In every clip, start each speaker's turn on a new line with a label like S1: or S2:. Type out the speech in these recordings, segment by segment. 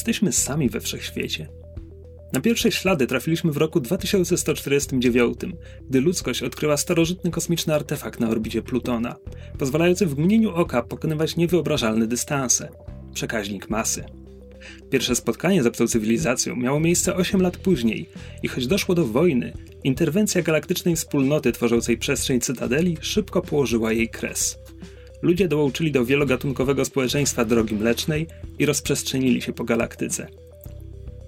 S1: jesteśmy sami we wszechświecie. Na pierwsze ślady trafiliśmy w roku 2149, gdy ludzkość odkryła starożytny kosmiczny artefakt na orbicie Plutona, pozwalający w mgnieniu oka pokonywać niewyobrażalne dystanse przekaźnik masy. Pierwsze spotkanie z obcą cywilizacją miało miejsce 8 lat później i choć doszło do wojny, interwencja galaktycznej wspólnoty tworzącej przestrzeń Cytadeli szybko położyła jej kres. Ludzie dołączyli do wielogatunkowego społeczeństwa drogi mlecznej i rozprzestrzenili się po galaktyce.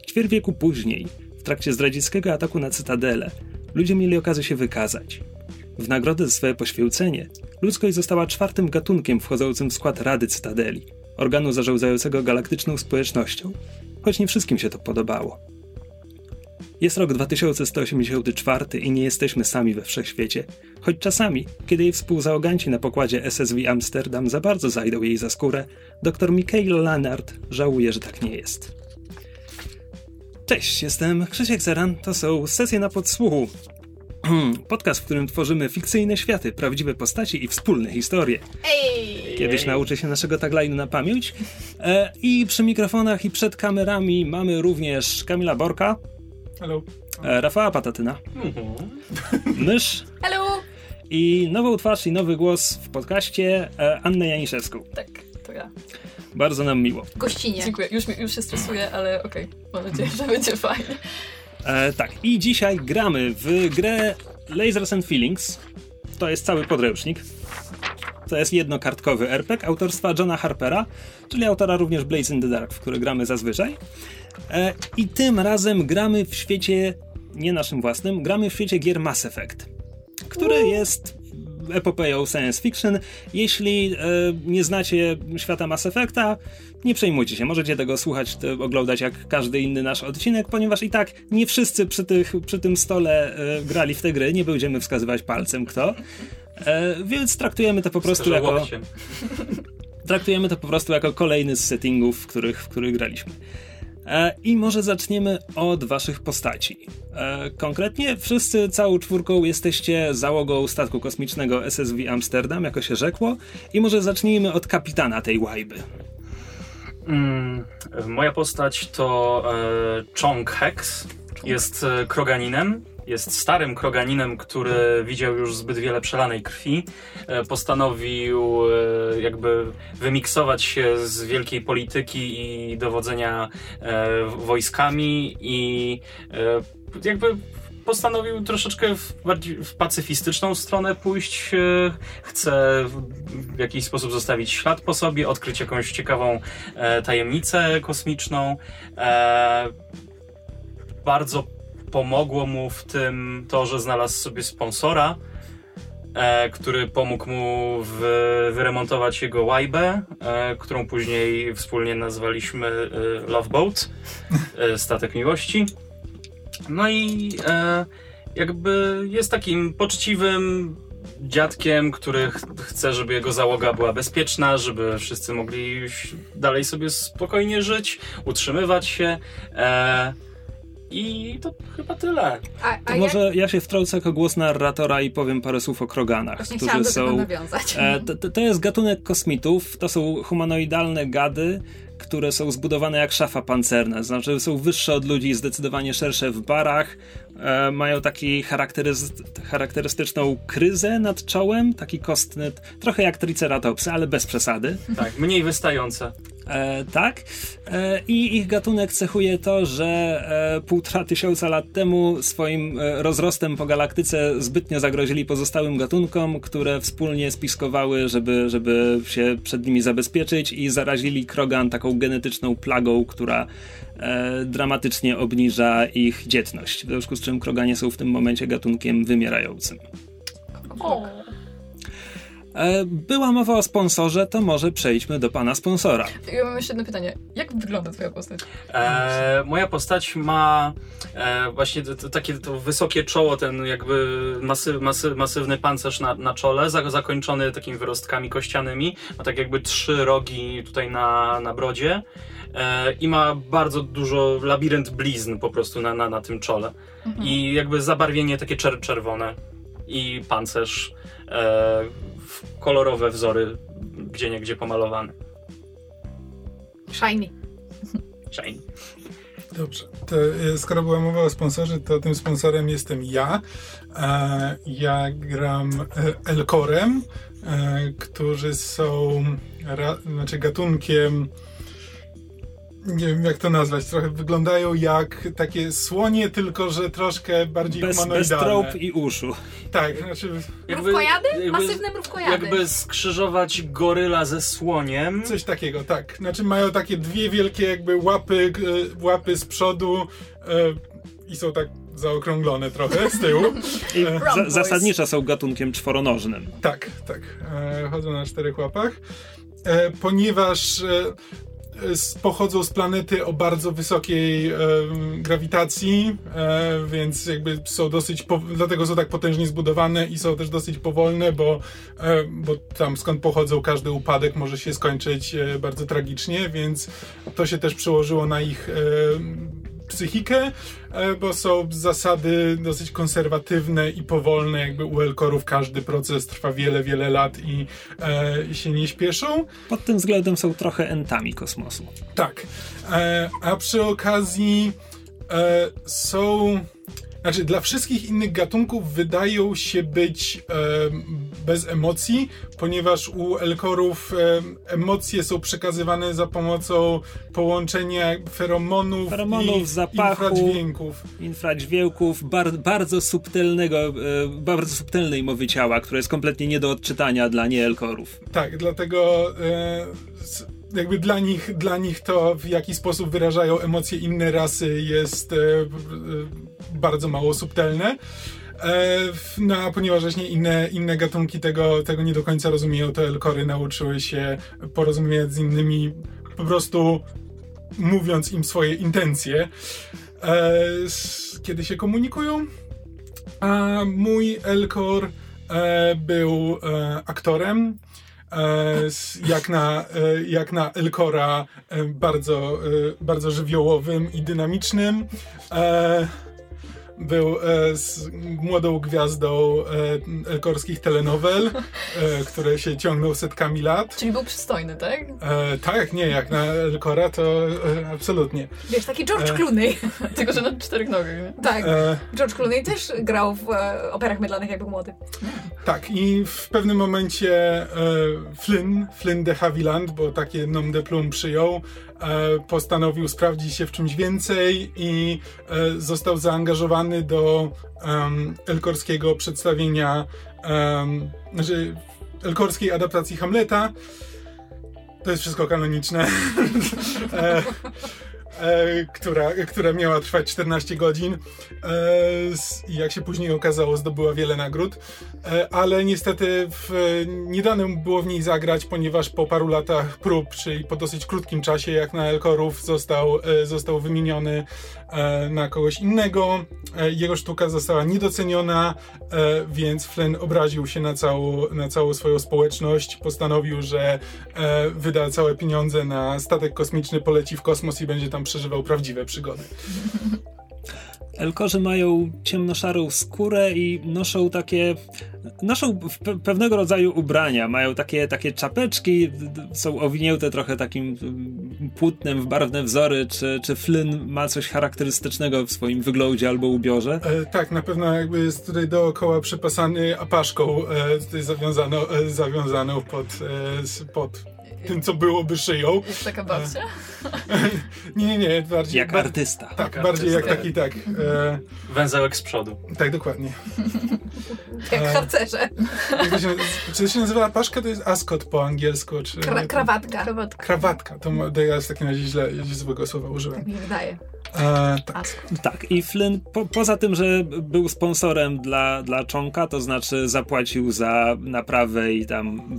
S1: Ćwierć wieku później, w trakcie zdradzieckiego ataku na Cytadelę, ludzie mieli okazję się wykazać. W nagrodę za swoje poświęcenie, ludzkość została czwartym gatunkiem wchodzącym w skład Rady Cytadeli, organu zarządzającego galaktyczną społecznością, choć nie wszystkim się to podobało. Jest rok 2184 i nie jesteśmy sami we wszechświecie, choć czasami, kiedy jej współzałoganci na pokładzie SSW Amsterdam za bardzo zajdą jej za skórę, dr Michael Lannard żałuje, że tak nie jest. Cześć, jestem Krzysiek Zeran, to są sesje na podsłuchu. Podcast, w którym tworzymy fikcyjne światy, prawdziwe postaci i wspólne historie. Kiedyś nauczę się naszego tagline'u na pamięć. E, I przy mikrofonach i przed kamerami mamy również Kamila Borka,
S2: Hello.
S1: e, Rafała Patatyna, Mysz
S3: Hello!
S1: i nową twarz i nowy głos w podcaście e, Annę Janiszewską.
S3: Tak, to ja.
S1: Bardzo nam miło.
S3: Gościnie.
S4: Dziękuję. Już, już się stresuję, ale okej. Mam nadzieję, że będzie fajnie.
S1: E, tak, i dzisiaj gramy w grę Lasers and Feelings. To jest cały podręcznik. To jest jednokartkowy RPG autorstwa Johna Harpera, czyli autora również Blaze in the Dark, w który gramy zazwyczaj. E, I tym razem gramy w świecie, nie naszym własnym, gramy w świecie gier Mass Effect, który jest epopeją science fiction. Jeśli e, nie znacie świata Mass Effecta, nie przejmujcie się, możecie tego słuchać, to oglądać jak każdy inny nasz odcinek, ponieważ i tak nie wszyscy przy, tych, przy tym stole e, grali w te gry, nie będziemy wskazywać palcem kto. E, więc traktujemy to po prostu
S2: Wskażę
S1: jako traktujemy to po prostu jako kolejny z settingów, w których, w których graliśmy. E, I może zaczniemy od waszych postaci. E, konkretnie wszyscy całą czwórką jesteście załogą statku kosmicznego SSW Amsterdam, jako się rzekło. I może zacznijmy od kapitana tej łajby.
S2: Mm, moja postać to e, Chong Hex. Jest e, kroganinem. Jest starym kroganinem, który widział już zbyt wiele przelanej krwi. E, postanowił e, jakby wymiksować się z wielkiej polityki i dowodzenia e, wojskami i jakby postanowił troszeczkę w, bardziej w pacyfistyczną stronę pójść. Chce w, jakiś sposób zostawić ślad po sobie, odkryć jakąś ciekawą tajemnicę kosmiczną. Bardzo pomogło mu w tym to, że znalazł sobie sponsora, e, który pomógł mu w, wyremontować jego łajbę, e, którą później wspólnie nazwaliśmy e, Love Boat, e, statek miłości. No i e, jakby jest takim poczciwym dziadkiem, który ch chce, żeby jego załoga była bezpieczna, żeby wszyscy mogli dalej sobie spokojnie żyć, utrzymywać się. E, I to chyba tyle.
S3: A,
S1: To
S3: a
S1: może ja się wtrącę jako głos narratora i powiem parę słów o kroganach,
S3: Właśnie
S1: którzy są
S3: nawiązać.
S1: E, to, to- jest gatunek kosmitów, to są humanoidalne gady, które są zbudowane jak szafa pancerna, znaczy są wyższe od ludzi, zdecydowanie szersze w barach, e, mają taki charakterys- charakterystyczną kryzę nad czołem, taki kostny, trochę jak triceratopsy, ale bez przesady.
S2: Tak, mniej wystające.
S1: E, tak. E, I ich gatunek cechuje to, że e, półtora tysiąca lat temu swoim e, rozrostem po galaktyce zbytnio zagrozili pozostałym gatunkom, które wspólnie spiskowały, żeby, żeby się przed nimi zabezpieczyć i zarazili Krogan taką genetyczną plagą, która e, dramatycznie obniża ich dzietność. W związku z czym Kroganie są w tym momencie gatunkiem wymierającym.
S4: O,
S1: była mowa o sponsorze, to może przejdźmy do pana sponsora.
S4: ja mam jeszcze jedno pytanie. Jak wygląda twoja postać?
S2: E, moja postać ma e, właśnie to, to, takie to wysokie czoło, ten jakby masy, masy, masywny pancerz na, na czole, za, zakończony takimi wyrostkami kościanymi. Ma tak jakby trzy rogi tutaj na, na brodzie. E, I ma bardzo dużo labirynt blizn po prostu na, na, na tym czole. I jakby zabarwienie takie czer czerwone. I pancerz. E, w kolorowe wzory gdzie niegdzie pomalowane.
S3: Shiny.
S2: Shane.
S3: Dobrze. To, e, skoro była mowa o sponsorze, to tym sponsorem jestem ja. E, ja gram Elkorem, którzy są ra, znaczy gatunkiem nie wiem jak to nazwać, trochę wyglądają jak takie słonie, tylko że troszkę bardziej
S1: Bez, bez
S3: humanoidalne.
S1: trop i uszu.
S3: Tak, znaczy
S4: Mrówkojady? Masywne mrówkojady.
S2: Jakby skrzyżować goryla ze słoniem.
S3: coś takiego, tak. Znaczy mają takie dwie wielkie jakby łapy, e, łapy z przodu e, i są tak zaokrąglone trochę z tyłu.
S1: I
S3: E,
S1: za,
S4: Rumboys.
S1: zasadniczo są gatunkiem czworonożnym.
S3: Tak, tak. E, chodzą na czterech łapach. E, ponieważ s- pochodzą z planety o bardzo wysokiej e, grawitacji, e, więc jakby są dosyć, po, dlatego są tak potężnie zbudowane i są też dosyć powolne, bo, e, bo tam skąd pochodzą każdy upadek może się skończyć e, bardzo tragicznie, więc to się też przełożyło na ich psychikę, e, bo są zasady dosyć konserwatywne i powolne, jakby u Elkorów każdy proces trwa wiele, wiele lat i e, się nie śpieszą.
S1: Pod tym względem są trochę entami kosmosu.
S3: Tak. E, a przy okazji są. Znaczy, dla wszystkich innych gatunków wydają się być e, bez emocji, ponieważ u Elkorów e, emocje są przekazywane za pomocą połączenia feromonów,
S1: Feromonów,
S3: i
S1: zapachu.
S3: infradźwięków.
S1: Infradźwięków, bar, bardzo subtelnego, e, bardzo subtelnej mowy ciała, która jest kompletnie nie do odczytania dla nieelkorów.
S3: Tak, dlatego e, jakby dla nich, dla nich to, w jaki sposób wyrażają emocje inne rasy, jest e, bardzo mało subtelne. E, no, a ponieważ właśnie inne, inne gatunki tego, tego nie do końca rozumieją, to Elkory nauczyły się porozmawiać z innymi po prostu mówiąc im swoje intencje, e, kiedy się komunikują. A mój Elkor e, był aktorem. Jak, na, jak na Elkora bardzo, bardzo żywiołowym i dynamicznym. Był e, z młodą gwiazdą e, elkorskich telenowel, e, które się ciągną setkami lat.
S4: Czyli był przystojny, tak?
S3: E, tak, nie, jak na Elkora to e, absolutnie.
S5: Wiesz, taki George
S3: E.
S5: Clooney.
S4: Tylko, że na czterech nogach, nie?
S5: Tak.
S3: E,
S5: George Clooney też grał w operach mydlanych, jak był młody.
S3: Tak, i w pewnym momencie Flynn, Flynn de Havilland, bo takie nom de plume przyjął, postanowił sprawdzić się w czymś więcej i e, został zaangażowany do elkorskiego przedstawienia, znaczy elkorskiej adaptacji Hamleta. To jest wszystko kanoniczne. e, która, która miała trwać 14 godzin e, i jak się później okazało zdobyła wiele nagród, e, ale niestety w, nie dane mu było w niej zagrać, ponieważ po paru latach prób, czyli po dosyć krótkim czasie jak na Elkorów został, e, został wymieniony na kogoś innego. E, Jego sztuka została niedoceniona, e, więc Flynn obraził się na całą, na całą swoją społeczność. Postanowił, że e, wyda całe pieniądze na statek kosmiczny, poleci w kosmos i będzie tam przeżywał prawdziwe przygody.
S1: Elkorzy mają ciemnoszarą skórę i noszą takie. Noszą pe- pewnego rodzaju ubrania. Mają takie, takie czapeczki, są owinięte trochę takim mm, płótnem w barwne wzory. Czy, czy Flynn ma coś charakterystycznego w swoim wyglądzie albo ubiorze?
S3: E, tak, na pewno jakby jest tutaj dookoła przepasany apaszką, e, tutaj zawiązaną, e, zawiązaną pod, e, pod tym, co byłoby szyją.
S4: Jest taka babcia?
S3: Nie, nie, nie, bardziej...
S1: Jak artysta.
S3: Tak,
S2: Jak
S3: bardziej jak
S2: artysta.
S3: taki, tak. E,
S2: Węzełek z przodu.
S3: tak, dokładnie.
S5: Jak
S3: E.
S5: harcerze.
S3: Jak to się, czy to się nazywa apaszka? To jest ascot po angielsku, czy...
S5: Kra krawatka.
S4: Krawatka.
S3: Krawatka, to, to ja w takim razie źle, złego słowa użyłem.
S5: Tak mi wydaje.
S3: E, tak.
S5: Ask.
S1: Tak, i Flynn po, poza tym, że był sponsorem dla, dla Czonka, to znaczy zapłacił za naprawę i tam.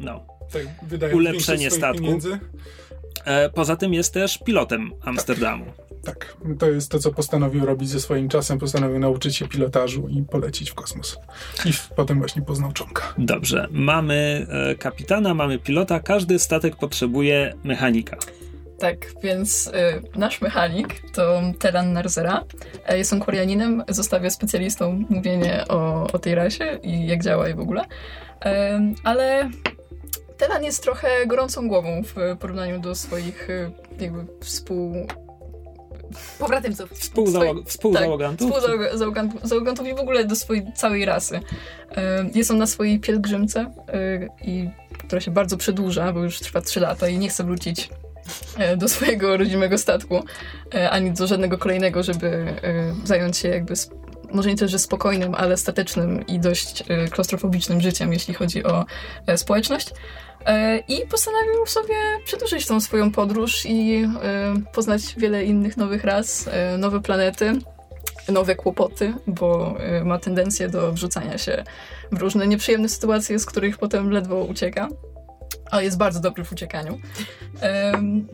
S1: No.
S3: Tak wydaje
S1: Ulepszenie statku.
S3: Pieniędzy.
S1: E, poza tym jest też pilotem Amsterdamu.
S3: Tak, to jest to, co postanowił robić ze swoim czasem. Postanowił nauczyć się pilotażu i polecić w kosmos. I potem właśnie poznał czonka.
S1: Dobrze, mamy e, kapitana, mamy pilota, każdy statek potrzebuje mechanika.
S4: Tak, więc y, nasz mechanik to Teran Narzera. Jest on Koreaninem, zostawia specjalistą mówienie o, o tej rasie i jak działa i w ogóle. Em, ale Telan jest trochę gorącą głową w porównaniu do swoich y, jakby współ...
S5: Pobratymców.
S1: Współzałog- Współzałogantów?
S4: współzałogantów załogantów i w ogóle do swojej całej rasy. E, Jest on na swojej pielgrzymce, e, i, która się bardzo przedłuża, bo już trwa 3 lata i nie chce wrócić e, do swojego rodzimego statku, e, ani do żadnego kolejnego, żeby e, zająć się jakby może nie tyle, że spokojnym, ale statecznym i dość e, klaustrofobicznym życiem, jeśli chodzi o e, społeczność. E, I postanowił sobie przedłużyć tą swoją podróż i e, poznać wiele innych nowych ras, e, nowe planety, nowe kłopoty, bo ma tendencję do wrzucania się w różne nieprzyjemne sytuacje, z których potem ledwo ucieka. A jest bardzo dobry w uciekaniu.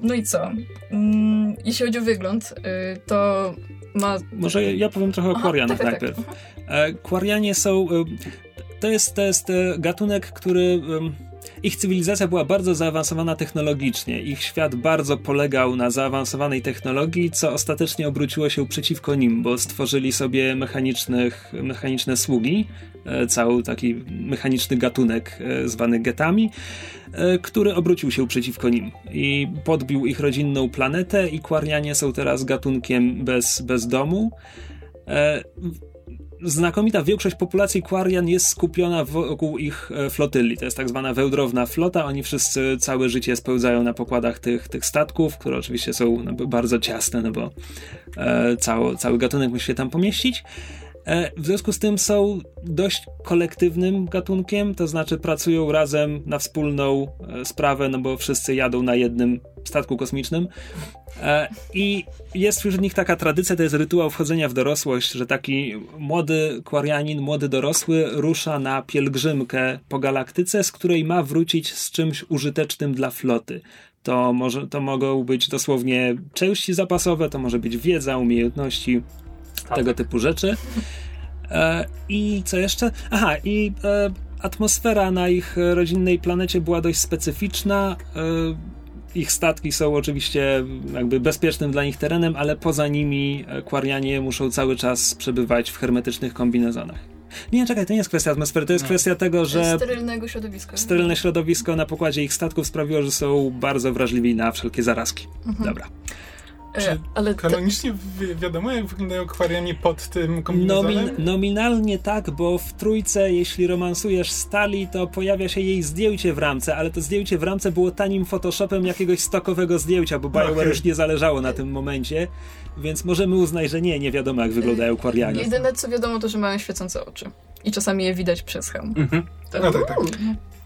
S4: No i co? Mm, Jeśli chodzi o wygląd, to ma.
S1: Może ja- powiem trochę o
S4: Aha,
S1: Kwarianach
S4: tak, tak, tak.
S1: najpierw. Są. To jest, to jest gatunek, który. Ich cywilizacja była bardzo zaawansowana technologicznie. Ich świat bardzo polegał na zaawansowanej technologii, co ostatecznie obróciło się przeciwko nim, bo stworzyli sobie mechanicznych, mechaniczne sługi, e, cały taki mechaniczny gatunek e, zwany getami, e, który obrócił się przeciwko nim i podbił ich rodzinną planetę i Kwarianie są teraz gatunkiem bez, bez domu. Znakomita większość populacji Quarian jest skupiona wokół ich e, flotyli. To jest tak zwana wełdrowna flota. Oni wszyscy całe życie spełzają na pokładach tych, tych statków, które oczywiście są no, bardzo ciasne, no bo e, cały, cały gatunek musi się tam pomieścić. E, W związku z tym są dość kolektywnym gatunkiem, to znaczy pracują razem na wspólną e, sprawę, no bo wszyscy jadą na jednym statku kosmicznym. E, I jest wśród nich taka tradycja, to jest rytuał wchodzenia w dorosłość, że taki młody kwarianin, młody dorosły rusza na pielgrzymkę po galaktyce, z której ma wrócić z czymś użytecznym dla floty. To, może, to mogą być dosłownie części zapasowe, to może być wiedza, umiejętności,
S2: Tak.
S1: tego typu rzeczy. E, I co jeszcze? Aha, i e, atmosfera na ich rodzinnej planecie była dość specyficzna. E, ich statki są oczywiście jakby bezpiecznym dla nich terenem, ale poza nimi e, kwarianie muszą cały czas przebywać w hermetycznych kombinezonach. Nie, czekaj, to nie jest kwestia atmosfery, to jest
S2: Nie.
S1: kwestia tego, że
S4: Sterylnego środowiska.
S1: sterylne środowisko na pokładzie ich statków sprawiło, że są bardzo wrażliwi na wszelkie zarazki.
S4: Mhm.
S1: Dobra.
S4: E,
S3: Czy
S4: ale te,
S3: Kanonicznie wi- wiadomo, jak wyglądają akwarianie pod tym kombinezonem?
S1: Nomin, nominalnie tak, bo w trójce, jeśli romansujesz Stali, to pojawia się jej zdjęcie w ramce, ale to zdjęcie w ramce było tanim Photoshopem jakiegoś stokowego zdjęcia, bo BioWare
S3: Okej.
S1: już nie zależało na tym momencie, więc możemy uznać, że nie, nie wiadomo jak wyglądają kwarianie.
S4: jedyne co wiadomo to, że mają świecące oczy. I czasami je widać przez hełm.
S2: Mhm. Tak.
S3: No tak, tak.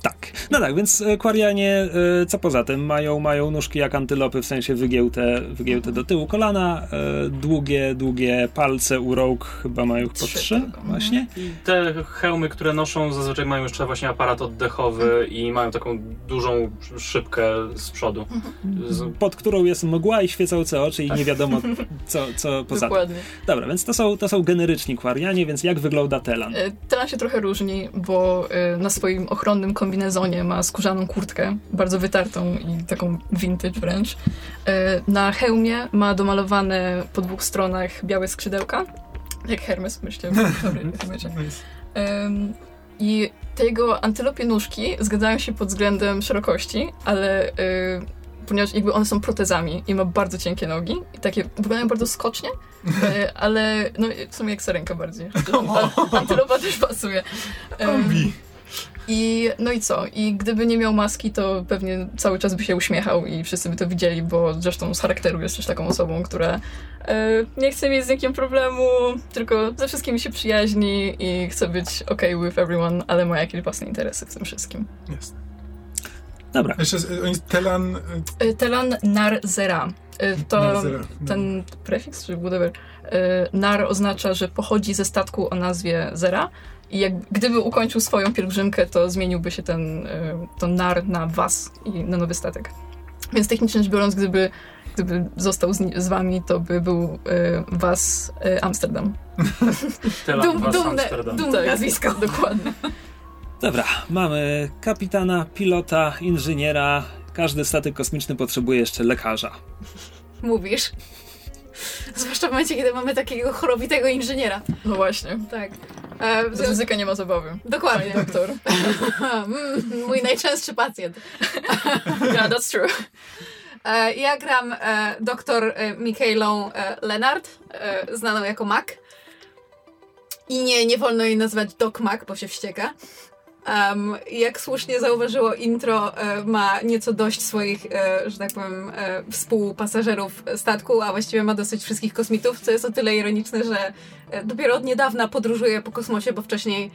S1: Tak. No tak, więc e, kwarianie, e, co poza tym, mają, mają nóżki jak antylopy, w sensie wygięte, wygięte do tyłu kolana, e, długie, długie palce u rąk, chyba mają po
S4: Trzy
S1: trzy,
S4: tylko.
S1: właśnie.
S2: I te hełmy, które noszą, zazwyczaj mają jeszcze właśnie aparat oddechowy i mają taką dużą szybkę z przodu. Z,
S1: pod którą jest mgła i świecące oczy i nie wiadomo co, co poza tym.
S4: Dokładnie.
S1: Dobra, więc to są, to są generyczni kwarianie, więc jak wygląda Telan?
S4: E, Telan się trochę różni, bo e, na swoim ochronnym kombinezonie ma skórzaną kurtkę, bardzo wytartą i taką vintage wręcz. E, Na hełmie ma domalowane po dwóch stronach białe skrzydełka, jak Hermes, myślę. I te jego antylopie nóżki zgadzają się pod względem szerokości, ale y, ponieważ jakby one są protezami i ma bardzo cienkie nogi i takie wyglądają bardzo skocznie, y, ale no w sumie jak sarenka bardziej. Antylopa też pasuje.
S3: Kombi.
S4: I no i co? I gdyby nie miał maski, to pewnie cały czas by się uśmiechał i wszyscy by to widzieli, bo zresztą z charakteru jest też taką osobą, która e, nie chce mieć z nikim problemu, tylko ze wszystkimi się przyjaźni i chce być okay with everyone, ale ma jakieś własne interesy w tym wszystkim.
S3: Jest.
S1: Dobra,
S3: Jeszcze oni Telan...
S4: E, Telan Nar Zera. E, To
S3: Narzera, no.
S4: ten prefiks, czy whatever, e, Nar oznacza, że pochodzi ze statku o nazwie Zera i jak gdyby ukończył swoją pielgrzymkę, to zmieniłby się ten, e, to Nar na Was i na nowy statek. Więc technicznie rzecz biorąc, gdyby, gdyby został z, z wami, to by był e, Was e, Amsterdam.
S5: Dum,
S2: was
S5: dumne,
S2: Amsterdam.
S5: dumne nazwisko.
S4: Dokładnie.
S1: dobra, mamy kapitana, pilota, inżyniera. Każdy statek kosmiczny potrzebuje jeszcze lekarza.
S5: Mówisz. Zwłaszcza w momencie, kiedy mamy takiego chorowitego inżyniera.
S4: No właśnie.
S5: Tak. E, związku-
S4: ryzyka nie ma zabawy.
S5: Dokładnie.
S4: Doktor.
S5: Mm, Mój najczęstszy pacjent.
S4: Yeah, that's true.
S5: E, Ja gram e, doktor e, Michaelą e, Leonard, e, znaną jako Mac. I nie, nie wolno jej nazywać Doc Mac, bo się wścieka. Um, jak słusznie zauważyło intro, e, ma nieco dość swoich, e, że tak powiem, e, współpasażerów statku, a właściwie ma dosyć wszystkich kosmitów, co jest o tyle ironiczne, że e, dopiero od niedawna podróżuje po kosmosie, bo wcześniej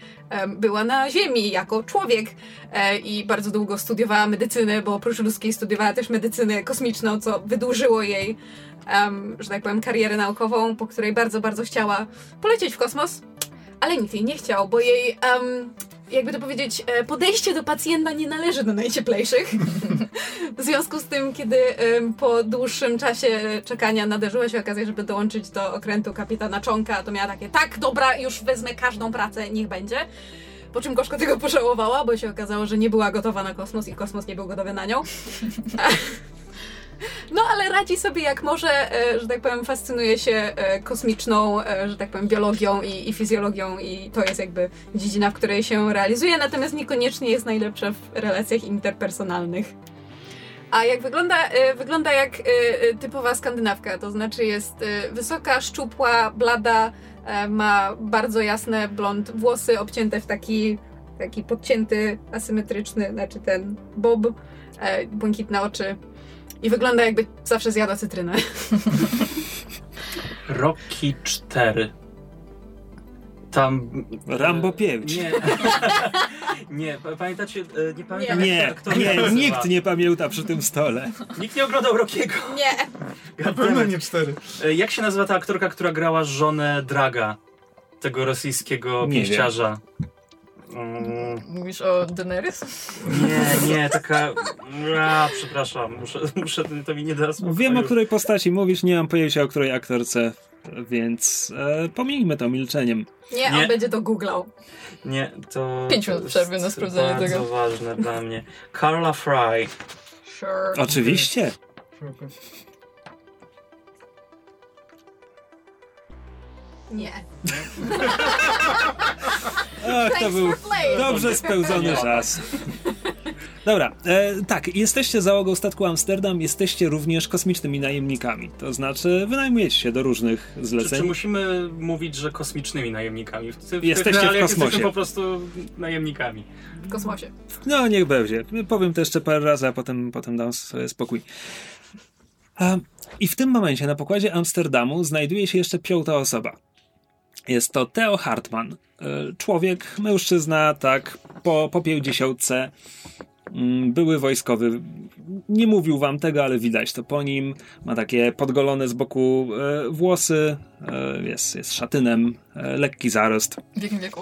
S5: była na Ziemi jako człowiek e, i bardzo długo studiowała medycynę, bo oprócz ludzkiej studiowała też medycynę kosmiczną, co wydłużyło jej, że tak powiem, karierę naukową, po której bardzo, bardzo chciała polecieć w kosmos, ale nikt jej nie chciał, bo jej, jakby to powiedzieć, e, podejście do pacjenta nie należy do najcieplejszych. w związku z tym, kiedy po dłuższym czasie czekania nadarzyła się okazja, żeby dołączyć do okrętu kapitana Czonka, to miała takie, tak, dobra, już wezmę każdą pracę, niech będzie. Po czym gorzko tego pożałowała, bo się okazało, że nie była gotowa na kosmos i kosmos nie był gotowy na nią. No, ale radzi sobie jak może, e, że tak powiem, fascynuje się e, kosmiczną, e, że tak powiem, biologią i, i fizjologią i to jest jakby dziedzina, w której się realizuje, natomiast niekoniecznie jest najlepsza w relacjach interpersonalnych. A jak wygląda, wygląda jak typowa skandynawka, to znaczy jest wysoka, szczupła, blada, ma bardzo jasne blond włosy obcięte w taki, taki podcięty, asymetryczny, znaczy ten bob, błękitne oczy i wygląda jakby zawsze zjada cytrynę.
S2: Rocky 4. Tam.
S1: Rambo 5.
S2: Nie. nie, pa- pamiętacie, e, nie pamiętam
S1: Nie,
S2: jak to, kto
S1: nie, nikt nie pamięta przy tym stole.
S2: Nikt nie oglądał Rockiego.
S5: Nie!
S3: Na pewno nie cztery.
S2: E, Jak się nazywa ta aktorka, która grała żonę Draga? Tego rosyjskiego
S1: Nie
S2: pięściarza. Mm,
S4: Mówisz o Daenerys?
S2: nie, nie, taka. A, przepraszam, muszę, muszę, to mi nie da spokoju.
S1: Wiem, o której postaci mówisz, nie mam pojęcia, o której aktorce, więc e, pomijmy to milczeniem.
S5: Nie,
S2: Nie.
S5: on będzie to googlał.
S2: Nie, to.
S4: Pięć minut przerwy na sprawdzenie
S2: bardzo
S4: tego.
S2: ważne dla mnie. Carla Fry.
S5: Sure.
S1: Oczywiście.
S5: Nie.
S1: Ach, to był dobrze spełzony czas. Dobra, e, tak, jesteście załogą statku Amsterdam, jesteście również kosmicznymi najemnikami. To znaczy, wynajmujecie się do różnych
S2: Czy, czy
S1: zleceń.
S2: musimy mówić, że kosmicznymi najemnikami? W, w
S1: Jesteście w kosmosie.
S2: Jesteśmy po prostu najemnikami.
S5: W kosmosie.
S1: No, niech będzie. Powiem to jeszcze parę razy, a potem, potem dam sobie spokój. A, I w tym momencie na pokładzie Amsterdamu znajduje się jeszcze piąta osoba. Jest to Theo Hartman. E, Człowiek, mężczyzna, tak, po, po pięćdziesiątce. Mm, Były wojskowy. Nie mówił wam tego, ale widać to po nim. Ma takie podgolone z boku e, włosy. E, jest, jest szatynem. Lekki zarost
S4: W jakim wieku?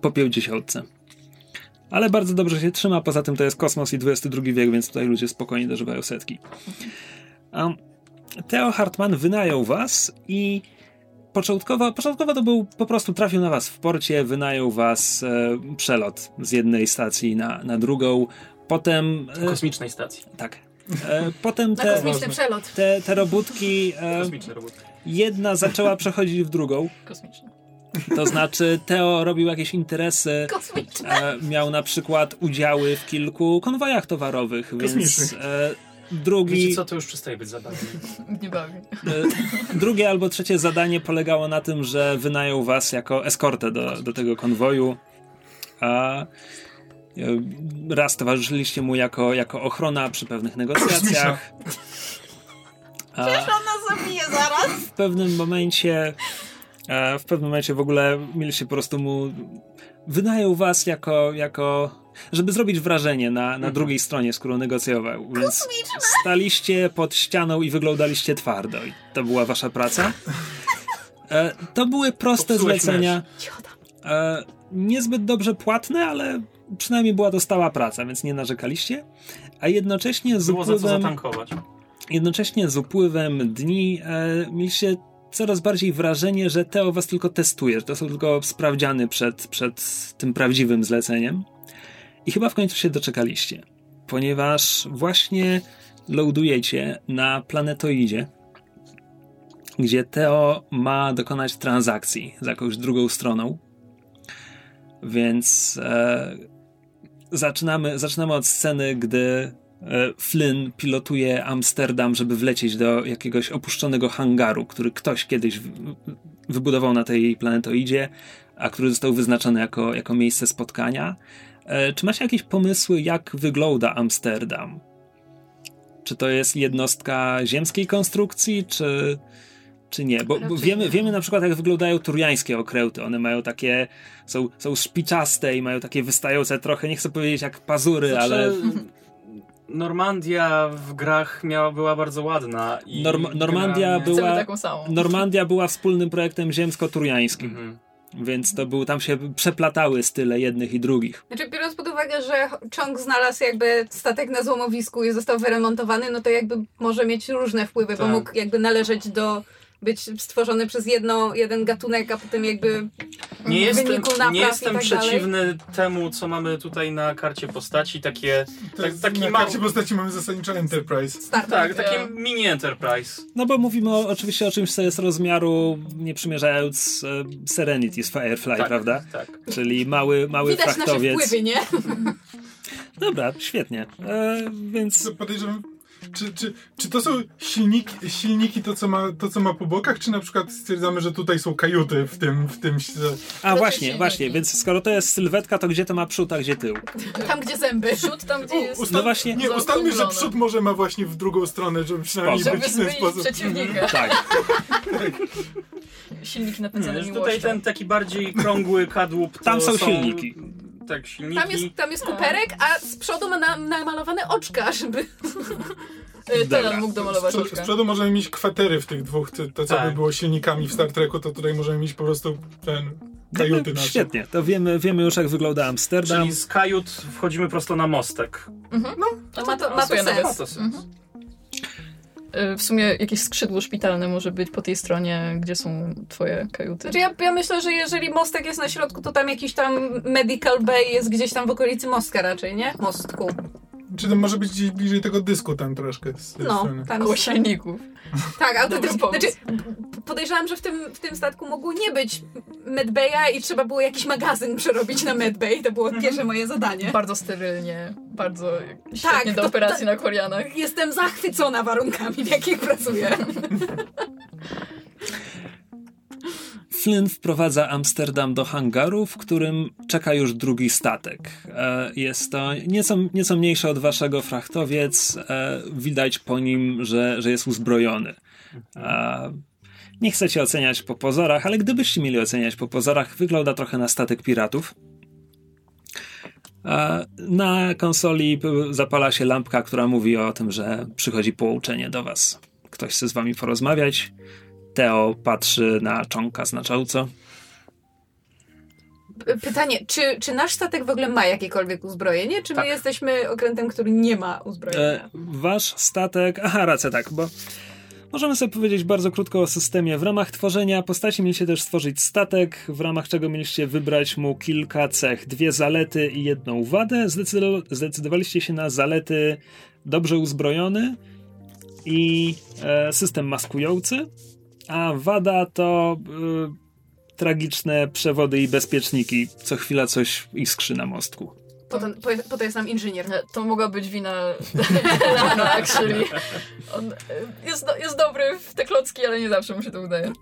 S1: po pięćdziesiątce. Ale bardzo dobrze się trzyma, poza tym to jest kosmos i XXI wiek, więc tutaj ludzie spokojnie dożywają setki. Um, Theo Hartman wynajął was i początkowo, początkowo to był po prostu trafił na was w porcie, wynajął was e, przelot z jednej stacji na, na drugą. Potem. E,
S2: Kosmicznej stacji.
S1: tak. E, potem
S5: Na
S1: te,
S5: kosmiczny przelot.
S1: te, te robótki. E,
S2: Kosmiczny robot.
S1: jedna zaczęła przechodzić w drugą.
S4: Kosmiczny.
S1: To znaczy, Theo robił jakieś interesy.
S5: Kosmiczny.
S1: E, miał na przykład udziały w kilku konwojach towarowych, więc
S3: Kosmicznych.
S1: e, drugi,
S2: Wiecie co, to już przestaje być zabawne.
S4: Nie bawi.
S1: e, drugie albo trzecie zadanie polegało na tym, że wynajął was jako eskortę do, do tego konwoju. A e, raz towarzyszyliście mu jako, jako ochrona przy pewnych negocjacjach. A
S5: Ona zabije zaraz.
S1: w pewnym momencie e, w pewnym momencie w ogóle mieliście po prostu mu wynajął was jako, jako żeby zrobić wrażenie na, na drugiej stronie, z którą negocjował. Więc staliście pod ścianą i wyglądaliście twardo. I to była wasza praca. E, to były proste
S2: Popsułeś
S1: zlecenia. E, niezbyt dobrze płatne, ale przynajmniej była to stała praca, więc nie narzekaliście. A jednocześnie z
S2: Było za co
S1: upływem
S2: zatankować.
S1: jednocześnie z upływem dni e, mieliście coraz bardziej wrażenie, że Teo was tylko testuje, że to są tylko sprawdziany przed, przed tym prawdziwym zleceniem. I chyba w końcu się doczekaliście, ponieważ właśnie loadujecie na planetoidzie, gdzie Teo ma dokonać transakcji z jakąś drugą stroną. Więc e, zaczynamy, zaczynamy od sceny, gdy e, Flynn pilotuje Amsterdam, żeby wlecieć do jakiegoś opuszczonego hangaru, który ktoś kiedyś wybudował na tej planetoidzie, a który został wyznaczony jako, jako miejsce spotkania. E, czy macie jakieś pomysły, jak wygląda Amsterdam? Czy to jest jednostka ziemskiej konstrukcji, czy, czy nie? Bo, bo wiemy, wiemy na przykład, jak wyglądają turiańskie okręty. One mają takie, są, są szpiczaste i mają takie wystające trochę, nie chcę powiedzieć jak pazury,
S2: Znaczy,
S1: ale
S2: Normandia w grach miała, była bardzo ładna. I
S1: Norm- Normandia
S2: generalnie-
S1: była-
S4: Chcemy taką samą.
S1: Normandia była wspólnym projektem ziemsko-turiańskim,
S2: Mhm.
S1: Więc to był, tam się przeplatały style jednych i drugich.
S5: Znaczy, biorąc pod uwagę, że Chong znalazł jakby statek na złomowisku i został wyremontowany, no to jakby może mieć różne wpływy, bo
S2: Tak.
S5: mógł jakby należeć do być stworzony przez jedno, jeden gatunek, a potem jakby
S2: Nie jestem,
S5: wyniku napraw
S2: nie
S5: i
S2: jestem
S5: tak
S2: przeciwny temu, co mamy tutaj na karcie postaci, takie... Tak,
S3: jest,
S2: taki
S3: na karcie postaci mamy zasadniczo Enterprise.
S5: Star Trek.
S2: Tak, takie
S4: Ja-
S2: mini Enterprise.
S1: No bo mówimy o, oczywiście o czymś, co jest rozmiaru, nie przymierzając e, Serenity z Firefly,
S2: Tak,
S1: prawda?
S2: tak.
S1: Czyli mały, mały
S5: Widać nasze
S1: frachtowiec.
S5: wpływy, nie?
S1: Dobra, świetnie. E, więc
S3: Co Podejrzewam, czy, czy, czy to są silniki, silniki to, co ma, to, co ma po bokach, czy na przykład stwierdzamy, że tutaj są kajuty w tym, w tym
S1: A właśnie,
S4: silniki.
S1: właśnie, więc skoro to jest sylwetka, to gdzie to ma przód, a gdzie tył?
S5: Tam, gdzie zęby.
S4: Przód tam, gdzie jest...
S3: Ustal-
S1: No właśnie-
S3: nie, ustalmy, że przód może ma właśnie w drugą stronę, żeby przynajmniej
S1: Sposób.
S3: być w ten sposób.
S4: przeciwnika.
S1: Tak.
S4: Silniki napędzane
S2: Hmm,
S4: miłością.
S2: tutaj ten taki bardziej krągły kadłub.
S1: Tam są silniki.
S2: Tak, silniki.
S5: Tam jest, tam jest kuperek, a z przodu ma na, namalowane oczka, żeby...
S4: Telan mógł
S3: Z,
S4: domalować
S3: przodu- z
S4: oczka.
S3: przodu możemy mieć kwatery w tych dwóch, to, to co
S2: Tak.
S3: by było silnikami w Star Treku, to tutaj możemy mieć po prostu ten kajuty nasze.
S1: Świetnie, to wiemy, wiemy już jak wygląda Amsterdam.
S2: Czyli z kajut wchodzimy prosto na mostek.
S5: To ma to, ma to
S4: nawet.
S2: Ma
S5: sens.
S2: to sens.
S4: Y, W sumie jakieś skrzydło szpitalne może być po tej stronie, gdzie są twoje kajuty.
S5: Znaczy ja, ja myślę, że jeżeli mostek jest na środku, to tam jakiś tam medical bay jest gdzieś tam w okolicy mostka raczej, nie? Mostku.
S3: Czy to może być gdzieś bliżej tego dysku tam troszkę z tej
S5: No,
S3: strony.
S5: tam
S4: Koło
S5: jest,
S4: silników.
S5: tak, autentycznie. Znaczy, podejrzewam, że w tym, w tym statku mogło nie być medbaya i trzeba było jakiś magazyn przerobić na medbay. To było pierwsze moje zadanie.
S4: Bardzo sterylnie, bardzo świetnie do
S5: to-
S4: operacji
S5: to-
S4: na Korianach.
S5: Jestem zachwycona warunkami, w jakich pracuję.
S1: Flynn wprowadza Amsterdam do hangaru, w którym czeka już drugi statek. E, Jest to nieco, nieco mniejszy od waszego frachtowiec. E, Widać po nim, że, że jest uzbrojony. E, Nie chcecie oceniać po pozorach, ale gdybyście mieli oceniać po pozorach, wygląda trochę na statek piratów. Na konsoli zapala się lampka, która mówi o tym, że przychodzi połączenie do was. Ktoś chce z wami porozmawiać. Teo patrzy na czonka znacząco.
S5: Pytanie, czy, czy nasz statek w ogóle ma jakiekolwiek uzbrojenie, czy
S2: Tak.
S5: my jesteśmy okrętem, który nie ma
S1: E,
S5: uzbrojenia?
S1: wasz statek. Aha, racja, tak, bo możemy sobie powiedzieć bardzo krótko o systemie. W ramach tworzenia postaci mieliście też stworzyć statek, w ramach czego mieliście wybrać mu kilka cech. Dwie zalety i jedną wadę. Zdecydo- zdecydowaliście się na zalety dobrze uzbrojony i e, system maskujący, a wada to e, tragiczne przewody i bezpieczniki. Co chwila coś iskrzy na mostku.
S5: Po to, po, po to jest nam inżynier.
S4: To mogła być wina Lana, actually. On e, jest, do, jest dobry w te klocki, ale nie zawsze mu się to udaje.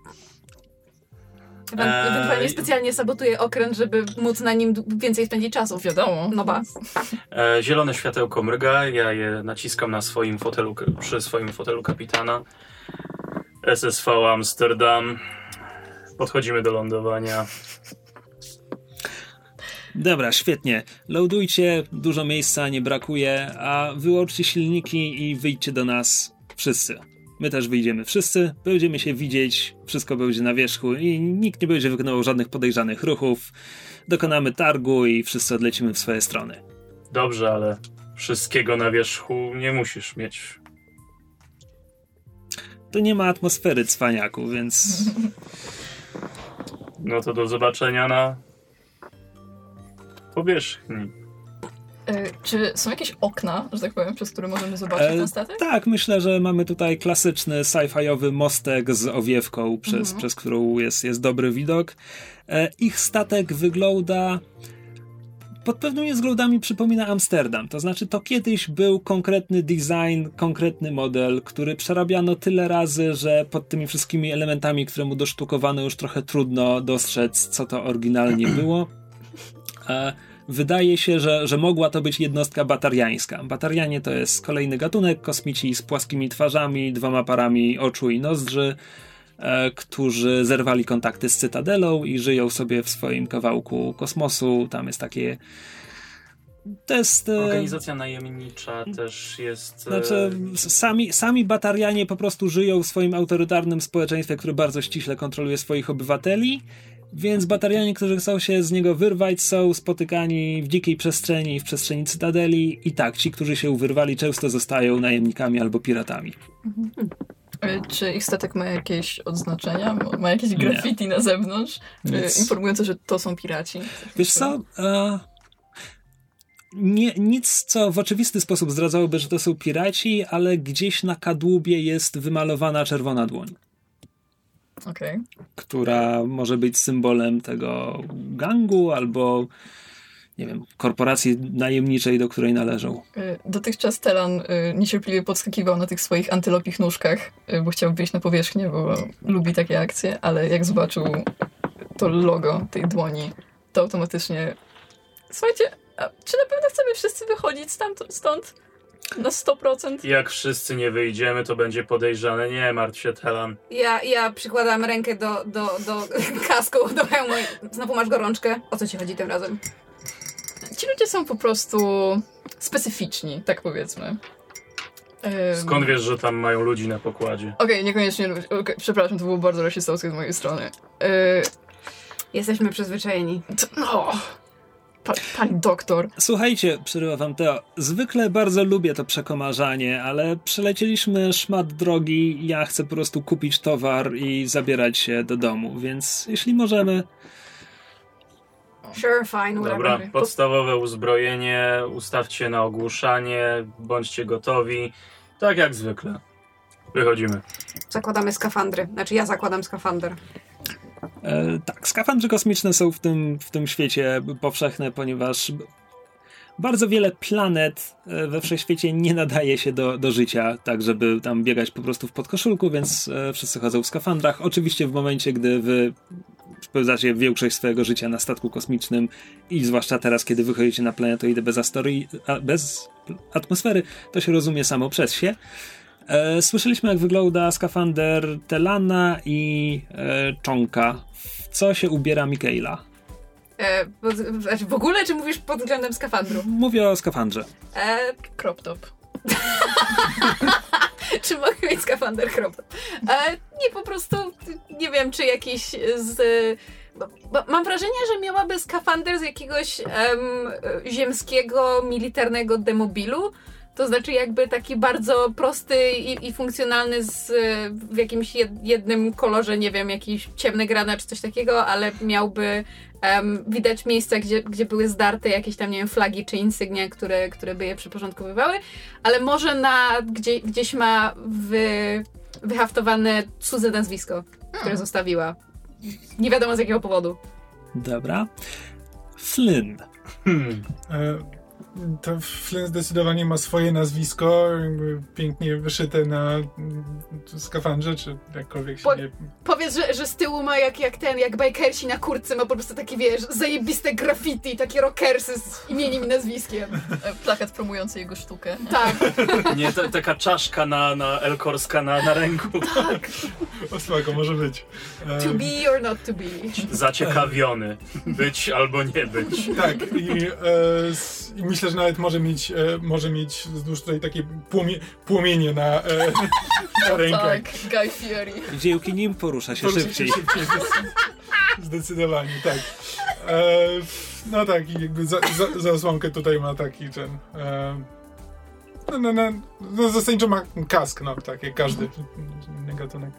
S2: Eee,
S5: Ewentualnie specjalnie sabotuje okręt, żeby móc na nim więcej spędzić czasu.
S4: Wiadomo.
S5: No ba.
S2: E, zielone światełko mryga, ja je naciskam na swoim fotelu, przy swoim fotelu kapitana. SSV Amsterdam. Podchodzimy do lądowania.
S1: Dobra, świetnie. Loadujcie, dużo miejsca nie brakuje, a wyłączcie silniki i wyjdźcie do nas wszyscy. My też wyjdziemy wszyscy, będziemy się widzieć, wszystko będzie na wierzchu i nikt nie będzie wykonywał żadnych podejrzanych ruchów. Dokonamy targu i wszyscy odlecimy w swoje strony.
S2: Dobrze, ale wszystkiego na wierzchu nie musisz mieć.
S1: Tu nie ma atmosfery cwaniaku, więc
S2: No to do zobaczenia na powierzchni.
S4: E, czy są jakieś okna, że tak powiem, przez które możemy zobaczyć
S1: E,
S4: ten statek?
S1: Tak, myślę, że mamy tutaj klasyczny sci-fiowy mostek z owiewką, przez,
S4: Mhm.
S1: przez którą jest, jest dobry widok. E, ich statek wygląda. Pod pewnymi względami przypomina Amsterdam. To znaczy, to kiedyś był konkretny design, konkretny model, który przerabiano tyle razy, że pod tymi wszystkimi elementami, które mu dosztukowano, już trochę trudno dostrzec, co to oryginalnie było. E, Wydaje się, że, że mogła to być jednostka batariańska. Batarianie to jest kolejny gatunek kosmici z płaskimi twarzami, dwoma parami oczu i nozdrzy, którzy zerwali kontakty z Cytadelą i żyją sobie w swoim kawałku kosmosu. Tam jest takie. To jest. e,
S2: Organizacja najemnicza też jest... e,
S1: Znaczy, sami, sami batarianie po prostu żyją w swoim autorytarnym społeczeństwie, które bardzo ściśle kontroluje swoich obywateli. Więc batarianie, którzy chcą się z niego wyrwać, są spotykani w dzikiej przestrzeni, w przestrzeni cytadeli. I tak, ci, którzy się wyrwali, często zostają najemnikami albo piratami.
S4: E, Czy ich statek ma jakieś odznaczenia? Ma- jakieś graffiti na zewnątrz? e,
S1: Nic.
S4: Informujące, że to są piraci?
S1: Wiesz co? E, nie, nic, co w oczywisty sposób zdradzałoby, że to są piraci, ale gdzieś na kadłubie jest wymalowana czerwona dłoń.
S4: Okej.
S1: która może być symbolem tego gangu albo nie wiem, korporacji najemniczej, do której należą.
S4: E, Dotychczas Telan e, niecierpliwie podskakiwał na tych swoich antylopich nóżkach, e, bo chciał wyjść na powierzchnię, bo lubi takie akcje, ale jak zobaczył to logo tej dłoni, to automatycznie słuchajcie, a czy na pewno chcemy wszyscy wychodzić stamtąd, stąd? Na 100%?
S2: Jak wszyscy nie wyjdziemy, to będzie podejrzane. Nie martw się, Telan.
S5: Ja, ja przykładam rękę do, do, do kasku, do hełmu i znowu masz gorączkę. O co ci chodzi tym razem?
S4: Ci ludzie są po prostu specyficzni, tak powiedzmy.
S2: Skąd wiesz, że tam mają ludzi na pokładzie?
S4: Okej, niekoniecznie ludzie. okej, przepraszam, to było bardzo rasistowskie z mojej strony. E,
S5: Jesteśmy przyzwyczajeni.
S4: no, pa, pani doktor.
S1: Słuchajcie, przerywa wam Teo, zwykle bardzo lubię to przekomarzanie, ale przelecieliśmy szmat drogi, ja chcę po prostu kupić towar i zabierać się do domu, więc jeśli możemy,
S5: Sure, fine,
S2: Dobra,
S5: whatever.
S2: podstawowe uzbrojenie, ustawcie na ogłuszanie, bądźcie gotowi. Tak jak zwykle. Wychodzimy.
S5: Zakładamy skafandry. Znaczy ja zakładam skafander.
S1: E, tak, skafandry kosmiczne są w tym, w tym świecie powszechne, ponieważ bardzo wiele planet e, we wszechświecie nie nadaje się do, do życia, tak żeby tam biegać po prostu w podkoszulku, więc e, wszyscy chodzą w skafandrach. Oczywiście w momencie, gdy wy spędzacie większość swojego życia na statku kosmicznym i zwłaszcza teraz, kiedy wychodzicie na planetoidę bez, astorii, bez atmosfery, to się rozumie samo przez się. E, Słyszeliśmy, jak wygląda skafander Telana i e, Czonka. W co się ubiera Mikaela?
S5: E, pod, znaczy w ogóle, czy mówisz pod względem skafandru?
S1: Mówię o skafandrze.
S5: E,
S4: Crop top.
S5: czy mogę mieć skafander kropka? E, nie, po prostu nie wiem, czy jakiś z... Bo, bo mam wrażenie, że miałaby skafander z jakiegoś em, ziemskiego, militarnego demobilu. To znaczy jakby taki bardzo prosty i, i funkcjonalny z, w jakimś jed, jednym kolorze, nie wiem, jakiś ciemny granat czy coś takiego, ale miałby em, widać miejsca, gdzie, gdzie były zdarte jakieś tam, nie wiem, flagi czy insygnia, które, które by je przyporządkowywały, ale może na, gdzie, gdzieś ma wy, wyhaftowane cudze nazwisko, które zostawiła. Nie wiadomo z jakiego powodu.
S1: Dobra. Flynn.
S2: Hmm.
S3: E, To Flynn zdecydowanie ma swoje nazwisko, pięknie wyszyte na mm, skafandrze, czy jakkolwiek się
S5: Bo-
S3: nie...
S5: Powiedz, że, że z tyłu ma jak, jak ten, jak bajkersi na kurtce, ma po prostu takie, wiesz, zajebiste graffiti, takie rockersy z imieniem i nazwiskiem.
S4: E, Plakat promujący jego sztukę.
S5: Tak.
S2: Nie, ta, taka czaszka na, na Elkorska na, na ręku.
S3: O, słabo, może być. E,
S5: To be or not to be.
S2: Zaciekawiony. Być albo nie być.
S3: Tak, i, e, s- i myślę, że nawet może mieć, e, może mieć wzdłuż tutaj takie płomie, płomienie na, e, na rękach.
S4: Tak, Guy Fieri.
S1: Dziełki nim porusza się
S3: Porusza się
S1: szybciej.
S3: szybciej, zdecy- Zdecydowanie, tak. E, no tak, i jakby za, za, zasłonkę tutaj ma taki ten. E, no, no, no, no zasadniczo ma kask, no tak, jak każdy inny gatunek.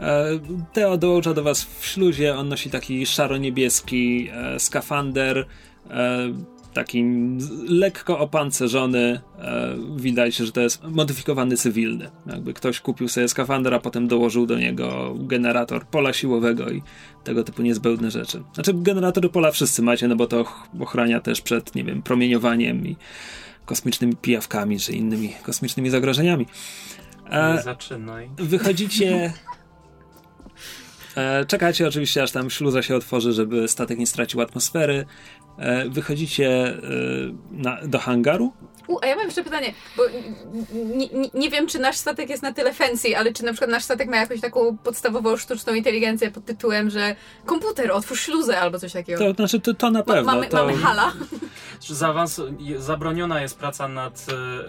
S1: E, Teo dołącza do was w śluzie. On nosi taki szaro-niebieski e, skafander. E, takim lekko opancerzony. E, widać, że to jest modyfikowany cywilny. Jakby ktoś kupił sobie skafander, a potem dołożył do niego generator pola siłowego i tego typu niezbędne rzeczy. Znaczy, generatory pola wszyscy macie, no bo to ochrania też przed, nie wiem, promieniowaniem i kosmicznymi pijawkami czy innymi kosmicznymi zagrożeniami.
S2: E, zaczynaj.
S1: Wychodzicie. E, czekacie oczywiście, aż tam śluza się otworzy, żeby statek nie stracił atmosfery. E, wychodzicie e, na, do hangaru.
S5: U, a ja mam jeszcze pytanie, bo nie, wiem, czy nasz statek jest na tyle fancy, ale czy na przykład nasz statek ma jakąś taką podstawową sztuczną inteligencję pod tytułem, że komputer, otwórz śluzę albo coś takiego.
S1: To znaczy, to, to na pewno.
S5: mamy,
S1: to...
S5: mamy hala.
S2: Zawans, zabroniona jest praca nad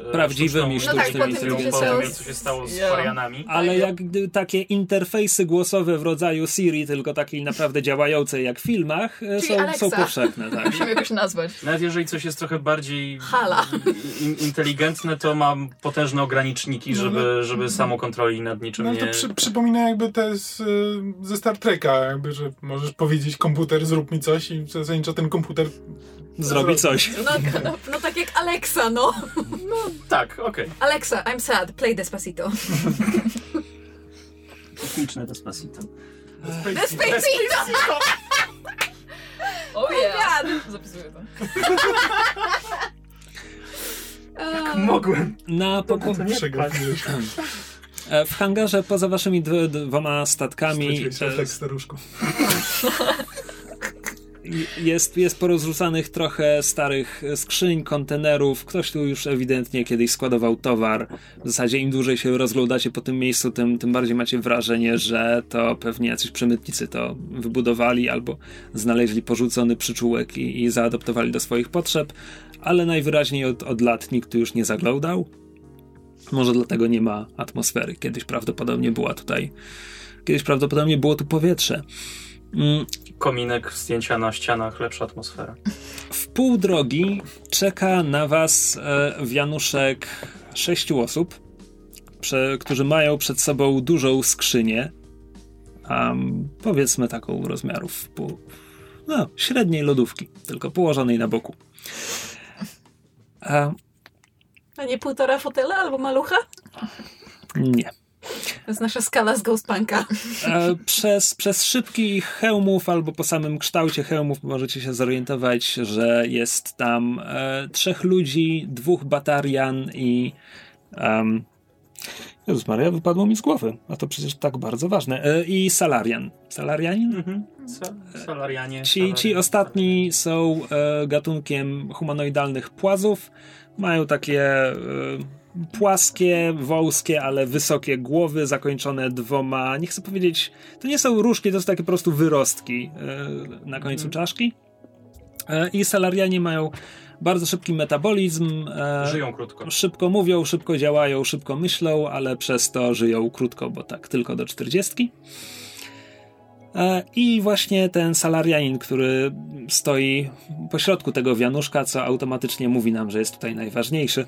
S1: e, prawdziwymi sztuczną, sztucznymi
S5: no tak,
S2: tym, co się stało z yeah.
S1: Ale jak takie interfejsy głosowe w rodzaju Siri, tylko takiej naprawdę działającej jak w filmach, e, są, są, powszechne. Tak.
S4: Musimy jakoś nazwać.
S2: Nawet jeżeli coś jest trochę bardziej
S5: hala.
S2: Inteligentne, to mam potężne ograniczniki, no, żeby, no. żeby samokontroli nad niczym
S3: no,
S2: nie...
S3: to przy, przypomina jakby te z, ze Star Treka, jakby, że możesz powiedzieć komputer zrób mi coś i zasadniczo ten komputer
S1: zrobi coś.
S5: No, no, no, tak jak Alexa, no.
S2: No tak, okej. Okay.
S5: Alexa, I'm sad, play Despacito.
S2: Techniczne Despacito.
S5: Despacito! Despacito!
S4: Oh yeah! Zapisuję to.
S2: Jak mogłem?
S1: Na poko... W hangarze poza waszymi dwoma statkami...
S3: Straciłeś staruszku.
S1: jest, jest porozrzucanych trochę starych skrzyń, kontenerów. Ktoś tu już ewidentnie kiedyś składował towar. W zasadzie im dłużej się rozglądacie po tym miejscu, tym, tym bardziej macie wrażenie, że to pewnie jacyś przemytnicy to wybudowali albo znaleźli porzucony przyczółek i, i zaadoptowali do swoich potrzeb, ale najwyraźniej od, od lat nikt tu już nie zaglądał. Może dlatego nie ma atmosfery. Kiedyś prawdopodobnie była tutaj. Kiedyś prawdopodobnie było tu powietrze.
S2: Mm. Kominek, zdjęcia na ścianach, lepsza atmosfera.
S1: W pół drogi czeka na was e, wianuszek sześciu osób, prze, którzy mają przed sobą dużą skrzynię, um, powiedzmy taką rozmiarów pół, no, średniej lodówki, tylko położonej na boku.
S5: A, A nie półtora fotela albo malucha?
S1: Nie.
S5: To jest nasza skala z Ghostpunka.
S1: E, przez, przez szybki hełmów albo po samym kształcie hełmów możecie się zorientować, że jest tam e, trzech ludzi, dwóch batarian i um, Jezus Maria, wypadło mi z głowy, a to przecież tak bardzo ważne. E, I Salarian. Salarianin? Mhm.
S2: salarianie.
S1: Ci, ci ostatni są e, gatunkiem humanoidalnych płazów. Mają takie e, płaskie, wąskie, ale wysokie głowy, zakończone dwoma, nie chcę powiedzieć, to nie są różki, to są takie po prostu wyrostki e, na końcu mm. czaszki. E, I salarianie mają bardzo szybki metabolizm.
S2: E, żyją krótko.
S1: Szybko mówią, szybko działają, szybko myślą, ale przez to żyją krótko, bo tak, tylko do 40. I właśnie ten salarianin, który stoi pośrodku tego wianuszka, co automatycznie mówi nam, że jest tutaj najważniejszy.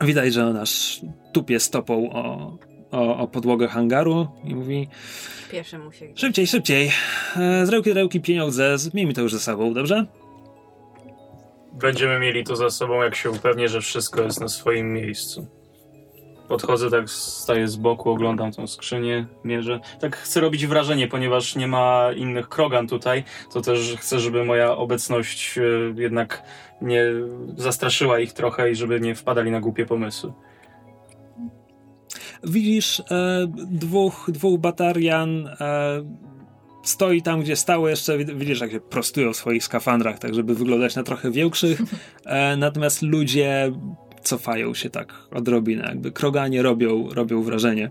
S1: Widać, że nasz tupie stopą o, o, o podłogę hangaru i mówi
S5: Pieszy mu się.
S1: Szybciej, szybciej. E, zrełki, rełki, pieniądze. Miejmy to już ze sobą, dobrze?
S2: Będziemy mieli to za sobą, jak się upewnię, że wszystko jest na swoim miejscu. Podchodzę, tak staję z boku, oglądam tą skrzynię, mierzę. Tak chcę robić wrażenie, ponieważ nie ma innych krogan tutaj, to też chcę, żeby moja obecność e, jednak nie zastraszyła ich trochę i żeby nie wpadali na głupie pomysły.
S1: Widzisz e, dwóch, dwóch batarian e, stoi tam, gdzie stało jeszcze, widzisz, jak się prostują w swoich skafandrach, tak żeby wyglądać na trochę większych, e, natomiast ludzie cofają się tak odrobinę, jakby kroganie robią, robią wrażenie.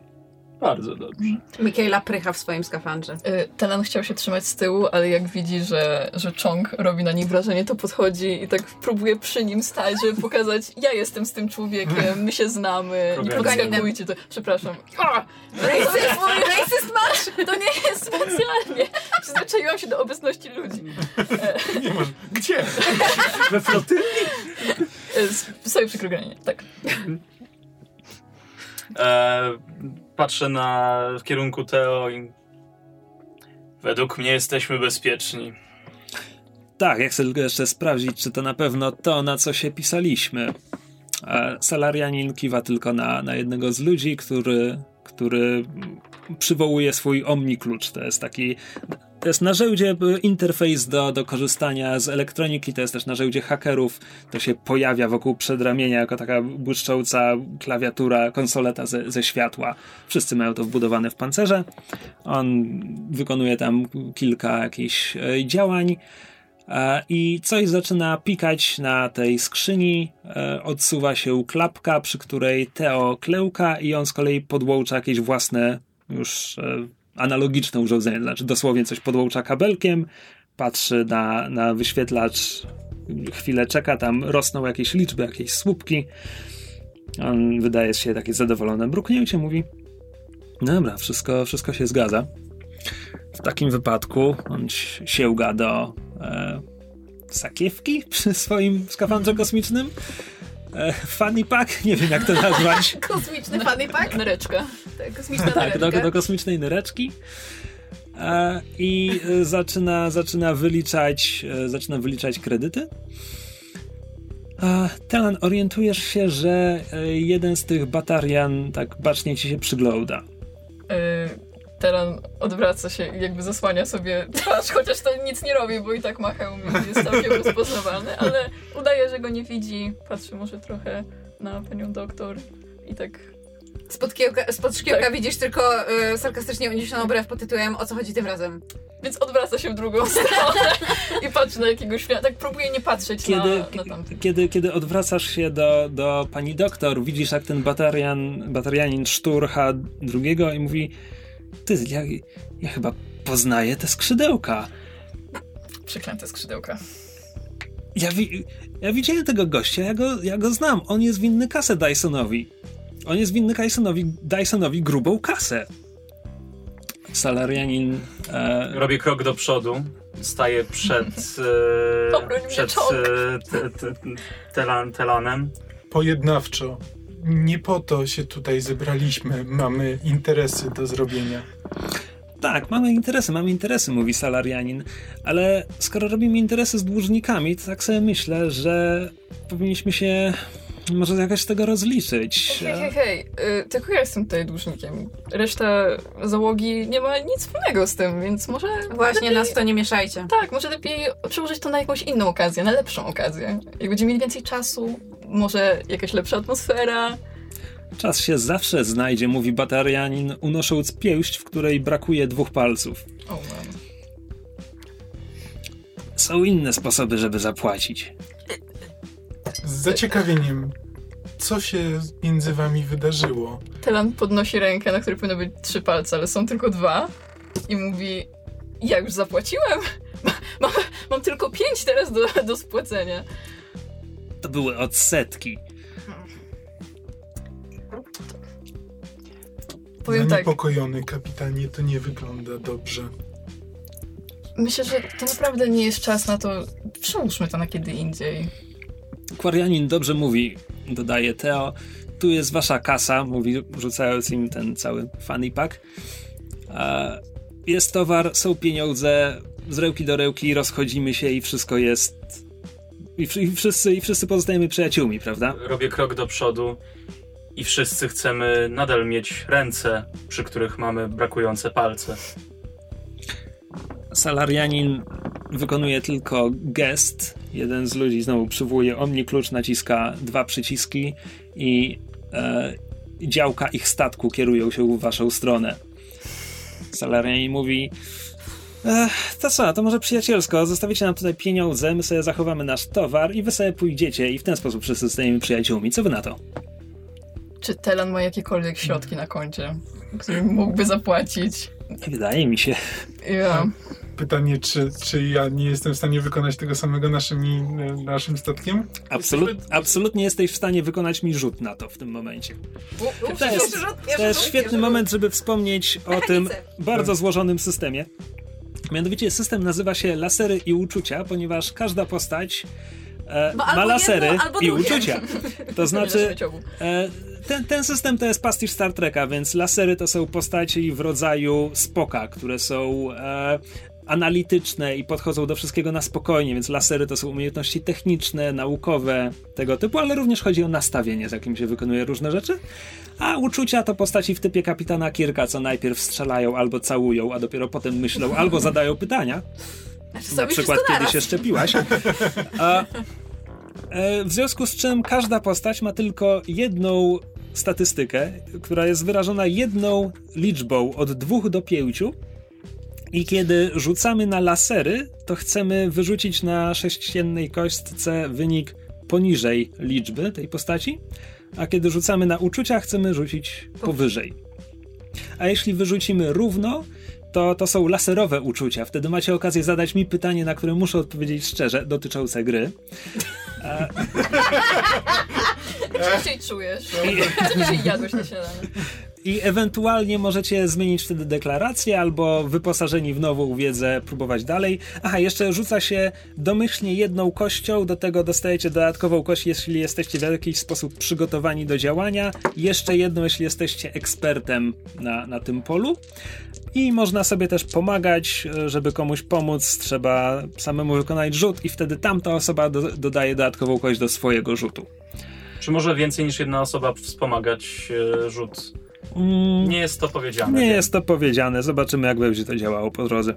S2: Bardzo dobrze.
S5: Mikaela prycha w swoim skafandrze.
S4: Y, Telan chciał się trzymać z tyłu, ale jak widzi, że, że Chong robi na nich wrażenie, to podchodzi i tak próbuje przy nim stać, żeby pokazać, ja jestem z tym człowiekiem, my się znamy, nie podskakujcie to. Przepraszam.
S5: Racist, racist masz?
S4: To nie jest specjalnie. Przyzwyczaiłam się do obecności ludzi.
S3: Nie masz. Gdzie?
S2: We flotyli?
S4: Sobie przy tak.
S2: E, patrzę na, w kierunku Teo i według mnie jesteśmy bezpieczni.
S1: Tak, ja chcę tylko jeszcze sprawdzić, czy to na pewno to, na co się pisaliśmy. A Salarianin kiwa tylko na, na jednego z ludzi, który, który przywołuje swój omniklucz. To jest taki. To jest narzędzie, interfejs do, do korzystania z elektroniki, to jest też narzędzie hakerów. To się pojawia wokół przedramienia jako taka błyszcząca klawiatura, konsoleta ze, ze światła. Wszyscy mają to wbudowane w pancerze. On wykonuje tam kilka jakichś e, działań. E, I coś zaczyna pikać na tej skrzyni. E, odsuwa się klapka, przy której Teo klełka, i on z kolei podłącza jakieś własne, już e, analogiczne urządzenie. Znaczy, dosłownie coś podłącza kabelkiem, patrzy na, na wyświetlacz, chwilę czeka, tam rosną jakieś liczby, jakieś słupki. On wydaje się takie zadowolone bruknięcie, mówi: Dobra, wszystko, wszystko się zgadza. W takim wypadku on sięga do e, sakiewki przy swoim skafandrze kosmicznym. E, funny pack? Nie wiem jak to nazwać.
S5: Kosmiczny funny pack?
S4: Nereczka.
S5: Tak, kosmiczna
S1: tak, do, do kosmicznej nereczki. E, I e, zaczyna, zaczyna wyliczać e, zaczyna wyliczać kredyty. A Telan, orientujesz się, że jeden z tych batarian tak bacznie ci się przygląda.
S4: Yy, Teran odwraca się i jakby zasłania sobie twarz, chociaż to nic nie robi, bo i tak ma hełm i jest całkiem rozpoznawalny, ale udaje, że go nie widzi. Patrzy może trochę na panią doktor i tak
S5: Spod, kiełka, spod szkiełka
S4: Tak.
S5: widzisz tylko y, sarkastycznie uniesioną brew pod tytułem O co chodzi tym razem?
S4: Więc odwraca się w drugą stronę i patrzy na jakiegoś świata. Tak próbuje nie patrzeć
S1: Kiedy,
S4: na, na
S1: kiedy, kiedy odwracasz się do, do pani doktor, widzisz jak ten batarian, batarianin szturcha drugiego i mówi ty, ja, ja chyba poznaję te skrzydełka.
S4: Przeklęte skrzydełka.
S1: Ja, wi- ja widziałem tego gościa, ja go, ja go znam. On jest winny kasę Dysonowi. On jest winny Dysonowi, Dysonowi grubą kasę. Salarianin e,
S2: Robię krok do przodu, staję przed, e, przed e, te, te, telan, Telanem.
S3: Pojednawczo. Nie po to się tutaj zebraliśmy. Mamy interesy do zrobienia.
S1: Tak, mamy interesy, mamy interesy, mówi salarianin, ale skoro robimy interesy z dłużnikami, to tak sobie myślę, że powinniśmy się może jakoś z tego rozliczyć.
S4: Hej, hej, hej, y, tylko ja jestem tutaj dłużnikiem. Reszta załogi nie ma nic wspólnego z tym, więc może
S5: Właśnie
S4: lepiej...
S5: nas to nie mieszajcie.
S4: Tak, może lepiej przełożyć to na jakąś inną okazję, na lepszą okazję. Jak będziemy mieli więcej czasu, może jakaś lepsza atmosfera.
S1: Czas się zawsze znajdzie, mówi batarianin, unosząc pięść, w której brakuje dwóch palców.
S4: O, mam.
S1: Są inne sposoby, żeby zapłacić.
S3: Z zaciekawieniem, co się między wami wydarzyło?
S4: Telan podnosi rękę, na której powinno być trzy palce, ale są tylko dwa i mówi, ja już zapłaciłem. Mam, mam tylko pięć teraz do, do spłacenia.
S1: To były odsetki.
S4: Powiem tak,
S3: Zaniepokojony kapitanie, to nie wygląda dobrze.
S4: myślę, że to naprawdę nie jest czas na to. Przełóżmy to na kiedy indziej.
S1: Kwarianin dobrze mówi, dodaje Teo. Tu jest wasza kasa, mówi, rzucając im ten cały funny pack. Jest towar, są pieniądze, z rełki do rełki rozchodzimy się i wszystko jest... I, i, wszyscy, I wszyscy pozostajemy przyjaciółmi, prawda?
S2: Robię krok do przodu i wszyscy chcemy nadal mieć ręce, przy których mamy brakujące palce.
S1: Salarianin wykonuje tylko gest. Jeden z ludzi znowu przywołuje omni klucz, naciska dwa przyciski i e, działka ich statku kierują się w waszą stronę. Salarianin mówi Ech, to co, to może przyjacielsko, zostawicie nam tutaj pieniądze, my sobie zachowamy nasz towar i wy sobie pójdziecie i w ten sposób wszyscy zostajemy przyjaciółmi. Co wy na to?
S4: Czy Telan ma jakiekolwiek środki na koncie, którym mógłby zapłacić?
S1: Nie wydaje mi się.
S4: Ja.
S3: Pytanie, czy, czy ja nie jestem w stanie wykonać tego samego naszymi, naszym statkiem?
S1: Absolut, absolutnie jesteś w stanie wykonać mi rzut na to w tym momencie.
S5: U, u,
S1: To jest,
S5: rzut,
S1: to jest
S5: rzut,
S1: świetny moment, żeby wspomnieć o tym
S5: Mechanice.
S1: bardzo złożonym systemie. Mianowicie system nazywa się lasery i uczucia, ponieważ każda postać e,
S5: Ma
S1: lasery
S5: jedno,
S1: i uczucia. To znaczy, e, ten, ten system to jest pastisz Star Treka, więc lasery to są postaci w rodzaju Spoka, które są e, analityczne i podchodzą do wszystkiego na spokojnie, więc lasery to są umiejętności techniczne, naukowe, tego typu, ale również chodzi o nastawienie, z jakim się wykonuje różne rzeczy. A uczucia to postaci w typie kapitana Kirka, co najpierw strzelają albo całują, a dopiero potem myślą albo zadają pytania. Na przykład, kiedy się szczepiłaś. A, e, w związku z czym każda postać ma tylko jedną statystykę, która jest wyrażona jedną liczbą od 2 do 5. I kiedy rzucamy na lasery, to chcemy wyrzucić na sześciennej kostce wynik poniżej liczby tej postaci, a kiedy rzucamy na uczucia, chcemy rzucić powyżej. A jeśli wyrzucimy równo, to to są laserowe uczucia. Wtedy macie okazję zadać mi pytanie, na które muszę odpowiedzieć szczerze, dotyczące gry.
S4: Jak się czujesz? Dzisiaj jadłeś na śniadanie?
S1: I ewentualnie możecie zmienić wtedy deklarację, albo wyposażeni w nową wiedzę próbować dalej. Aha, jeszcze rzuca się domyślnie jedną kością, do tego dostajecie dodatkową kość, jeśli jesteście w jakiś sposób przygotowani do działania. Jeszcze jedną, jeśli jesteście ekspertem na, na tym polu. I można sobie też pomagać, żeby komuś pomóc, trzeba samemu wykonać rzut i wtedy tamta osoba do, dodaje dodatkową kość do swojego rzutu.
S2: Czy może więcej niż jedna osoba wspomagać e, rzut?
S1: Mm,
S2: Nie jest to powiedziane.
S1: nie
S2: wiem.
S1: jest to powiedziane, zobaczymy jak będzie to działało po drodze.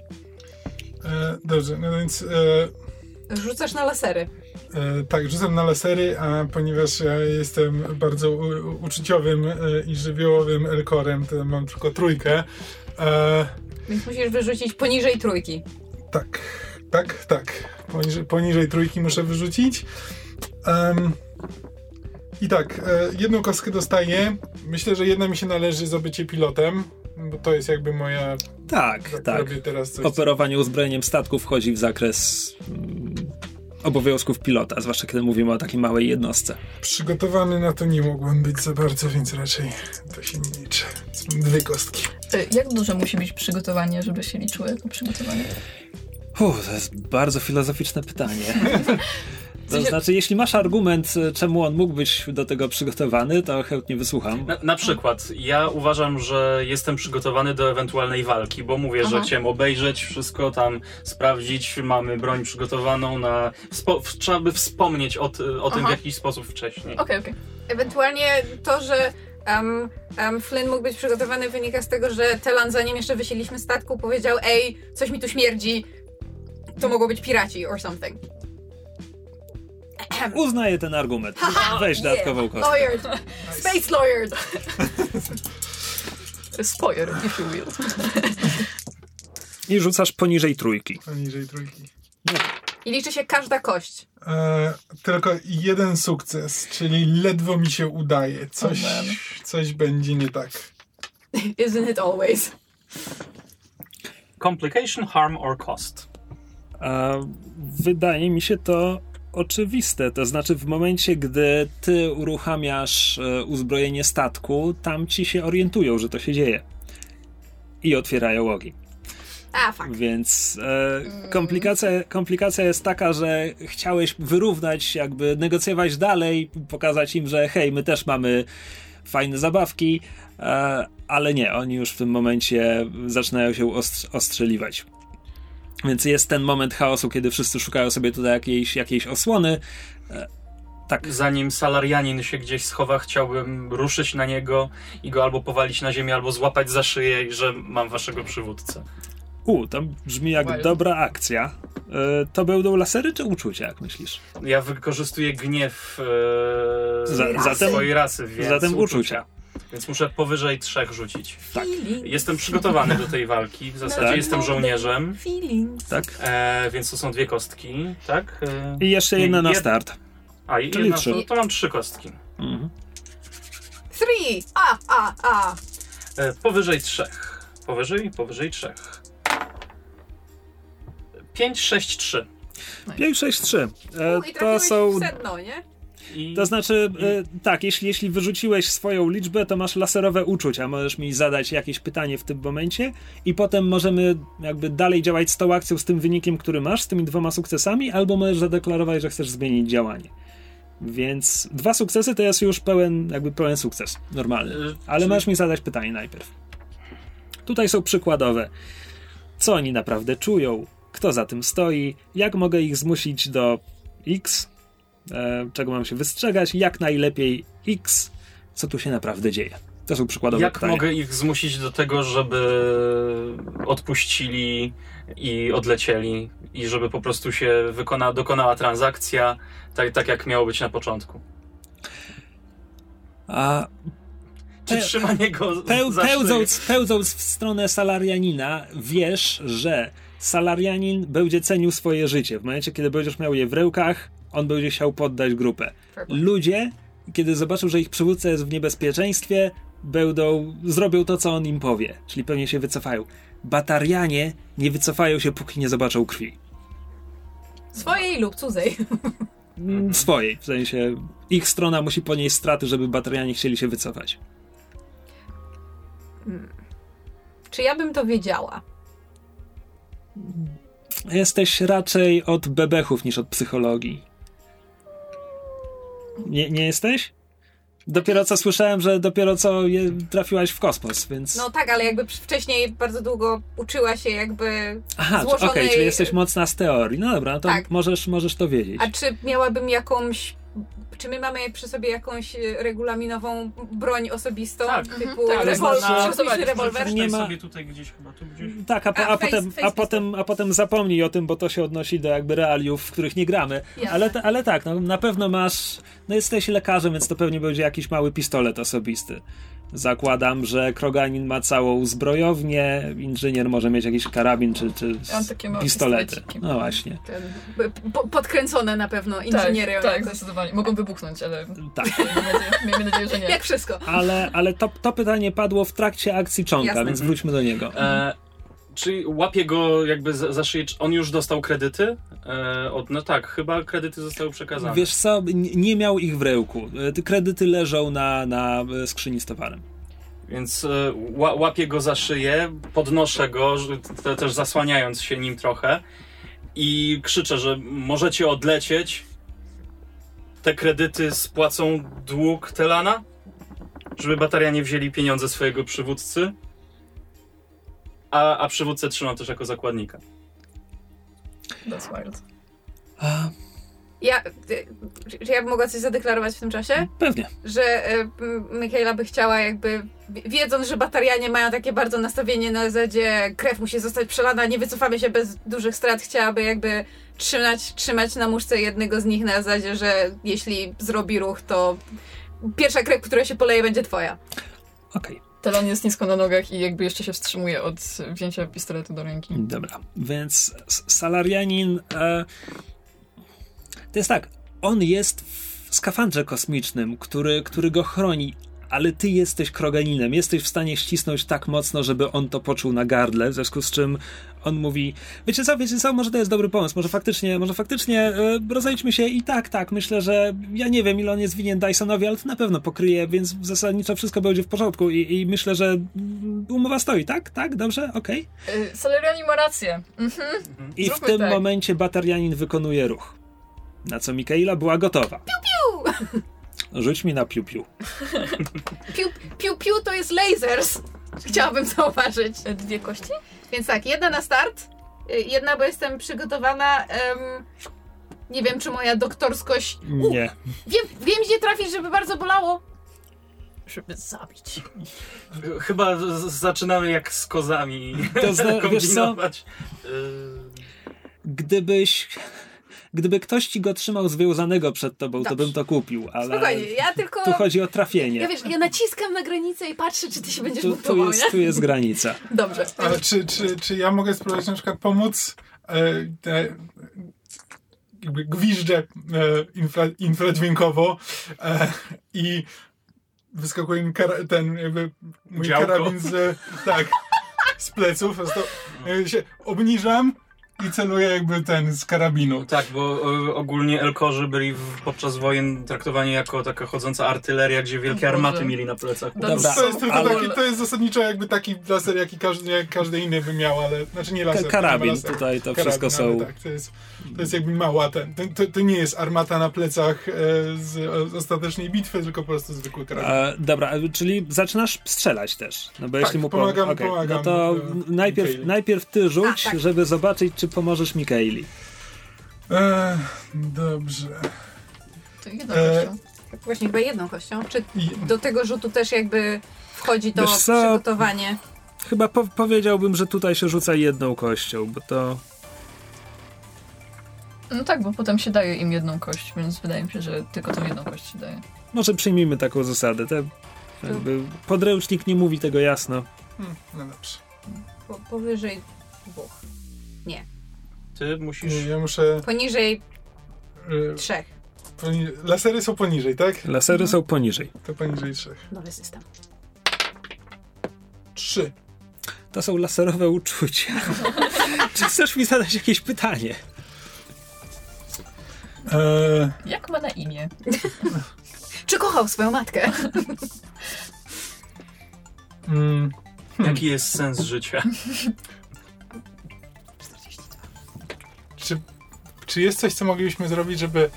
S3: E, dobrze, no więc e,
S5: Rzucasz na lasery.
S3: e, tak, rzucam na lasery, a ponieważ ja jestem bardzo u, uczuciowym e, i żywiołowym Elkorem, to mam tylko trójkę. E,
S5: Więc musisz wyrzucić poniżej trójki.
S3: tak, tak, tak. Poniżej, poniżej trójki muszę wyrzucić. Em, I tak, e, jedną kostkę dostaję. Myślę, że jedna mi się należy za bycie pilotem, bo to jest jakby moja...
S1: Tak, tak.
S3: Robię teraz coś,
S1: Operowanie uzbrojeniem statku wchodzi w zakres mm, obowiązków pilota, zwłaszcza kiedy mówimy o takiej małej jednostce.
S3: Przygotowany na to nie mogłem być za bardzo, więc raczej to się nie liczy. Dwie kostki.
S4: Y, Jak duże musi być przygotowanie, żeby się liczyło jako przygotowanie?
S1: Uff, to jest bardzo filozoficzne pytanie. To znaczy, jeśli masz argument, y, czemu on mógł być do tego przygotowany, to chętnie wysłucham.
S2: Na, na przykład, ja uważam, że jestem przygotowany do ewentualnej walki, bo mówię, że
S5: Aha.
S2: chciałem obejrzeć wszystko tam, sprawdzić, mamy broń przygotowaną na... W- trzeba by wspomnieć o, o tym w jakiś sposób wcześniej.
S4: Okej, okej.
S5: Ewentualnie to, że um, um, Flynn mógł być przygotowany wynika z tego, że Telan zanim jeszcze wysiedliśmy statku powiedział ej, coś mi tu śmierdzi, to mogło być piraci or something.
S1: Uznaję ten argument. Weź dodatkową kostkę.
S5: Lawyered. Space lawyered.
S4: Spoiler, if you will.
S1: I rzucasz poniżej trójki.
S3: Poniżej trójki.
S5: I liczy się każda kość.
S3: E, tylko jeden sukces, czyli ledwo mi się udaje. Coś,
S4: Oh
S3: coś będzie nie tak.
S5: Isn't it always?
S2: Complication, harm or cost.
S1: A wydaje mi się to oczywiste. To znaczy, w momencie, gdy ty uruchamiasz e, uzbrojenie statku, tam ci się orientują, że to się dzieje. I otwierają ogień.
S5: A, fuck.
S1: Więc e, komplikacja, komplikacja jest taka, że chciałeś wyrównać, jakby negocjować dalej, pokazać im, że hej, my też mamy fajne zabawki, e, ale nie, oni już w tym momencie zaczynają się ostrz- ostrzeliwać. Więc jest ten moment chaosu, kiedy wszyscy szukają sobie tutaj jakiejś, jakiejś osłony. E, tak,
S2: Zanim salarianin się gdzieś schowa, chciałbym ruszyć na niego i go albo powalić na ziemię, albo złapać za szyję, i że mam waszego przywódcę.
S1: u, to brzmi jak
S4: Wild.
S1: dobra akcja. E, to będą lasery czy uczucia, jak myślisz?
S2: Ja wykorzystuję gniew e,
S1: Za-
S2: swojej rasy, więc
S1: Zatem uczucia.
S2: Więc muszę powyżej trzech rzucić.
S1: Tak.
S2: Jestem przygotowany do tej walki. W zasadzie
S1: Tak.
S2: jestem żołnierzem,
S5: Feelings.
S1: Tak.
S2: e, więc to są dwie kostki, tak? E,
S1: I jeszcze jedna na
S2: jed-
S1: start.
S2: a i
S1: czyli
S2: jedna,
S1: trzy.
S2: to, to mam trzy kostki.
S1: Mhm.
S5: Three! A, a, a.
S2: E, powyżej trzech. Powyżej, powyżej trzech. 5, 6, 3.
S1: 5, 6, 3. E,
S5: U,
S1: to są.
S5: w sedno, nie?
S2: I
S1: To znaczy, e, tak, jeśli, jeśli wyrzuciłeś swoją liczbę, to masz laserowe uczucia. Możesz mi zadać jakieś pytanie w tym momencie, i potem możemy jakby dalej działać z tą akcją, z tym wynikiem, który masz, z tymi dwoma sukcesami, albo możesz zadeklarować, że chcesz zmienić działanie. Więc dwa sukcesy to jest już pełen, jakby pełen sukces, normalny.
S2: E,
S1: Ale
S2: czyli-
S1: masz mi zadać pytanie najpierw. Tutaj są przykładowe. co oni naprawdę czują, kto za tym stoi, jak mogę ich zmusić do X, czego mam się wystrzegać, jak najlepiej X, co tu się naprawdę dzieje. To są przykładowe
S2: Jak
S1: pytania.
S2: mogę ich zmusić do tego, żeby odpuścili i odlecieli i żeby po prostu się wykona, dokonała transakcja tak, tak, jak miało być na początku?
S1: A
S2: Czy trzymanie go
S1: Peł, pełdząc, pełdząc w stronę salarianina, wiesz, że salarianin będzie cenił swoje życie. W momencie, kiedy będziesz miał je w rękach, on będzie chciał poddać grupę. Ludzie, kiedy zobaczą, że ich przywódca jest w niebezpieczeństwie, będą, zrobią to, co on im powie, czyli pewnie się wycofają. Batarianie nie wycofają się, póki nie zobaczą krwi.
S5: Swojej lub cudzej.
S1: Swojej, w sensie ich strona musi ponieść straty, żeby batarianie chcieli się wycofać.
S5: Czy ja bym to wiedziała?
S1: Jesteś raczej od bebechów niż od psychologii. Nie, nie jesteś? Dopiero co słyszałem, że dopiero co je, trafiłaś w kosmos, więc.
S5: No tak, ale jakby wcześniej bardzo długo uczyła się jakby
S1: Aha, czy- okej,
S5: złożonej...
S1: czyli jesteś mocna z teorii. No dobra, no to
S5: Tak.
S1: możesz, możesz to wiedzieć.
S5: A czy miałabym jakąś... Czy my mamy przy sobie jakąś e, regulaminową broń osobistą?
S2: Tak.
S5: Typu
S4: Tak,
S5: rewol-
S4: można-
S5: osobisty rewolwer?
S1: Nie ma-
S2: sobie tutaj gdzieś chyba, tu gdzieś.
S1: Tak, a, po,
S5: A,
S1: a,
S5: face-
S1: potem,
S5: face
S1: a, potem, a potem zapomnij o tym, bo to się odnosi do jakby realiów, w których nie gramy.
S5: Jasne.
S1: Ale, ale tak, no, na pewno masz. No jesteś lekarzem, więc to pewnie będzie jakiś mały pistolet osobisty. Zakładam, że Kroganin ma całą zbrojownię, inżynier może mieć jakiś karabin czy, czy pistolety. No właśnie.
S5: Ten, po, podkręcone na pewno inżynierią.
S4: Tak, tak, zdecydowanie. Mogą wybuchnąć, ale
S1: Tak.
S4: miejmy nadzieję, miejmy nadzieję że nie.
S5: Jak wszystko.
S1: Ale, ale to, to pytanie padło w trakcie akcji czonka,
S5: Jasne.
S1: więc wróćmy do niego.
S2: E, czy łapie go jakby za, za szyję? On już dostał kredyty? E, od, no tak, chyba kredyty zostały przekazane.
S1: Wiesz co, nie miał ich w ręku. E, kredyty leżą na, na e, skrzyni z towarem.
S2: Więc e, ła, łapię go za szyję, podnoszę go, też zasłaniając się nim trochę i krzyczę, że możecie odlecieć. Te kredyty spłacą dług Telana? Żeby batarianie wzięli pieniądze swojego przywódcy. A, a przywódcę trzymam też jako zakładnika.
S4: That's wild.
S1: A,
S5: Ja, czy- ja bym mogła coś zadeklarować w tym czasie?
S1: pewnie.
S5: Że y, Michaela by chciała jakby, wi- wiedząc, że batarianie mają takie bardzo nastawienie na zasadzie krew musi zostać przelana, nie wycofamy się bez dużych strat, chciałaby jakby trzymać, trzymać na muszce jednego z nich na zasadzie, że jeśli zrobi ruch, to pierwsza krew, która się poleje, będzie twoja.
S1: Okej.
S4: Telan jest nisko na nogach i jakby jeszcze się wstrzymuje od wzięcia pistoletu do ręki.
S1: Dobra, więc salarianin. E, to jest tak, on jest w skafandrze kosmicznym, który, który go chroni, ale ty jesteś kroganinem. Jesteś w stanie ścisnąć tak mocno, żeby on to poczuł na gardle, w związku z czym on mówi: Wiecie co, wiecie co, może to jest dobry pomysł, może faktycznie, może faktycznie e, rozejdźmy się i tak, tak, myślę, że ja nie wiem, ile on jest winien Dysonowi, ale to na pewno pokryje, więc zasadniczo wszystko będzie w porządku i, i myślę, że mm, umowa stoi, tak? Tak, dobrze, okej.
S4: Y, Salariani ma rację. Mhm.
S1: I w tym
S4: tak.
S1: momencie batarianin wykonuje ruch. Na co Mikaela była gotowa. Piu, piu! Rzuć mi na piu-piu.
S5: Piu, piu, piu to jest lasers. Chciałabym zauważyć.
S4: Dwie kości?
S5: Więc tak, jedna na start, y, jedna, bo jestem przygotowana. em, nie wiem, czy moja doktorskość. U,
S1: Nie.
S5: wiem, wiem, gdzie trafić, żeby bardzo bolało.
S4: Żeby zabić.
S2: Chyba zaczynamy jak z kozami
S1: To zna- wiesz co?
S2: kombinować. Y,
S1: Gdybyś... Gdyby ktoś ci go trzymał związanego przed tobą, to
S5: Dobrze.
S1: bym to kupił, ale
S5: Spokojnie, ja tylko.
S1: tu chodzi o
S5: Ja
S1: trafienie.
S5: wiesz, ja naciskam na granicę i patrzę, czy ty się będziesz
S1: Tu, tu,
S5: buntował,
S1: jest,
S5: nie?
S1: tu jest granica.
S4: Dobrze.
S3: A czy, czy, czy ja mogę spróbować na przykład pomóc e, te, jakby gwiżdżę e, infra, infradźwiękowo e, i wyskakuje mi kara, ten jakby mój
S2: Działko.
S3: karabin z, tak, z pleców. Prostu, e, się obniżam i celuje jakby ten z karabinu.
S2: Tak, bo e, ogólnie Elkorzy byli w, podczas wojen traktowani jako taka chodząca artyleria, gdzie wielkie armaty mieli na plecach.
S1: Dobra.
S3: To jest, tylko
S1: ale-
S3: taki, to jest zasadniczo jakby taki laser, jaki każdy, jak każdy inny by miał, ale znaczy nie laser.
S1: Karabin
S3: laseru.
S1: tutaj, to
S3: Karabin,
S1: wszystko
S3: ale
S1: są...
S3: Tak, to jest, to jest jakby mała ten. To, to, to nie jest armata na plecach e, z o- ostatecznej bitwy, tylko po prostu zwykły karabin.
S1: E, dobra, e, czyli zaczynasz strzelać też. No bo
S3: Tak,
S1: jeśli mu po-
S3: pomagam-
S1: okej,
S3: pomagam,
S1: No to
S3: e,
S1: najpierw,
S3: Mikaeli.
S1: najpierw ty rzuć,
S5: A, tak.
S1: żeby zobaczyć, czy pomożesz Mikaeli.
S3: E, dobrze.
S4: To jedną kością.
S5: Właśnie chyba jedną kością. Czy do tego rzutu też jakby wchodzi to
S1: Wiesz co?
S5: przygotowanie?
S1: Chyba po- powiedziałbym, że tutaj się rzuca jedną kością, bo to...
S4: No tak, bo potem się daje im jedną kość, więc wydaje mi się, że tylko tą jedną kość się daje.
S1: Może przyjmijmy taką zasadę. Te, jakby, podręcznik nie mówi tego jasno.
S3: hmm, no dobrze.
S5: Po, powyżej dwóch.
S2: Ty musisz...
S3: Nie, ja muszę...
S5: Poniżej
S3: E,
S5: trzech.
S3: poni- lasery są poniżej, tak?
S1: Lasery są poniżej.
S3: To poniżej trzech.
S5: Nowy system.
S3: Trzy.
S1: To są laserowe uczucia. czy chcesz mi zadać jakieś pytanie?
S3: E,
S4: Jak ma na imię?
S5: Czy kochał swoją matkę?
S3: mm,
S2: Jaki jest sens życia?
S3: czy, czy jest coś, co moglibyśmy zrobić, żeby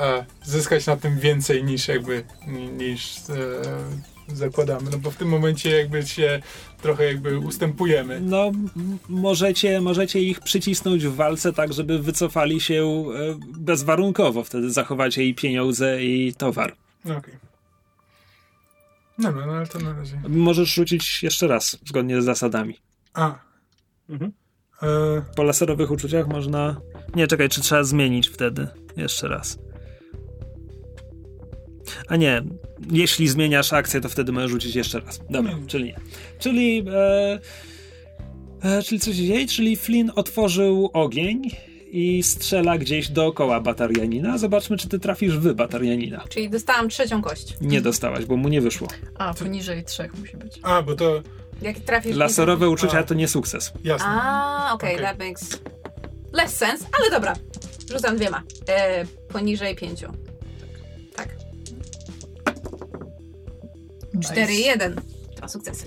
S3: e, zyskać na tym więcej niż jakby ni- niż e, zakładamy? No bo w tym momencie jakby się trochę jakby ustępujemy.
S1: No, możecie, możecie ich przycisnąć w walce tak, żeby wycofali się e, bezwarunkowo. Wtedy zachowacie i pieniądze, i towar.
S3: No okej. Dobra, no ale to na razie.
S1: Możesz rzucić jeszcze raz, zgodnie z zasadami.
S3: A.
S2: Mhm.
S3: E,
S1: Po laserowych uczuciach można... Nie, czekaj, czy trzeba zmienić wtedy? Jeszcze raz. A nie, jeśli zmieniasz akcję, to wtedy możesz rzucić jeszcze raz. Dobra,
S3: Hmm.
S1: czyli nie. Czyli... E, e, czyli co się dzieje? Czyli Flynn otworzył ogień i strzela gdzieś dookoła batarianina. Zobaczmy, czy ty trafisz w batarianina.
S5: Czyli dostałam trzecią kość.
S1: Nie dostałaś, bo mu nie wyszło.
S4: A, poniżej trzech musi być.
S3: a, bo to
S5: Jak trafisz...
S1: Laserowe uczucia
S3: A.
S1: to nie sukces.
S3: jasne.
S5: A, okej,
S3: Okej.
S5: that makes less sense, ale dobra. Rzucam dwiema. E, poniżej pięciu.
S4: Nice.
S5: Cztery, jeden. Dwa sukcesy.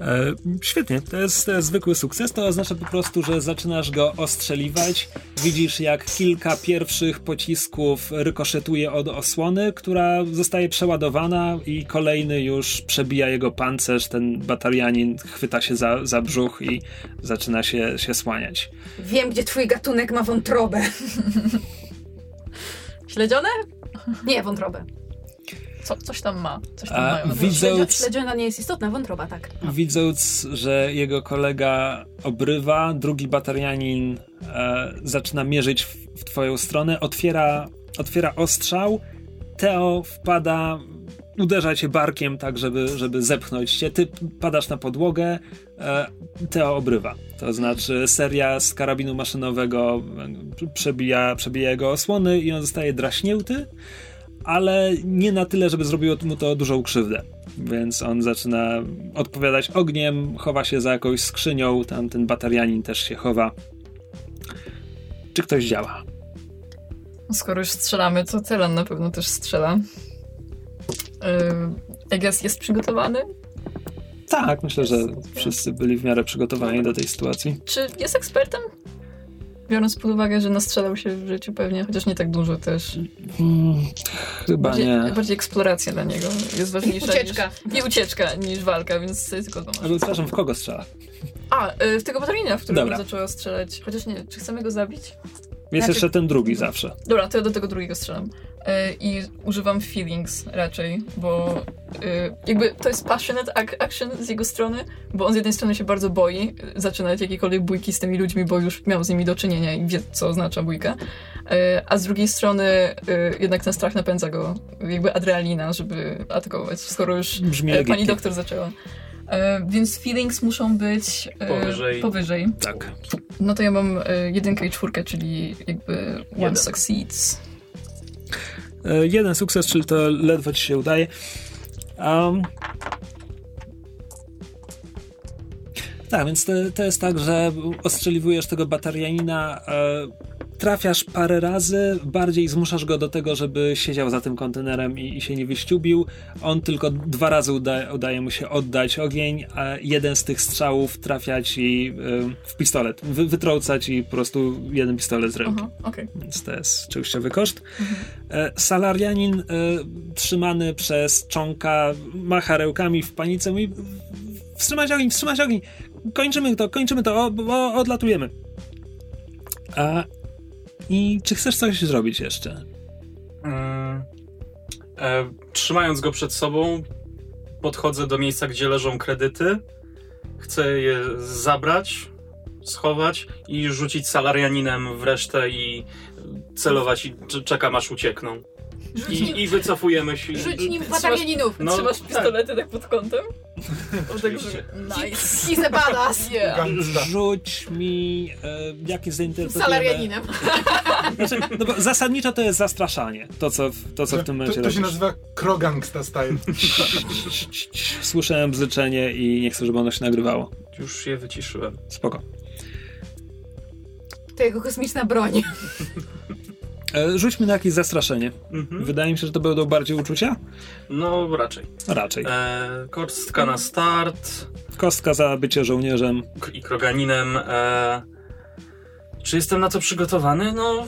S1: E, świetnie, to jest, to jest zwykły sukces. To oznacza po prostu, że zaczynasz go ostrzeliwać. Widzisz, jak kilka pierwszych pocisków rykoszetuje od osłony, która zostaje przeładowana, i kolejny już przebija jego pancerz. Ten batarianin chwyta się za, za brzuch i zaczyna się, się słaniać.
S5: Wiem, gdzie twój gatunek ma wątrobę. Śledzione? Nie, wątrobę.
S4: Co, coś tam ma. Coś tam
S1: A
S4: mają.
S5: Śledzio- Śledziona nie jest istotna, wątroba, tak.
S1: Widząc, że jego kolega obrywa, drugi batarianin e, zaczyna mierzyć w, w twoją stronę, otwiera, otwiera ostrzał, Teo wpada, uderza cię barkiem tak, żeby, żeby zepchnąć cię, ty padasz na podłogę, e, Teo obrywa. To znaczy seria z karabinu maszynowego przebija, przebija jego osłony i on zostaje draśnięty, ale nie na tyle, żeby zrobiło mu to dużą krzywdę. Więc on zaczyna odpowiadać ogniem, chowa się za jakąś skrzynią, tam ten batarianin też się chowa. Czy ktoś działa?
S4: Skoro już strzelamy, to Telan na pewno też strzela. Yy, Eges jest przygotowany?
S1: Tak, myślę, że wszyscy byli w miarę przygotowani do tej sytuacji.
S4: Czy jest ekspertem? Biorąc pod uwagę, że nastrzelał się w życiu pewnie, chociaż nie tak dużo też.
S1: Hmm, chyba
S4: bardziej,
S1: nie.
S4: bardziej eksploracja dla niego jest ważniejsza
S5: Ucieczka.
S4: Niż, nie ucieczka niż walka, więc sobie tylko to
S1: Ale przepraszam, w kogo strzela?
S4: A, y, w tego batalina, w którym zaczęła strzelać. Chociaż nie, czy chcemy go zabić?
S1: Jest
S5: Znaczy-
S1: jeszcze ten drugi zawsze.
S4: Dobra, to ja do tego drugiego strzelam. Y, I używam feelings raczej, bo y, jakby to jest passionate ac- action z jego strony, bo on z jednej strony się bardzo boi zaczynać jakiekolwiek bójki z tymi ludźmi, bo już miał z nimi do czynienia i wie, co oznacza bójka. Y, A z drugiej strony jednak ten strach napędza go, jakby adrenalina, żeby atakować, skoro już pani doktor zaczęła. E, więc feelings muszą być e,
S2: Powyżej.
S4: powyżej.
S1: Tak.
S4: No to ja mam e, jedynkę i czwórkę, czyli jakby one
S2: Jeden.
S4: succeeds.
S1: E, Jeden sukces, czyli to ledwo ci się udaje. Um, Tak, więc to, to jest tak, że ostrzeliwujesz tego batarianina, e, trafiasz parę razy, bardziej zmuszasz go do tego, żeby siedział za tym kontenerem i, i się nie wyściubił. On tylko dwa razy uda, udaje mu się oddać ogień, a jeden z tych strzałów trafia ci e, w pistolet, wy, wytrąca ci po prostu jeden pistolet z ręki.
S4: Aha, okej.
S1: Więc to jest częściowy koszt. E, Salarianin e, trzymany przez czonka macha rełkami w panice mówi wstrzymać ogień, wstrzymać ogień, kończymy to, kończymy to, o, o, odlatujemy. A i czy chcesz coś zrobić jeszcze?
S2: Mm, e, trzymając go przed sobą, podchodzę do miejsca, gdzie leżą kredyty. Chcę je zabrać, schować i rzucić salarianinem w resztę i celować i czekam aż uciekną.
S5: Rzuć nim,
S2: I, i wycofujemy się.
S5: rzuć nim batalianinów.
S2: No,
S4: Trzymasz
S2: tak.
S4: pistolety tak pod kątem?
S2: Oczywiście.
S4: Nice.
S5: He's a badass.
S4: Yeah.
S3: Gangsta.
S1: Rzuć mi e, jakieś zainteresujemy...
S5: Salarianinem.
S1: Znaczy, no bo zasadniczo to jest zastraszanie, to co, w- to, co w tym
S3: To,
S1: momencie
S3: to się
S1: robisz.
S3: nazywa Krogangsta Style.
S1: Słyszałem bzyczenie i nie chcę, żeby ono się nagrywało.
S2: Już je wyciszyłem.
S1: Spoko.
S5: To jego kosmiczna broń.
S1: E, rzućmy na jakieś zastraszenie.
S2: Mhm.
S1: Wydaje mi się, że to będą bardziej uczucia?
S2: No raczej.
S1: Raczej.
S2: E, kostka na start
S1: Kostka za bycie żołnierzem.
S2: i kroganinem. E, czy jestem na to przygotowany? No.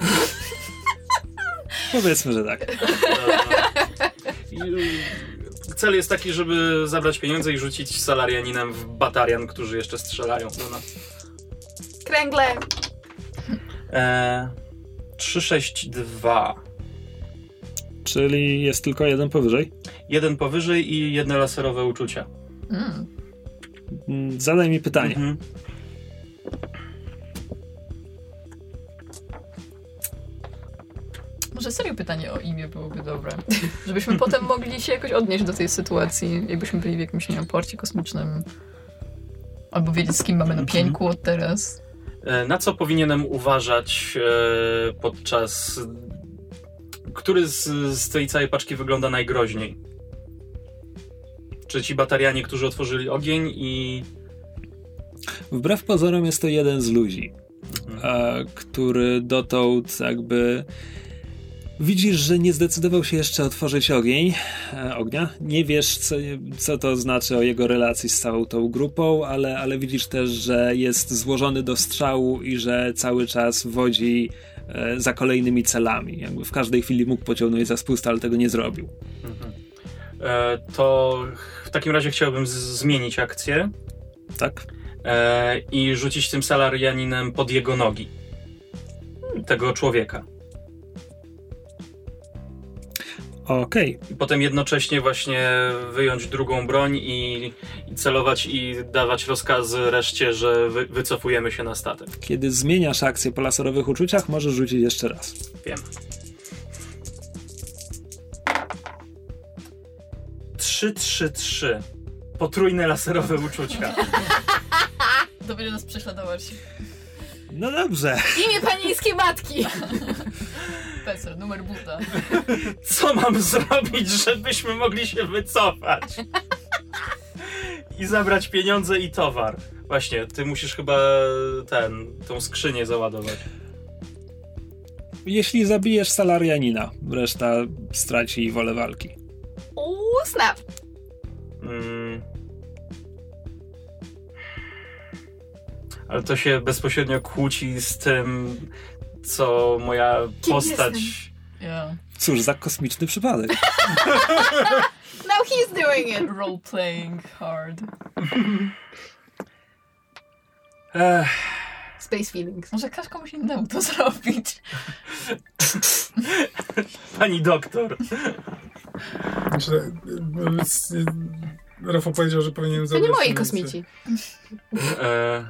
S1: Powiedzmy, że tak.
S2: E, Cel jest taki, żeby zabrać pieniądze i rzucić salarianinem w batarian, którzy jeszcze strzelają do nas.
S5: Kręgle.
S2: E, 362.
S1: Czyli jest tylko jeden powyżej.
S2: Jeden powyżej i jedne laserowe uczucia.
S4: Mm.
S1: Mm, Zadaj mi pytanie.
S2: Mhm.
S4: Może serio pytanie o imię byłoby dobre. Żebyśmy potem mogli się jakoś odnieść do tej sytuacji, jakbyśmy byli w jakimś, nie wiem, porcie kosmicznym. Albo wiedzieć, z kim mamy na
S2: Mhm.
S4: pieńku od teraz.
S2: E, Na co powinienem uważać e, podczas. Który z, z tej całej paczki wygląda najgroźniej? Czy ci batarianie, którzy otworzyli ogień i.
S1: Wbrew pozorom jest to jeden z ludzi,
S2: Mhm.
S1: e, który dotąd jakby widzisz, że nie zdecydował się jeszcze otworzyć ogień, e, ognia. Nie wiesz, co, co to znaczy o jego relacji z całą tą grupą, ale, ale widzisz też, że jest złożony do strzału i że cały czas wodzi e, za kolejnymi celami. Jakby w każdej chwili mógł pociągnąć za spust, ale tego nie zrobił.
S2: Mhm. E, to w takim razie chciałbym zmienić akcję
S1: Tak?
S2: e, i rzucić tym salarianinem pod jego nogi. Tego człowieka.
S1: Okej.
S2: I potem jednocześnie właśnie wyjąć drugą broń i, i celować i dawać rozkazy reszcie, że wy, wycofujemy się na statek.
S1: Kiedy zmieniasz akcję po laserowych uczuciach, możesz rzucić jeszcze raz.
S2: Wiem. 3-3-3. Potrójne laserowe uczucia.
S4: To będzie nas prześladować.
S1: No dobrze.
S5: Imię panieńskiej matki.
S4: Peser, numer buta.
S2: Co mam zrobić, żebyśmy mogli się wycofać? I zabrać pieniądze i towar. Właśnie, ty musisz chyba ten, tą skrzynię załadować.
S1: Jeśli zabijesz salarianina, reszta straci wolę walki.
S5: Uuu, snap.
S2: Mm. Ale to się bezpośrednio kłóci z tym, co moja
S5: Kim
S2: postać.
S4: Yeah.
S1: Cóż za kosmiczny przypadek.
S5: Now he's doing it.
S4: Role playing hard.
S2: Ech,
S5: Space feelings.
S4: Może każ komuś innemu to zrobić.
S2: pani doktor.
S3: Znaczy, e, e, Rafał powiedział, że powinienem
S5: To
S3: zabrać...
S5: nie moi kosmici.
S2: E,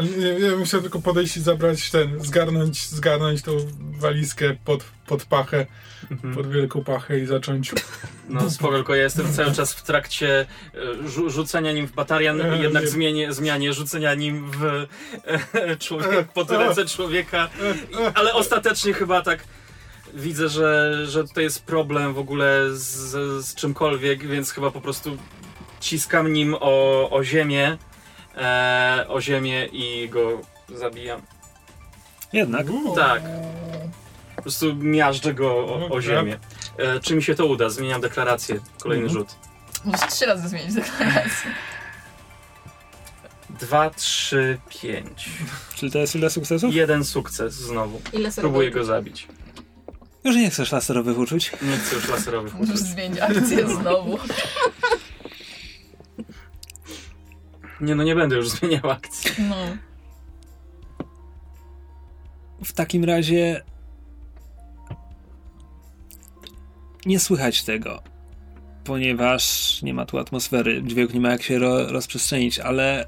S3: Ale ja, chciał tylko podejść i zabrać ten, zgarnąć, zgarnąć tą walizkę pod, pod pachę,
S2: mhm.
S3: pod wielką pachę i zacząć...
S2: No spoko, tylko ja jestem cały czas w trakcie e, rzu rzucenia nim w batarian,
S3: E,
S2: jednak zmienię, zmianie rzucenia nim w e, człowiek, pod ręce człowieka, I, ale ostatecznie chyba tak widzę, że, że tutaj jest problem w ogóle z, z czymkolwiek, więc chyba po prostu ciskam nim o, o ziemię, e, o ziemię i go zabijam.
S1: Jednak.
S2: Tak. Po prostu miażdżę go o, o ziemię. E, czy mi się to uda? Zmieniam deklarację. Kolejny
S1: Mhm.
S2: rzut.
S4: Możesz trzy razy zmienić deklarację.
S2: Dwa, trzy, pięć.
S1: Czyli to jest ile sukcesów?
S2: Jeden sukces znowu.
S5: Ile sobie
S2: Próbuję go zabić.
S1: Już nie chcesz laserowych uczuć.
S2: Nie chcę już laserowych uczuć.
S4: zmienić akcję znowu.
S2: Nie no, nie będę już zmieniał akcji.
S4: No.
S1: W takim razie nie słychać tego, ponieważ nie ma tu atmosfery, dźwięk nie ma jak się ro rozprzestrzenić, ale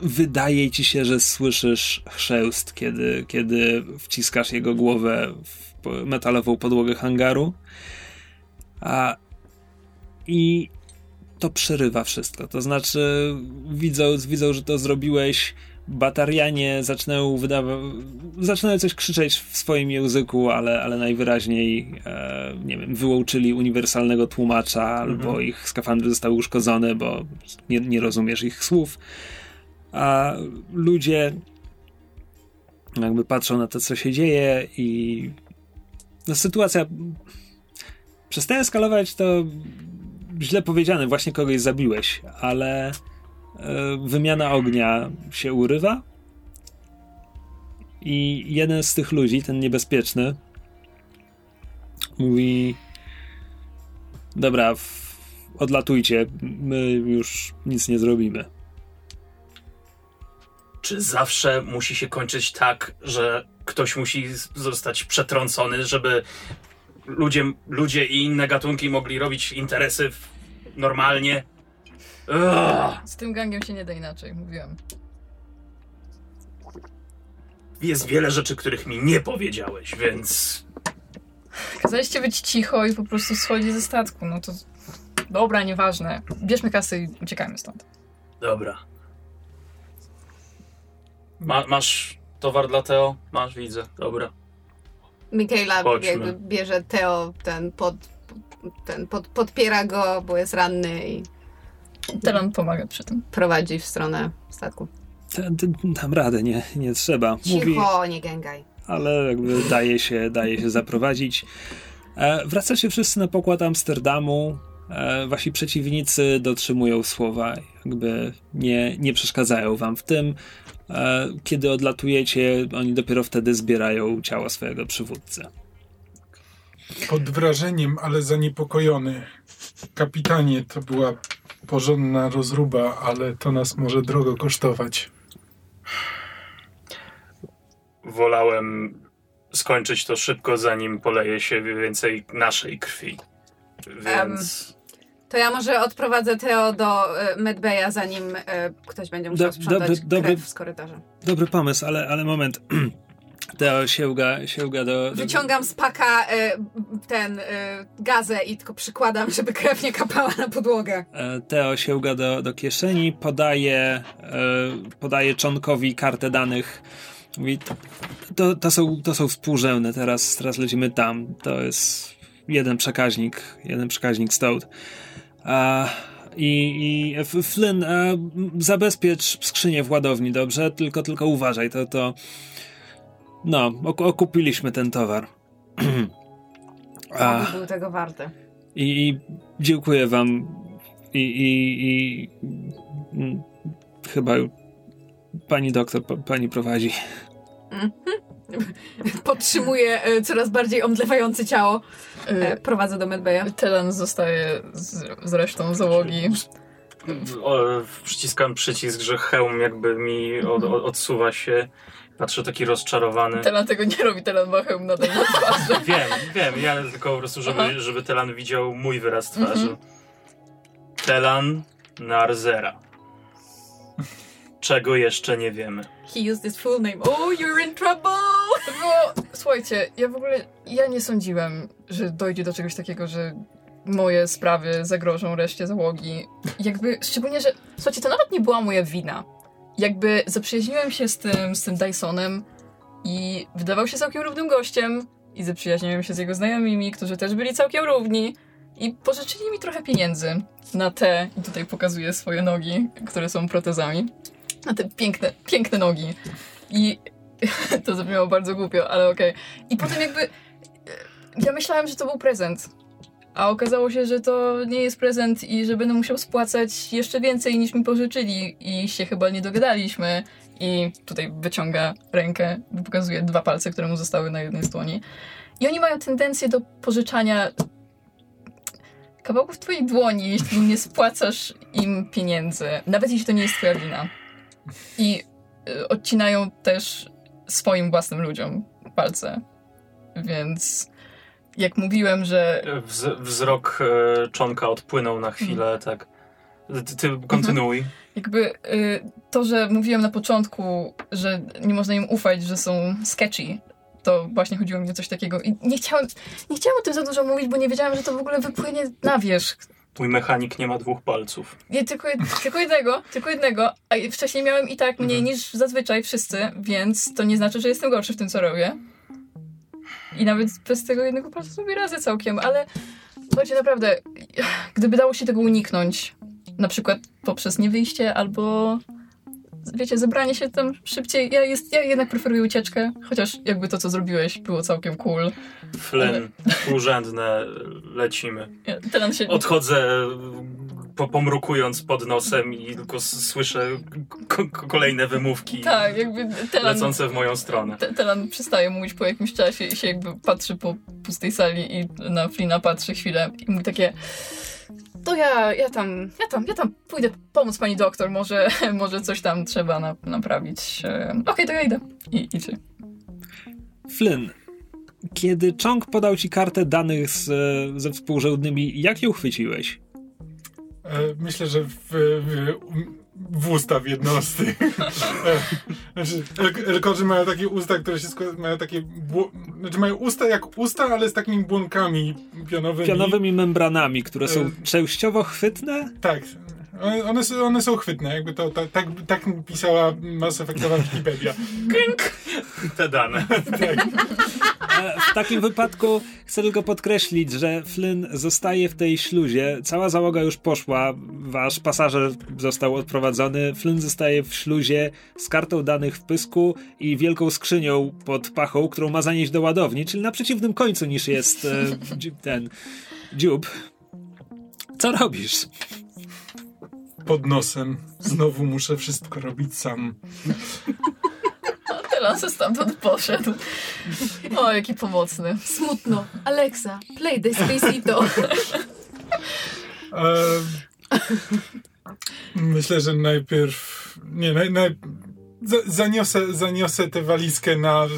S1: wydaje ci się, że słyszysz chrzęst, kiedy, kiedy wciskasz jego głowę w metalową podłogę hangaru. A i to przerywa wszystko. To znaczy, widząc, widzą, że to zrobiłeś, batarianie zaczynają wydawać, zaczynają coś krzyczeć w swoim języku, ale, ale najwyraźniej, e, nie wiem, wyłączyli uniwersalnego tłumacza, albo ich skafandry zostały uszkodzone, bo nie, nie rozumiesz ich słów. A ludzie jakby patrzą na to, co się dzieje i no, sytuacja przestaje eskalować, to źle powiedziane, właśnie kogoś zabiłeś, ale e, wymiana ognia się urywa i jeden z tych ludzi, ten niebezpieczny, mówi dobra, odlatujcie, my już nic nie zrobimy.
S2: Czy zawsze musi się kończyć tak, że ktoś musi zostać przetrącony, żeby ludzie, ludzie i inne gatunki mogli robić interesy w, normalnie? Ugh.
S4: Z tym gangiem się nie da inaczej, mówiłam.
S2: Jest wiele rzeczy, których mi nie powiedziałeś, więc
S4: Kazaliście być cicho i po prostu schodzić ze statku, no to... Dobra, nieważne. Bierzmy kasy i uciekajmy stąd.
S2: dobra. Ma, masz towar dla Teo? Masz, widzę. Dobra. Chodźmy.
S5: jakby bierze Teo, ten, pod, ten pod, podpiera go, bo jest ranny i
S4: Telan pomaga przy tym.
S5: prowadzi w stronę statku.
S1: Dam radę, nie, nie trzeba. Mówi,
S5: Cicho, nie gęgaj.
S1: ale jakby daje się, daje się zaprowadzić. E, wracacie wszyscy na pokład Amsterdamu. E, wasi przeciwnicy dotrzymują słowa, jakby nie, nie przeszkadzają wam w tym. E, kiedy odlatujecie, oni dopiero wtedy zbierają ciało swojego przywódcy.
S3: Pod wrażeniem, ale zaniepokojony. Kapitanie, to była porządna rozruba, ale to nas może drogo kosztować.
S2: Wolałem skończyć to szybko, zanim poleje się więcej naszej krwi. Więc.
S5: To ja może odprowadzę Teo do e, Medbeja, zanim e, ktoś będzie musiał
S1: Do-
S5: sprzątać
S1: dobry- dobry-
S5: krew z korytarza.
S1: Dobry pomysł, ale, ale moment. Teo sięga, sięga do, do...
S5: Wyciągam z paka e, ten e, gazę i tylko przykładam, żeby krew nie kapała na podłogę.
S1: E, Teo sięga do, do kieszeni, podaje, e, podaje członkowi kartę danych. Mówi, to, to, są, to są współrzędne, teraz, teraz lecimy tam. To jest jeden przekaźnik, jeden przekaźnik stąd. A, I i Flynn, a, zabezpiecz skrzynię w ładowni, dobrze? Tylko, tylko uważaj, to, to... No, ok- okupiliśmy ten towar. A.
S5: Był tego warty.
S1: I, i dziękuję wam. I, i, i mm, chyba pani doktor, pa, pani prowadzi.
S5: Podtrzymuję e, coraz bardziej omdlewające ciało. E,
S4: Y,
S5: prowadzę do Medbeja.
S4: Telan zostaje z, z resztą załogi.
S2: O, przyciskam przycisk, że hełm jakby mi od, od, odsuwa się. Patrzę taki rozczarowany.
S4: Telan tego nie robi, Telan ma hełm nadal na twarzy.
S2: Wiem, wiem, ja tylko po prostu,
S4: Aha.
S2: żeby, żeby Telan widział mój wyraz twarzy.
S4: Mhm.
S2: Telan Narzera. Czego jeszcze nie wiemy.
S5: He used his full name. Oh, you're in trouble!
S4: To było, słuchajcie, ja w ogóle, ja nie sądziłem, że dojdzie do czegoś takiego, że moje sprawy zagrożą reszcie załogi. Jakby, szczególnie, że, słuchajcie, to nawet nie była moja wina. Jakby zaprzyjaźniłem się z tym, z tym Dysonem i wydawał się całkiem równym gościem i zaprzyjaźniłem się z jego znajomymi, którzy też byli całkiem równi i pożyczyli mi trochę pieniędzy na te, i tutaj pokazuję swoje nogi, które są protezami, na te piękne, piękne nogi. I to zabrzmiało bardzo głupio, ale okej. I potem jakby e, ja myślałem, że to był prezent. A okazało się, że to nie jest prezent i że będę musiał spłacać jeszcze więcej niż mi pożyczyli i się chyba nie dogadaliśmy. I tutaj wyciąga rękę, pokazuje dwa palce, które mu zostały na jednej dłoni. I oni mają tendencję do pożyczania kawałków twojej dłoni, jeśli nie spłacasz im pieniędzy, nawet jeśli to nie jest twoja wina. I y, odcinają też swoim własnym ludziom palce. Więc jak mówiłem, że
S2: Wz wzrok e, czonka odpłynął na chwilę, tak. Ty, ty kontynuuj.
S4: jakby y, to, że mówiłem na początku, że nie można im ufać, że są sketchy, to właśnie chodziło mi o coś takiego. I nie chciałam, nie chciałam o tym za dużo mówić, bo nie wiedziałam, że to w ogóle wypłynie na wierzch.
S2: Mój mechanik nie ma dwóch palców.
S4: Nie, tylko, tylko jednego, tylko jednego. A wcześniej miałem i tak mniej
S2: Mhm.
S4: niż zazwyczaj wszyscy, więc to nie znaczy, że jestem gorszy w tym, co robię. I nawet bez tego jednego palca sobie radzę całkiem, ale słuchajcie, naprawdę, gdyby dało się tego uniknąć, na przykład poprzez niewyjście albo wiecie, zebranie się tam szybciej. Ja, jest, ja jednak preferuję ucieczkę, chociaż jakby to, co zrobiłeś, było całkiem cool.
S2: Flynn, urzędne, lecimy.
S4: Ja, się...
S2: Odchodzę po, pomrukując pod nosem i tylko słyszę k- k- kolejne wymówki
S4: Tak, jakby Telan...
S2: lecące w moją stronę.
S4: Te- Telan przestaje mówić po jakimś czasie i się jakby patrzy po pustej sali i na Flina patrzy chwilę i mówi takie to ja, ja tam, ja tam, ja tam pójdę pomóc pani doktor, może, może coś tam trzeba na, naprawić. E, Okej, to ja idę. I idzie.
S1: Flynn, kiedy Chong podał ci kartę danych z, ze współrzędnymi, jak ją chwyciłeś?
S3: E, Myślę, że w, w, w usta w jedno z tych. E, Znaczy, el- elkorzy mają takie usta, które się składają, mają takie, bło- znaczy mają usta jak usta, ale z takimi błąkami pionowymi.
S1: Pionowymi membranami, które są
S3: E,
S1: częściowo chwytne?
S3: Tak. One, są, one są chwytne, jakby to, ta- tak, tak pisała Mass Effectowa Wikipedia.
S2: Te dane.
S3: Tak.
S1: E, W takim wypadku chcę tylko podkreślić, że Flynn zostaje w tej śluzie. Cała załoga już poszła, wasz pasażer został odprowadzony. Flynn zostaje w śluzie z kartą danych w pysku i wielką skrzynią pod pachą, którą ma zanieść do ładowni, czyli na przeciwnym końcu niż jest e, ten dziób. Co robisz?
S3: Pod nosem. Znowu muszę wszystko robić sam.
S4: Se stamtąd poszedł. O, jaki pomocny.
S5: Smutno. Alexa, play Despacito.
S3: E, myślę, że najpierw. Nie, naj, naj, zaniosę, zaniosę tę walizkę na, e,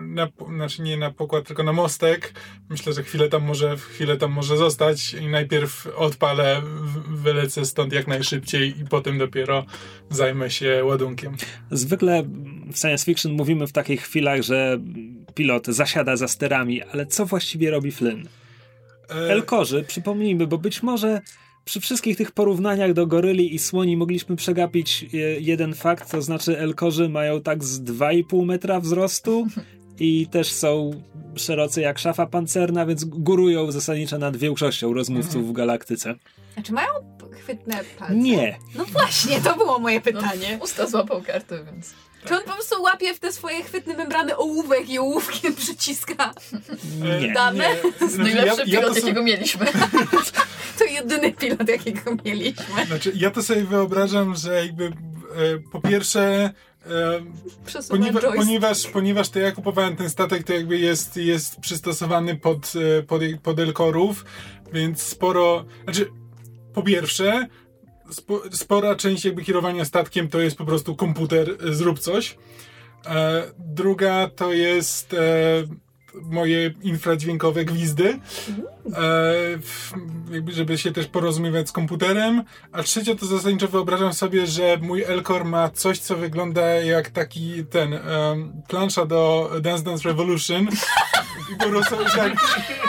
S3: na. Znaczy nie na pokład, tylko na mostek. Myślę, że chwilę tam może, chwilę tam może zostać i najpierw odpalę, wylecę stąd jak najszybciej i potem dopiero zajmę się ładunkiem.
S1: Zwykle w science fiction mówimy w takich chwilach, że pilot zasiada za sterami, ale co właściwie robi Flynn?
S3: E,
S1: Elkorzy, przypomnijmy, bo być może przy wszystkich tych porównaniach do goryli i słoni mogliśmy przegapić e, jeden fakt, to znaczy Elkorzy mają tak z 2,5 metra wzrostu i też są szerocy jak szafa pancerna, więc górują zasadniczo nad większością rozmówców w galaktyce.
S5: Znaczy mają chwytne palce?
S1: Nie.
S5: No właśnie, to było moje pytanie.
S4: Usta złapał kartę, więc...
S5: Czy on po prostu łapie w te swoje chwytne membrany ołówek i ołówkiem przyciska?
S1: Nie.
S5: Dane?
S4: To jest
S3: Znaczy,
S4: najlepszy
S3: ja- ja
S4: pilot, jakiego mieliśmy.
S5: To jedyny pilot, jakiego mieliśmy.
S3: Znaczy, ja to sobie wyobrażam, że jakby e, po pierwsze. E, Ponieważ, ponieważ, ponieważ to ja kupowałem ten statek, to jakby jest, jest przystosowany pod, e, pod, pod Elkorów, więc sporo. Znaczy, po pierwsze, spora część jakby kierowania statkiem to jest po prostu komputer, e, zrób coś. E, druga to jest e, moje infradźwiękowe gwizdy, e, żeby się też porozumiewać z komputerem. A trzecia to zasadniczo wyobrażam sobie, że mój Elcor ma coś, co wygląda jak taki ten em, plansza do Dance Dance Revolution. I po prostu tak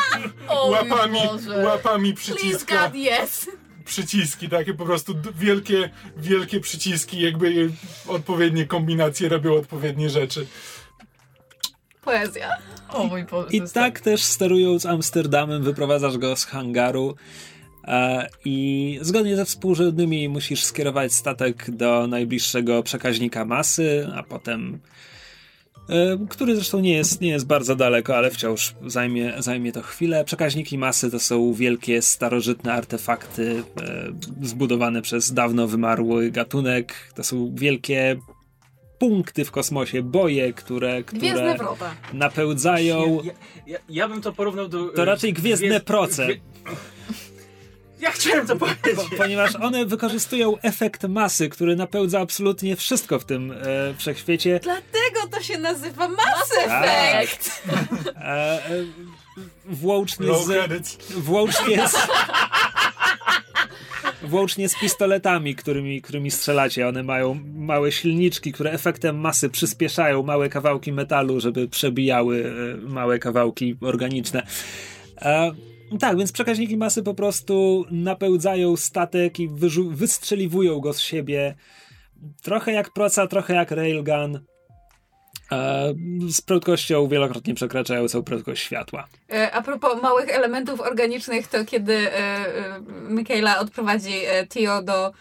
S3: łapami, łapami
S5: Please
S3: przyciska
S5: God, yes!
S3: Przyciski, takie po prostu wielkie, wielkie przyciski, jakby odpowiednie kombinacje robią odpowiednie rzeczy.
S5: Poezja.
S4: O mój Boże.
S1: I
S4: jest
S1: tak też sterując Amsterdamem, wyprowadzasz go z hangaru e, i zgodnie ze współrzędnymi musisz skierować statek do najbliższego przekaźnika masy, a potem który zresztą nie jest, nie jest bardzo daleko, ale wciąż zajmie, zajmie to chwilę. Przekaźniki masy to są wielkie, starożytne artefakty e, zbudowane przez dawno wymarły gatunek. To są wielkie punkty w kosmosie, boje, które, które napełdzają
S2: Ja, ja, ja bym to porównał do...
S1: To
S2: e,
S1: raczej gwiezdne
S2: gwiezd-
S1: proce.
S2: gwie- Ja chciałem to powiedzieć.
S1: Po, ponieważ one wykorzystują efekt masy, który napełdza absolutnie wszystko w tym e, wszechświecie.
S5: Dlatego to się nazywa Mass. Effect.
S1: E, e, włącznie
S3: Low
S1: z,
S3: credits.
S1: włącznie z, włącznie z pistoletami, którymi, którymi strzelacie. One mają małe silniczki, które efektem masy przyspieszają małe kawałki metalu, żeby przebijały e, małe kawałki organiczne. E, tak, więc przekaźniki masy po prostu napełdzają statek i wystrzeliwują go z siebie. Trochę jak proca, trochę jak railgun. E, z prędkością wielokrotnie przekraczającą prędkość światła.
S5: E, A propos małych elementów organicznych, to kiedy e, Michaela odprowadzi Tio do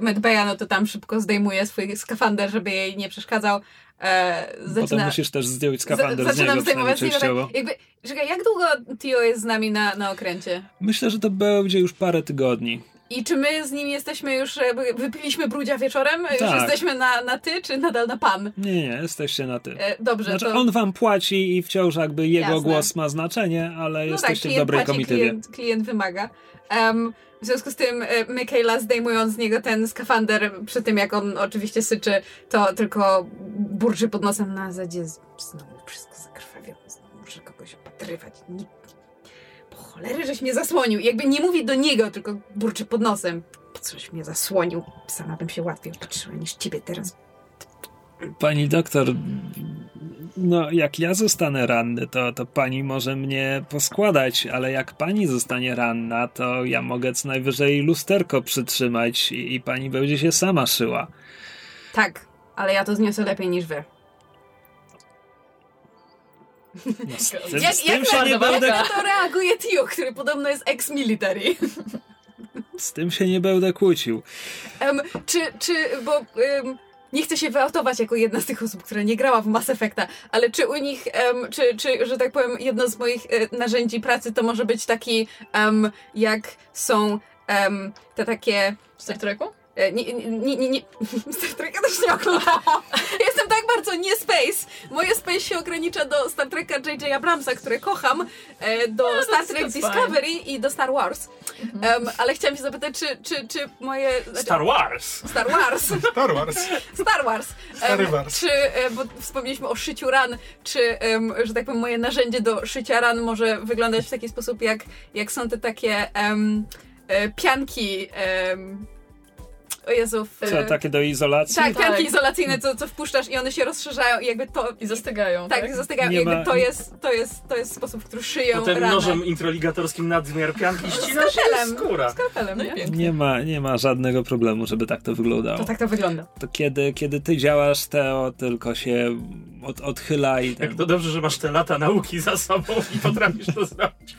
S5: Medbaya, no to tam szybko zdejmuje swój skafander, żeby jej nie przeszkadzał. E,
S1: Potem
S5: Zaczyna,
S1: musisz też zdjąć skafander
S5: za-
S1: z niego,
S5: zdejmować z niego.
S1: częściowo.
S5: Tak, jakby, czekaj, jak długo Tio jest z nami na, na okręcie?
S1: Myślę, że to będzie już parę tygodni.
S5: I czy my z nim jesteśmy już, jakby wypiliśmy brudzia wieczorem? Już
S1: Tak.
S5: jesteśmy na, na ty, czy nadal na pan?
S1: Nie, nie, jesteście na ty.
S5: E, dobrze,
S1: Znaczy,
S5: to...
S1: on wam płaci i wciąż jakby jego
S5: Jasne.
S1: głos ma znaczenie, ale
S5: No tak,
S1: jesteście w
S5: klient
S1: dobrej
S5: płaci,
S1: komitywie.
S5: klient, klient wymaga. Em, w związku z tym e, Michaela zdejmując z niego ten skafander przy tym jak on oczywiście syczy, to tylko burczy pod nosem na zasadzie z- znowu wszystko zakrwawione, znowu muszę kogoś opatrywać. Po cholery, żeś mnie zasłonił. I jakby nie mówi do niego, tylko burczy pod nosem. Po coś mnie zasłonił. Sama bym się łatwiej opatrzyła niż ciebie teraz.
S1: Pani doktor, no jak ja zostanę ranny, to, to pani może mnie poskładać, ale jak pani zostanie ranna, to ja mogę co najwyżej lusterko przytrzymać i, i pani będzie się sama szyła.
S5: Tak, ale ja to zniosę lepiej niż wy.
S1: No, z tym,
S5: Jak,
S1: z tym
S5: jak,
S1: się
S5: na,
S1: nie
S5: jak
S1: będę,
S5: na to reaguje Tio, który podobno jest ex-military?
S1: z tym się nie będę kłócił.
S5: Em, czy, czy, bo em, nie chcę się wyautować jako jedna z tych osób, która nie grała w Mass Effecta, ale czy u nich, em, czy, czy, że tak powiem, jedno z moich e, narzędzi pracy to może być taki, em, jak są em, te takie...
S4: W Star Treku?
S5: Nie, nie, nie, nie, nie. Star Treka też nie oglądałam. Jestem tak bardzo nie space. Moje space się ogranicza do Star Treka J.J. Abramsa, które kocham, e, do
S4: No,
S5: Star
S4: that's-
S5: Trek Discovery i do Star Wars. Em, ale chciałam się zapytać, czy, czy, czy moje...
S2: Star Wars!
S5: Star Wars.
S3: Star Wars.
S5: Star Wars.
S3: Stary
S5: Em,
S3: Wars.
S5: Czy, e, bo wspomnieliśmy o szyciu ran, czy, em, że tak powiem, moje narzędzie do szycia ran może wyglądać w taki sposób, jak, jak są te takie e, pianki. O Jezu. w-
S1: Co, takie do izolacji?
S5: tak, pianki
S4: Tak.
S5: izolacyjne, co, co wpuszczasz i one się rozszerzają i jakby to...
S4: I zastygają,
S5: tak,
S4: tak?
S5: zastygają.
S1: Nie
S5: I jakby
S1: ma-
S5: to, jest, to, jest, to jest sposób, w który szyją
S2: Potem
S5: ranę.
S2: nożem introligatorskim nadmiar pianki ścina się
S5: Skalpelem.
S2: skóra.
S5: Skalpelem,
S4: No
S5: nie?
S1: Nie ma, nie ma żadnego problemu, żeby tak to wyglądało.
S5: To tak to wygląda.
S1: To kiedy, kiedy ty działasz, Teo tylko się od, odchyla i ten,
S2: Jak to dobrze, że masz te lata nauki za sobą i potrafisz to zrobić.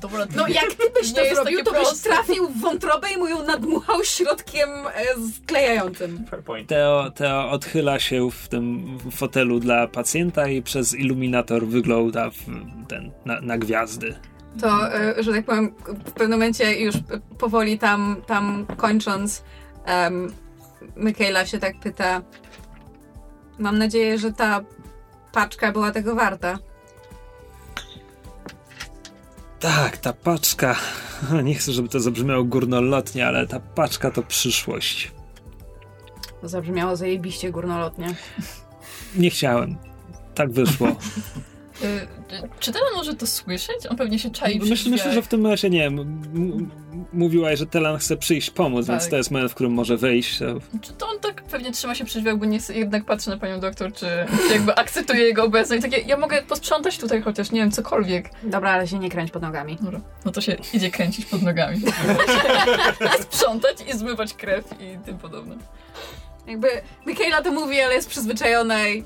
S4: Dobra,
S5: No jak ty byś
S4: Nie
S5: to zrobił, to byś
S4: proste.
S5: trafił w wątrobę i mu ją nadmuchał środkiem e, sklejającym.
S2: Fair point.
S1: Teo, Teo odchyla się w tym fotelu dla pacjenta i przez iluminator wygląda w ten, na, na gwiazdy.
S5: To, e, że tak powiem, w pewnym momencie już powoli tam, tam kończąc, um, Michaela się tak pyta. Mam nadzieję, że ta paczka była tego warta.
S1: Tak, ta paczka. Nie chcę, żeby to zabrzmiało górnolotnie, ale ta paczka to przyszłość.
S5: To zabrzmiało zajebiście górnolotnie.
S1: Nie chciałem. Tak wyszło.
S4: Y, y, czy Telan może to słyszeć? On pewnie się czai przy
S1: Myślę, myślę, że w tym momencie, nie wiem, m- m- mówiłaś, że Telan chce przyjść pomóc, więc
S4: Tak.
S1: to jest moment, w którym może wyjść. To
S4: Czy to on tak pewnie trzyma się przy drzwiach, bo nie jednak patrzy na panią doktor, czy jakby akceptuje jego obecność. Takie, ja mogę posprzątać tutaj chociaż, nie wiem, cokolwiek.
S5: Dobra, ale się nie kręć pod nogami.
S4: Dobra, no to się idzie kręcić pod nogami. Sprzątać i zmywać krew i tym podobne.
S5: Jakby Michaela to mówi, ale jest przyzwyczajona i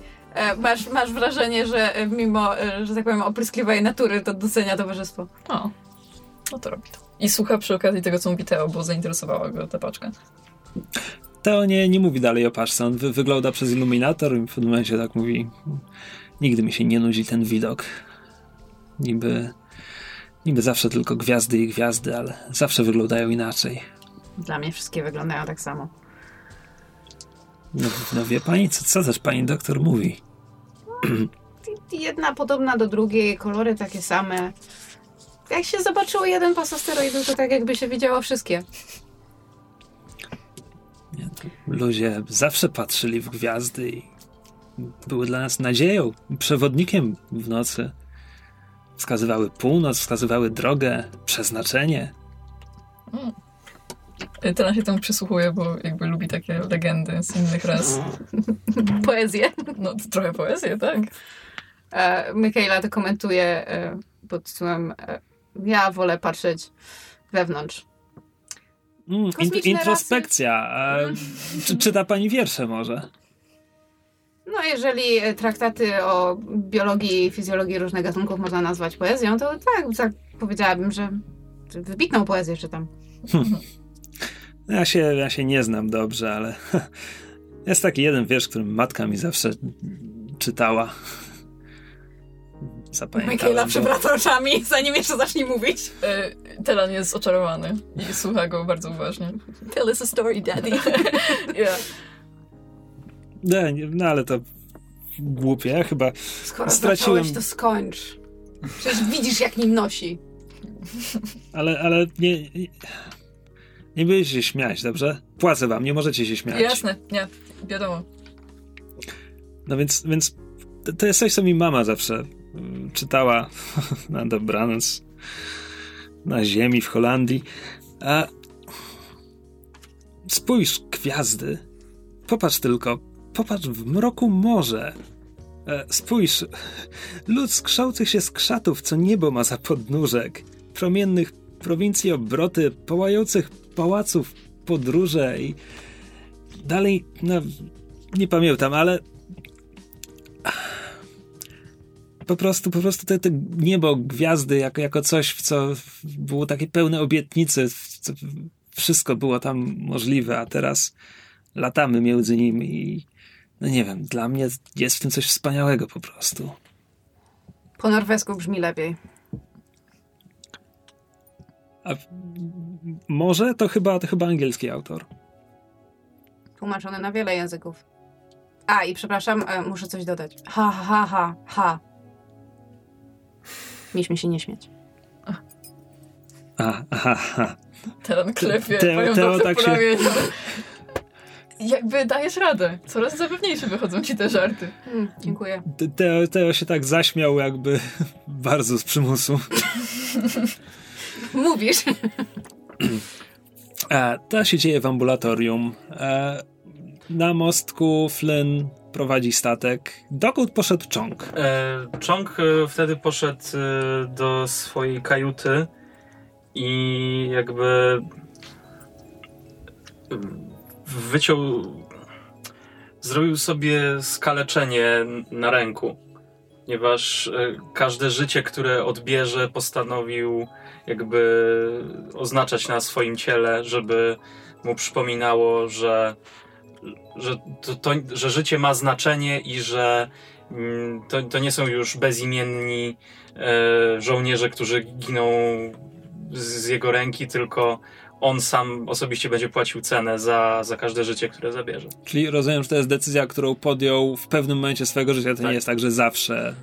S5: masz, masz wrażenie, że e, mimo, e, że tak powiem, opryskliwej natury, to docenia towarzystwo.
S4: O, no to robi to. I słucha przy okazji tego, co mówi Teo, bo zainteresowała go ta paczka.
S1: Teo nie, nie mówi dalej o paczce. On wy, wygląda przez iluminator i w pewnym momencie tak mówi nigdy mi się nie nudzi ten widok. Niby, niby zawsze tylko gwiazdy i gwiazdy, ale zawsze wyglądają inaczej.
S5: Dla mnie wszystkie wyglądają tak samo.
S1: No, no wie pani, co, co też pani doktor mówi?
S5: Jedna podobna do drugiej, kolory takie same. Jak się zobaczyło jeden pas asteroidów, to tak jakby się widziało wszystkie.
S1: Nie, Ludzie zawsze patrzyli w gwiazdy i były dla nas nadzieją, przewodnikiem w nocy. Wskazywały północ, wskazywały drogę, przeznaczenie.
S4: Tela się temu przysłuchuje, bo jakby lubi takie legendy z innych ras.
S5: Poezję.
S4: No, to trochę poezję, tak?
S5: E, Michaela to komentuje e, pod tytułem e, Ja wolę patrzeć wewnątrz.
S1: Mm, int- introspekcja. A, czy, czyta pani wiersze może?
S5: No, jeżeli e, traktaty o biologii i fizjologii różnych gatunków można nazwać poezją, to tak, tak powiedziałabym, że wybitną poezję czytam.
S1: Ja się, ja się nie znam dobrze, ale jest taki jeden wiersz, który matka mi zawsze czytała. Zapamiętałem
S5: Michaela przewraca oczami, zanim jeszcze zacznie mówić.
S4: E, Telan jest oczarowany i słucha go bardzo uważnie.
S5: Tell us a story, daddy.
S4: Yeah.
S1: Nie, nie, no ale to głupie. Ja chyba
S5: Skoro
S1: Straciłem-
S5: to skończ. Przecież widzisz, jak nim nosi.
S1: Ale, ale nie, nie, nie będziecie się śmiać, dobrze? Płacę wam, nie możecie się śmiać.
S4: Jasne, nie, wiadomo.
S1: No więc, więc to- jest coś, co mi mama zawsze mm, czytała na dobranoc na ziemi w Holandii. A spójrz, gwiazdy. Popatrz tylko, popatrz w mroku morze. E, Spójrz, lud skrzących się z krzatów, co niebo ma za podnóżek, promiennych prowincji obroty, pałających pałaców podróże i dalej, no, nie pamiętam, ale po prostu, po prostu te, te niebo, gwiazdy jako, jako coś, w co było takie pełne obietnicy, wszystko było tam możliwe, a teraz latamy między nimi i no nie wiem, dla mnie jest w tym coś wspaniałego po prostu.
S5: Po norwesku brzmi lepiej.
S1: A może to chyba, to chyba angielski autor.
S5: Tłumaczone na wiele języków. A, i przepraszam, e, muszę coś dodać. Ha, ha, ha, ha, ha. Mieliśmy się nie śmiać.
S1: A, aha, aha.
S4: Telan klepie panią
S1: Teo tak
S4: po
S1: się-.
S4: Jakby dajesz radę. Coraz zapewniejsze wychodzą ci te żarty.
S5: Mm, dziękuję.
S1: Te- Teo, Teo się tak zaśmiał jakby bardzo z przymusu.
S5: Mówisz.
S1: E, to się dzieje w ambulatorium. E, na mostku Flynn prowadzi statek. Dokąd poszedł Chong?
S2: E, Chong wtedy poszedł do swojej kajuty i jakby wyciął, zrobił sobie skaleczenie na ręku, ponieważ każde życie, które odbierze, postanowił jakby oznaczać na swoim ciele, żeby mu przypominało, że, że, to, to, że życie ma znaczenie i że mm, to, to nie są już bezimienni e, żołnierze, którzy giną z, z jego ręki, tylko on sam osobiście będzie płacił cenę za, za każde życie, które zabierze.
S1: Czyli rozumiem, że to jest decyzja, którą podjął w pewnym momencie swojego życia. To
S2: Tak.
S1: nie jest tak, że zawsze.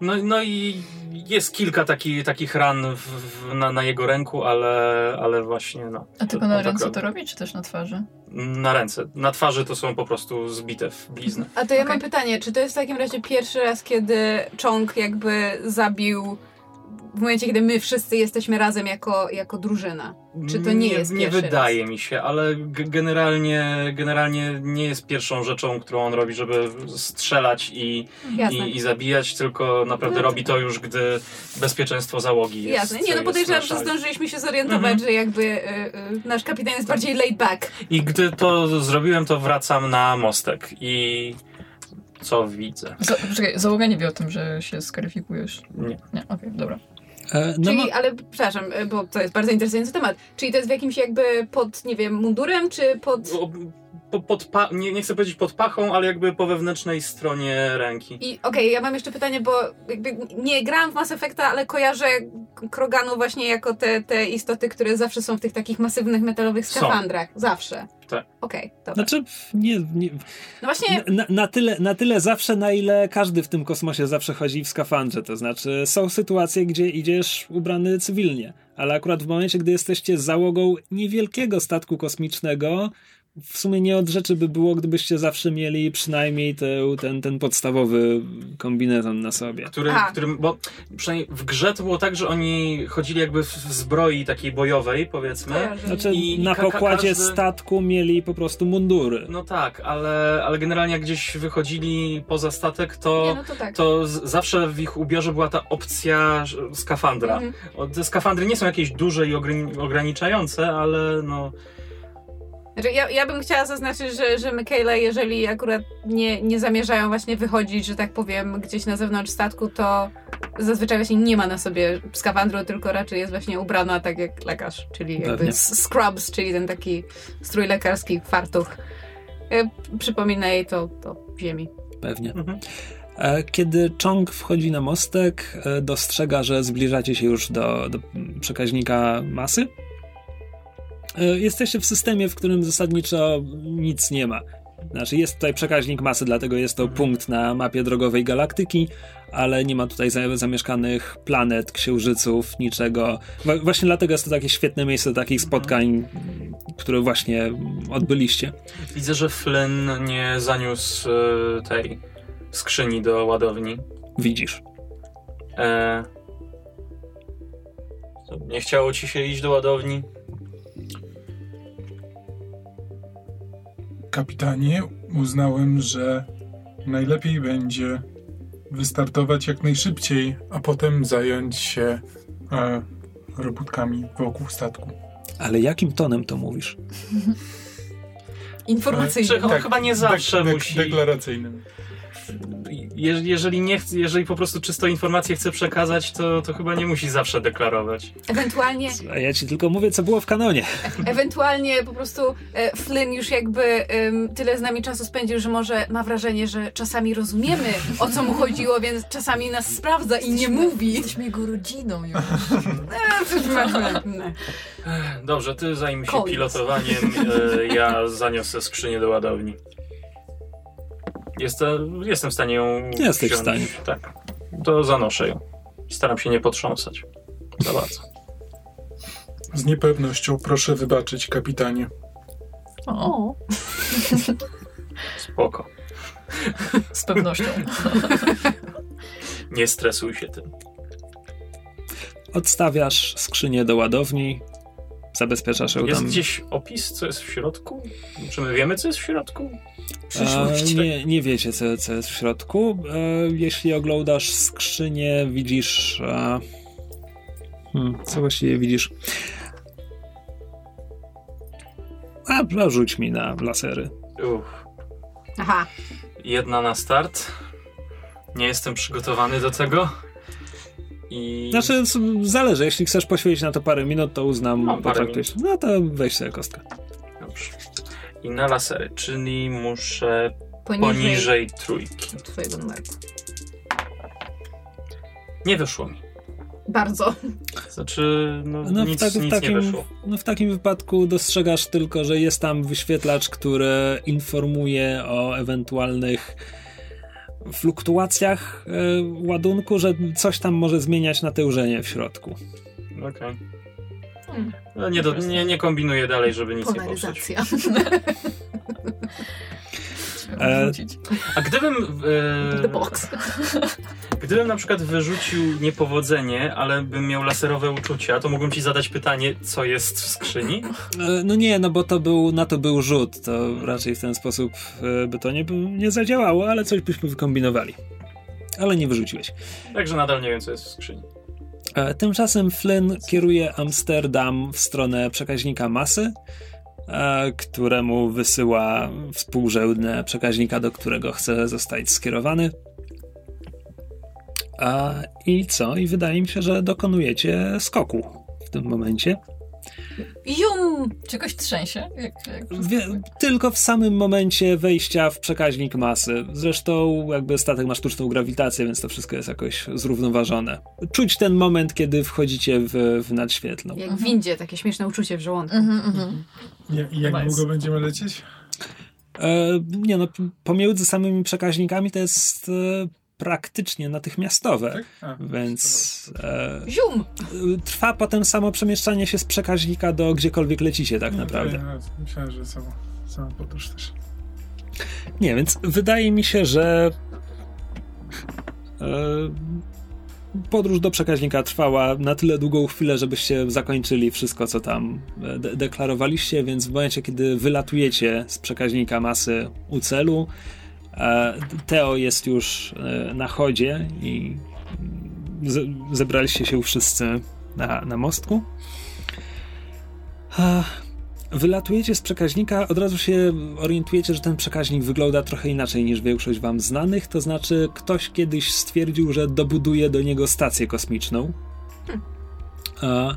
S2: No, no i jest kilka taki, takich ran w, w, na, na jego ręku, ale, ale właśnie no.
S4: A tylko na
S2: tak
S4: ręce
S2: robi.
S4: to robi, czy też na twarzy?
S2: Na ręce. Na twarzy to są po prostu zbite w bliznę.
S5: A to ja
S4: Okej.
S5: mam pytanie, czy to jest w takim razie pierwszy raz, kiedy Chong jakby zabił w momencie, kiedy my wszyscy jesteśmy razem jako, jako drużyna? Czy to nie jest
S2: Nie wydaje mi się, ale generalnie, generalnie nie jest pierwszą rzeczą, którą on robi, żeby strzelać i, i, i zabijać, tylko naprawdę
S5: No
S2: robi to już, gdy bezpieczeństwo załogi jest
S5: Jasne. Nie, no podejrzewam, że zdążyliśmy się zorientować,
S2: Mhm.
S5: że jakby y, y, nasz kapitan jest bardziej laid back.
S2: I gdy to zrobiłem, to wracam na mostek i co widzę.
S4: Za, czekaj, załoga nie wie o tym, że się skaryfikujesz.
S2: Nie.
S4: Nie, okej, dobra.
S1: E, no
S5: Czyli,
S1: ma-
S5: ale przepraszam, e, bo to jest bardzo interesujący temat. Czyli to jest w jakimś jakby pod, nie wiem, mundurem, czy pod...
S2: Po, pod pa- nie, nie chcę powiedzieć pod pachą, ale jakby po wewnętrznej stronie ręki.
S5: I okej, ja mam jeszcze pytanie, bo jakby nie grałam w Mass Effecta, ale kojarzę Kroganu właśnie jako te, te istoty, które zawsze są w tych takich masywnych metalowych
S2: Są.
S5: skafandrach. Zawsze.
S2: Tak.
S5: Okej, dobra.
S1: Znaczy, nie, nie,
S5: No właśnie,
S1: na, na, tyle, na tyle zawsze, na ile każdy w tym kosmosie zawsze chodzi w skafandrze. To znaczy, są sytuacje, gdzie idziesz ubrany cywilnie, ale akurat w momencie, gdy jesteście załogą niewielkiego statku kosmicznego, w sumie nie od rzeczy by było, gdybyście zawsze mieli przynajmniej te, ten, ten podstawowy kombinezon na sobie.
S2: Który,
S5: A.
S2: którym, bo przynajmniej w grze to było tak, że oni chodzili jakby w zbroi takiej bojowej, powiedzmy.
S1: Znaczy,
S2: I-
S1: na pokładzie
S2: każdy-
S1: statku mieli po prostu mundury.
S2: No tak, ale, ale generalnie jak gdzieś wychodzili poza statek,
S5: nie,
S2: to,
S5: no to tak.
S2: to z, zawsze w ich ubiorze była ta opcja skafandra.
S5: Mhm.
S2: Te skafandry nie są jakieś duże i ograni- ograniczające, ale no...
S5: Znaczy, ja, ja bym chciała zaznaczyć, że, że Michaela, jeżeli akurat nie, nie zamierzają właśnie wychodzić, że tak powiem, gdzieś na zewnątrz statku, to zazwyczaj właśnie nie ma na sobie skafandru, tylko raczej jest właśnie ubrana tak jak lekarz, czyli jakby
S1: Pewnie.
S5: scrubs, czyli ten taki strój lekarski, fartuch. E, Przypomina jej to, to ziemi.
S1: Pewnie.
S2: Mhm.
S1: E, Kiedy Chong wchodzi na mostek, e, dostrzega, że zbliżacie się już do, do przekaźnika masy. E, Jesteście w systemie, w którym zasadniczo nic nie ma. Znaczy, jest tutaj przekaźnik masy, dlatego jest to
S2: Mhm.
S1: punkt na mapie drogowej galaktyki, ale nie ma tutaj za- zamieszkanych planet, księżyców, niczego. Właśnie dlatego jest to takie świetne miejsce do takich spotkań, które właśnie odbyliście.
S2: Widzę, że Flynn nie zaniósł e, tej skrzyni do ładowni.
S1: Widzisz.
S2: E... Nie chciało ci się iść do ładowni?
S3: Kapitanie, uznałem, że najlepiej będzie wystartować jak najszybciej, a potem zająć się e, robótkami wokół statku.
S1: Ale jakim tonem to mówisz?
S5: Informacyjnie.
S2: Czy on chyba nie zawsze
S3: dek-
S2: musi...
S3: Deklaracyjnym.
S2: Je, jeżeli, nie chce, jeżeli po prostu czysto informację chce przekazać, to, to chyba nie musi zawsze deklarować.
S5: Ewentualnie
S1: A ja ci tylko mówię, co było w kanonie.
S5: Ewentualnie po prostu e, Flynn już jakby em, tyle z nami czasu spędził, że może ma wrażenie, że czasami rozumiemy o co mu chodziło, więc czasami nas sprawdza i nie mówi.
S4: Jesteśmy jego rodziną już.
S5: Nie.
S2: Dobrze, ty zajmij się
S5: Collins.
S2: pilotowaniem, e, ja zaniosę skrzynię do ładowni. Jestem, jestem w stanie ją
S1: Jesteś w
S2: wziąć.
S1: stanie.
S2: Tak, to zanoszę ją. Staram się nie potrząsać za bardzo.
S3: Z niepewnością proszę wybaczyć, kapitanie.
S4: O,
S2: Spoko.
S4: z pewnością.
S2: Nie stresuj się tym.
S1: Odstawiasz skrzynię do ładowni, zabezpieczasz ją
S2: Jest
S1: tam.
S2: gdzieś opis, co jest w środku? Czy my wiemy, co jest w środku?
S1: E, nie, nie wiecie, co, co jest w środku. E, jeśli oglądasz skrzynię, widzisz. E, hmm, co właściwie widzisz? A, a rzuć mi na lasery.
S2: Uff.
S5: Aha.
S2: Jedna na start. Nie jestem przygotowany do tego. I.
S1: Znaczy, zależy. Jeśli chcesz poświęcić na to parę minut, to uznam.
S2: Parę
S1: potraktujesz. No to weź sobie kostkę.
S2: Dobrze. I na lasery, czyli muszę
S5: Poniżej,
S2: poniżej trójki.
S5: twojego numeru.
S2: Nie wyszło mi.
S5: Bardzo.
S2: Znaczy, no,
S1: No, w,
S2: nic,
S1: tak, w,
S2: nic nie
S1: takim,
S2: wyszło.
S1: no w takim wypadku dostrzegasz tylko, że jest tam wyświetlacz, który informuje o ewentualnych fluktuacjach e, ładunku, że coś tam może zmieniać natężenie w środku.
S2: Okej.
S5: Hmm.
S2: No, nie, do, nie, nie kombinuję dalej, żeby nic nie popsuć.
S1: E.
S2: A gdybym.
S5: The
S2: E,
S5: box.
S2: gdybym na przykład wyrzucił niepowodzenie, ale bym miał laserowe uczucia, to mógłbym ci zadać pytanie, co jest w skrzyni?
S1: E, No nie, no bo to był, na to był rzut, to raczej w ten sposób e, by to nie, nie zadziałało, ale coś byśmy wykombinowali. Ale nie wyrzuciłeś.
S2: Także nadal nie wiem, co jest w skrzyni.
S1: E, Tymczasem Flynn kieruje Amsterdam w stronę przekaźnika masy któremu wysyła współrzędne przekaźnika, do którego chce zostać skierowany. I co? I wydaje mi się, że dokonujecie skoku w tym momencie.
S5: Jum!
S4: Czy kogoś trzęsie? Jak, jak
S1: Wie, tylko w samym momencie wejścia w przekaźnik masy. Zresztą jakby statek ma sztuczną grawitację, więc to wszystko jest jakoś zrównoważone. Czuć ten moment, kiedy wchodzicie w, w nadświetlną.
S5: Jak w windzie, takie śmieszne uczucie w żołądku.
S4: Mhm, mhm.
S3: Jak
S4: Nice.
S3: długo będziemy lecieć?
S1: E, nie no, pomiędzy samymi przekaźnikami to jest e, praktycznie natychmiastowe.
S3: Tak? A,
S1: Więc e,
S5: Zium!
S1: trwa potem samo przemieszczanie się z przekaźnika do gdziekolwiek lecicie tak
S3: No,
S1: naprawdę.
S3: to ja Myślałem, że sama, sama podróż też.
S1: Nie, więc wydaje mi się, że e, podróż do przekaźnika trwała na tyle długą chwilę, żebyście zakończyli wszystko, co tam e, de- deklarowaliście, więc w momencie, kiedy wylatujecie z przekaźnika masy u celu, Teo jest już e, na chodzie i ze- zebraliście się wszyscy na, na mostku. A, Wylatujecie z przekaźnika, od razu się orientujecie, że ten przekaźnik wygląda trochę inaczej niż większość wam znanych, to znaczy ktoś kiedyś stwierdził, że dobuduje do niego stację kosmiczną. A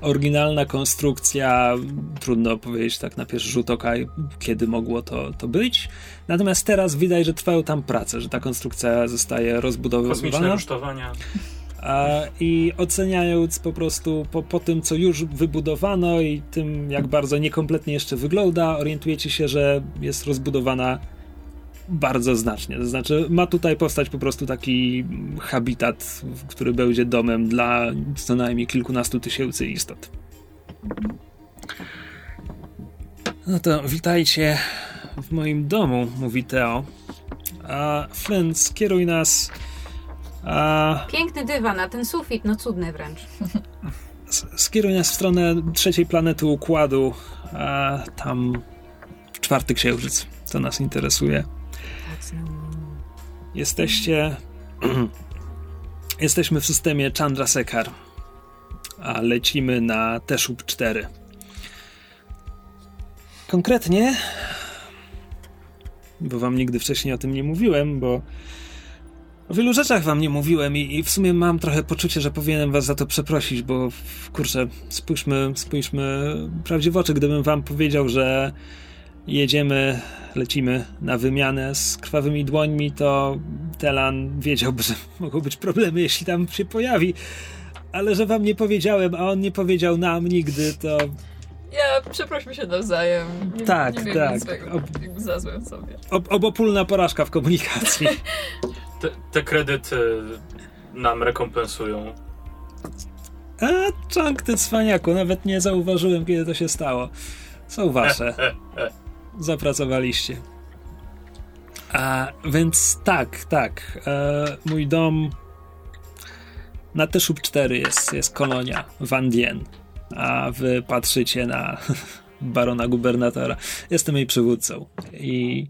S1: oryginalna konstrukcja, trudno powiedzieć tak na pierwszy rzut oka, kiedy mogło to, to być. Natomiast teraz widać, że trwają tam prace, że ta konstrukcja zostaje
S2: Kosmiczne
S1: rozbudowywana.
S2: rusztowania.
S1: A, I oceniając po prostu po, po tym, co już wybudowano i tym, jak bardzo niekompletnie jeszcze wygląda, orientujecie się, że jest rozbudowana bardzo znacznie. To znaczy, ma tutaj powstać po prostu taki habitat, który będzie domem dla co najmniej kilkunastu tysięcy istot. No to witajcie w moim domu, mówi Teo. A Flynn, skieruj nas. A
S5: Piękny dywan, a ten sufit, no cudny wręcz.
S1: Skieruj nas w stronę trzeciej planety Układu, a tam czwarty księżyc. To nas interesuje. Jesteście. Jesteśmy w systemie Chandrasekhar, a lecimy na Teshub 4. Konkretnie, bo wam nigdy wcześniej o tym nie mówiłem, bo o wielu rzeczach wam nie mówiłem i, i w sumie mam trochę poczucie, że powinienem was za to przeprosić, bo kurczę, spójrzmy, spójrzmy prawdzie w oczy, gdybym wam powiedział, że jedziemy, lecimy na wymianę z krwawymi dłońmi, to Telan wiedziałby, że mogą być problemy, jeśli tam się pojawi. Ale że wam nie powiedziałem, a on nie powiedział nam nigdy, to
S4: Ja przeprośmy się nawzajem. Nie,
S1: Tak,
S4: nie
S1: tak.
S4: tak. Swego, jakby za sobie.
S1: ob- obopólna porażka w komunikacji.
S2: Te, te kredyty nam rekompensują.
S1: A, czank ty cwaniaku, nawet nie zauważyłem, kiedy to się stało. Są wasze. Zapracowaliście. A, więc tak, tak. E, mój dom na Teszub 4 jest, jest kolonia Van Dien, a wy patrzycie na barona gubernatora. Jestem jej przywódcą i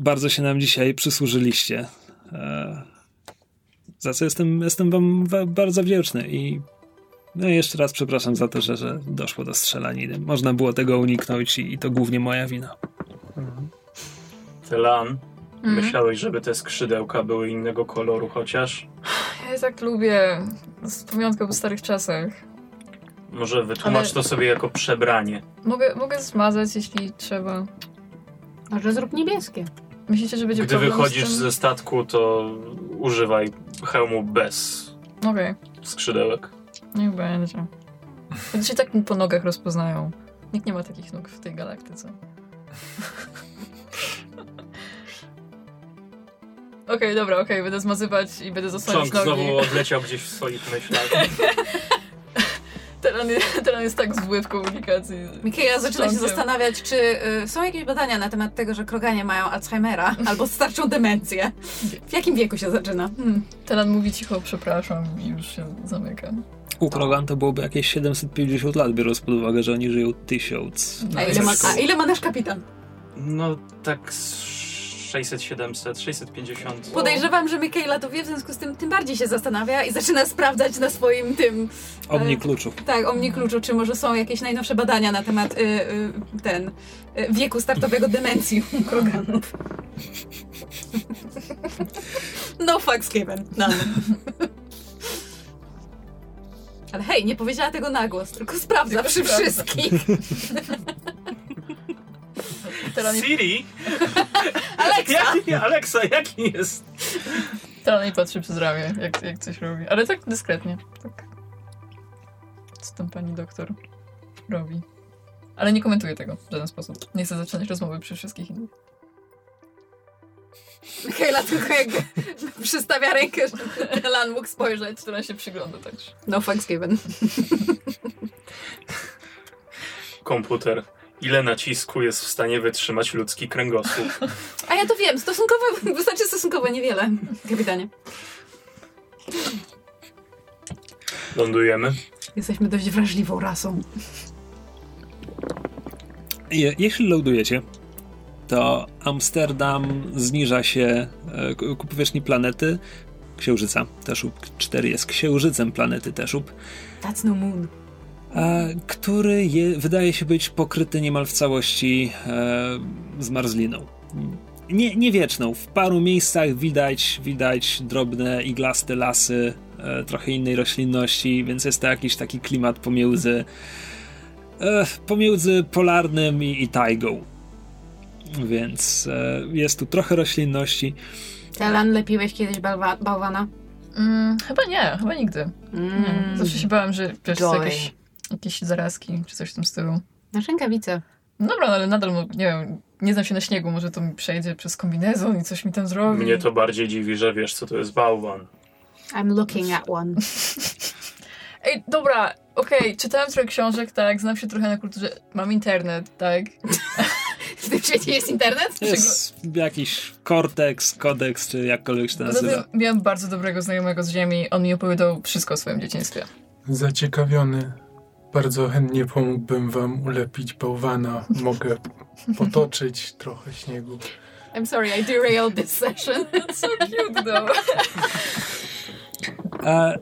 S1: bardzo się nam dzisiaj przysłużyliście. E, za co jestem, jestem wam wa- bardzo wdzięczny i no i jeszcze raz przepraszam za to, że, że doszło do strzelaniny. Można było tego uniknąć i, i to głównie moja wina.
S2: Telan,
S4: Mhm.
S2: myślałeś, żeby te skrzydełka były innego koloru chociaż?
S4: Ja je tak lubię. Z pamiątką po starych czasach.
S2: Może wytłumacz
S4: Ale-
S2: to sobie jako przebranie.
S4: Mogę, mogę zmazać, jeśli trzeba.
S5: Może zrób niebieskie.
S4: Myślicie, że będzie
S2: Gdy wychodzisz ze statku, to używaj hełmu bez
S4: Okej,
S2: skrzydełek.
S4: Niech będzie. Chociaż i tak po nogach rozpoznają. Nikt nie ma takich nóg w tej galaktyce. Okej, dobra, okej, będę zmazywać i będę zasłaniać
S2: Czonk
S4: nogi.
S2: znowu odleciał gdzieś w swoich myślach.
S4: Teraz, jest, jest tak zły w komunikacji.
S5: Mikeja zaczyna się zastanawiać, czy y, są jakieś badania na temat tego, że kroganie mają Alzheimera albo starczą demencję. W jakim wieku się zaczyna? Hmm.
S4: Telan mówi cicho, przepraszam i już się zamyka.
S1: U Krogan to byłoby jakieś 750 lat, biorąc pod uwagę, że oni żyją 1000.
S5: A ile, ma, a ile ma nasz kapitan?
S2: No tak z 600, 700, 650.
S5: Podejrzewam, że Michaela to wie, w związku z tym tym bardziej się zastanawia i zaczyna sprawdzać na swoim tym,
S1: Omni kluczu.
S5: tak, omni kluczu, czy może są jakieś najnowsze badania na temat y, y, ten y, wieku startowego demencji u kroganów. No fucks given. None. Ale hej, nie powiedziała tego na głos, tylko sprawdza
S4: Tylko
S5: przy
S4: sprawdza.
S5: wszystkich.
S4: Teraz nie,
S2: Siri?
S5: Alexa!
S2: Jaki, Alexa, jaki jest?
S4: teraz nie patrzy przez ramię, jak, jak coś robi. Ale tak dyskretnie. Tak. Co tam pani doktor robi? Ale nie komentuje tego w żaden sposób. Nie chcę zaczynać rozmowy przy wszystkich innych.
S5: Michaela tylko jakby przystawia rękę, żeby Elan mógł spojrzeć.
S4: Która się przygląda tak.
S5: No fucks given.
S2: Komputer. Ile nacisku jest w stanie wytrzymać ludzki kręgosłup?
S5: A ja to wiem, stosunkowo, wystarczy stosunkowo niewiele, kapitanie.
S2: Lądujemy.
S5: Jesteśmy dość wrażliwą rasą.
S1: Je, jeśli loadujecie, to Amsterdam zniża się e, ku powierzchni planety Księżyca. Teszub 4 jest księżycem planety Teszub,
S5: That's no moon.
S1: E, który je, wydaje się być pokryty niemal w całości e, zmarzliną. Nie, nie wieczną. W paru miejscach widać, widać drobne, iglaste lasy, e, trochę innej roślinności, więc jest to jakiś taki klimat pomiędzy e, pomiędzy polarnym i, i tajgą. Więc e, jest tu trochę roślinności.
S5: Elan, lepiłeś kiedyś bałwa- bałwana?
S4: Mm, chyba nie, chyba nigdy. Nie. Zawsze się bałem, że wiesz,
S5: Joy.
S4: Jakieś, zarazki czy coś w tym stylu.
S5: Na rękawice.
S4: No dobra, no ale nadal, no, nie wiem, nie znam się na śniegu, może to mi przejdzie przez kombinezon i coś mi tam zrobi.
S2: Mnie to bardziej dziwi, że wiesz, co to jest bałwan.
S5: I'm looking at one.
S4: Ej, dobra, okej, czytałem trochę książek, tak, znam się trochę na kulturze, mam internet, tak.
S5: W tym świecie jest internet?
S1: Jest jakiś korteks, kodeks, czy jakkolwiek się to nazywa.
S4: miałem bardzo dobrego znajomego z ziemi, on mi opowiadał wszystko o swoim dzieciństwie.
S3: Zaciekawiony. Bardzo chętnie pomógłbym wam ulepić bałwana. Mogę potoczyć trochę śniegu.
S5: I'm sorry, I derailed this session.
S4: So cute, though.
S1: E,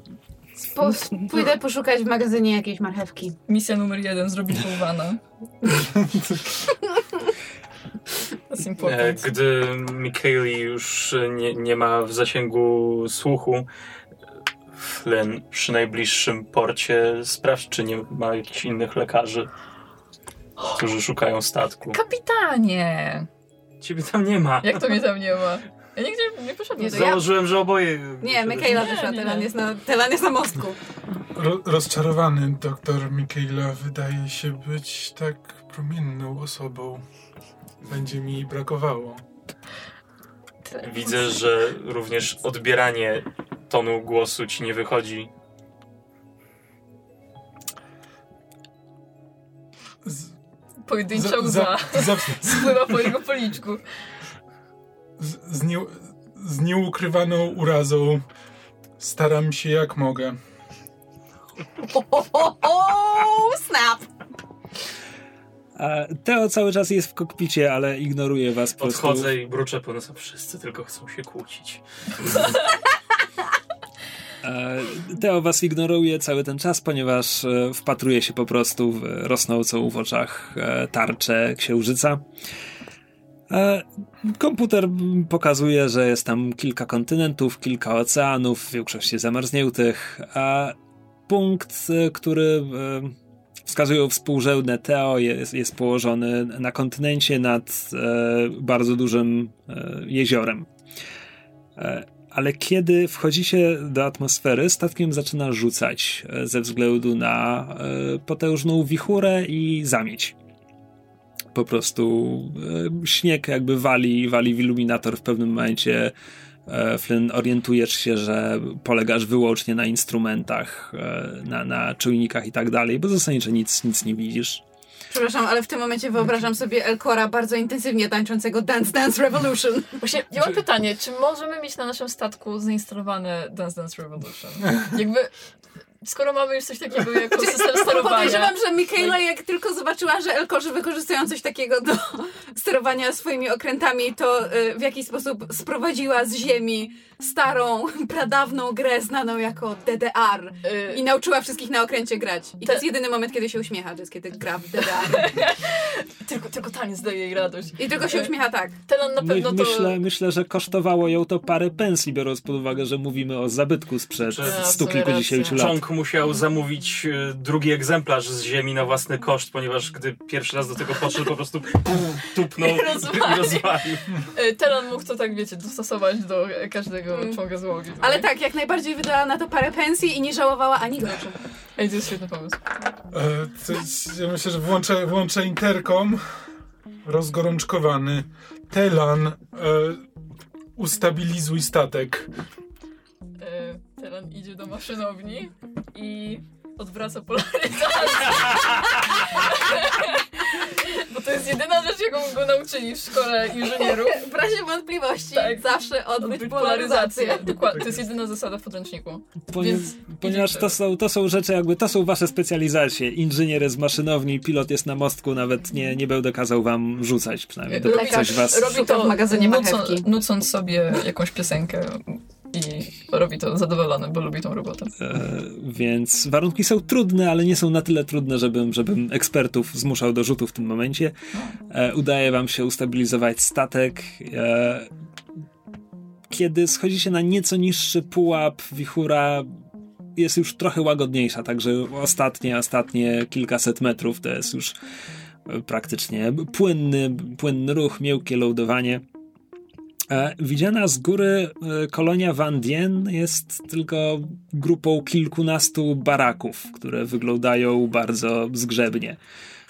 S5: Po, pójdę poszukać w magazynie jakiejś marchewki.
S4: Misja numer jeden, zrobić bałwana. That's
S2: E,
S4: important.
S2: Gdy Michaeli już nie, nie ma w zasięgu słuchu, Flynn przy najbliższym porcie sprawdź, czy nie ma jakichś innych lekarzy, którzy szukają statku.
S4: Kapitanie!
S2: Ciebie tam nie ma.
S4: Jak to mnie tam nie ma? Ja nigdzie nie poszedłem.
S5: Nie, to
S2: Założyłem, że oboje...
S5: Nie, Michaela wyszła,
S4: nie,
S5: Telan
S4: nie.
S5: jest, na, Telan jest na mostku.
S3: Ro rozczarowany doktor Michaela wydaje się być tak promienną osobą. Będzie mi brakowało.
S2: Widzę, że również odbieranie tonu głosu ci nie wychodzi.
S3: Z,
S4: Pojedyncza
S3: za,
S4: łza
S3: za, za,
S4: spływa po jego policzku.
S3: z, z, nie, z nieukrywaną urazą staram się jak mogę.
S5: O, o, o, o, snap!
S1: a Teo cały czas jest w kokpicie, ale ignoruje was po prostu.
S2: Podchodzę i bruczę po nosa. Wszyscy tylko chcą się kłócić.
S1: E, Teo was ignoruje cały ten czas, ponieważ e, wpatruje się po prostu w rosnącą w oczach e, tarczę księżyca. Komputer pokazuje, że jest tam kilka kontynentów, kilka oceanów, w większości zamarzniętych. A punkt, który wskazują współrzędne Teo, jest, jest położony na kontynencie nad bardzo dużym jeziorem. Ale kiedy wchodzicie do atmosfery, statkiem zaczyna rzucać e, ze względu na e, potężną wichurę i zamieć. Po prostu e, śnieg jakby wali, wali w iluminator w pewnym momencie. Flynn, orientujesz się, że polegasz wyłącznie na instrumentach, na, na czujnikach i tak dalej, bo zasadniczo nic, nic nie widzisz.
S5: Przepraszam, ale w tym momencie wyobrażam sobie Elcora bardzo intensywnie tańczącego Dance Dance Revolution.
S4: Właśnie, ja mam pytanie, czy możemy mieć na naszym statku zainstalowane Dance Dance Revolution? Jakby skoro mamy już coś takiego jako system sterowania...
S5: Podejrzewam, że Mikaela jak tylko zobaczyła, że Elkorzy wykorzystują coś takiego do sterowania swoimi okrętami, to y, w jakiś sposób sprowadziła z ziemi starą, pradawną grę znaną jako DDR
S4: y,
S5: i nauczyła wszystkich na okręcie grać. I to jest jedyny moment, kiedy się uśmiecha, to jest kiedy gra w DDR.
S4: tylko, tylko taniec daje jej radość.
S5: I tylko się uśmiecha tak.
S4: Telan na
S1: My,
S4: pewno to...
S1: myślę, myślę, że kosztowało ją to parę pensji, biorąc pod uwagę, że mówimy o zabytku sprzed
S2: Że-
S4: A, w
S1: stu kilkudziesięciu lat.
S2: Czong musiał zamówić e, drugi egzemplarz z ziemi na własny koszt, ponieważ gdy pierwszy raz do tego podszedł, po prostu tupnął
S4: I rozwalił. Y, Telan mógł to tak, wiecie, dostosować do każdego
S5: Mm.
S4: członka załogi.
S5: Ale tak, jak najbardziej wydała na to parę pensji i nie żałowała ani grosza.
S4: Ej, to jest świetny pomysł.
S3: E, jest, ja myślę, że włączę, włączę interkom. Rozgorączkowany. Telan, e, ustabilizuj statek.
S4: Y, Telan idzie do maszynowni i odwraca polaryzację. Bo to jest jedyna rzecz, jaką go nauczyli w szkole inżynierów.
S5: W razie wątpliwości
S4: Tak.
S5: zawsze odbyć
S4: Odbyć
S5: polaryzację.
S4: polaryzację. Dokładnie, to jest jedyna zasada w podręczniku.
S1: Ponie,
S4: Więc
S1: ponieważ to są, to są rzeczy, jakby to są wasze specjalizacje. Inżynier jest z maszynowni, pilot jest na mostku, nawet nie, nie będę kazał wam rzucać, przynajmniej dopóki coś was...
S5: robi to w magazynie
S4: nucą,
S5: marchewki.
S4: nucąc sobie jakąś piosenkę i robi to zadowolony, bo lubi tą robotę.
S1: E, więc warunki są trudne, ale nie są na tyle trudne, żebym, żebym ekspertów zmuszał do rzutu w tym momencie. E, udaje wam się ustabilizować statek. E, kiedy schodzicie na nieco niższy pułap, wichura jest już trochę łagodniejsza, także ostatnie, ostatnie kilkaset metrów to jest już praktycznie płynny, płynny ruch, miękkie lądowanie. E, Widziana z góry e, kolonia Van Dien jest tylko grupą kilkunastu baraków, które wyglądają bardzo zgrzebnie.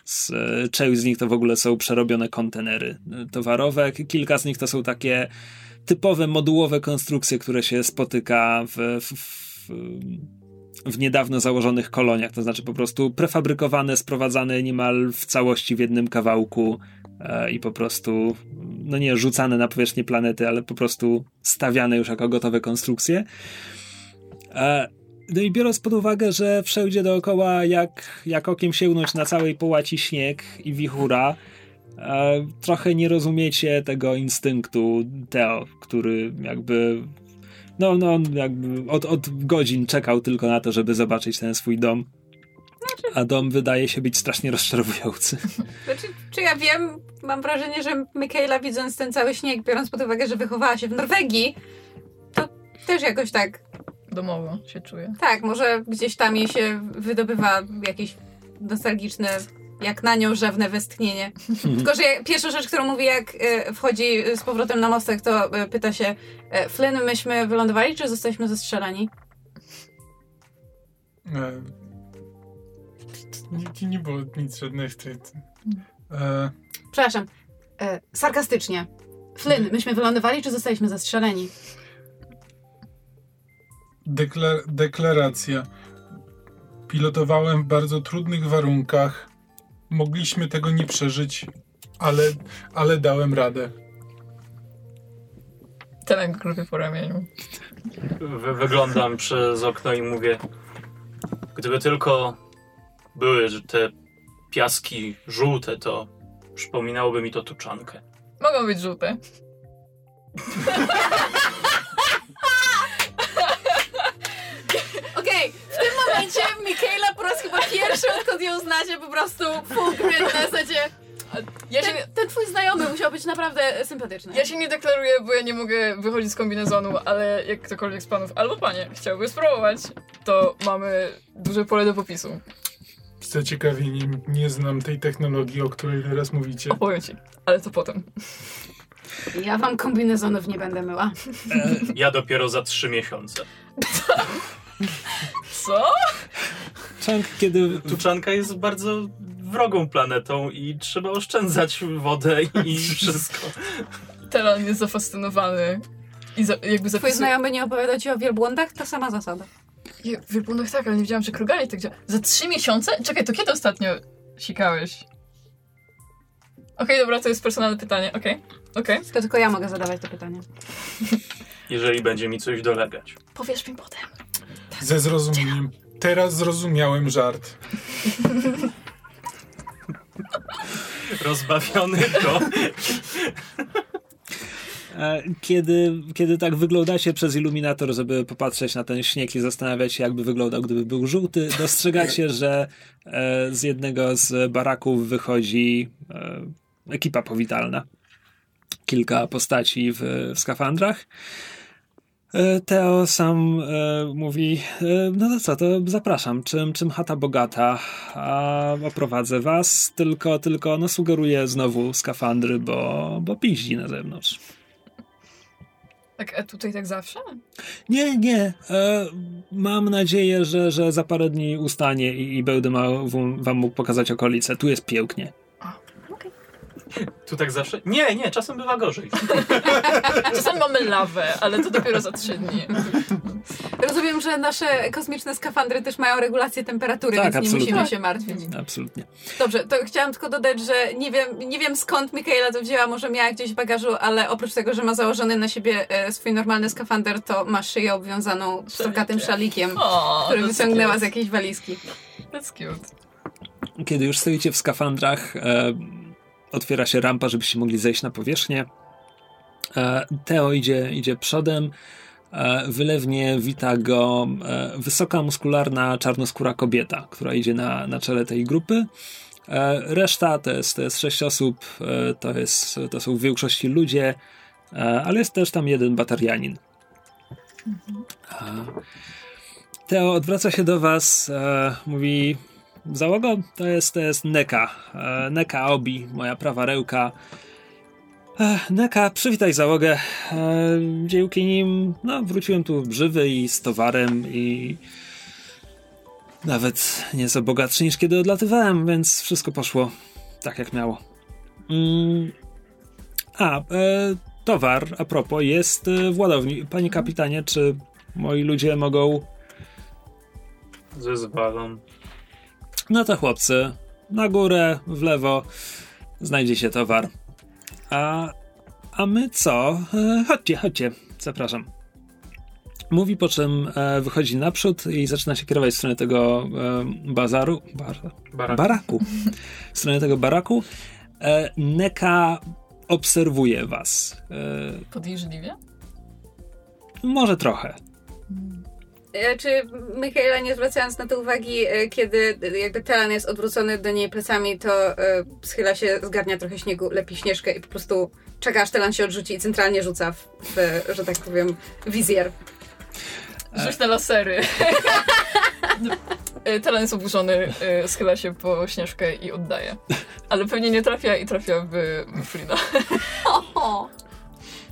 S1: Z, e, część z nich to w ogóle są przerobione kontenery towarowe, kilka z nich to są takie typowe modułowe konstrukcje, które się spotyka w, w, w, w niedawno założonych koloniach, to znaczy po prostu prefabrykowane, sprowadzane niemal w całości w jednym kawałku i po prostu, no nie rzucane na powierzchnię planety, ale po prostu stawiane już jako gotowe konstrukcje. E, No i biorąc pod uwagę, że wszędzie dookoła jak, jak okiem sięgnąć na całej połaci śnieg i wichura, e, trochę nie rozumiecie tego instynktu Teo, który jakby no, no on jakby od, od godzin czekał tylko na to, żeby zobaczyć ten swój dom. A dom wydaje się być strasznie rozczarowujący.
S5: Znaczy, czy ja wiem, mam wrażenie, że Michaela widząc ten cały śnieg, biorąc pod uwagę, że wychowała się w Norwegii, to też jakoś tak,
S4: Domowo się czuję.
S5: tak, może gdzieś tam jej się wydobywa jakieś nostalgiczne, jak na nią rzewne westchnienie. Tylko, że pierwsza rzecz, którą mówi, jak e, wchodzi z powrotem na mostek, to e, pyta się e, Flynn, myśmy wylądowali, czy zostaliśmy zestrzelani?
S3: Nie, nie było nic żadnych tych. E,
S5: Przepraszam, e, sarkastycznie. Flynn, myśmy wylądowali, czy zostaliśmy zastrzeleni?
S3: dekla- deklaracja. Pilotowałem w bardzo trudnych warunkach. Mogliśmy tego nie przeżyć, ale, ale dałem radę.
S4: Go klupie po ramieniu.
S2: Wy, wyglądam przez okno i mówię, gdyby tylko były te piaski żółte, to przypominałoby mi to tuczankę.
S4: Mogą być żółte.
S5: Okej, w tym momencie Michaela po raz chyba pierwszy, odkąd ją znacie, po prostu full grid na zasadzie
S4: Ja się,
S5: ten, ten twój znajomy musiał być naprawdę sympatyczny.
S4: ja się nie deklaruję, bo ja nie mogę wychodzić z kombinezonu, ale jak ktokolwiek z panów albo panie chciałby spróbować, to mamy duże pole do popisu.
S3: Zaciekawienie, nie znam tej technologii, o której teraz mówicie.
S4: Opowiem ci, ale to potem.
S5: Ja wam kombinezonów nie będę myła.
S2: Ja dopiero za trzy miesiące.
S4: Co?
S1: Chunk, kiedy
S2: Tuczanka jest bardzo wrogą planetą i trzeba oszczędzać wodę i wszystko.
S4: Telan jest zafascynowany i za, jakby
S5: Twój
S4: zapisuje...
S5: znajomy nie opowiada ci o wielbłądach? Ta sama zasada.
S4: Je- W wielbłądach tak, ale nie wiedziałam, że kroganie tak działa. Za trzy miesiące? Czekaj, to kiedy ostatnio sikałeś? Okej, dobra, to jest personalne pytanie, okej. Okej.
S5: To tylko ja mogę zadawać to pytanie.
S2: Jeżeli będzie mi coś dolegać.
S4: Powiesz mi potem.
S3: Ze zrozumieniem. Teraz zrozumiałem żart.
S2: Rozbawiony to.
S1: E, Kiedy, kiedy tak wyglądacie przez iluminator, żeby popatrzeć na ten śnieg i zastanawiać się, jakby wyglądał, gdyby był żółty, dostrzegacie, że e, z jednego z baraków wychodzi e, ekipa powitalna. Kilka postaci w, w skafandrach. Teo sam e, mówi, e, no to co, to zapraszam, czym, czym chata bogata, a oprowadzę was, tylko, tylko no sugeruję znowu skafandry, bo, bo piździ na zewnątrz.
S4: Tak, a tutaj tak zawsze?
S1: Nie, nie. E, mam nadzieję, że, że za parę dni ustanie i, i będę ma, wam mógł pokazać okolice. Tu jest pięknie.
S2: Tu tak zawsze? Nie, nie, czasem bywa gorzej.
S4: Czasami mamy lawę, ale to dopiero za trzy dni.
S5: Rozumiem, że nasze kosmiczne skafandry też mają regulację temperatury,
S1: Tak,
S5: więc nie
S1: absolutnie.
S5: musimy się martwić.
S1: Absolutnie.
S5: Dobrze, to chciałam tylko dodać, że nie wiem, nie wiem skąd Mikaela to wzięła, może miała gdzieś w bagażu, ale oprócz tego, że ma założony na siebie e, swój normalny skafander, to ma szyję obwiązaną strokatym szalikiem,
S4: O,
S5: który wyciągnęła z
S4: cute.
S5: jakiejś walizki.
S4: That's cute.
S1: Kiedy już stoicie w skafandrach, e, otwiera się rampa, żebyście mogli zejść na powierzchnię. E, Teo idzie, idzie przodem. E, wylewnie wita go e, wysoka, muskularna, czarnoskóra kobieta, która idzie na, na czele tej grupy. Reszta to jest, to jest sześć osób, to, jest, to są w większości ludzie, ale jest też tam jeden batarianin. E, Teo odwraca się do was, mówi załogo, to jest, to jest Neka. E, Neka Obi, moja prawa rełka. E, Neka, przywitaj załogę. E, dzięki nim no, wróciłem tu żywy i z towarem i nawet nieco bogatszy niż kiedy odlatywałem, więc wszystko poszło tak jak miało. Mm. A, e, towar, a propos, jest e, w ładowni. Panie kapitanie, czy moi ludzie mogą
S2: Zezwalam.
S1: No to chłopcy, na górę, w lewo, znajdzie się towar. A, a my co? E, chodźcie, chodźcie, zapraszam. Mówi, po czym e, wychodzi naprzód i zaczyna się kierować w stronę tego e, bazaru. Bar,
S2: Barak.
S1: baraku. W stronę tego baraku. E, Neka obserwuje was. E,
S4: Podejrzliwie?
S1: może trochę.
S5: E, Czy Michaela, nie zwracając na to uwagi, e, kiedy jakby Telan jest odwrócony do niej plecami, to e, schyla się, zgarnia trochę śniegu, lepi śnieżkę i po prostu czeka, aż Telan się odrzuci i centralnie rzuca w, w że tak powiem, wizjer.
S4: Rzuć na lasery. Telen jest oburzony, e, schyla się po śnieżkę i oddaje. Ale pewnie nie trafia i trafia w.
S5: O!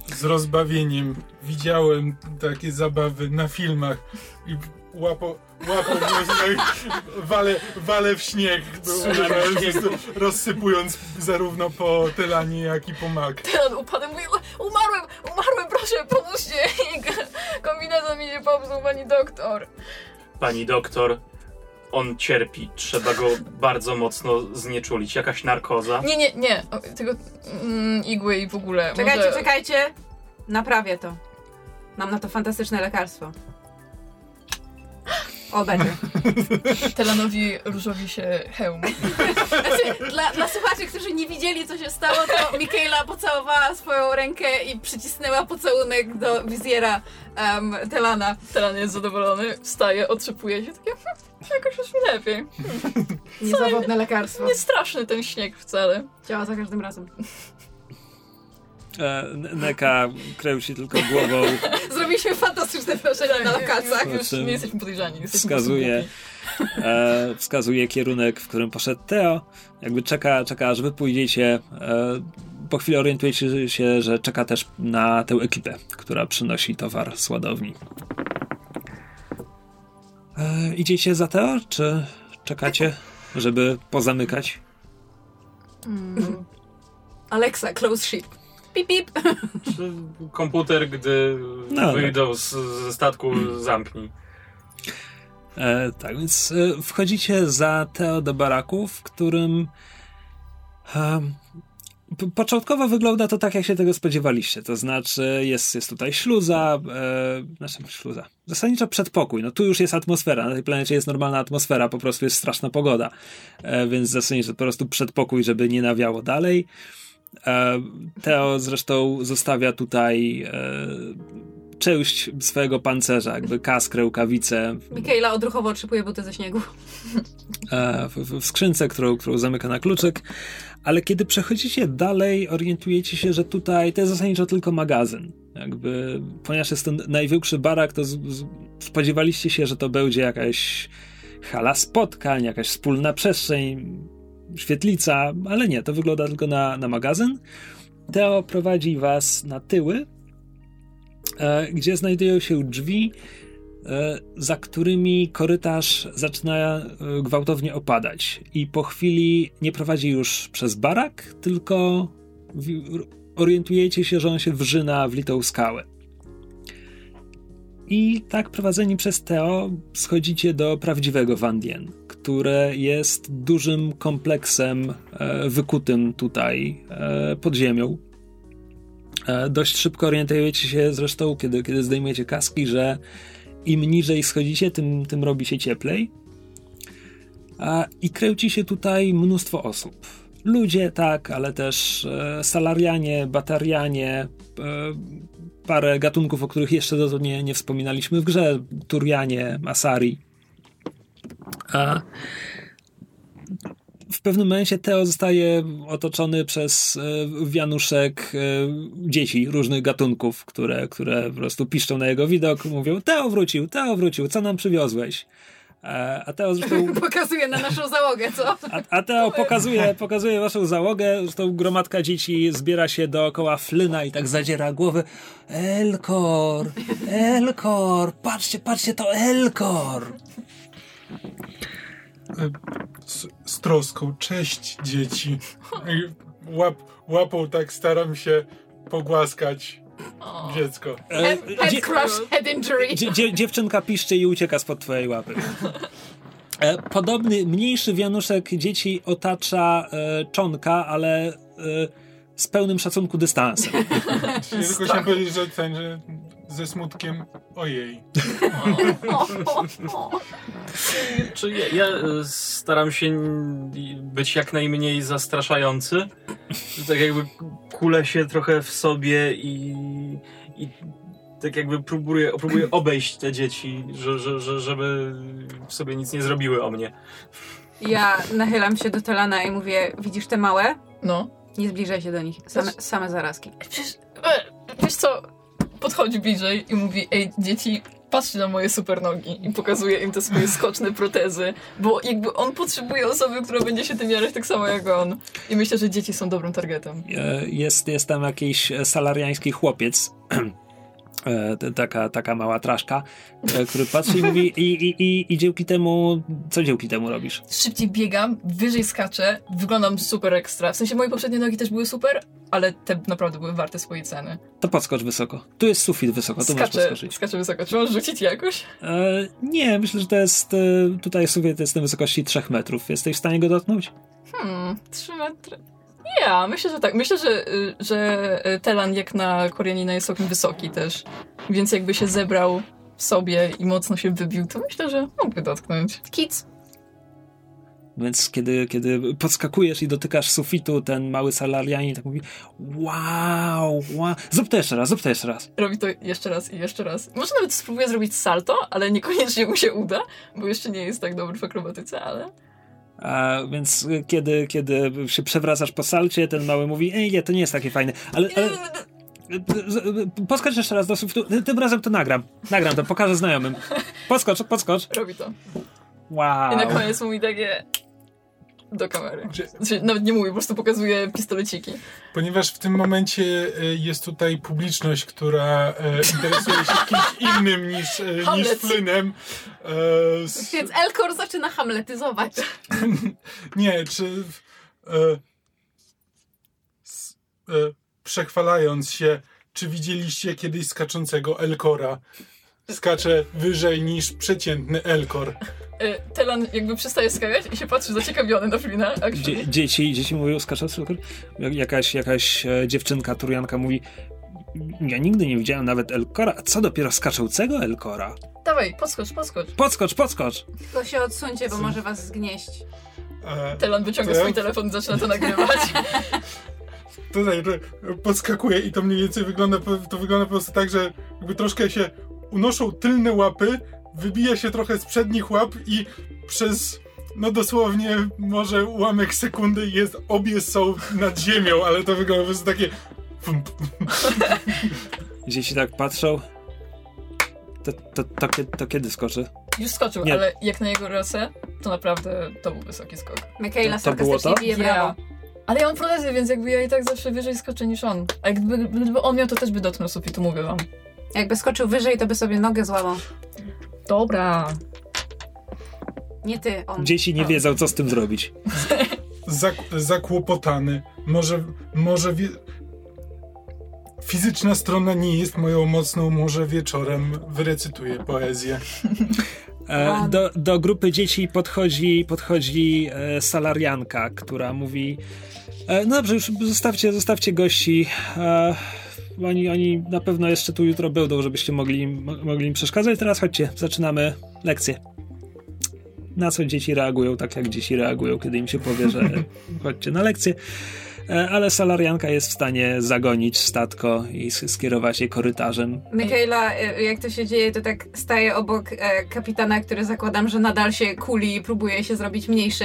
S3: Z rozbawieniem widziałem takie zabawy na filmach i łapo, łapą mnie, wale, wale w śnieg, rozsypując zarówno po Telanie, jak i po Mak.
S4: Telen upadł, mówi, "U- umarłem, umarłem, proszę, pomóżcie. Kombinezon mi się popsuł, pani doktor.
S2: Pani doktor, on cierpi. Trzeba go bardzo mocno znieczulić. Jakaś narkoza.
S4: Nie, nie, nie, o, tego mm, igły i w ogóle.
S5: Czekajcie,
S4: może...
S5: czekajcie. Naprawię to. Mam na to fantastyczne lekarstwo. O, będzie.
S4: Telanowi różowi się hełm.
S5: Znaczy, dla, dla słuchaczy, którzy nie widzieli, co się stało, to Michaela pocałowała swoją rękę i przycisnęła pocałunek do wizjera em, Telana.
S4: Telan jest zadowolony, wstaje, otrzepuje się, takie "Hm, jakoś już mi lepiej.
S5: Niezawodne lekarstwo.
S4: Nie straszny ten śnieg wcale.
S5: Działa za każdym razem.
S1: E, Neka kręci tylko głową.
S5: Zrobiliśmy fantastyczne wrażenie na lokacjach.
S4: Już nie jesteśmy podejrzani. Jesteśmy
S1: wskazuje, e, wskazuje kierunek, w którym poszedł Teo. Jakby czeka, czeka aż wy pójdziecie. E, po chwili orientujecie się, że czeka też na tę ekipę, która przynosi towar z ładowni. E, idziecie za Teo, czy czekacie, żeby pozamykać?
S5: Alexa, close ship. Pip, pip.
S2: Czy komputer, gdy
S1: No,
S2: wyjdą z, ze statku, zamknij.
S1: E, tak, więc e, wchodzicie za Teo do baraku, w którym p- początkowo wygląda to tak, jak się tego spodziewaliście. To znaczy, jest, jest tutaj śluza, e, znaczy śluza, zasadniczo przedpokój. No tu już jest atmosfera, na tej planecie jest normalna atmosfera, po prostu jest straszna pogoda. E, więc zasadniczo po prostu przedpokój, żeby nie nawiało dalej. E, Teo zresztą zostawia tutaj e, część swojego pancerza, jakby kask, rękawice,
S5: Mikaela odruchowo otrzepuje buty ze śniegu.
S1: e, w, w- w skrzynce, którą, którą zamyka na kluczyk, ale kiedy przechodzicie dalej, orientujecie się, że tutaj to jest zasadniczo tylko magazyn. Jakby, ponieważ jest to największy barak, to z, z, spodziewaliście się, że to będzie jakaś hala spotkań, jakaś wspólna przestrzeń, świetlica, ale nie, to wygląda tylko na, na magazyn. Teo prowadzi was na tyły, e, gdzie znajdują się drzwi, e, za którymi korytarz zaczyna e, gwałtownie opadać. I po chwili nie prowadzi już przez barak, tylko r- orientujecie się, że on się wrzyna w litą skałę. I tak prowadzeni przez Teo schodzicie do prawdziwego Wandien, które jest dużym kompleksem e, wykutym tutaj e, pod ziemią. E, dość szybko orientujecie się zresztą, kiedy, kiedy zdejmujecie kaski, że im niżej schodzicie, tym, tym robi się cieplej. I kręci się tutaj mnóstwo osób. Ludzie, tak, ale też salarianie, batarianie, parę gatunków, o których jeszcze dotąd nie, nie wspominaliśmy w grze. Turianie, Asari. A w pewnym momencie Teo zostaje otoczony przez e, wianuszek e, dzieci różnych gatunków, które, które po prostu piszczą na jego widok, mówią Teo wrócił, Teo wrócił, co nam przywiozłeś? E, A Teo zresztą
S5: Pokazuje na naszą załogę, co?
S1: a, a Teo pokazuje, pokazuje waszą załogę, zresztą gromadka dzieci zbiera się dookoła Flyna i tak zadziera głowy. Elkor, Elkor, patrzcie, patrzcie, to Elkor.
S3: Z, z troską, cześć dzieci. Łap, łapą tak staram się pogłaskać dziecko.
S1: E,
S5: Head, head
S1: dzie-
S5: crush, head injury.
S1: dzie, dzie, dziewczynka piszczy i ucieka spod twojej łapy. E, Podobny, mniejszy wianuszek dzieci otacza e, czonka, ale e, z pełnym szacunku dystansem.
S3: Tylko chciałem powiedzieć, że ten, że ze smutkiem ojej.
S2: Czy ja, ja e, staram się być jak najmniej zastraszający. Tak jakby kulę się trochę w sobie i, i tak jakby próbuję, próbuję obejść te dzieci, że, że, że, żeby sobie nic nie zrobiły o mnie.
S5: Ja nachylam się do Telana i mówię, widzisz te małe?
S4: No.
S5: Nie zbliżaj się do nich. Same, same zarazki.
S4: Przecież, e, wiesz co, podchodzi bliżej i mówi, ej dzieci, patrzcie na moje super nogi i pokazuje im te swoje skoczne protezy, bo jakby on potrzebuje osoby, która będzie się tym jarać tak samo jak on. I myślę, że dzieci są dobrym targetem.
S1: E, jest, jest tam jakiś salariański chłopiec, e, taka, taka mała traszka, e, który patrzy i mówi i, i, i, i dzięki temu, co dzięki temu robisz?
S4: Szybciej biegam, wyżej skaczę, wyglądam super ekstra. W sensie moje poprzednie nogi też były super, ale te naprawdę były warte swojej ceny.
S1: To podskocz wysoko. Tu jest sufit wysoko, możesz
S4: Skaczę,
S1: podskoczyć.
S4: skaczę wysoko. Czy możesz rzucić jakoś?
S1: E, nie, myślę, że to jest, e, tutaj sufit jest na wysokości 3 metrów. Jesteś w stanie go dotknąć?
S4: Hmm, 3 metry. Ja, myślę, że tak. Myślę, że, y, że y, Telan jak na Korianina jest całkiem wysoki też. Więc jakby się zebrał w sobie i mocno się wybił, to myślę, że mógłby dotknąć.
S5: Kids.
S1: Więc kiedy, kiedy podskakujesz i dotykasz sufitu, ten mały salarianin tak mówi wow, wow. Zrób to jeszcze raz, zrób to jeszcze raz.
S4: Robi to jeszcze raz i jeszcze raz. Może nawet spróbuję zrobić salto, ale niekoniecznie mu się uda, bo jeszcze nie jest tak dobry w akrobatyce, ale...
S1: A więc y, kiedy, kiedy się przewracasz po salcie, ten mały mówi, ej, nie, to nie jest takie fajne, ale... ale... z- y, Podskocz jeszcze raz do sufitu. Tym razem to nagram. Nagram to, pokażę znajomym. Podskocz, podskocz.
S4: Robi to.
S1: Wow.
S4: I na koniec mówi takie... Do kamery.
S3: Gdzie-
S4: Znaczy, nawet nie mówi, po prostu pokazuje pistoleciki.
S3: Ponieważ w tym momencie e, jest tutaj publiczność, która e, interesuje się kimś innym niż, e, niż. E, s-
S5: Więc Elkor zaczyna hamletyzować.
S3: nie, czy e, s, e, przechwalając się, czy widzieliście kiedyś skaczącego Elkora? skacze wyżej niż przeciętny Elkor.
S4: Y, Telan jakby przestaje skakać i się patrzy zaciekawiony na Flina.
S1: Dzie, dzieci, dzieci mówią skacząc, jak- jakaś, jakaś e, dziewczynka, turianka mówi ja nigdy nie widziałem nawet Elkora, a co dopiero skaczącego Elkora?
S4: Dawaj, podskocz, podskocz.
S1: Podskocz, podskocz!
S5: Tylko się odsuńcie, bo może was zgnieść.
S3: E,
S4: Telan wyciąga
S3: To ja-
S4: swój telefon i zaczyna to nagrywać.
S3: Tutaj podskakuje i to mniej więcej wygląda, to wygląda po prostu tak, że jakby troszkę się unoszą tylne łapy, wybija się trochę z przednich łap i przez no dosłownie może ułamek sekundy jest, obie są nad ziemią, ale to wygląda po prostu takie
S1: Dzieci tak patrzą. To, to, to, to kiedy skoczy?
S4: Już skoczył,
S1: Nie.
S4: ale jak na jego rasę, to naprawdę to był wysoki skok.
S5: Michaela
S1: To- było to?
S5: bije brawo.
S4: Ale ja mam protezy, więc jakby ja i tak zawsze wyżej skoczę niż on. A gdyby, gdyby on miał, to też by dotknął sufitu, mówię wam.
S5: Jakby skoczył wyżej, to by sobie nogę złamał.
S4: Dobra.
S5: Nie ty, on.
S1: Dzieci nie
S4: O.
S1: wiedzą, co z tym zrobić.
S3: zak zakłopotany. Może, może wie... fizyczna strona nie jest moją mocną, może wieczorem wyrecytuję poezję.
S1: E, do, do grupy dzieci podchodzi, podchodzi e, salarianka, która mówi e, no dobrze, już zostawcie, zostawcie gości. E, oni, oni na pewno jeszcze tu jutro będą, żebyście mogli, mogli im przeszkadzać. Teraz chodźcie, zaczynamy lekcję. Na co dzieci reagują tak, jak dzieci reagują, kiedy im się powie, że chodźcie na lekcję. E, ale salarianka jest w stanie zagonić statko i skierować je korytarzem.
S5: Michaela, e, jak to się dzieje, to tak staje obok e, kapitana, który zakładam, że nadal się kuli i próbuje się zrobić mniejszy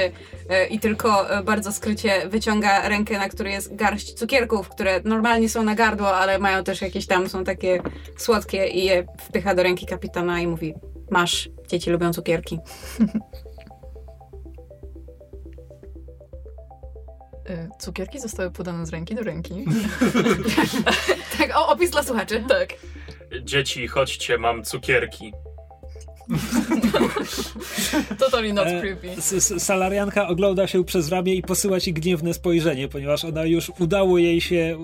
S5: i tylko bardzo skrycie wyciąga rękę, na której jest garść cukierków, które normalnie są na gardło, ale mają też jakieś tam, są takie słodkie i je wpycha do ręki kapitana i mówi masz, dzieci lubią cukierki.
S4: Cukierki zostały podane z ręki do ręki.
S5: Tak, o, opis dla słuchaczy.
S4: tak.
S2: Dzieci, chodźcie, mam cukierki.
S4: Totally not
S1: E,
S4: creepy.
S1: Salarianka ogląda się przez ramię i posyła ci gniewne spojrzenie, ponieważ ona już udało jej się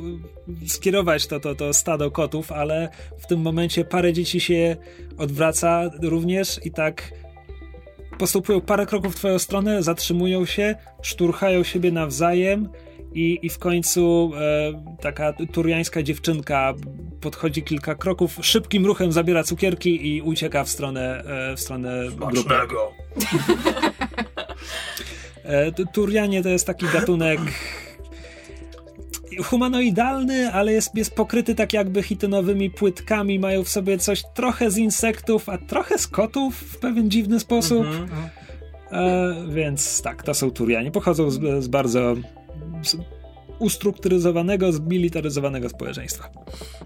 S1: y, skierować to, to, to stado kotów, ale w tym momencie parę dzieci się odwraca również i tak postępują parę kroków w twoją stronę, zatrzymują się, szturchają siebie nawzajem i, i w końcu e, taka turiańska dziewczynka podchodzi kilka kroków, szybkim ruchem zabiera cukierki i ucieka w stronę, e, w stronę grupy. E, Turianie to jest taki gatunek humanoidalny, ale jest, jest pokryty tak jakby chitynowymi płytkami, mają w sobie coś trochę z insektów, a trochę z kotów w pewien dziwny sposób.
S2: Mhm.
S1: E, więc tak, to są Turianie. Pochodzą z, z bardzo z ustrukturyzowanego, zmilitaryzowanego społeczeństwa.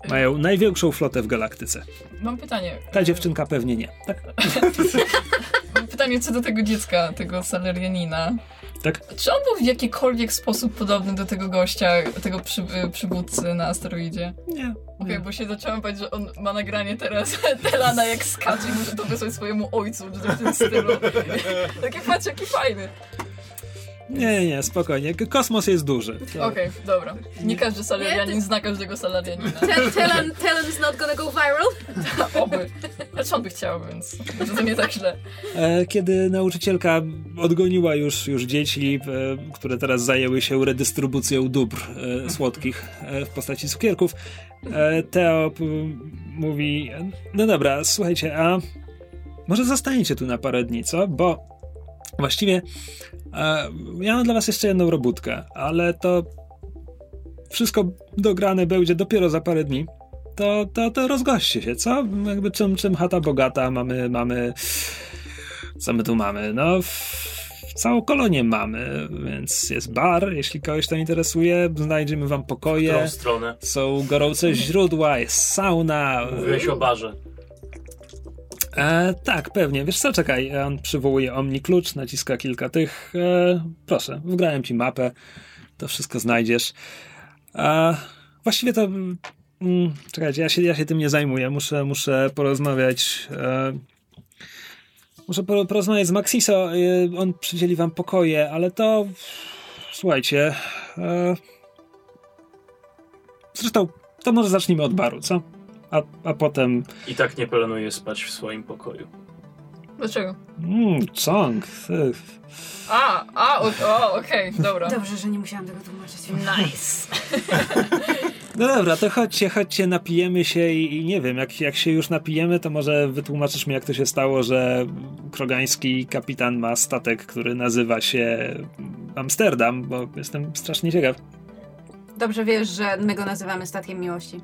S1: Mają największą flotę w galaktyce.
S4: Mam pytanie.
S1: Ta dziewczynka pewnie nie. Tak?
S4: Mam pytanie co do tego dziecka, tego salarianina.
S1: Tak?
S4: Czy on był w jakikolwiek sposób podobny do tego gościa, tego przy, y, przywódcy na asteroidzie?
S1: Nie.
S4: Okej,
S1: nie.
S4: bo się zaczęłam bać, że on ma nagranie teraz Telana jak skacze i może to wysłać swojemu ojcu, czy coś w tym stylu. Takie patrz, jaki fajny.
S1: Nie, nie, nie, spokojnie. Kosmos jest duży.
S4: Okej, dobra. Nie każdy salarianin
S5: Nie, ty-
S4: zna każdego salarianina.
S5: Tell, Talon, Talon's not gonna go viral.
S4: Oby. Znaczy on by chciał, więc może to nie tak źle.
S1: E, Kiedy nauczycielka odgoniła już, już dzieci, e, które teraz zajęły się redystrybucją dóbr e, słodkich w postaci cukierków, Teo mówi: No dobra, słuchajcie, a może zostaniecie tu na parę dni, co? Bo właściwie e, ja mam dla was jeszcze jedną robótkę, ale to wszystko dograne będzie dopiero za parę dni. To, to, to rozgoście się, co? Jakby czym, czym chata bogata, mamy, mamy co my tu mamy? No, w- całą kolonię mamy, więc jest bar, jeśli kogoś to interesuje, znajdziemy wam
S2: W
S1: pokoje,
S2: stronę?
S1: są gorące źródła, jest sauna.
S2: Mówiłeś o barze.
S1: E, tak, pewnie. Wiesz co, czekaj, on przywołuje Omni klucz, naciska kilka tych. E, proszę, wgrałem ci mapę, to wszystko znajdziesz. E, właściwie to... Mm, czekajcie, ja się, ja się tym nie zajmuję, muszę, muszę porozmawiać... E, muszę po, porozmawiać z Maxiso, e, on przydzieli wam pokoje, ale to... Słuchajcie... E, zresztą, to może zacznijmy od baru, co? A, a potem...
S2: I tak nie planuję spać w swoim pokoju.
S4: Dlaczego?
S1: Mmm, Chong.
S4: A, a, o- o, okej, dobra.
S5: Dobrze, że nie musiałam tego tłumaczyć.
S4: Nice.
S1: No dobra, to chodźcie, chodźcie, napijemy się i, i nie wiem, jak, jak się już napijemy, to może wytłumaczysz mi, jak to się stało, że krogański kapitan ma statek, który nazywa się Amsterdam, bo jestem strasznie ciekaw.
S5: Dobrze wiesz, że my go nazywamy statkiem miłości.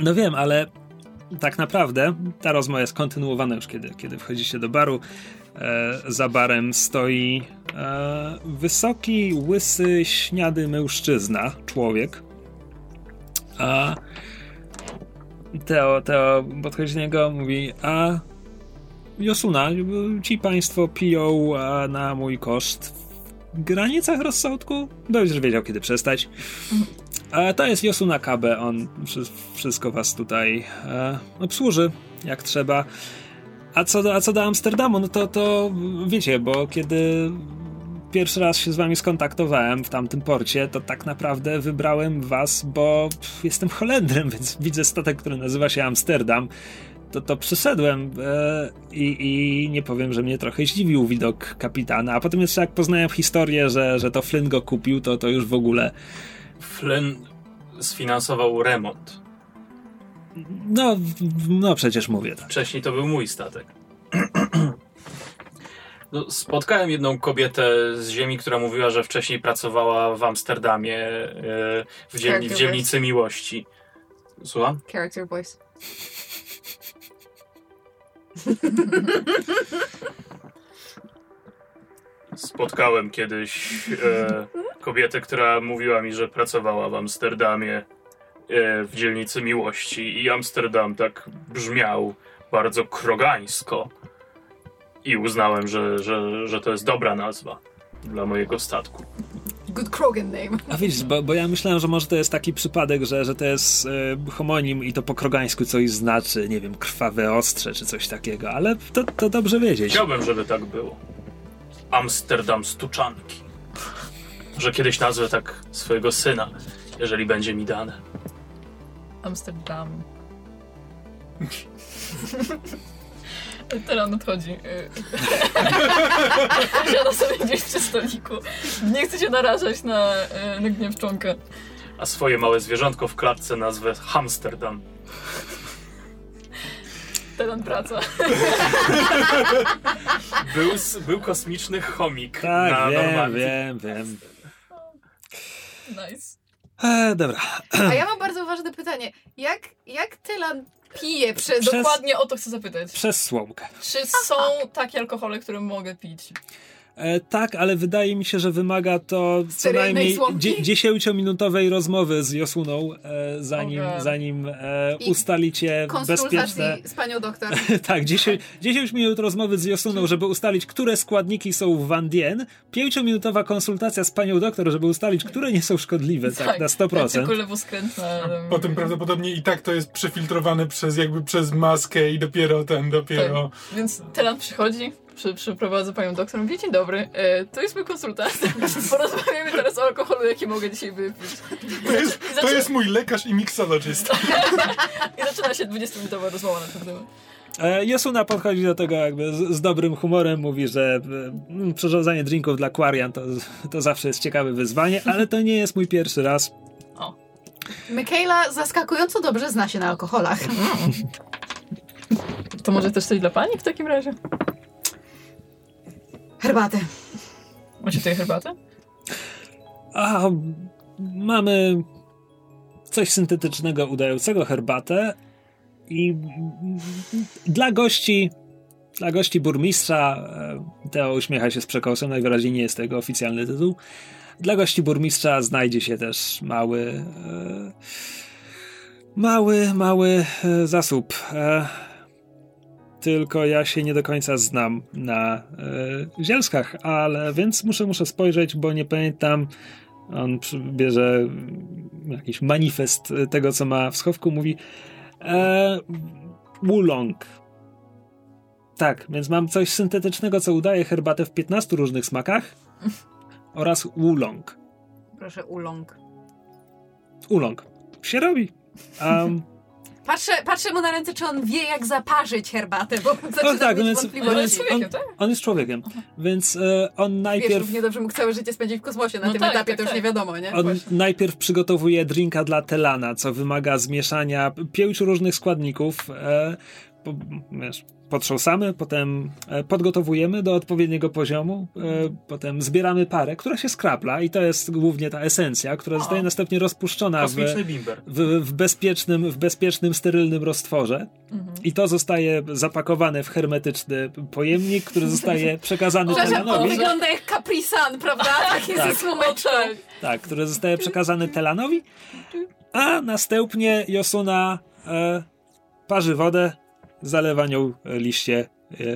S1: No wiem, ale tak naprawdę ta rozmowa jest kontynuowana już, kiedy, kiedy wchodzicie do baru. E, za barem stoi e, wysoki, łysy, śniady mężczyzna, człowiek. A Teo, Teo podchodzi do niego, mówi, a Josuna, ci państwo piją na mój koszt granicach rozsądku? Będziesz wiedział, kiedy przestać. E, to jest Josuna Kabe, on wszy- wszystko was tutaj e, obsłuży, jak trzeba. A co, do, a co do Amsterdamu, no to, to wiecie, bo kiedy pierwszy raz się z wami skontaktowałem w tamtym porcie, to tak naprawdę wybrałem was, bo jestem Holendrem, więc widzę statek, który nazywa się Amsterdam. To, to przyszedłem e, i, i nie powiem, że mnie trochę zdziwił widok kapitana. A potem jeszcze jak poznałem historię, że, że to Flynn go kupił, to, to już w ogóle
S2: Flynn sfinansował remont.
S1: No, no przecież mówię tak.
S2: Wcześniej to był mój statek. No, spotkałem jedną kobietę z ziemi, która mówiła, że wcześniej pracowała w Amsterdamie e, w, dzielni, w dzielnicy miłości. Słucham?
S5: Character voice.
S2: Spotkałem kiedyś e, kobietę, która mówiła mi, że pracowała w Amsterdamie e, w dzielnicy miłości i Amsterdam tak brzmiał bardzo krogańsko. I uznałem, że, że, że to jest dobra nazwa dla mojego statku.
S5: Good Krogan name.
S1: A widzisz, bo, bo ja myślałem, że może to jest taki przypadek, że, że to jest e, homonim i to po krogańsku coś znaczy, nie wiem, krwawe ostrze czy coś takiego, ale to, to dobrze wiedzieć.
S2: Chciałbym, żeby tak było. Amsterdam Stuczanki. Że kiedyś nazwę tak swojego syna, jeżeli będzie mi dane.
S4: Amsterdam. Teraz odchodzi. Siada sobie gdzieś przy stoliku. Nie chcę cię narażać na, y, na gniewczonkę.
S2: A swoje małe zwierzątko w klatce nazwę Hamsterdam.
S4: Teraz praca.
S2: Był, był kosmiczny chomik
S1: Tak,
S2: na
S1: wiem,
S2: Normandii.
S1: wiem, wiem.
S4: Nice.
S1: E, dobra.
S5: A ja mam bardzo ważne pytanie. Jak, jak Tylan pije przez...
S1: Przez-
S4: Dokładnie o to chcę zapytać.
S1: Przez słomkę.
S4: Czy są takie alkohole, które mogę pić?
S1: E, tak, ale wydaje mi się, że wymaga to co najmniej
S5: słomki?
S1: dzie- dziesięciominutowej rozmowy z Josuną, e, zanim,
S4: Okej.
S1: zanim e,
S5: I
S1: ustalicie bezpieczne...
S5: Konsultacji z panią doktor.
S1: tak, 10, 10 minut rozmowy z Josuną, żeby ustalić, które składniki są w Van Dien, 5-minutowa konsultacja z panią doktor, żeby ustalić, które nie są szkodliwe, tak, na
S4: Tylko
S1: 100%.
S4: lewoskrętna.
S3: Potem prawdopodobnie i tak to jest przefiltrowane przez jakby przez maskę i dopiero ten, dopiero...
S4: Więc Telan przychodzi, przy, przyprowadza panią doktor, mówi, dzień dobry, e, to jest mój konsultant. Porozmawiamy teraz o alkoholu, jaki mogę dzisiaj wypić.
S3: To jest,
S4: I
S3: to
S4: zaczyna,
S3: jest mój lekarz i miksologist.
S4: I zaczyna się 20-minutowa rozmowa na ten temat.
S1: E, Josuna podchodzi do tego jakby z, z dobrym humorem, mówi, że e, przyrządzanie drinków dla Quarian to, to zawsze jest ciekawe wyzwanie, ale to nie jest mój pierwszy raz.
S5: Michaela zaskakująco dobrze zna się na alkoholach.
S4: To może też coś dla pani w takim razie?
S5: Herbatę.
S4: Macie tutaj herbatę?
S1: A mamy coś syntetycznego udającego herbatę i dla gości dla gości burmistrza e, Teo uśmiecha się z przekosem, najwyraźniej nie jest tego oficjalny tytuł. Dla gości burmistrza znajdzie się też mały e, mały, mały e, zasób. Tylko ja się nie do końca znam na e, zielskach, ale więc muszę, muszę spojrzeć, bo nie pamiętam. On bierze jakiś manifest tego, co ma w schowku, mówi e, Wulong. Tak, więc mam coś syntetycznego, co udaje herbatę w 15 różnych smakach oraz Wulong.
S5: Proszę, ulong.
S1: Ulong. Się robi. Um,
S5: Patrzę, patrzę mu na ręce, czy on wie, jak zaparzyć herbatę, bo zaczynam
S1: tak,
S5: mieć
S1: więc-
S5: wątpliwości.
S1: więc-
S4: jest człowiekiem, tak?
S1: On jest człowiekiem, więc e, on
S5: Wiesz,
S1: najpierw...
S5: równie dobrze mógł całe życie spędzić w kosmosie. Na
S4: No
S5: tym
S4: tak,
S5: etapie
S4: tak,
S5: to już
S4: tak.
S5: nie wiadomo, nie?
S1: On najpierw przygotowuje drinka dla Telana, co wymaga zmieszania pięciu różnych składników. E, po, wiesz, potrząsamy, potem e, podgotowujemy do odpowiedniego poziomu, e, potem zbieramy parę, która się skrapla i to jest głównie ta esencja, która zostaje następnie rozpuszczona w, w, w, bezpiecznym, w bezpiecznym, sterylnym roztworze. I to zostaje zapakowane w hermetyczny pojemnik, który zostaje przekazany Telanowi.
S5: wygląda jak Capri Sun, prawda? Tak jest
S1: Tak. Tak, który zostaje przekazany Telanowi, a następnie Josuna e, parzy wodę, zalewa nią liście, e,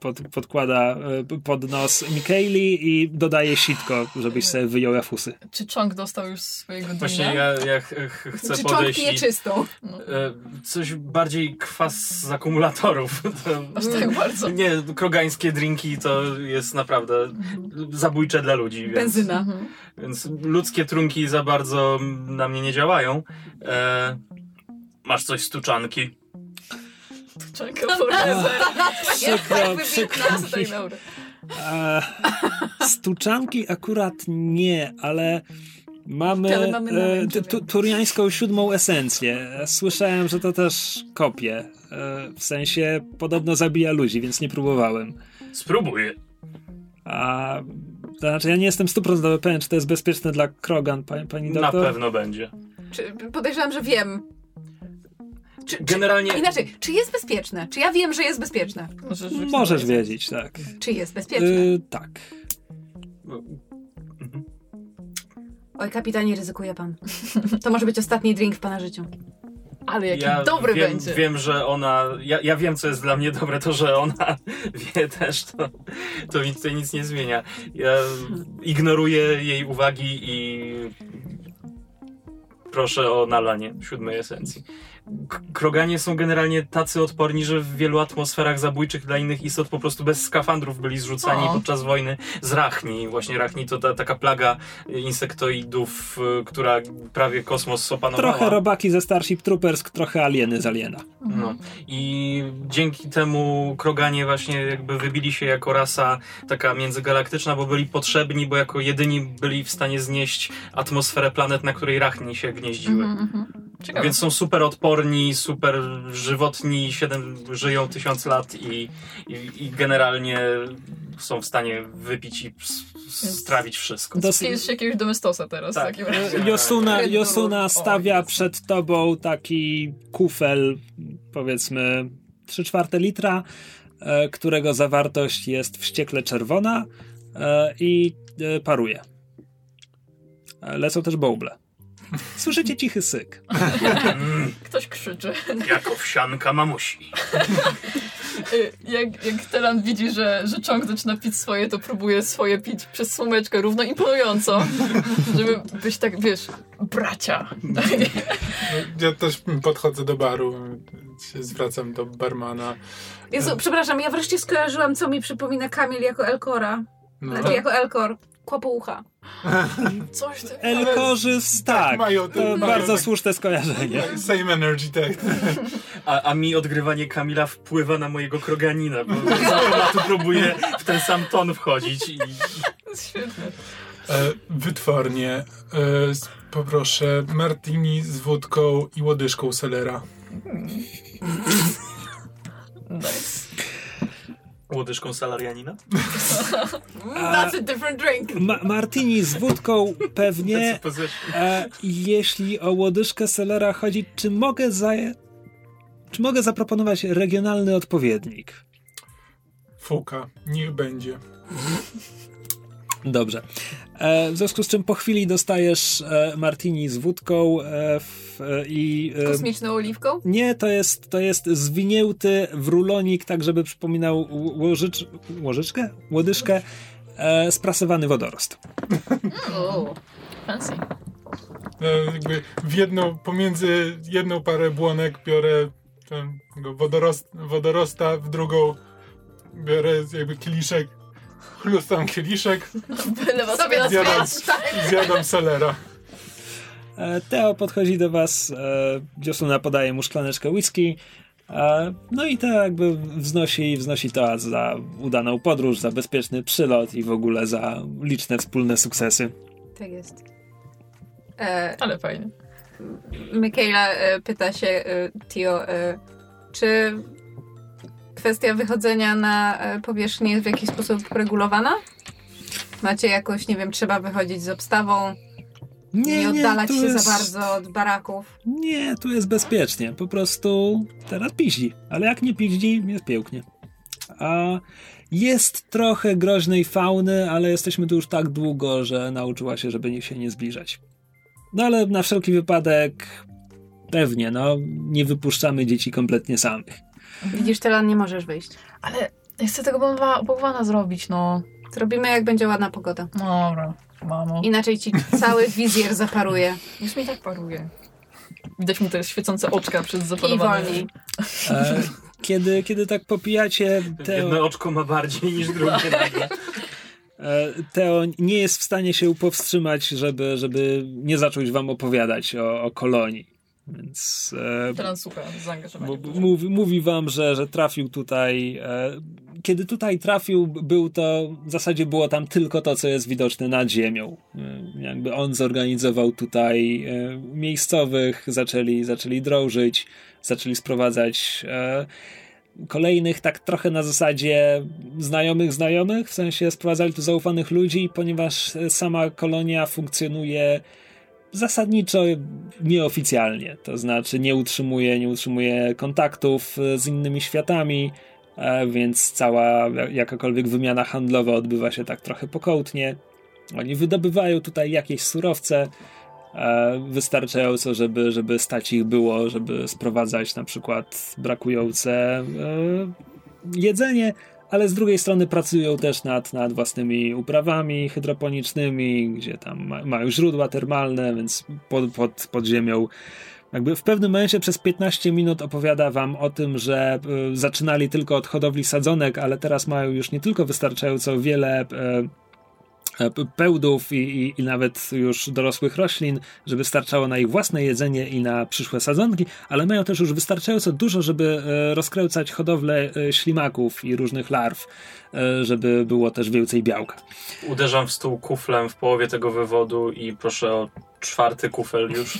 S1: pod, podkłada e, pod nos Mikaeli i dodaje sitko, żebyś sobie wyjął jafusy.
S4: Czy Chong dostał już swojego dnia?
S2: Właśnie ja, ja ch ch chcę
S5: Czy
S2: podejść i,
S5: czystą?
S2: e, coś bardziej kwas z akumulatorów. To,
S4: Aż tak bardzo.
S2: nie, krogańskie drinki to jest naprawdę zabójcze dla ludzi. Więc,
S5: Benzyna.
S4: Mhm.
S2: Więc ludzkie trunki za bardzo na mnie nie działają. E, masz coś z tuczanki?
S4: Czeka forever.
S1: Przykro, Stuczanki akurat nie, ale mamy,
S5: Ale mamy na
S1: e, tu- turiańską siódmą esencję. Słyszałem, że to też kopie. E, w sensie podobno zabija ludzi, więc nie próbowałem.
S2: Spróbuję.
S1: A to znaczy, ja nie jestem 100% pewien, czy to jest bezpieczne dla Krogan, pani, pani
S2: Na
S1: doktor.
S2: pewno będzie.
S5: Czy, podejrzewam, że wiem. Czy,
S2: Generalnie
S5: czy, inaczej, czy jest bezpieczne? Czy ja wiem, że jest bezpieczne?
S4: Możesz,
S1: Możesz wiedzieć, tak.
S5: Czy jest bezpieczne?
S1: Y, tak.
S5: Oj, kapitanie, ryzykuje pan. To może być ostatni drink w pana życiu.
S4: Ale jaki
S2: ja
S4: dobry
S2: wiem,
S4: będzie.
S2: wiem, że ona. Ja, ja wiem, co jest dla mnie dobre, to, że ona wie też, to, to mi tutaj nic nie zmienia. Ja ignoruję jej uwagi i proszę o nalanie siódmej esencji. Kroganie są generalnie tacy odporni, że w wielu atmosferach zabójczych dla innych istot po prostu bez skafandrów byli zrzucani
S4: O.
S2: podczas wojny z rachni. Właśnie rachni to ta, taka plaga insektoidów, y, która prawie kosmos opanowała.
S1: Trochę robaki ze Starship Troopers, trochę alieny z Aliena.
S2: No. I dzięki temu Kroganie właśnie jakby wybili się jako rasa taka międzygalaktyczna, bo byli potrzebni, bo jako jedyni byli w stanie znieść atmosferę planet, na której rachni się gnieździły.
S4: Mhm, mhm. Ciekawe.
S2: Więc są super odporni, super żywotni, siedem, żyją tysiąc lat i, i, i generalnie są w stanie wypić i strawić wszystko.
S1: Dos-
S4: Skills jakiegoś domestosa teraz
S2: Tak.
S1: Josuna,
S4: Bull.
S1: stawia przed tobą taki kufel, powiedzmy 3 czwarte litra, e, którego zawartość jest wściekle czerwona e, i e, paruje. Lecą też bąble. Słyszycie cichy syk.
S4: Ktoś krzyczy.
S2: jako wsianka mamusi.
S4: Y, Jak, jak Telan widzi, że, że Chong zaczyna pić swoje, to próbuje swoje pić przez słomeczkę równo imponująco, żeby być tak, wiesz, bracia.
S3: Ja też podchodzę do baru, się zwracam do barmana.
S5: Jezu, przepraszam, ja wreszcie skojarzyłam, co mi przypomina Kamil jako Elkora.
S3: No.
S5: Znaczy jako Elkor. Kłopoucha.
S4: Coś ty...
S1: Elkorzys, tak.
S3: mają-
S1: To
S3: mają
S1: bardzo
S3: tak-
S1: słuszne skojarzenie.
S3: Same energy, tak.
S2: A, a mi odgrywanie Kamila wpływa na mojego kroganina, bo z automatu próbuje w ten sam ton wchodzić i
S4: Świetne.
S3: E, wytwornie. E, poproszę martini z wódką i łodyżką selera.
S4: Nice.
S2: Łodyżką salarianina.
S5: That's a different drink.
S1: Ma Martini z wódką pewnie. E, jeśli o łodyżkę Sellera chodzi, czy mogę za... Czy mogę zaproponować regionalny odpowiednik?
S3: Fuka, niech będzie.
S1: Dobrze. E, w związku z czym po chwili dostajesz e, martini z wódką e, w, e, i... E,
S5: Kosmiczną oliwką?
S1: nie, to jest, to jest zwinięty w rulonik, tak żeby przypominał łożycz, łożyczkę? Łodyżkę, e, sprasowany wodorost.
S4: O, fancy.
S3: Jakby w jedną, pomiędzy jedną parę błonek biorę wodorost, wodorosta, w drugą biorę jakby kieliszek, chlustam kieliszek
S5: Sobie
S3: Zjadam. zjadam selera.
S1: E, Teo podchodzi do was, e, Josuna podaje mu szklaneczkę whisky, e, no i to jakby wznosi, wznosi to za udaną podróż, za bezpieczny przylot i w ogóle za liczne wspólne sukcesy.
S5: Tak jest. E,
S4: Ale fajnie.
S5: Michaela pyta się Tio, czy kwestia wychodzenia na e, powierzchnię jest w jakiś sposób regulowana? Macie jakoś, nie wiem, trzeba wychodzić z obstawą, nie, oddalać
S1: tu
S5: się
S1: jest-
S5: za bardzo od baraków.
S1: Nie, tu jest bezpiecznie. Po prostu teraz piździ. Ale jak nie piździ, jest pięknie. A jest trochę groźnej fauny, ale jesteśmy tu już tak długo, że nauczyła się, żeby się nie zbliżać. No ale na wszelki wypadek pewnie, no, nie wypuszczamy dzieci kompletnie samych.
S5: Widzisz, Telan, nie możesz wyjść.
S4: Ale ja chcę tego bałwa- bałwana zrobić, no.
S5: Zrobimy, jak będzie ładna pogoda.
S4: Dobra, mamo.
S5: Inaczej ci cały wizjer zaparuje.
S4: Już mi tak paruje. Widać mu te świecące oczka przez
S5: I wolniej.
S1: E, kiedy, kiedy tak popijacie,
S2: Jedno
S1: Teo,
S2: oczko ma bardziej niż drugie nagle.
S1: e, Teo nie jest w stanie się powstrzymać, żeby, żeby nie zacząć wam opowiadać o, o kolonii. Więc e,
S4: zaangażowanie.
S1: Mówi, mówi wam, że, że trafił tutaj. E, kiedy tutaj trafił, był to. W zasadzie było tam tylko to, co jest widoczne nad ziemią. E, jakby on zorganizował tutaj e, miejscowych, zaczęli, zaczęli drążyć, zaczęli sprowadzać. E, Kolejnych tak trochę na zasadzie znajomych znajomych, w sensie sprowadzali tu zaufanych ludzi, ponieważ e, sama kolonia funkcjonuje zasadniczo nieoficjalnie, to znaczy nie utrzymuje, nie utrzymuje kontaktów e, z innymi światami, e, więc cała jakakolwiek wymiana handlowa odbywa się tak trochę pokołtnie. Oni wydobywają tutaj jakieś surowce, e, wystarczająco, żeby, żeby stać ich było, żeby sprowadzać na przykład brakujące jedzenie, ale z drugiej strony pracują też nad, nad własnymi uprawami hydroponicznymi, gdzie tam ma, mają źródła termalne, więc pod, pod, pod ziemią. Jakby w pewnym momencie przez 15 minut opowiada wam o tym, że y, zaczynali tylko od hodowli sadzonek, ale teraz mają już nie tylko wystarczająco wiele p- pełdów i, i, i nawet już dorosłych roślin, żeby starczało na ich własne jedzenie i na przyszłe sadzonki, ale mają też już wystarczająco dużo, żeby e, rozkręcać hodowlę e, ślimaków i różnych larw, e, żeby było też więcej białka.
S2: Uderzam w stół kuflem w połowie tego wywodu i proszę o czwarty kufel już.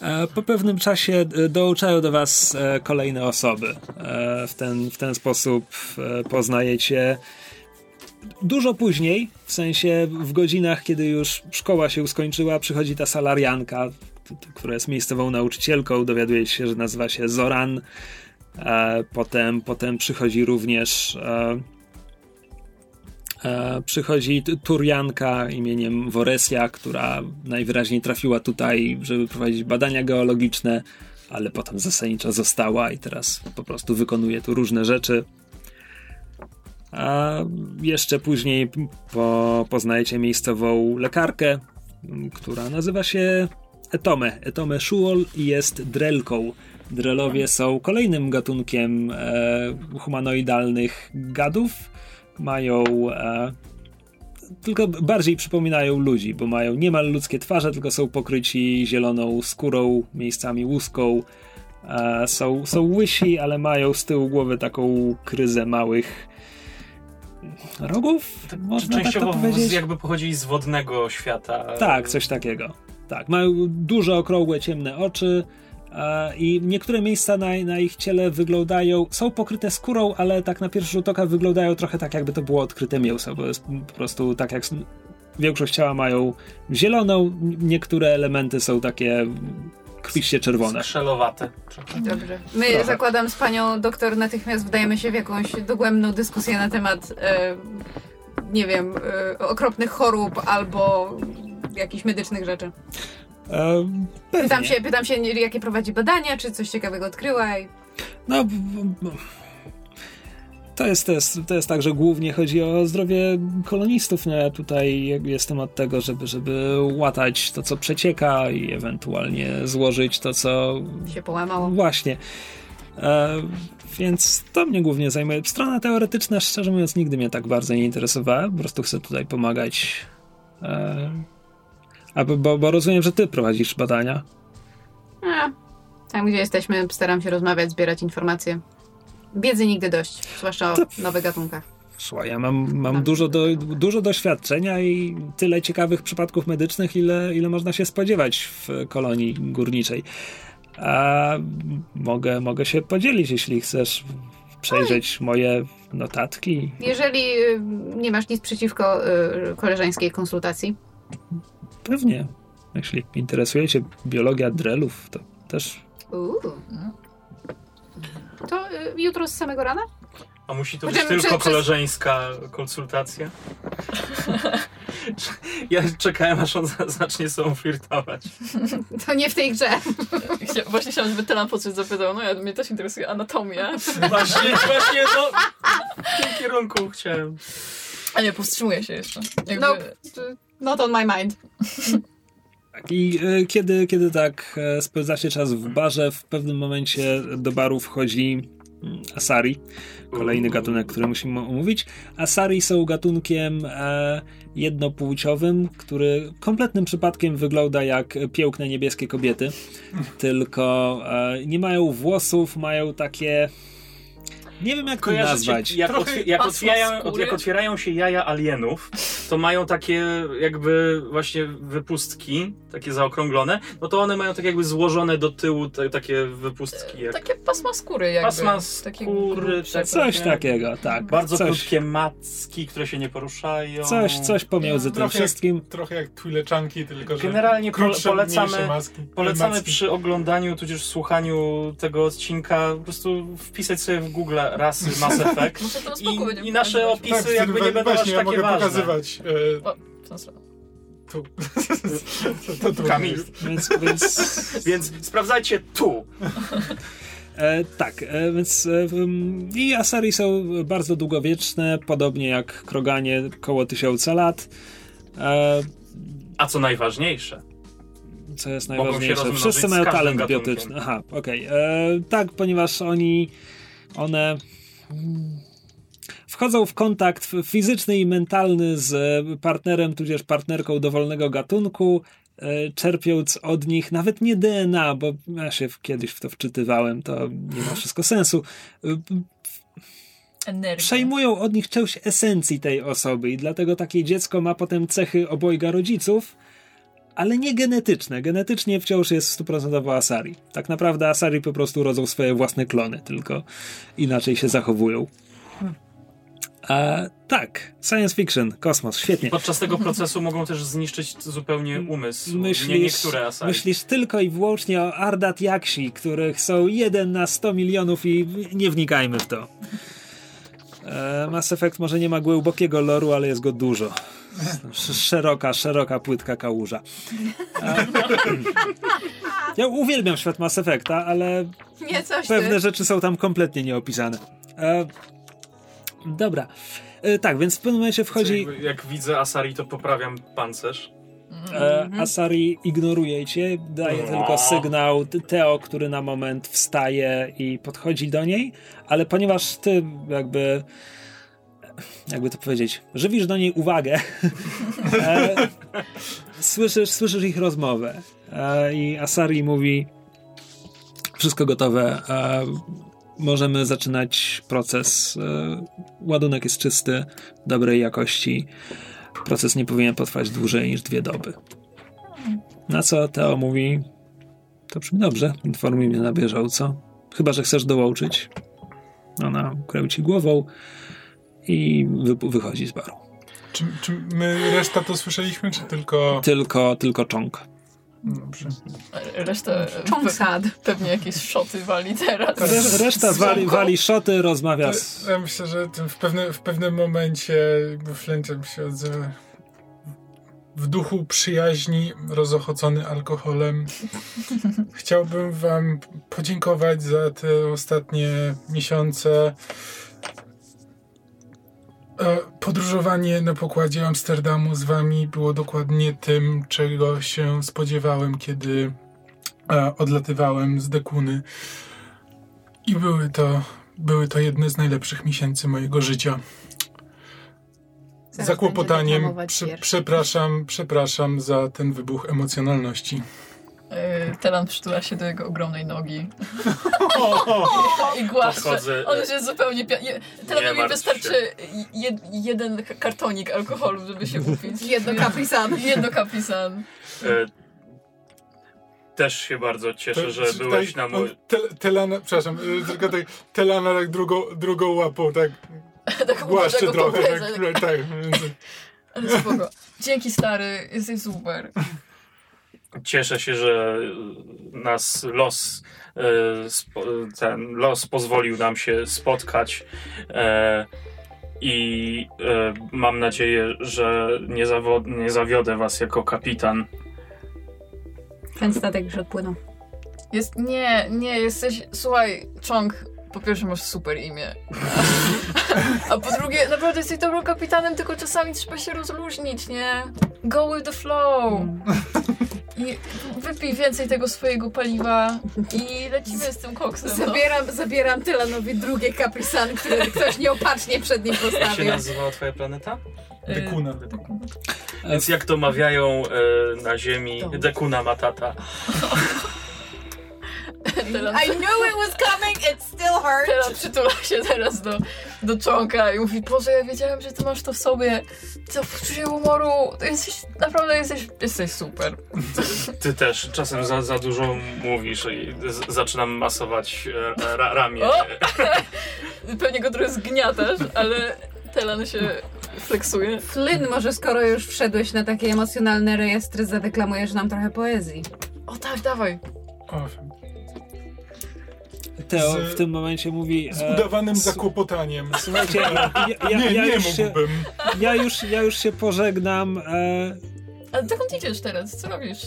S1: E, Po pewnym czasie e, dołączają do Was e, kolejne osoby. E, W ten, w ten sposób e, poznajecie dużo później, w sensie w godzinach, kiedy już szkoła się skończyła, przychodzi ta salarianka, która jest miejscową nauczycielką, dowiaduje się, że nazywa się Zoran. E, Potem, potem przychodzi również e, E, przychodzi Turianka imieniem Woresia, która najwyraźniej trafiła tutaj, żeby prowadzić badania geologiczne, ale potem zasadniczo została i teraz po prostu wykonuje tu różne rzeczy. A jeszcze później po, poznajecie miejscową lekarkę, która nazywa się Etome. Etome Shuol jest drelką. Drelowie są kolejnym gatunkiem e, humanoidalnych gadów. Mają. E, tylko bardziej przypominają ludzi, bo mają niemal ludzkie twarze, tylko są pokryci zieloną skórą, miejscami łuską. E, są, są łysi, ale mają z tyłu głowy taką kryzę małych rogów? Można tak to
S2: Częściowo
S1: powiedzieć?
S2: z, jakby pochodzili z wodnego świata.
S1: Tak, coś takiego. Tak, mają duże, okrągłe, ciemne oczy e, i niektóre miejsca na, na ich ciele wyglądają, są pokryte skórą, ale tak na pierwszy rzut oka wyglądają trochę tak, jakby to było odkryte mięso, bo jest po prostu tak jak większość ciała mają zieloną, niektóre elementy są takie krwiście czerwone.
S2: Skrzelowate.
S5: Dobrze. My
S1: Trochę.
S5: zakładam z panią doktor natychmiast wdajemy się w jakąś dogłębną dyskusję na temat, e, nie wiem, e, okropnych chorób albo jakichś medycznych rzeczy.
S1: E.
S5: Pytam się, pytam się, jakie prowadzi badania, czy coś ciekawego odkryła i
S1: No, to jest, to, jest, to jest tak, że głównie chodzi o zdrowie kolonistów. No ja tutaj jestem od tego, żeby, żeby łatać to, co przecieka i ewentualnie złożyć to, co
S5: się połamało.
S1: właśnie. E, więc to mnie głównie zajmuje. Strona teoretyczna, szczerze mówiąc, nigdy mnie tak bardzo nie interesowała. Po prostu chcę tutaj pomagać. E, A bo, bo rozumiem, że ty prowadzisz badania.
S5: A, tam, gdzie jesteśmy, staram się rozmawiać, zbierać informacje. Wiedzy nigdy dość, zwłaszcza o
S1: To-
S5: nowych gatunkach.
S1: Słuchaj, ja mam, mam dużo, do, dużo doświadczenia i tyle ciekawych przypadków medycznych, ile, ile można się spodziewać w kolonii górniczej. A mogę, mogę się podzielić, jeśli chcesz przejrzeć moje notatki.
S5: Jeżeli y, nie masz nic przeciwko y, koleżeńskiej konsultacji,
S1: Pewnie. Jeśli interesuje cię biologia drelów, to też
S5: Uuu. To y, jutro z samego rana?
S2: A musi to być
S5: Będziemy
S2: tylko
S5: prze- przez-
S2: koleżeńska konsultacja? ja czekałem, aż on za- zacznie sobą flirtować.
S5: To nie w tej grze.
S4: Chcia- Właśnie chciałam, żeby Telan podszedł zapytał, no ja, mnie też interesuje anatomia.
S2: Właśnie, właśnie no, w tym kierunku chciałem.
S4: A nie, powstrzymuję się jeszcze. Jakby,
S5: No, y, not on my mind.
S1: Tak, I e, kiedy, kiedy tak e, spędzacie czas w barze, w pewnym momencie do baru wchodzi mm, Asari, kolejny gatunek, który musimy omówić. Asari są gatunkiem e, jednopłciowym, który kompletnym przypadkiem wygląda jak piękne niebieskie kobiety, tylko nie mają włosów, mają takie... Nie wiem jak to nazwać.
S2: jak,
S3: Trochę
S2: jak, otwierają, jak otwierają się jaja alienów, to mają takie jakby właśnie wypustki, takie zaokrąglone, no to one mają tak jakby złożone do tyłu te, takie wypustki. Jak
S4: Takie pasma skóry jakby.
S2: pasma
S4: Takie
S2: skóry,
S4: grubsze.
S2: tak,
S1: Coś
S2: takie
S1: takiego, tak.
S2: Bardzo
S1: coś,
S2: krótkie macki, które się nie poruszają.
S1: Coś, coś pomiędzy tym
S3: Trochę jak-
S1: wszystkim.
S3: Trochę jak twileczanki, tylko że
S2: Generalnie
S3: krótsze,
S2: polecamy-
S3: maski.
S2: Polecamy
S3: macki.
S2: przy oglądaniu, tudzież słuchaniu tego odcinka po prostu wpisać sobie w Google rasy Mass Effect i, i nasze opisy
S3: Tak,
S2: jakby nie będą aż
S3: właśnie, ja
S2: takie
S3: mogę
S2: ważne.
S3: pokazywać. E,
S4: O,
S3: tu. to,
S2: Kamil.
S1: Więc, więc
S2: Więc sprawdzajcie tu.
S1: E, tak, e, więc e, i Asari są bardzo długowieczne, podobnie jak Kroganie, koło tysiąca lat. E,
S2: A co najważniejsze,
S1: co jest najważniejsze? Wszyscy mają talent
S2: gatunkiem.
S1: biotyczny. Aha, okej. E, Tak, ponieważ oni, one wchodzą w kontakt fizyczny i mentalny z partnerem, tudzież partnerką dowolnego gatunku, e, czerpiąc od nich nawet nie DNA, bo ja się kiedyś w to wczytywałem, to nie ma wszystko sensu. Przejmują od nich część esencji tej osoby i dlatego takie dziecko ma potem cechy obojga rodziców, ale nie genetyczne. Genetycznie wciąż jest stuprocentowo Asari. Tak naprawdę Asari po prostu rodzą swoje własne klony, tylko inaczej się zachowują. A, tak, science fiction, kosmos, świetnie.
S2: podczas tego procesu mogą też zniszczyć zupełnie umysł. nie
S1: Myślisz,
S2: niektóre asari.
S1: myślisz tylko i wyłącznie o Ardat Jaksi, których są 1 na 100 milionów i nie wnikajmy w to. E, Mass Effect może nie ma głębokiego loru, ale jest go dużo. Sz- Szeroka, szeroka płytka kałuża. E, ja uwielbiam świat Mass Effecta, ale
S5: Nie coś
S1: pewne
S5: ty.
S1: rzeczy są tam kompletnie nieopisane. E, dobra. E, tak, więc w pewnym momencie wchodzi...
S2: Jak widzę asari, to poprawiam pancerz.
S1: E, Asari ignoruje cię, daje
S2: No.
S1: tylko sygnał Teo, który na moment wstaje i podchodzi do niej, ale ponieważ ty jakby jakby to powiedzieć, żywisz do niej uwagę, e, słyszysz, słyszysz ich rozmowę e, i Asari mówi wszystko gotowe, możemy zaczynać proces, ładunek jest czysty, dobrej jakości, proces nie powinien potrwać dłużej niż dwie doby. Na co Teo mówi, to brzmi dobrze, informuj mnie na bieżąco, chyba, że chcesz dołączyć. Ona kręci głową i wy, wychodzi z baru.
S3: Czy, czy my reszta to słyszeliśmy, czy tylko...
S1: Tylko, tylko czong.
S3: Dobrze.
S4: Reszta
S5: Chong
S4: pe-
S5: sad.
S4: pewnie jakieś szoty wali teraz.
S1: Re, reszta wali, wali szoty, rozmawia z...
S3: Ja myślę, że w, pewne, w pewnym momencie jakby Flentem się odzywa. W duchu przyjaźni, rozochocony alkoholem. Chciałbym wam podziękować za te ostatnie miesiące. E, Podróżowanie na pokładzie Amsterdamu z wami było dokładnie tym, czego się spodziewałem, kiedy e, odlatywałem z Dekuny. I były to, były to jedne z najlepszych miesięcy mojego życia.
S5: Zaraz
S3: zakłopotaniem. Prze- przepraszam, przepraszam za ten wybuch emocjonalności.
S4: Yy, Telan przytula się do jego ogromnej nogi i głaszcze. On już jest zupełnie pia- Telanowi wystarczy jed, jeden kartonik alkoholu, żeby się upić.
S5: Jedno kaprisan.
S4: Jedno kapisan.
S2: E, też się bardzo cieszę, że
S3: Tutaj
S2: byłeś na mój...
S3: Te, telana, przepraszam, y, tylko tak, Telana tak drugą, drugą łapą, tak
S4: Tak po
S3: trochę, tak, tak, więc-
S4: Ale spoko. Dzięki stary, jesteś super.
S2: Cieszę się, że nas los, spo, ten los pozwolił nam się spotkać e, i e, mam nadzieję, że nie, zawo- nie zawiodę was jako kapitan.
S5: Ten statek już odpłynął.
S4: Jest, nie, nie, jesteś, słuchaj, Chong, po pierwsze masz super imię. A po drugie, naprawdę jesteś dobrym kapitanem, tylko czasami trzeba się rozluźnić, nie? Go with the flow. I wypij więcej tego swojego paliwa i lecimy z tym koksem. No.
S5: Zabieram, zabieram Tylanowi drugie kaprisan, które ktoś nieopatrznie przed nim
S2: Jak się
S5: postawił.
S2: nazywała twoja planeta?
S4: Y,
S3: Dekuna.
S2: Więc jak to mawiają e, na ziemi. Dekuna Matata.
S5: I knew it was coming, it still hurt.
S4: Telan przytula się teraz do, do Chonka i mówi, Boże, ja wiedziałem, że ty masz to w sobie. To poczucie humoru, to jesteś, naprawdę jesteś, jesteś super.
S2: Ty też czasem za, za dużo mówisz i z, zaczynam masować e, ra, ramię.
S4: O! Pewnie go trochę zgniatasz, ale Telan się fleksuje.
S5: Flynn, może skoro już wszedłeś na takie emocjonalne rejestry, zadeklamujesz nam trochę poezji.
S4: O tak, dawaj.
S3: O,
S1: Teo
S3: Z-
S1: w tym momencie mówi...
S3: z
S1: e,
S3: udawanym
S1: s-
S3: zakłopotaniem.
S1: Słuchajcie, ja, ja,
S3: nie,
S1: ja,
S3: nie
S1: już się,
S3: mógłbym.
S1: ja, już, ja już się pożegnam. E,
S4: Ale dokąd idziesz teraz? Co robisz?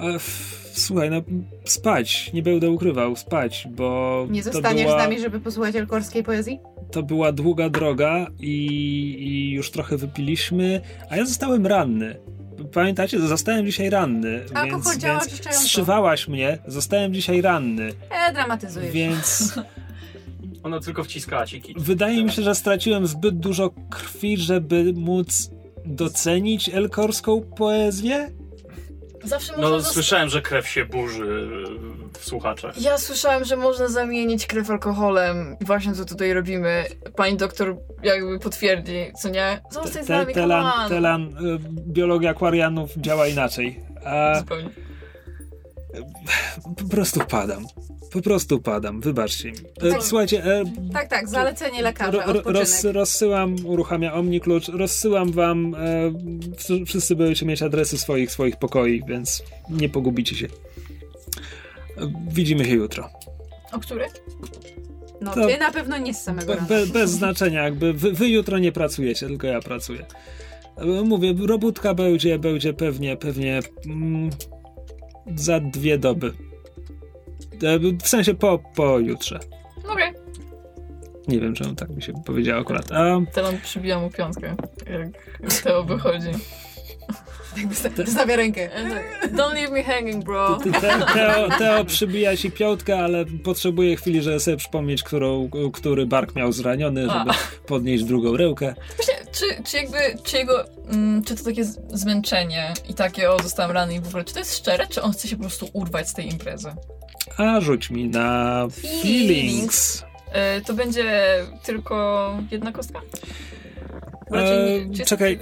S1: e, f- słuchaj, no spać, nie będę ukrywał, spać, bo
S5: Nie zostaniesz
S1: była,
S5: z nami, żeby posłuchać elkorskiej poezji?
S1: to była długa droga i, i już trochę wypiliśmy, a ja zostałem ranny. Pamiętacie, zostałem dzisiaj ranny,
S5: Alkohol
S1: więc,
S5: działa
S1: więc strzywałaś mnie, zostałem dzisiaj ranny,
S5: E, dramatyzujesz.
S1: więc
S2: Ona tylko wciskała ci kit.
S1: wydaje mi się, że straciłem zbyt dużo krwi, żeby móc docenić elkorską poezję.
S4: Zawsze można...
S2: No słyszałem, że krew się burzy w słuchaczach.
S4: Ja słyszałem, że można zamienić krew alkoholem. Właśnie co tutaj robimy. Pani doktor jakby potwierdzi, co nie? Zostań z nami,
S1: telan, telan, y, biologia akwarianów działa inaczej. A
S4: Zupełnie.
S1: po prostu padam. Po prostu padam, wybaczcie mi. E,
S5: Tak.
S1: Słuchajcie, e,
S5: Tak, tak, zalecenie lekarza,
S1: ro, roz, rozsyłam, uruchamia Omniklucz, rozsyłam wam, e, wszyscy będziecie mieć adresy swoich, swoich pokoi, więc nie pogubicie się. Widzimy się jutro.
S4: O której?
S5: No,
S1: to-
S5: ty na pewno nie z samego
S1: Be,
S5: rana.
S1: be, bez znaczenia, jakby wy, wy jutro nie pracujecie, tylko ja pracuję. Mówię, robótka będzie, będzie pewnie, pewnie mm, za dwie doby. E, W sensie po, po jutrze.
S4: Okej.
S1: Nie wiem, czemu tak mi się powiedziało akurat. A,
S4: Telan przybija mu piątkę, jak Teo wychodzi.
S5: Jakby Stawia rękę.
S4: E, tak, Don't leave me hanging, bro.
S1: te, Teo, Teo przybija ci piątkę, ale potrzebuje chwili, żeby sobie przypomnieć, którą, który bark miał zraniony, żeby podnieść drugą rękę.
S4: Właśnie, czy, czy jakby, czy jego, mm, czy to takie zmęczenie i takie, o, zostałem ranny i w ogóle, czy to jest szczere, czy on chce się po prostu urwać z tej imprezy?
S1: A rzuć mi na feelings.
S4: E, to będzie tylko jedna kostka? Nie-
S1: E,
S4: jest-
S1: czekaj,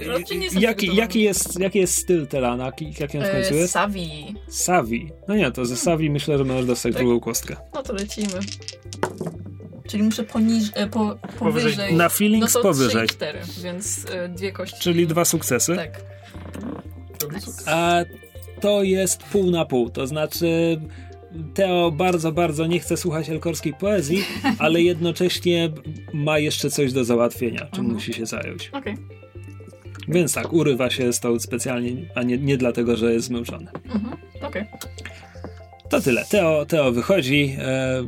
S4: nie
S1: jaki, jaki, jest, jaki jest styl Telana? Jaki on w końcu
S4: E,
S1: jest?
S4: Savi.
S1: Savi. No nie, to ze Savi myślę, że możesz dostać
S4: Tak?
S1: drugą kostkę.
S4: No to lecimy. Czyli muszę poniż, e, po, powyżej.
S2: Powyżej.
S1: Na feelings
S4: no to
S1: powyżej.
S4: 3 i 4, więc e, dwie kości.
S1: Czyli dwa sukcesy.
S4: Tak.
S1: A to jest pół na pół, to znaczy Teo bardzo, bardzo nie chce słuchać elkorskiej poezji, ale jednocześnie ma jeszcze coś do załatwienia, czym
S4: Mhm.
S1: musi się zająć.
S4: Okej.
S1: Więc tak, urywa się stąd specjalnie, a nie, nie dlatego, że jest zmęczony.
S4: Mhm. Okej.
S1: To tyle. Teo, Teo wychodzi, e,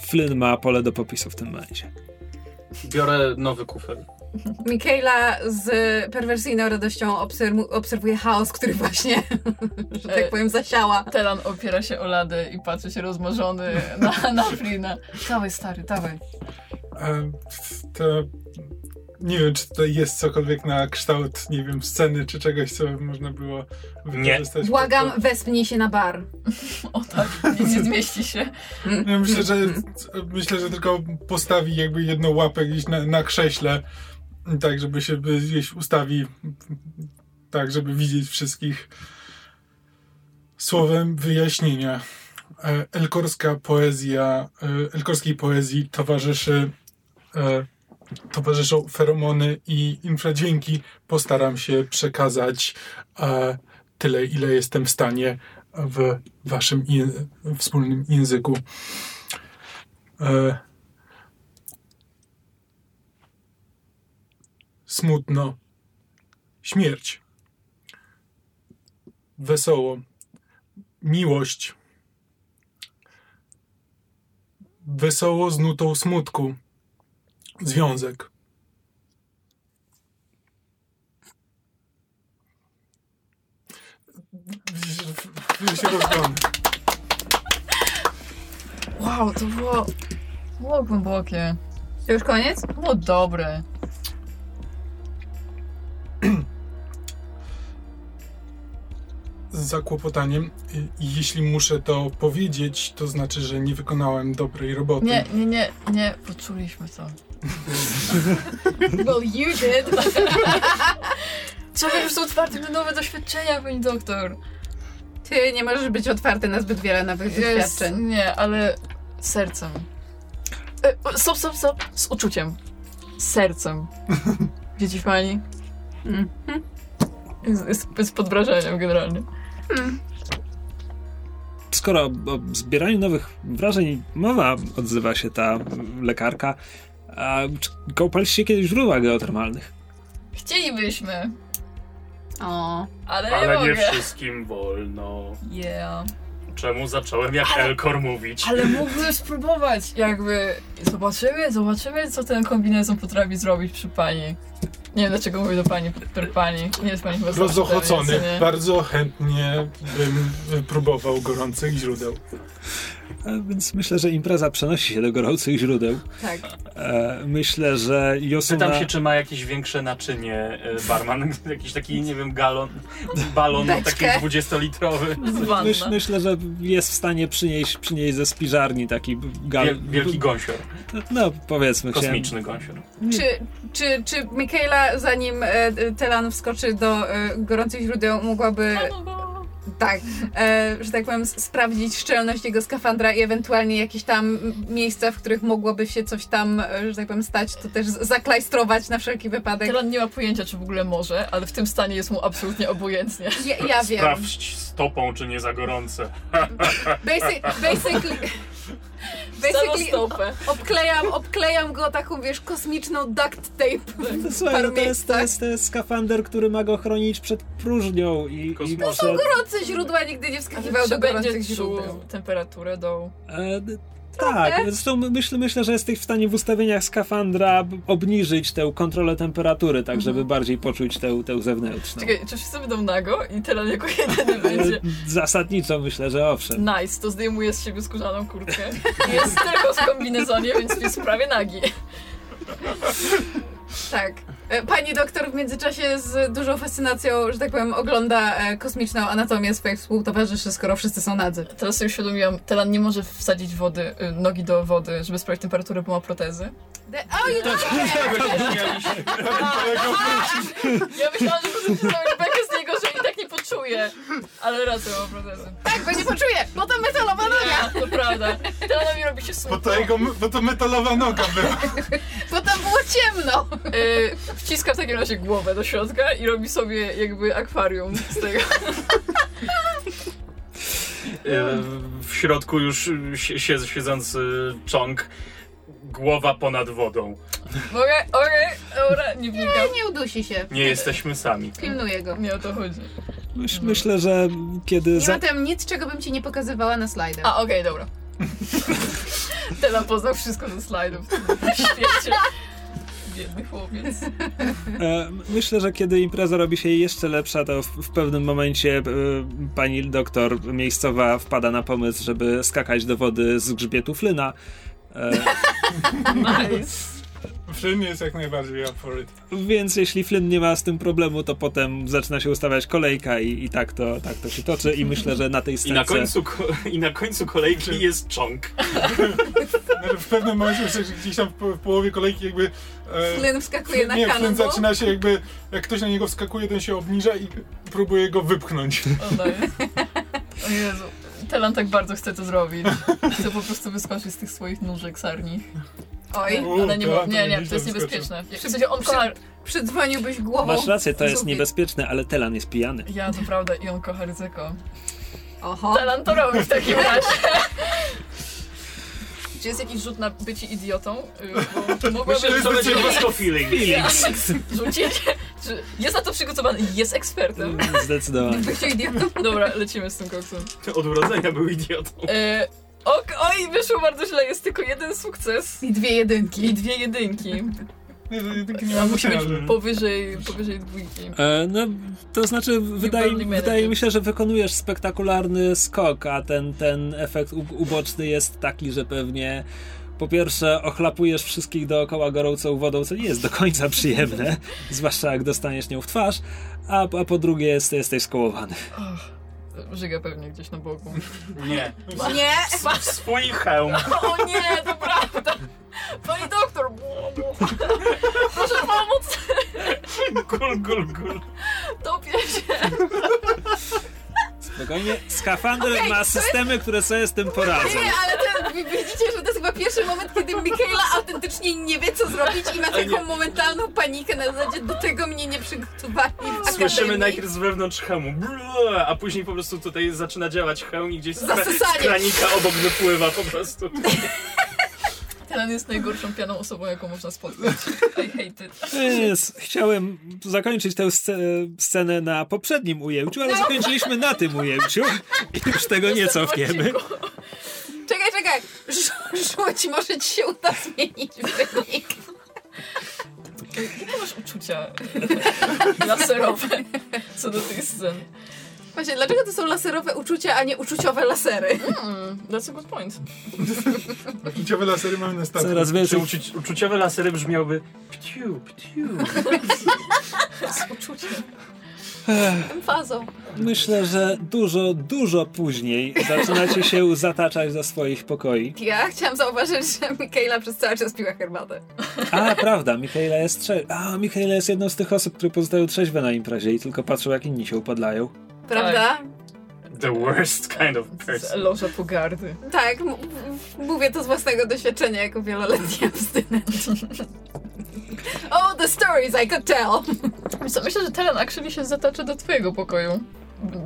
S1: Flynn ma pole do popisu w tym momencie.
S2: Biorę nowy kufel.
S5: Mikaela z perwersyjną radością obserwu- obserwuje chaos, który właśnie, że tak
S4: E,
S5: powiem, zasiała.
S4: Telan opiera się o ladę i patrzy się rozmarzony na, na Flina. Dawaj, stary, dawaj.
S3: E, te nie wiem, czy tutaj jest cokolwiek na kształt, nie wiem, sceny czy czegoś, co można było wykorzystać.
S5: Błagam,
S3: pod
S5: wespnij się na bar.
S4: O tak, nie, nie zmieści się.
S3: to. Ja myślę, że myślę, że tylko postawi jakby jedną łapę gdzieś na, na krześle, tak, żeby się gdzieś ustawi, tak, żeby widzieć wszystkich. Słowem wyjaśnienia. E, Elkorska poezja, e, elkorskiej poezji towarzyszy e, towarzyszą feromony i infradźwięki. Postaram się przekazać tyle, ile jestem w stanie w waszym wspólnym języku. Smutno. Śmierć. Wesoło. Miłość. Wesoło z nutą smutku. Związek. Się.
S4: Wow, to było... Było głębokie.
S5: To już koniec?
S4: Było dobre.
S3: Z zakłopotaniem. I jeśli muszę to powiedzieć, to znaczy, że nie wykonałem dobrej roboty.
S4: Nie, nie, nie, nie, poczuliśmy to.
S5: Well, you did.
S4: Trzeba już są otwarty na nowe doświadczenia, pani doktor.
S5: Ty nie możesz być otwarty na zbyt wiele nowych
S4: Jest,
S5: doświadczeń.
S4: nie, ale sercem. E, Stop, stop, stop. Z uczuciem. Z sercem. Widzi pani?
S5: Mhm.
S4: Jest, jest, pod wrażeniem generalnie.
S1: Skoro o zbieraniu nowych wrażeń mowa, odzywa się ta lekarka, a czy kąpaliście kiedyś w źródłach geotermalnych?
S4: Chcielibyśmy,
S5: O.
S4: ale, nie
S2: Ale nie
S4: mogę.
S2: wszystkim wolno.
S4: Yeah.
S2: Czemu zacząłem jak
S4: Ale-
S2: Elkor mówić?
S4: Ale mógłbym spróbować. Jakby zobaczymy, zobaczymy, co ten kombinezon potrafi zrobić przy pani. Nie wiem dlaczego mówię do pani per pani. Nie jest pani chyba
S3: Rozochocony. Bardzo chętnie bym wypróbował gorących źródeł.
S1: E, Więc myślę, że impreza przenosi się do gorących źródeł.
S5: Tak.
S1: E, Myślę, że Josuna...
S2: Pytam się, czy ma jakieś większe naczynie e, barman, jakiś taki, nie wiem, galon, balon
S5: Beczkę.
S2: taki 20-litrowy.
S4: Z wanna.
S1: Myśl, myślę, że jest w stanie przynieść, przynieść ze spiżarni taki gal...
S2: Wiel, wielki gąsior,
S1: No, powiedzmy. chciałem-
S2: kosmiczny gąsior.
S5: Czy, czy, czy Michaela, zanim Telan wskoczy do gorących źródeł, mogłaby, tak, e, że tak powiem, sprawdzić szczelność jego skafandra i ewentualnie jakieś tam miejsca, w których mogłoby się coś tam, e, że tak powiem, stać, to też zaklajstrować na wszelki wypadek.
S4: Tylan nie ma pojęcia, czy w ogóle może, ale w tym stanie jest mu absolutnie obojętnie.
S5: Ja, ja wiem.
S2: Sprawdź stopą, czy nie za gorące.
S5: Basic, basically, basically obklejam, obklejam go taką, wiesz, kosmiczną duct tape.
S1: No, Słuchaj, no to, jest, to, jest, to jest skafander, który ma go chronić przed próżnią i, i
S2: Kosmosem.
S1: przed...
S5: Gorące źródła nigdy nie wskakiwał do gorących źródeł.
S4: temperaturę dołu.
S1: E, tak, zresztą myślę, myślę, że jesteś w stanie w ustawieniach skafandra obniżyć tę kontrolę temperatury, tak żeby bardziej poczuć tę, tę zewnętrzną.
S4: Czekaj, czy wszyscy będą nago i Tylan jako jedyny będzie...
S1: Zasadniczo myślę, że owszem.
S4: Nice, to zdejmuje z siebie skórzaną kurtkę. Jest tylko w kombinezonie, więc jest prawie nagi.
S5: Tak. E, Pani doktor w międzyczasie z dużą fascynacją, że tak powiem, ogląda e, kosmiczną anatomię swoich współtowarzyszy, skoro wszyscy są nadzy.
S4: Teraz sobie uświadomiłam, Telan nie może wsadzić wody, y, nogi do wody, żeby sprawdzić temperaturę, bo ma protezy.
S5: De- o, you know,
S4: Ja myślałam, że możecie zrobić bekę z niego, że i tak nie poczuje. Ale raczej ma protezy.
S5: tak, bo nie poczuję, bo to metalowa noga,
S4: Nie, to prawda. Telanowi robi się
S3: Bo
S4: smutno.
S3: to, jego, bo to metalowa noga była.
S5: bo tam było ciemno.
S4: Y, wciska w takim razie głowę do środka i robi sobie jakby akwarium z tego.
S2: E, W środku już e, sie- sie- siedzący czong, głowa ponad wodą.
S4: Mogę? Okej, dobra, nie wnikam.
S5: Nie udusi się.
S2: Nie jesteśmy sami.
S5: Pilnuję go.
S4: Nie o to chodzi.
S1: Myśl, myślę, że kiedy...
S5: Nie
S1: Za...
S5: ma tam nic, czego bym ci nie pokazywała na slajdach.
S4: A, okej, dobra. Telan poznał wszystko ze slajdów w świecie. Biedny chłopiec.
S1: E, Myślę, że kiedy impreza robi się jeszcze lepsza, to w, w pewnym momencie e, pani doktor miejscowa wpada na pomysł, żeby skakać do wody z grzbietu Flyna. E,
S4: Nice.
S3: Flynn jest jak najbardziej up for it.
S1: Więc jeśli Flynn nie ma z tym problemu, to potem zaczyna się ustawiać kolejka i, i tak, to, tak to się toczy i myślę, że na tej
S2: I
S1: scenie...
S2: na końcu, ko- I na końcu kolejki jest Chong.
S3: Znaczy, w pewnym momencie myślę, że gdzieś tam w, po- w połowie kolejki jakby... E,
S5: Flynn wskakuje na
S3: nie, Flynn zaczyna się jakby, jak ktoś na niego wskakuje, ten się obniża i próbuje go wypchnąć.
S4: Oddaję. O Jezu. Telan tak bardzo chce to zrobić. Chce po prostu wyskoczyć z tych swoich nóżek sarni.
S5: Oj,
S3: U,
S4: Ale nie,
S3: to-
S4: mo- nie, nie, to jest niebezpieczne. W sensie on kocha...
S5: przydzwoniłbyś głową.
S1: Masz rację, to jest niebezpieczne, ale Telan jest pijany.
S4: Ja, to prawda, i on kocha ryzyko.
S5: Oho.
S4: Telan to robi w takim razie. Czy jest jakiś rzut na bycie idiotą? Y, Bo mogłabym
S2: Myślę, że to będzie po prostu feeling.
S4: rzucić. Czy jest na to przygotowany? Jest ekspertem.
S1: Zdecydowanie.
S5: Bycie idiotą.
S4: Dobra, lecimy z tym koksem.
S2: Od urodzenia był idiotą.
S4: E, ok, oj, wyszło bardzo źle, jest tylko jeden sukces.
S5: I dwie jedynki.
S4: I dwie jedynki. A musi być powyżej, powyżej dwójki.
S1: E, no, to znaczy, wydaje, wydaje mi się, że wykonujesz spektakularny skok, a ten, ten efekt u- uboczny jest taki, że pewnie po pierwsze ochlapujesz wszystkich dookoła gorącą wodą, co nie jest do końca przyjemne, zwłaszcza jak dostaniesz nią w twarz, a, a po drugie jest, jesteś skołowany.
S4: Żyga pewnie gdzieś na boku.
S2: Nie.
S5: Nie.
S2: Swój hełm.
S4: O nie, to prawda! Pani doktor! Proszę pomóc!
S2: Gul, gul, gul.
S4: Topię się!
S1: Spokojnie, skafander
S5: Okej,
S1: ma
S5: to jest-
S1: systemy, które sobie z tym poradzą.
S5: Nie, ale wi- widzicie, że to jest chyba pierwszy moment, kiedy Michaela autentycznie nie wie, co zrobić i ma taką momentalną panikę na zasadzie do tego mnie nie przygotowali
S2: Słyszymy najpierw z wewnątrz hełmu, a później po prostu tutaj zaczyna działać hełm i gdzieś z, kranika obok wypływa po prostu.
S4: Telan jest najgorszą pianą osobą, jaką można spotkać. I hate it.
S1: Jest. Chciałem zakończyć tę sce- scenę na poprzednim ujęciu, ale zakończyliśmy na tym ujęciu i już tego nie cofniemy.
S5: Czekaj, czekaj. Rzu- Rzuć, może ci się uda zmienić wynik.
S4: Jakie masz uczucia laserowe co do tej sceny?
S5: Właśnie, dlaczego to są laserowe uczucia, a nie uczuciowe lasery?
S4: Hmm, that's a good point.
S3: Uczuciowe lasery mamy na statku.
S1: Coraz więcej
S2: uczu- uczuciowe lasery brzmiałby pciu, pciu.
S4: Uczucie.
S5: Emfazą.
S1: Myślę, że dużo, dużo później zaczynacie się zataczać do swoich pokoi.
S5: Ja chciałam zauważyć, że Michaela przez cały czas piła herbatę.
S1: A, prawda, Michaela jest trze- A, Michaela jest jedną z tych osób, które pozostają trzeźwe na imprezie i tylko patrzą, jak inni się upadlają.
S5: Prawda?
S2: The worst kind of person.
S4: Loża pogardy.
S5: Tak, m- m- mówię to z własnego doświadczenia jako wieloletni abstynent. oh, the stories I could tell.
S4: Co, myślę, że Telan actually się zatacza do twojego pokoju.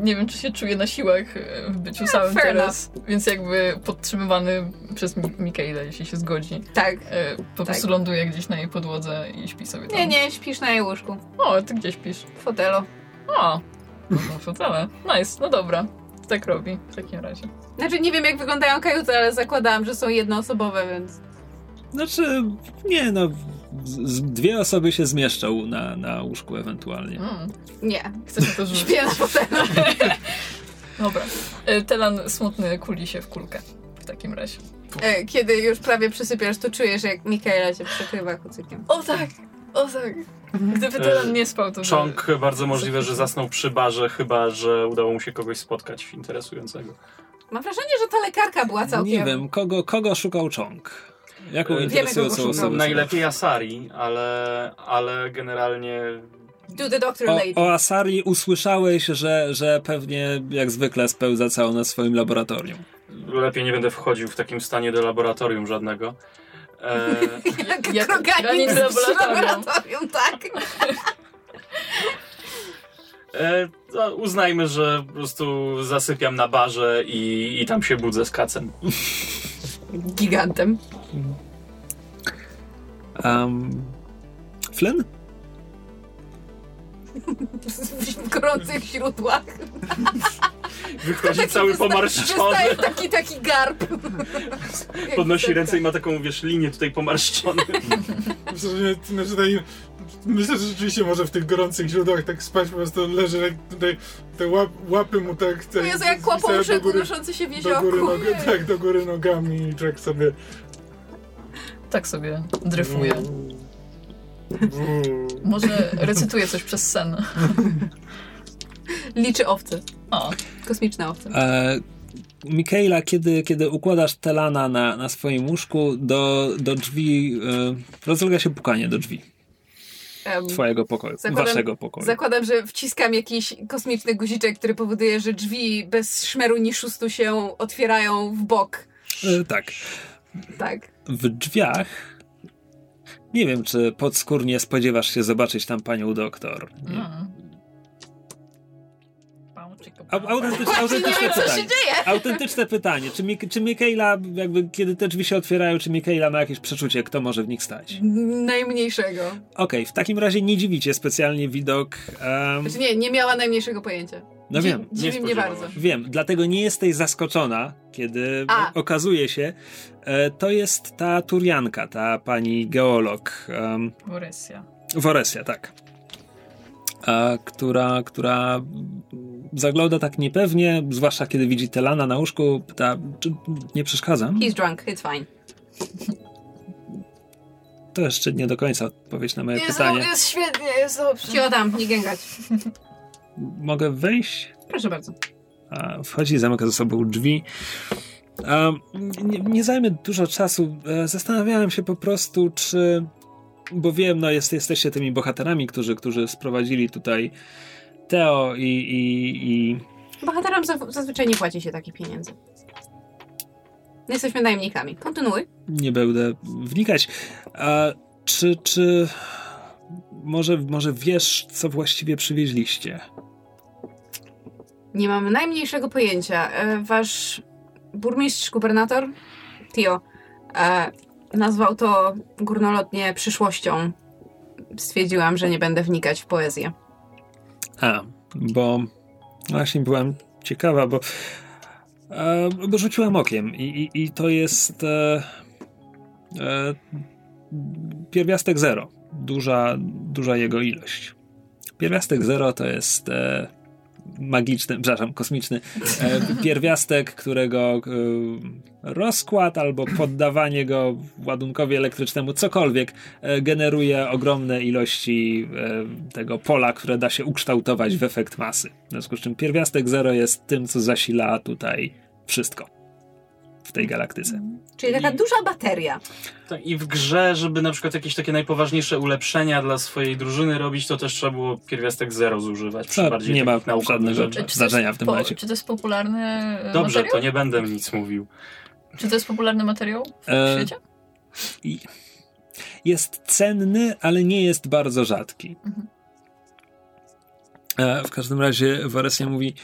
S4: Nie wiem, czy się czuje na siłach e, w byciu samym
S5: fair
S4: teraz, więc jakby podtrzymywany przez Mi- Mikaela, jeśli się zgodzi.
S5: Tak.
S4: E, po prostu ląduje gdzieś na jej podłodze i śpi sobie tam.
S5: Nie, nie, śpisz na jej łóżku.
S4: O, ty gdzie śpisz?
S5: W fotelu.
S4: O, no fotele. Nice, no dobra. Tak robi w takim razie.
S5: Znaczy, nie wiem jak wyglądają kajuty, ale zakładałam, że są jednoosobowe, więc...
S1: Znaczy, nie no, z- z- dwie osoby się zmieszczą na, na łóżku ewentualnie.
S4: Mm,
S5: Nie.
S4: chcesz to rzucić?
S5: Śpię na fotelu.
S4: Dobra. E, Telan smutny kuli się w kulkę w takim razie.
S5: E, Kiedy już prawie przysypiasz, to czujesz jak Michaela cię przykrywa kucykiem.
S4: O tak, o tak. Gdyby Telan nie spał, to by...
S2: Czong bardzo możliwe, że zasnął przy barze, chyba że udało mu się kogoś spotkać interesującego.
S5: Mam wrażenie, że ta lekarka była całkiem...
S1: Nie wiem, kogo, kogo szukał Chong? Jaką
S2: Wiemy,
S1: interesującą osobę?
S2: Najlepiej Asari, ale, ale generalnie
S5: Do the doctor
S1: O,
S5: lady.
S1: o Asari usłyszałeś, że, że pewnie jak zwykle spełza całą na swoim laboratorium.
S2: lepiej nie będę wchodził w takim stanie do laboratorium żadnego. E,
S5: Jak,
S4: jak
S5: kroganin
S4: w laboratorium.
S5: laboratorium, tak.
S2: e, no, uznajmy, że po prostu zasypiam na barze i, i tam się budzę z kacem.
S5: Gigantem.
S1: Um, Flynn?
S5: W gorących źródłach.
S2: Wychodzi cały pomarszczony,
S5: Wystaje taki, taki garb.
S2: podnosi ręce i ma taką, wiesz, linię tutaj pomarszczony.
S3: Myślę, że, rzeczywiście może w tych gorących źródłach tak spać, po prostu leży jak tutaj, te łap, łapy mu tak...
S5: To
S3: tak
S5: jest jak
S3: góry-
S5: unoszący się w
S3: do góry,
S5: jeziorku.
S3: nogi, tak, do góry nogami i czek sobie...
S4: Tak sobie dryfuje. Może recytuje coś przez sen.
S5: Liczy owce.
S4: O,
S5: Kosmiczne owce.
S1: E, Mikaela, kiedy, kiedy układasz Telana na, na swoim łóżku, do, do drzwi e, rozlega się pukanie do drzwi twojego pokoju,
S5: Zakładam-
S1: waszego pokoju.
S5: Zakładam, że wciskam jakiś kosmiczny guziczek, który powoduje, że drzwi bez szmeru ni szustu się otwierają w bok.
S1: E, tak.
S5: Tak.
S1: W drzwiach nie wiem, czy podskórnie spodziewasz się zobaczyć tam panią doktor. Nie.
S4: mm.
S1: Autentyczne
S5: się
S1: pytanie.
S5: dzieje.
S1: Autentyczne pytanie. Czy, Mik- czy Mikaela, jakby kiedy te drzwi się otwierają, czy Mikaela ma jakieś przeczucie, kto może w nich stać?
S5: Najmniejszego.
S1: Okej, w takim razie nie dziwicie specjalnie widok. em,
S5: Znaczy nie, nie miała najmniejszego pojęcia.
S1: no
S5: Dzi-
S1: wiem,
S5: Dziwi mnie bardzo.
S1: wiem, dlatego nie jesteś zaskoczona, kiedy
S5: A.
S1: okazuje się, e, to jest ta Turianka, ta pani geolog. em,
S4: Borysia.
S1: Woresia, tak. A, która, która zagląda tak niepewnie, zwłaszcza kiedy widzi Telana na łóżku, pyta, czy nie przeszkadzam?
S5: He's drunk, it's fine.
S1: To jeszcze nie do końca odpowiedź na moje
S4: Jest,
S1: pytanie.
S4: jest świetnie, jest dobrze.
S5: Tam, nie gęgać.
S1: Mogę wejść?
S5: Proszę bardzo.
S1: A, wchodzi, zamyka za sobą drzwi. A, nie, nie zajmę dużo czasu. E, Zastanawiałem się po prostu, czy. Bo wiem, no jest, jesteście tymi bohaterami, którzy, którzy sprowadzili tutaj Teo i, i, i
S5: Bohaterom zazwyczaj nie płaci się takich pieniędzy. Jesteśmy najemnikami. Kontynuuj.
S1: nie będę wnikać. A czy, czy może, może wiesz, co właściwie przywieźliście?
S5: Nie mam najmniejszego pojęcia. E, Wasz burmistrz, gubernator, Tio, e, nazwał to górnolotnie przyszłością. Stwierdziłam, że nie będę wnikać w poezję.
S1: A, bo właśnie byłam ciekawa, bo, e, bo rzuciłam okiem i, i, i to jest e, e, pierwiastek zero. Duża, duża jego ilość. Pierwiastek zero to jest e, magiczny, przepraszam, kosmiczny e, pierwiastek, którego e, rozkład albo poddawanie go ładunkowi elektrycznemu, cokolwiek, e, generuje ogromne ilości tego pola, które da się ukształtować w efekt masy. W związku z czym pierwiastek zero jest tym, co zasila tutaj wszystko w tej galaktyce.
S5: Czyli taka
S2: I-
S5: duża bateria.
S2: Tak, I w grze, żeby na przykład jakieś takie najpoważniejsze ulepszenia dla swojej drużyny robić, to też trzeba było pierwiastek zero zużywać. Przy
S1: No,
S2: bardziej
S1: nie ma
S2: takich naukowych
S1: żadnego
S2: rzeczach.
S4: Czy to jest
S1: zdarzenia w tym momencie.
S4: Czy to jest popularny e,
S2: Dobrze,
S4: materiał?
S2: to nie będę nic mówił.
S4: Czy to jest popularny materiał w
S1: E,
S4: świecie?
S1: I jest cenny, ale nie jest bardzo rzadki.
S4: Mhm.
S1: E, W każdym razie Waresia mówi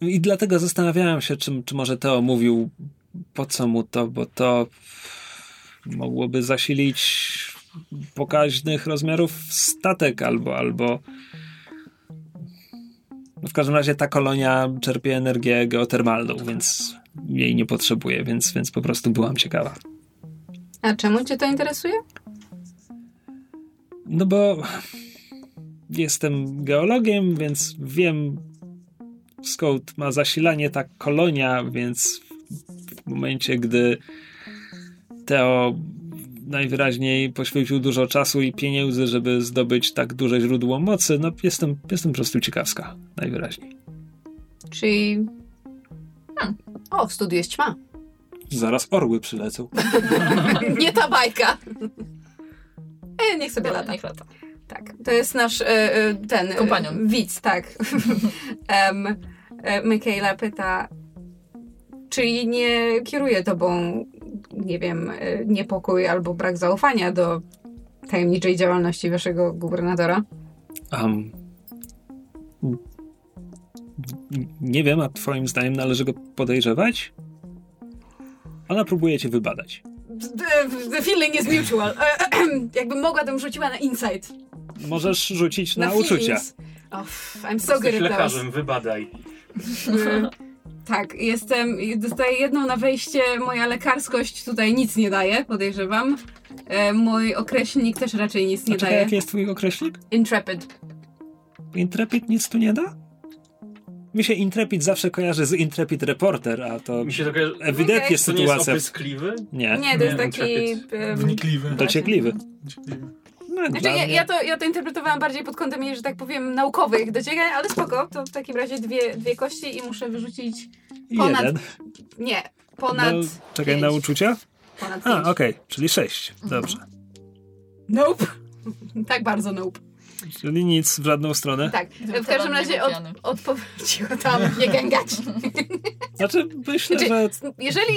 S1: i dlatego zastanawiałem się, czy, czy może Teo mówił po co mu to, bo to mogłoby zasilić pokaźnych rozmiarów statek albo albo w każdym razie ta kolonia czerpie energię geotermalną, więc jej nie potrzebuje, więc, więc po prostu byłam ciekawa.
S5: A czemu cię to interesuje?
S1: No bo jestem geologiem, więc wiem skąd ma zasilanie ta kolonia, więc w momencie, gdy Teo najwyraźniej poświęcił dużo czasu i pieniędzy, żeby zdobyć tak duże źródło mocy, no jestem, jestem po prostu ciekawska, najwyraźniej.
S5: Czyli... Hmm. O, w studiu jest ćma.
S1: Zaraz orły przylecą.
S5: Nie ta bajka. E, niech sobie
S4: Dobra,
S5: lata.
S4: niech lata.
S5: Tak, to jest nasz e, e, ten e,
S4: Kompanion.
S5: widz, tak. um, Michaela pyta, czy nie kieruje tobą, nie wiem, e, niepokój albo brak zaufania do tajemniczej działalności waszego gubernatora?
S1: Um, nie wiem, a twoim zdaniem należy go podejrzewać? Ona próbuje cię wybadać.
S5: The, the feeling is mutual. E, jakbym mogła, to bym rzuciła na insight.
S1: Możesz rzucić na,
S5: Na
S1: uczucia.
S5: Oh, I'm so good
S2: Jesteś
S5: at those.
S2: lekarzem, wybadaj.
S5: Tak, jestem, dostaję jedną na wejście, moja lekarskość tutaj nic nie daje, podejrzewam. E, mój określnik też raczej nic nie
S1: A czekaj,
S5: daje.
S1: jaki jest twój określnik?
S5: Intrepid.
S1: Intrepid nic tu nie da? Mi się Intrepid zawsze kojarzy z Intrepid Reporter, a to
S2: Mi się to kojarzy...
S1: ewidentnie
S5: Okej.
S2: To nie jest
S1: sytuacja...
S2: opryskliwy?
S1: Nie,
S5: Nie, to jest
S2: Nie,
S5: taki...
S2: Intrepid.
S5: em,
S3: Wnikliwy.
S1: dociekliwy.
S3: Wnikliwy.
S1: No,
S5: Znaczy, ja,
S1: mnie-
S5: ja, to, ja to interpretowałam bardziej pod kątem że tak powiem, naukowych dociekań, ale spoko, to w takim razie dwie, dwie kości i muszę wyrzucić ponad-
S1: Jeden.
S5: Nie, ponad.
S1: No, czekaj,
S5: pięć.
S1: na uczucia?
S5: Ponad
S1: A, okej, czyli sześć. Dobrze.
S5: Nope. tak bardzo nope.
S1: Czyli nic w żadną stronę.
S5: Tak. W każdym razie od, odpowiedź tam, nie gęgać.
S1: Znaczy, myślę,
S5: Znaczy,
S1: że
S5: Jeżeli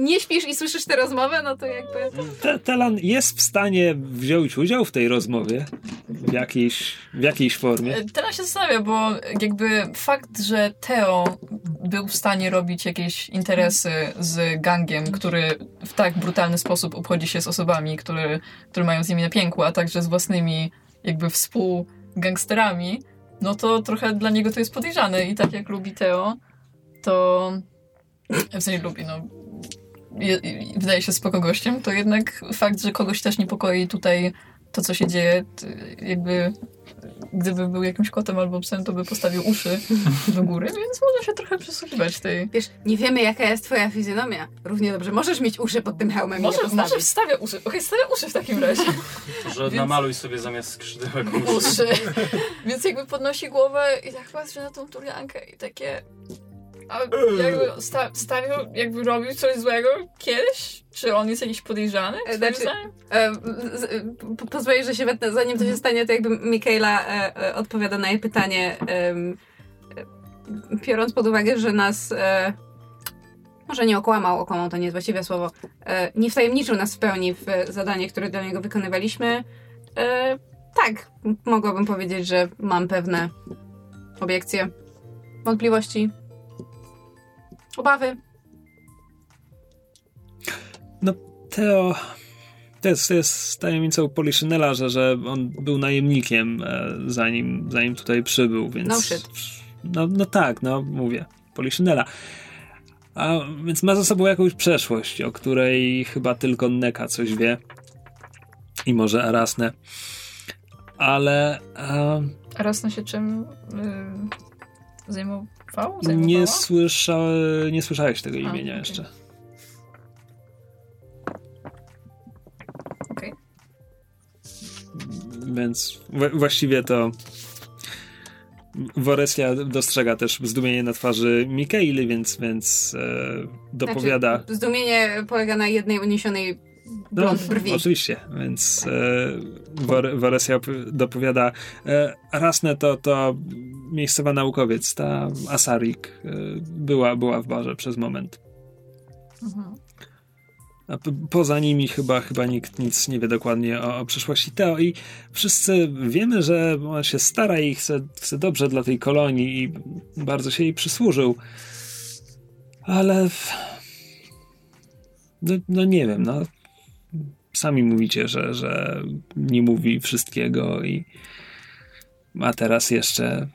S5: nie śpisz i słyszysz tę rozmowę, no to jakby.
S1: te, Telan jest w stanie wziąć udział w tej rozmowie w jakiejś, w jakiejś formie.
S4: E, Teraz się zastanawia, bo jakby fakt, że Teo był w stanie robić jakieś interesy z gangiem, który w tak brutalny sposób obchodzi się z osobami, które, które mają z nimi na pięku, a także z własnymi jakby współgangsterami, no to trochę dla niego to jest podejrzane. I tak jak lubi Teo, to w sensie lubi, no je, wydaje się spoko gościem, to jednak fakt, że kogoś też niepokoi tutaj to, co się dzieje, jakby gdyby był jakimś kotem albo psem, to by postawił uszy do góry, więc może się trochę przysłuchiwać tej...
S5: Wiesz, nie wiemy, jaka jest twoja fizjonomia. Równie dobrze. Możesz mieć uszy pod tym hełmem
S4: Może,
S5: i
S4: może wstawia uszy. Okej, stawia uszy w takim razie.
S2: Że
S4: Więc-
S2: namaluj sobie zamiast skrzydełek uszy.
S4: Uszy. Więc jakby podnosi głowę i tak patrzy na tą Turiankę i takie... A jakby sta, stawił, jakby robił coś złego kiedyś? Czy on jest jakiś podejrzany?
S5: E, znaczy-? E, z- po- Pozwolisz, że się wetnę. Zanim to się stanie, to jakby Mikaela e, e, odpowiada na jej pytanie, e, biorąc pod uwagę, że nas e, może nie okłamał, okłamał to nie jest właściwe słowo, e, nie wtajemniczył nas w pełni w zadanie, które dla niego wykonywaliśmy. E, tak, mogłabym powiedzieć, że mam pewne obiekcje, wątpliwości, obawy.
S1: Teo. To jest, to jest tajemnicą Poliszynela, że, że on był najemnikiem, e, zanim, zanim tutaj przybył, więc.
S5: No shit.
S1: No, no tak, no mówię. Poliszynela. A więc ma za sobą jakąś przeszłość, o której chyba tylko Neka coś wie. I może Arasne. Ale. E,
S4: A raz na się czym y, zajmował?
S1: Nie,
S4: Zajmowała?
S1: słysza, nie słyszałeś tego imienia
S4: okej.
S1: jeszcze.
S4: Okej.
S1: Więc wa- właściwie to Woresja dostrzega też zdumienie na twarzy Mikaeli, więc, więc e, dopowiada.
S5: Znaczy, zdumienie polega na jednej uniesionej
S1: No,
S5: brwi.
S1: oczywiście, więc e, dopowiada. E, Rasne to, to miejscowa naukowiec, ta Asarik, e, była, była w barze przez moment.
S4: Mhm.
S1: A poza nimi chyba, chyba nikt nic nie wie dokładnie o, o przyszłości Teo i wszyscy wiemy, że on się stara i chce, chce dobrze dla tej kolonii i bardzo się jej przysłużył. Ale w- no, no nie wiem, no sami mówicie, że, że nie mówi wszystkiego i ma teraz jeszcze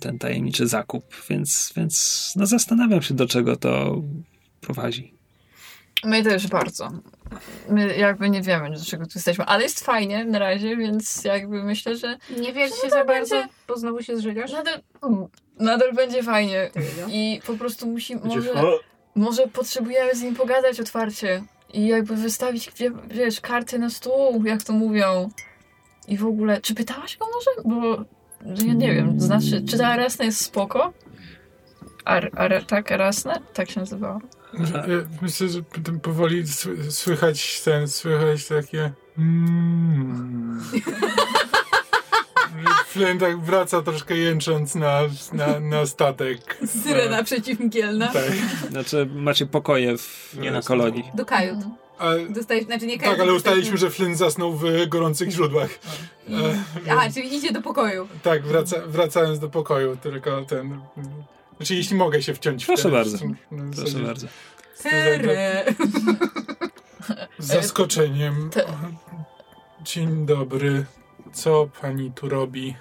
S1: ten tajemniczy zakup, więc, więc no zastanawiam się, do czego to prowadzi.
S4: My też bardzo. My jakby nie wiemy, do czego tu jesteśmy, ale jest fajnie na razie, więc jakby myślę, że
S5: Nie wierz
S4: No
S5: się za bardzo,
S4: będzie-
S5: bo znowu się zżygasz.
S4: nadal, nadal będzie fajnie. I po prostu musi, może, może potrzebujemy z nim pogadać otwarcie i jakby wystawić, wie- wiesz, karty na stół, jak to mówią. I w ogóle, czy pytałaś go może? Bo ja nie wiem, znaczy, czy ta Arasna jest spoko? Ar, ar, tak, Arasna? Tak się nazywała.
S3: Ja Myślę, że potem powoli sły- słychać ten, słychać takie. Mm. Flynn tak wraca troszkę jęcząc na, na, na statek.
S5: Syrena przeciwmgielna.
S3: Tak.
S1: Znaczy, macie pokoje w
S2: Nie
S1: e,
S2: na
S1: kolonii.
S5: Do kajut.
S3: A,
S5: Dostałeś, znaczy nie kajut.
S3: tak, ale ustaliliśmy, że Flynn zasnął w gorących źródłach. E,
S5: Aha, czyli idzie do pokoju.
S3: tak, wraca, wracając do pokoju, tylko ten. Znaczy, jeśli mogę się wciąć w
S1: Proszę
S3: ten-
S1: bardzo.
S3: w
S1: Proszę bardzo.
S5: Tere.
S3: Z zaskoczeniem. Dzień dobry. Co pani tu robi?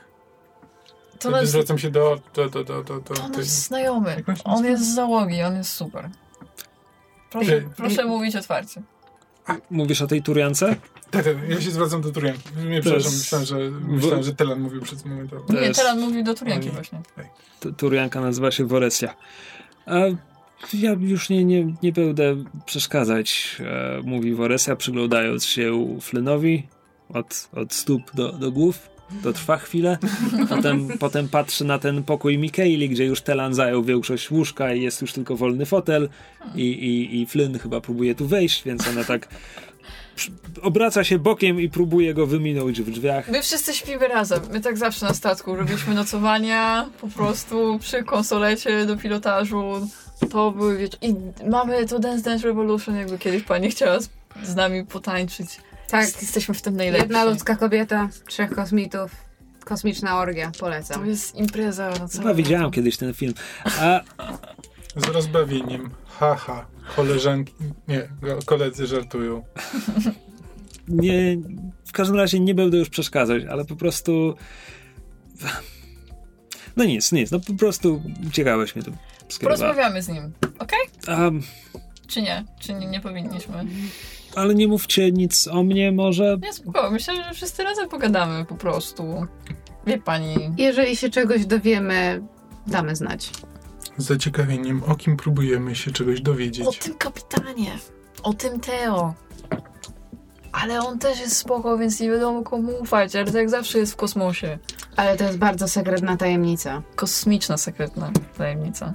S4: To
S3: Wtedy
S4: nas,
S3: zwracam się do. do, do, do, do, do
S4: to
S3: tej-
S4: nasz znajomy.
S3: On
S4: jest z załogi, on jest super. Proszę, proszę mówić otwarcie.
S1: Mówisz o tej Turiance?
S3: Tak, tak, ja się zwracam do Turianki. Nie, przepraszam,
S1: jest-
S3: myślałem, że, myślałem, że Telan mówił przez moment.
S1: To
S4: Nie,
S1: jest-
S4: Telan mówi do Turianki
S3: Oj.
S4: właśnie.
S1: Tu- Turianka nazywa się Woresia. A ja już nie, nie, nie będę przeszkadzać, e, mówi Woresia, przyglądając się Flynnowi od, od stóp do, do głów. To trwa chwilę. Potem, potem patrzy na ten pokój Mikaeli, gdzie już Telan zajął większość łóżka i jest już tylko wolny fotel. I, i, I Flynn chyba próbuje tu wejść, więc ona tak obraca się bokiem i próbuje go wyminąć w drzwiach.
S4: My wszyscy śpimy razem. My tak zawsze na statku robiliśmy nocowania po prostu przy konsolecie do pilotażu. To były wiecz... I mamy to Dance Dance Revolution, jakby kiedyś pani chciała z, z nami potańczyć.
S5: Tak.
S4: Jest- Jesteśmy w tym najlepsi.
S5: Jedna ludzka kobieta, trzech kosmitów, kosmiczna orgia, polecam.
S4: To jest impreza na całe
S1: Chyba widziałem kiedyś ten film. A
S3: Z rozbawieniem. Haha. Koleżanki, nie, koledzy żartują.
S1: nie, w każdym razie nie będę już przeszkadzać, ale po prostu. No nic, nic, no po prostu ciekawość mnie tu skierowała.
S4: Porozmawiamy z nim, okej?
S1: A,
S4: Czy nie? Czy nie, nie powinniśmy?
S1: Ale nie mówcie nic o mnie, może.
S4: Nie, spoko. Myślę, że wszyscy razem pogadamy po prostu. Wie pani.
S5: Jeżeli się czegoś dowiemy, damy znać.
S3: Z zaciekawieniem, o kim próbujemy się czegoś
S4: O
S3: dowiedzieć.
S4: tym kapitanie. O tym Teo. Ale on też jest spoko, więc nie wiadomo komu ufać, ale tak jak zawsze jest w kosmosie.
S5: Ale to jest bardzo sekretna tajemnica.
S4: Kosmiczna, sekretna tajemnica.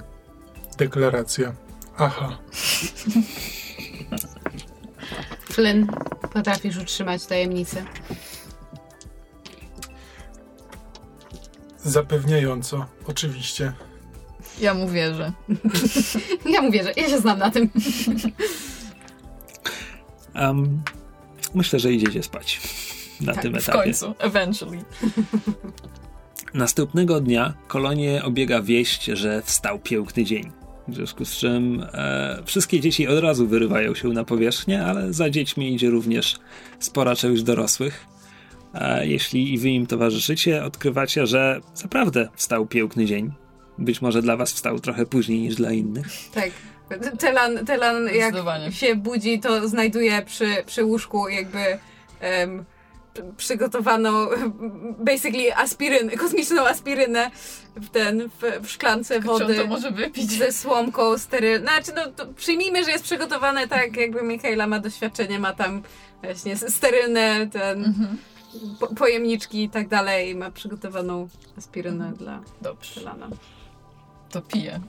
S3: Deklaracja. Aha.
S5: Flynn, potrafisz utrzymać tajemnicę?
S3: Zapewniająco, oczywiście.
S4: Ja mu wierzę.
S5: Ja mówię, że ja się znam na tym.
S1: Um, myślę, że idziecie spać na
S4: Tak,
S1: tym
S4: w
S1: etapie.
S4: końcu. Eventually.
S1: Następnego dnia kolonię obiega wieść, że wstał piękny dzień. W związku z czym e, wszystkie dzieci od razu wyrywają się na powierzchnię, ale za dziećmi idzie również spora część dorosłych. E, jeśli i wy im towarzyszycie, odkrywacie, że naprawdę wstał piękny dzień. Być może dla was wstał trochę później niż dla innych.
S5: Tak. Telan, Telan jak się budzi, to znajduje przy, przy łóżku jakby em, p- przygotowaną basically aspiryn, kosmiczną aspirynę w ten, w, w szklance
S4: Czy on
S5: wody
S4: to może wypić?
S5: ze słomką sterylną. Znaczy, no, to przyjmijmy, że jest przygotowane tak, jakby Michaela ma doświadczenie, ma tam właśnie sterylne ten,
S4: Mhm.
S5: po, pojemniczki i tak dalej, ma przygotowaną aspirynę dla
S4: Dobrze.
S5: Telana.
S4: To piję.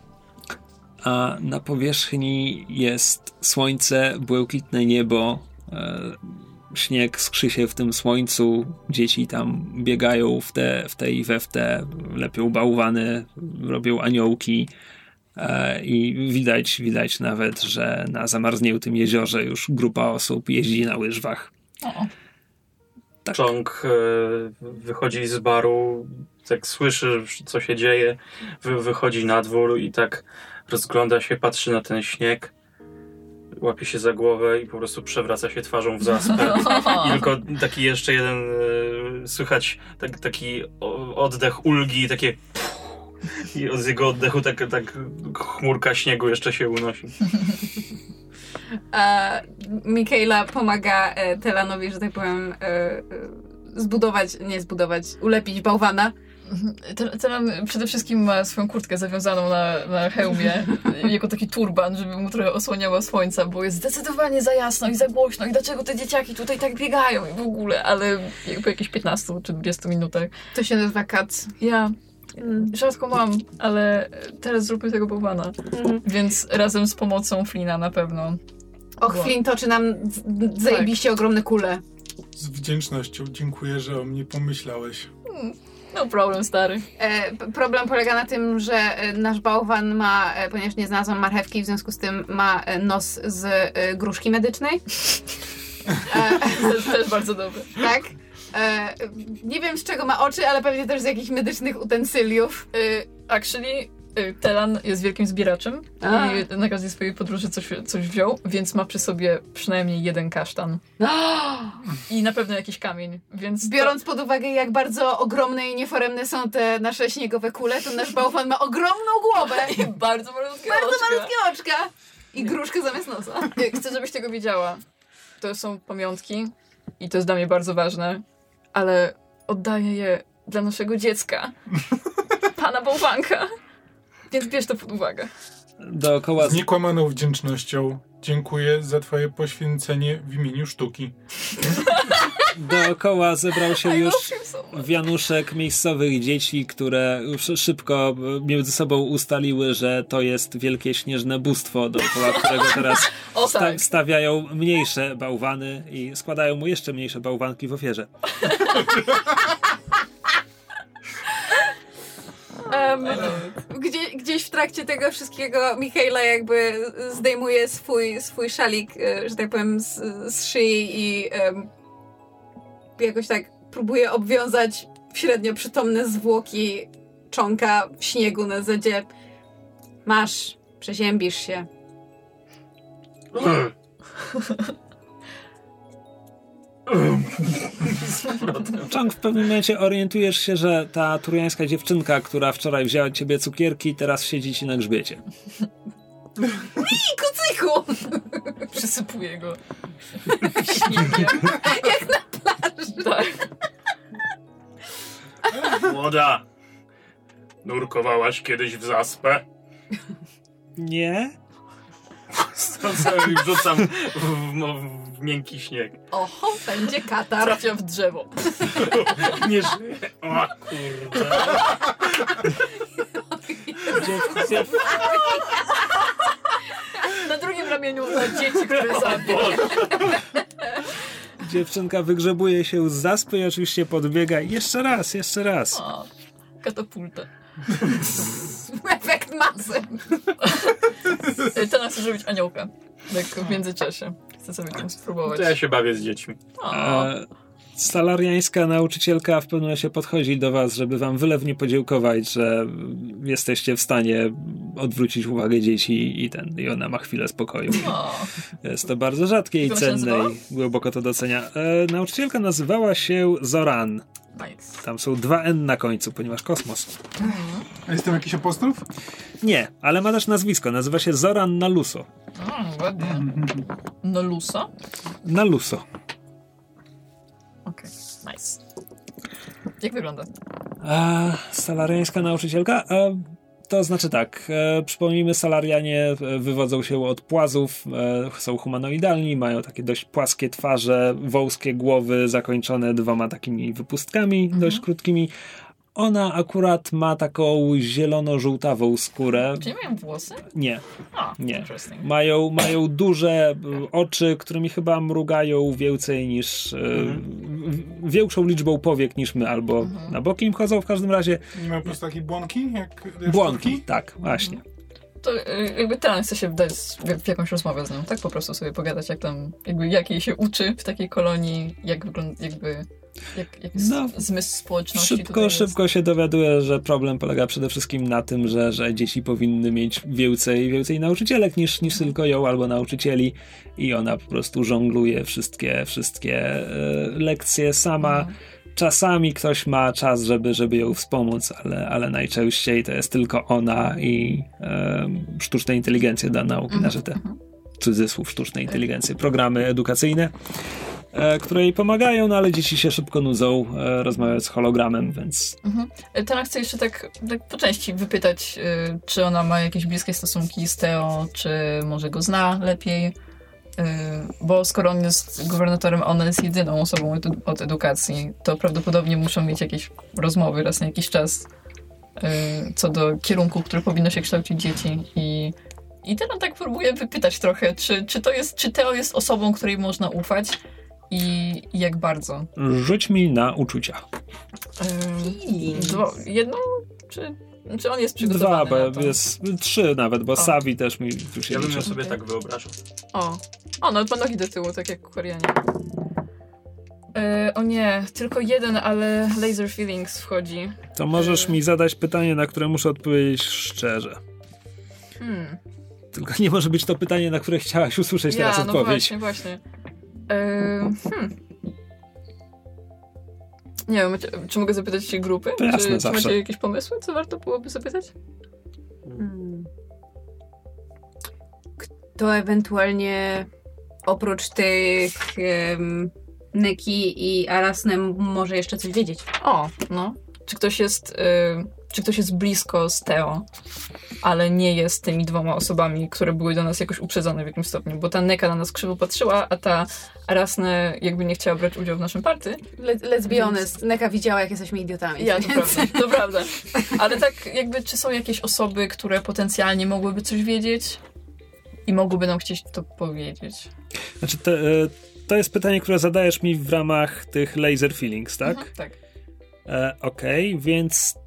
S1: a na powierzchni jest słońce, błękitne niebo, e, śnieg skrzy się w tym słońcu, dzieci tam biegają w te, w te i we w te, lepią bałwany, robią aniołki e, i widać, widać nawet, że na zamarzniętym jeziorze już grupa osób jeździ na łyżwach.
S4: O,
S1: Tak.
S2: Chong e, wychodzi z baru, tak słyszy, co się dzieje, wy, wychodzi na dwór i tak rozgląda się, patrzy na ten śnieg, łapie się za głowę i po prostu przewraca się twarzą w zaspę. I tylko taki jeszcze jeden e, słychać tak, taki oddech ulgi, takie i z jego oddechu tak, tak chmurka śniegu jeszcze się unosi.
S5: A Michaela pomaga e, Telanowi, że tak powiem, e, zbudować, nie zbudować, ulepić bałwana.
S4: Te- Telan przede wszystkim ma swoją kurtkę zawiązaną na, na hełmie, jako taki turban, żeby mu trochę osłaniała słońca, bo jest zdecydowanie za jasno i za głośno i dlaczego te dzieciaki tutaj tak biegają i w ogóle, ale po jakichś 15 czy 20 minutach.
S5: To się nazywa kac.
S4: Ja rzadko mam, ale teraz zróbmy tego bałwana. Więc razem z pomocą Flina na pewno.
S5: Och,
S4: Wow.
S5: Flynn toczy nam zajebiście ogromne kule.
S3: Z wdzięcznością dziękuję, że o mnie pomyślałeś.
S4: No problem, stary.
S5: E, problem polega na tym, że e, nasz bałwan ma, e, ponieważ nie znalazłam marchewki, w związku z tym ma nos z gruszki medycznej. E,
S4: Też, bardzo dobre.
S5: tak. Nie wiem z czego ma oczy, ale pewnie też z jakichś medycznych utensyliów.
S4: Actually, Telan jest wielkim zbieraczem
S5: A.
S4: i na każdej swojej podróży coś, coś wziął, więc ma przy sobie przynajmniej jeden kasztan. I na pewno jakiś kamień, więc...
S5: Biorąc pod uwagę, jak bardzo ogromne i nieforemne są te nasze śniegowe kule, to nasz bałwan ma ogromną głowę,
S4: To... I bardzo malutkie
S5: bardzo
S4: oczka.
S5: malutkie oczka i gruszkę zamiast nosa.
S4: Y, Chcę, żebyś tego wiedziała. To są pamiątki i to jest dla mnie bardzo ważne, ale oddaję je dla naszego dziecka, pana bałwanka. Więc bierz to pod uwagę.
S1: Dookoła
S3: Z niekłamaną wdzięcznością dziękuję za twoje poświęcenie w imieniu sztuki.
S1: Dookoła zebrał się już wianuszek miejscowych dzieci, które już szybko między sobą ustaliły, że to jest wielkie śnieżne bóstwo, dookoła którego teraz sta-
S4: tak.
S1: stawiają mniejsze bałwany i składają mu jeszcze mniejsze bałwanki w ofierze.
S5: Em, gdzie, gdzieś w trakcie tego wszystkiego Michaela jakby zdejmuje swój, swój szalik, e, że tak powiem, z, z szyi i em, jakoś tak próbuje obwiązać średnio przytomne zwłoki czonka w śniegu na zadzie. Masz, przeziębisz się.
S1: Chang, w pewnym momencie orientujesz się, że ta turiańska dziewczynka, która wczoraj wzięła ciebie cukierki, teraz siedzi ci na grzbiecie.
S5: I kucyku!
S4: Przysypuję go.
S5: Jak na plaży.
S4: Tak.
S2: Młoda, nurkowałaś kiedyś w zaspę?
S1: Nie?
S2: I wrzucam w, w, w miękki śnieg.
S5: Oho, będzie katar.
S4: Trafia w drzewo.
S2: Nie żyję. O kurde.
S4: Na drugim ramieniu dzieci, które zabił.
S1: dziewczynka wygrzebuje się z zaspy i oczywiście podbiega. Jeszcze raz, jeszcze raz.
S4: O, katapulta.
S5: Efekt masy.
S4: Ten chce zrobić aniołka. Tak w międzyczasie. Chcę sobie tam spróbować.
S2: To ja się bawię z dziećmi.
S4: O,
S1: Salariańska nauczycielka w pewnym momencie podchodzi do was, żeby wam wylewnie podziękować, że jesteście w stanie odwrócić uwagę dzieci i ten, i ona ma chwilę spokoju.
S4: o.
S1: Jest to bardzo rzadkie i cenne i głęboko to docenia. E, nauczycielka nazywała się Zoran.
S4: Nice.
S1: Tam są dwa N na końcu, ponieważ kosmos.
S3: A jest tam jakiś apostrof?
S1: Nie, ale ma też nazwisko. Nazywa się Zoran Naluso.
S4: Mm, ładnie. Lusa?
S1: Naluso.
S4: Okej, nice. Jak wygląda?
S1: A salariańska nauczycielka? E, to znaczy tak, e, przypomnijmy, salarianie e, wywodzą się od płazów, e, są humanoidalni, mają takie dość płaskie twarze, wąskie głowy zakończone dwoma takimi wypustkami dość krótkimi. Ona akurat ma taką zielono-żółtawą skórę.
S4: Czy nie mają włosy?
S1: Nie,
S4: A,
S1: Nie. mają, mają duże y, oczy, którymi chyba mrugają więcej niż. y, w- większą liczbą powiek niż my, albo na boki im chodzą w każdym razie.
S3: Nie ma po prostu takie błonki? Jak,
S1: Błonki, tak, właśnie.
S4: To y, jakby ten chce się wdać w, jakąś rozmowę z nią, tak? Po prostu sobie pogadać, jak tam, jakby jak jej się uczy w takiej kolonii, jak wygląda, jakby, jak, jak
S1: No,
S4: zmysł społeczności
S1: Szybko, szybko się dowiaduję, że problem polega przede wszystkim na tym, że, że dzieci powinny mieć więcej, więcej nauczycielek niż, niż tylko ją albo nauczycieli i ona po prostu żongluje wszystkie, wszystkie e, lekcje sama.
S4: Mhm.
S1: Czasami ktoś ma czas, żeby, żeby ją wspomóc, ale, ale najczęściej to jest tylko ona i e, sztuczne inteligencje dla nauki,
S4: Mhm,
S1: znaczy te cudzysłów sztucznej inteligencji, programy edukacyjne, e, które jej pomagają, no ale dzieci się szybko nudzą, e, rozmawiając z hologramem, więc
S4: Mhm. Tana chce jeszcze tak, tak po części wypytać, y, czy ona ma jakieś bliskie stosunki z Teo, czy może go zna lepiej. Y, bo skoro on jest gubernatorem, a ona jest jedyną osobą od, od edukacji, to prawdopodobnie muszą mieć jakieś rozmowy raz na jakiś czas y, co do kierunku, który powinno się kształcić dzieci. I, i Tana tak próbuje wypytać trochę, czy, czy to jest, czy Teo jest osobą, której można ufać i, i jak bardzo.
S1: rzuć mi na uczucia.
S4: Y, Dwa, jedną, czy, czy on jest
S1: Dwa,
S4: przygotowany na
S1: bo
S4: to?
S1: jest trzy nawet, bo
S4: O.
S1: Savi też mi tu się
S2: Ja bym sobie
S4: Okej.
S2: tak wyobrażał.
S4: O, o no nogi do tyłu, tak jak Koreanie. E, o nie, tylko jeden, ale Laser Feelings wchodzi.
S1: To możesz mi zadać pytanie, na które muszę odpowiedzieć szczerze.
S4: Hmm.
S1: Tylko nie może być to pytanie, na które chciałaś usłyszeć
S4: Ja,
S1: teraz
S4: no
S1: odpowiedź.
S4: właśnie, właśnie. E, hmm. Nie wiem, czy mogę zapytać się grupy?
S1: To jasne,
S4: czy, czy
S1: zawsze.
S4: macie jakieś pomysły, co warto byłoby zapytać?
S5: Hmm. Kto ewentualnie oprócz tych em, Neki i Arasne może jeszcze coś wiedzieć.
S4: O, no. Czy ktoś jest, y, czy ktoś jest blisko z Teo, ale nie jest tymi dwoma osobami, które były do nas jakoś uprzedzone w jakimś stopniu, bo ta Neka na nas krzywo patrzyła, a ta Arasne jakby nie chciała brać udziału w naszym party.
S5: Le, let's be honest, Neka widziała, jak jesteśmy idiotami.
S4: Ja, to
S5: więc-
S4: prawda, to prawda. Ale tak jakby, czy są jakieś osoby, które potencjalnie mogłyby coś wiedzieć i mogłyby nam chcieć to powiedzieć?
S1: Znaczy, te, e, to jest pytanie, które zadajesz mi w ramach tych laser feelings, tak?
S4: Mhm, tak.
S1: E, Okej, więc, za-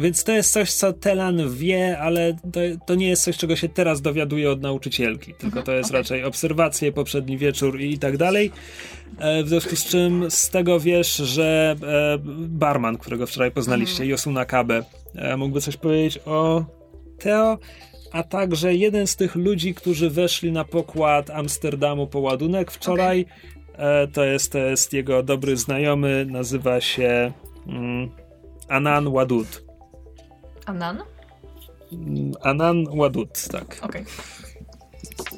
S1: więc to jest coś, co Telan wie, ale to, to nie jest coś, czego się teraz dowiaduje od nauczycielki, tylko to jest
S4: okej.
S1: raczej obserwacje, poprzedni wieczór i tak dalej. E, w związku z czym z tego wiesz, że e, barman, którego wczoraj poznaliście, Yosuna Kabe, e, mógłby coś powiedzieć o Teo, a także jeden z tych ludzi, którzy weszli na pokład Amsterdamu po ładunek wczoraj. E, to, jest, to jest jego dobry znajomy, nazywa się mm, Anan Wadud.
S4: Anan?
S1: Mm, Anan Wadud, tak.
S4: Okej.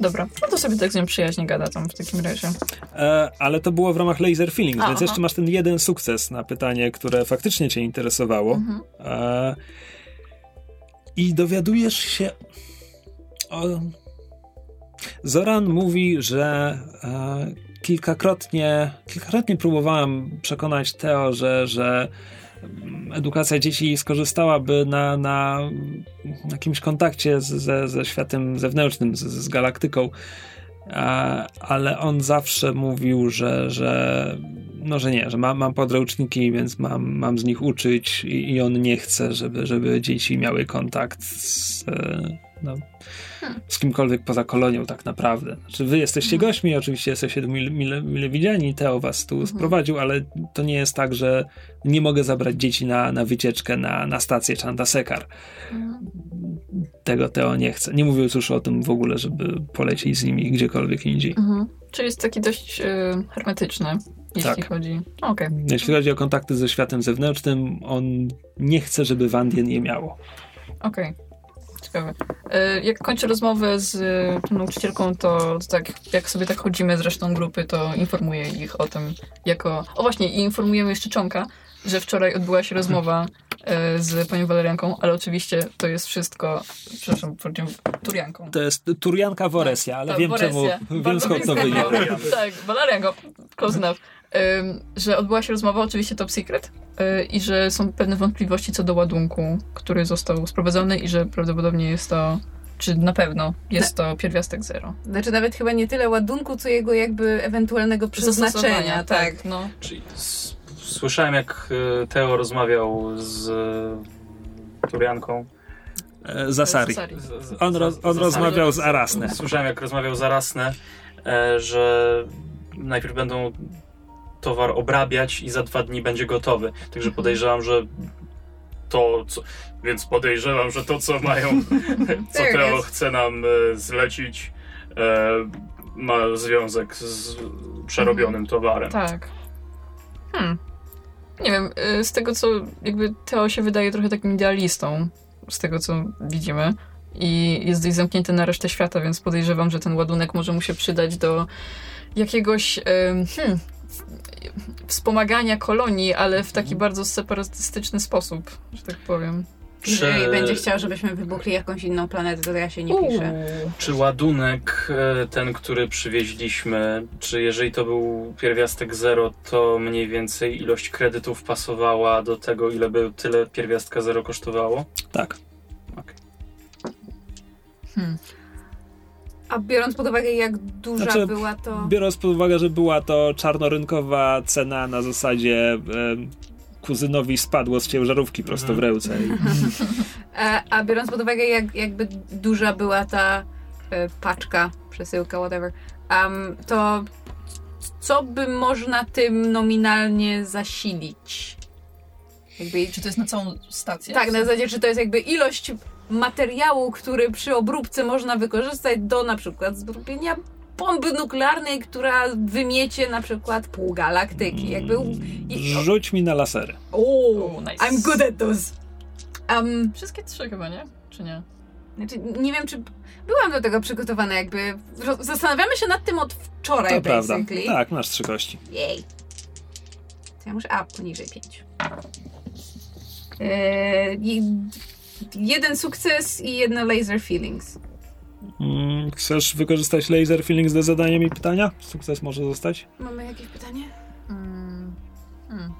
S4: Dobra, no to sobie tak z nią przyjaźnie gada tam w takim razie.
S1: E, ale to było w ramach Laser Feelings,
S4: A,
S1: więc
S4: aha.
S1: jeszcze masz ten jeden sukces na pytanie, które faktycznie cię interesowało.
S4: Mhm.
S1: E, I dowiadujesz się o... Zoran mówi, że e, kilkakrotnie, kilkakrotnie próbowałam przekonać Teo, że, że edukacja dzieci skorzystałaby na, na, jakimś kontakcie z, ze, ze światem zewnętrznym, z, z galaktyką. E, ale on zawsze mówił, że, że no, że nie, że mam, mam podręczniki, więc mam, mam z nich uczyć i, i on nie chce, żeby, żeby dzieci miały kontakt z, no, z kimkolwiek poza kolonią tak naprawdę. Znaczy wy jesteście gośćmi, oczywiście jesteście mile, mile, mile widziani, Teo was tu sprowadził, ale to nie jest tak, że nie mogę zabrać dzieci na, na wycieczkę na, na stację Chandasekar. Tego Teo nie chce. Nie mówiąc już o tym w ogóle, żeby polecieć z nimi gdziekolwiek indziej.
S4: Mhm. Czyli jest taki dość y, hermetyczny, jeśli
S1: Tak.
S4: chodzi. Okej.
S1: Jeśli chodzi o kontakty ze światem zewnętrznym, on nie chce, żeby Wandien je miało.
S4: Okej. Ciekawe. Y, Jak kończę rozmowę z y, tą nauczycielką, to, to tak, jak sobie tak chodzimy z resztą grupy, to informuję ich o tym jako... O właśnie, i informujemy jeszcze Czonka, że wczoraj odbyła się rozmowa y, z panią Walerianką, ale oczywiście to jest wszystko, przepraszam, powiedziałem Turianką.
S1: To jest Turianka Woresja, ale
S4: Tak,
S1: wiem
S4: Woresja.
S1: czemu, wiem skąd to wynika.
S4: Tak, Walerianko, close enough. Ym, że odbyła się rozmowa, oczywiście top secret, i że są pewne wątpliwości co do ładunku, który został sprowadzony i że prawdopodobnie jest to, czy na pewno jest to pierwiastek zero.
S5: Znaczy nawet chyba nie tyle ładunku, co jego jakby ewentualnego przeznaczenia.
S4: Zastosowania,
S5: Tak.
S4: no.
S2: Czyli s- słyszałem, jak e, Teo rozmawiał z e, Turianką.
S1: E, Zasari. On, roz, on rozmawiał z Arasne.
S2: Słyszałem, jak rozmawiał z Arasne, e, że najpierw będą towar obrabiać i za dwa dni będzie gotowy.
S1: Mhm.
S2: Także podejrzewam, że to, co, więc podejrzewam, że to, co mają, co Teo chce nam e, zlecić, e, ma związek z przerobionym towarem.
S4: Tak. Hmm. Nie wiem, y, z tego co jakby Teo się wydaje trochę takim idealistą, z tego co widzimy. I jest dość zamknięty na resztę świata, więc podejrzewam, że ten ładunek może mu się przydać do jakiegoś hmm, wspomagania kolonii, ale w taki bardzo separatystyczny sposób, że tak powiem.
S5: Jeżeli
S2: Czy-
S5: będzie chciał, żebyśmy wybuchli jakąś inną planetę, to ja się nie piszę.
S4: Uuu.
S2: Czy ładunek, e, ten, który przywieźliśmy, czy jeżeli to był pierwiastek zero, to mniej więcej ilość kredytów pasowała do tego, ile by tyle pierwiastka zero kosztowało?
S1: Tak.
S4: Hmm.
S5: A biorąc pod uwagę, jak duża
S1: Znaczy,
S5: była to...
S1: Biorąc pod uwagę, że była to czarnorynkowa cena na zasadzie kuzynowi spadło z ciężarówki prosto w ręce. I,
S5: A, a biorąc pod uwagę, jak jakby duża była ta e, paczka, przesyłka, whatever, um, to co by można tym nominalnie zasilić? Jakby,
S4: Czy to jest na całą stację?
S5: tak, na zasadzie, czy to jest jakby ilość materiału, który przy obróbce można wykorzystać do na przykład zrobienia bomby nuklearnej, która wymiecie na przykład pół galaktyki. Jakby...
S1: Rzuć mi na lasery.
S5: oh,
S4: O, nice.
S5: I'm good at those. Um,
S4: Wszystkie trzy chyba, nie? Czy nie?
S5: Znaczy, nie wiem, czy byłam do tego przygotowana, jakby. Zastanawiamy się nad tym od wczoraj,
S1: To prawda.
S5: basically.
S1: Tak, masz trzy kości.
S5: Jej. To ja muszę. A, poniżej 5. Eee, jeden sukces i jedno laser feelings.
S1: Mm, Chcesz wykorzystać laser feelings do zadania mi pytania? Sukces może zostać?
S5: Mamy jakieś pytanie?
S4: Mm, hmm.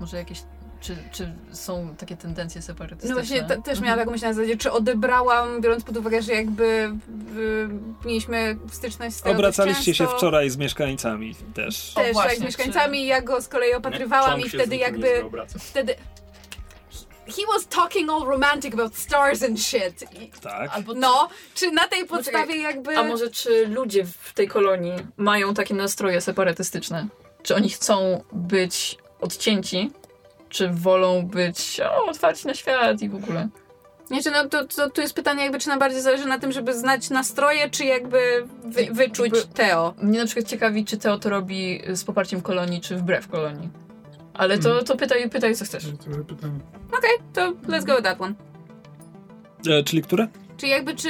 S4: Może jakieś. Czy, czy są takie tendencje separatystyczne?
S5: No właśnie, te, też
S4: Mhm.
S5: miałam taką myśl na zasadzie, czy odebrałam, biorąc pod uwagę, że jakby y, mieliśmy styczność z tym
S1: Obracaliście się wczoraj z mieszkańcami też.
S4: O,
S5: Też
S4: właśnie,
S5: jak z mieszkańcami, ja go z kolei opatrywałam
S2: Czonk
S5: i wtedy
S2: nie
S5: jakby, wtedy he was talking all romantic about stars and shit.
S1: Tak.
S4: Albo
S5: no, czy na tej podstawie jakby...
S4: A może czy ludzie w tej kolonii mają takie nastroje separatystyczne? Czy oni chcą być odcięci? Czy wolą być o, otwarci na świat i w ogóle?
S5: Nie, czy no to, to tu jest pytanie jakby, czy nam bardziej zależy na tym, żeby znać nastroje, czy jakby wy, wyczuć
S4: Jakby-
S5: Teo.
S4: Mnie na przykład ciekawi, czy Teo to robi z poparciem kolonii, czy wbrew kolonii. Ale to, to pytaj, pytaj, co chcesz.
S3: To pytanie.
S5: To let's go with that one.
S1: E, czyli które?
S5: Czy jakby, czy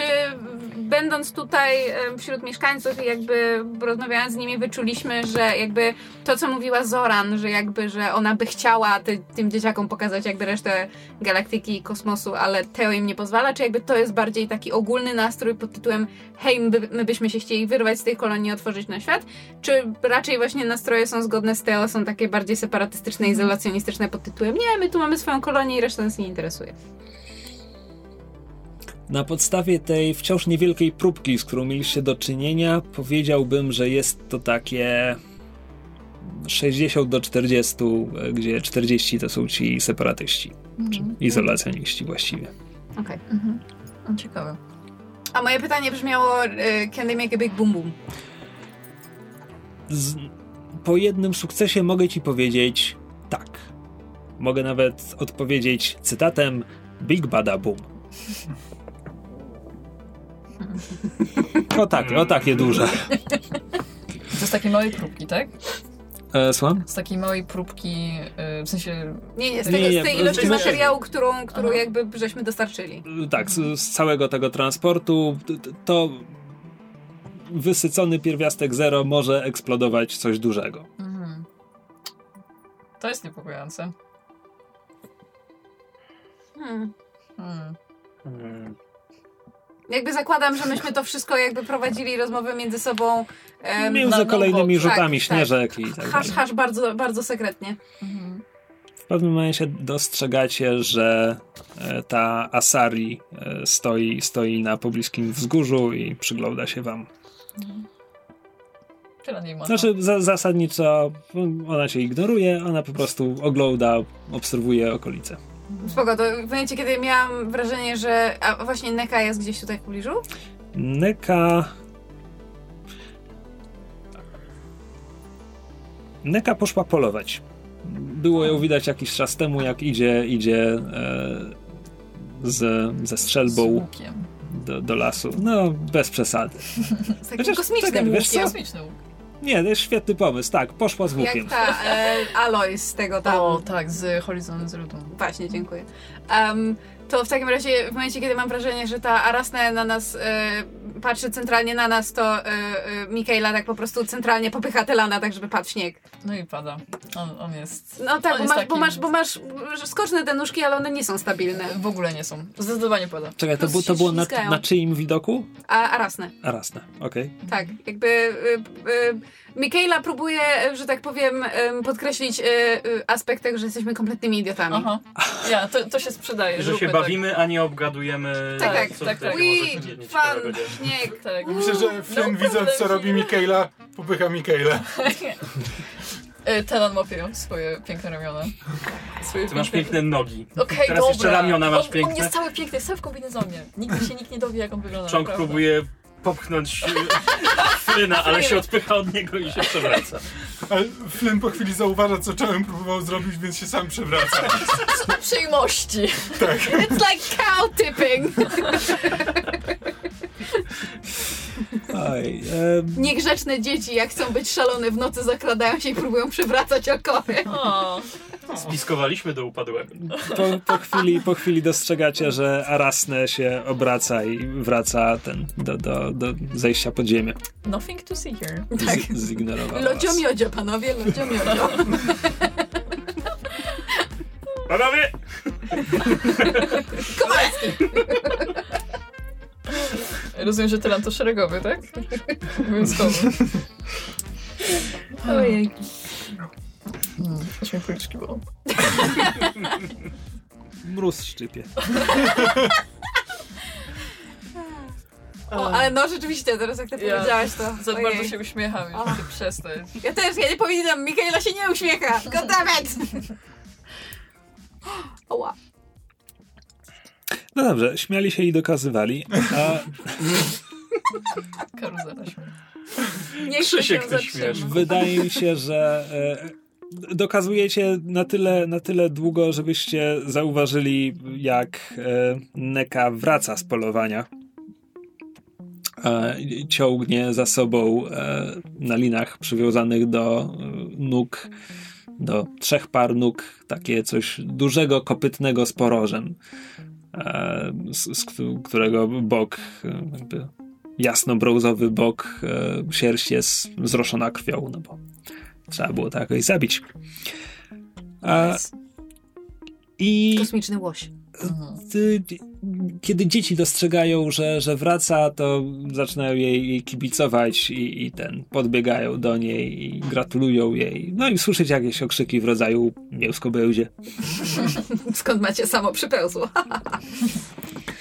S5: będąc tutaj wśród mieszkańców i jakby rozmawiając z nimi, wyczuliśmy, że jakby to, co mówiła Zoran, że jakby, że ona by chciała ty, tym dzieciakom pokazać jakby resztę galaktyki i kosmosu, ale Teo im nie pozwala, czy jakby to jest bardziej taki ogólny nastrój pod tytułem hej, my, my byśmy się chcieli wyrwać z tej kolonii i otworzyć na świat, czy raczej właśnie nastroje są zgodne z Teo, są takie bardziej separatystyczne, izolacjonistyczne pod tytułem nie, my tu mamy swoją kolonię i reszta nas nie interesuje.
S1: Na podstawie tej wciąż niewielkiej próbki, z którą mieliście do czynienia, powiedziałbym, że jest to takie 60 do 40, e, gdzie 40 to są ci separatyści, czy
S4: Mhm.
S1: izolacjoniści właściwie.
S5: Okej.
S4: Mhm. No, ciekawe.
S5: A moje pytanie brzmiało, y, can they make a big boom boom?
S1: Z, po jednym sukcesie mogę ci powiedzieć tak. Mogę nawet odpowiedzieć cytatem Big Bada Boom. O tak, o takie duże.
S4: To z takiej małej próbki, tak?
S1: E, słucham?
S4: Z takiej małej próbki, y, w sensie...
S5: Nie, nie, z,
S1: Nie,
S5: tego,
S1: nie,
S5: z tej
S1: nie,
S5: ilości materiału, którą, którą
S4: Aha.
S5: jakby żeśmy dostarczyli.
S1: Tak, z, z całego tego transportu to wysycony pierwiastek zero może eksplodować coś dużego.
S4: Mhm. To jest niepokojące.
S5: Hmm.
S4: Hmm.
S2: Mm.
S5: Jakby zakładam, że myśmy to wszystko jakby prowadzili rozmowy między sobą. em,
S1: Między
S4: na
S1: kolejnymi
S4: nowo,
S1: rzutami
S5: tak,
S1: śnieżek i tak
S5: hasz,
S1: dalej.
S5: hasz bardzo, bardzo sekretnie.
S4: Mhm.
S1: W pewnym momencie dostrzegacie, że e, ta Asari e, stoi, stoi na pobliskim wzgórzu i przygląda się wam.
S4: Tyle nie ma.
S1: Znaczy za, zasadniczo ona cię ignoruje, ona po prostu ogląda, obserwuje okolice.
S5: Spoko, to w momencie, kiedy miałam wrażenie, że. A właśnie Neka jest gdzieś tutaj w pobliżu?
S1: Neka. Neka poszła polować. Było ją widać jakiś czas temu, jak idzie, idzie e, z, ze strzelbą
S4: łukiem.
S1: do, do lasu. No, bez przesady.
S5: Z takim
S1: Chociaż,
S5: kosmicznym
S1: czekaj, wiesz
S5: łukiem.
S4: Kosmiczny łuk.
S1: Nie, to jest świetny pomysł. Tak, poszła z łukiem.
S5: Jak ta e, Aloy z tego tam.
S4: O, tak, z Horizon Zero Dawn.
S5: Właśnie, dziękuję. Em, to w takim razie, w momencie, kiedy mam wrażenie, że ta Arasne na nas e, patrzy centralnie na nas, to e, e, Mikaela tak po prostu centralnie popycha Telana, tak żeby padł śnieg.
S4: No i pada. On, on jest...
S5: No tak, bo
S4: jest
S5: masz, bo masz, bo masz skoczne te nóżki, ale one nie są stabilne.
S4: W ogóle nie są. Zdecydowanie pada.
S1: Czekaj, to, bu- to było na, na czyim widoku?
S5: A Arasne,
S1: Arasne, okej.
S5: tak. Jakby Mikaela próbuje, e, że tak powiem, em, podkreślić y, y, aspekt tego, że jesteśmy kompletnymi idiotami.
S4: Aha. Ja, to, to się sprzedaje.
S2: Że się
S4: tak.
S2: bawimy, a nie obgadujemy.
S5: Tak, tak,
S2: co
S4: tak, tak.
S2: nie
S5: fan, śnieg.
S4: Tak.
S3: Myślę, że Flynn
S4: No
S3: widząc co robi Mikaela, popycha Mikaela.
S4: E, Telan łapie swoje piękne ramiona. Swoje
S2: Ty masz piękne nogi.
S4: Okej,
S2: Teraz
S4: dobra.
S2: jeszcze ramiona masz
S4: on,
S2: piękne.
S4: On jest cały piękny, jest cały w kombinezonie. Nigdy się nikt nie dowie, jak on wygląda. Naprawdę.
S2: próbuje popchnąć e, Flyna, ale się odpycha od niego i się przewraca.
S3: Ale Flynn po chwili zauważa, co czołem próbował zrobić, więc się sam przewraca.
S4: Z uprzejmości.
S5: It's like cow tipping.
S1: Oj, em,
S5: Niegrzeczne dzieci, jak chcą być szalone w nocy, zakradają się i próbują przewracać okory.
S4: O,
S2: Spiskowaliśmy do upadłego.
S1: Po, po, chwili, po chwili dostrzegacie, że Arasne się obraca i wraca ten, do, do, do zejścia pod ziemię.
S4: Nothing to see here.
S5: Tak.
S1: Z, zignorowała was.
S5: Lodziomiodzio, panowie, lodziomiodzio.
S2: Panowie!
S5: Kowalski!
S4: Rozumiem, że tyran to szeregowy, tak? Obowiązkowy. Ojej. Hmm, aż mi policzki bolą.
S1: Mróz szczypie.
S5: O, ale no rzeczywiście, teraz jak ty
S4: Ja
S5: powiedziałaś to...
S4: Za
S5: ojej.
S4: bardzo się uśmiecham, już przestań.
S5: Ja też, ja nie powinnam, Mikaela się nie uśmiecha. Goddammit! Oła.
S1: No dobrze, śmiali się i dokazywali. A
S4: Karuzela.
S5: Niech
S2: Krzysiek,
S5: się
S2: śmiesz.
S1: wydaje mi się, że e, dokazujecie na tyle, na tyle długo, żebyście zauważyli, jak e, Neka wraca z polowania. E, ciągnie za sobą e, na linach przywiązanych do e, nóg, do trzech par nóg, takie coś dużego, kopytnego z porożem, z, z któ- którego bok e, jakby jasno-brązowy bok e, sierść jest zroszona krwią, no bo trzeba było to jakoś zabić. A, I
S5: Kosmiczny łoś.
S1: Ty, kiedy dzieci dostrzegają, że, że wraca, to zaczynają jej, kibicować i, i ten, podbiegają do niej i gratulują jej. No i słyszeć jakieś okrzyki w rodzaju mięsko bełzie.
S5: Skąd macie samo przypełzło?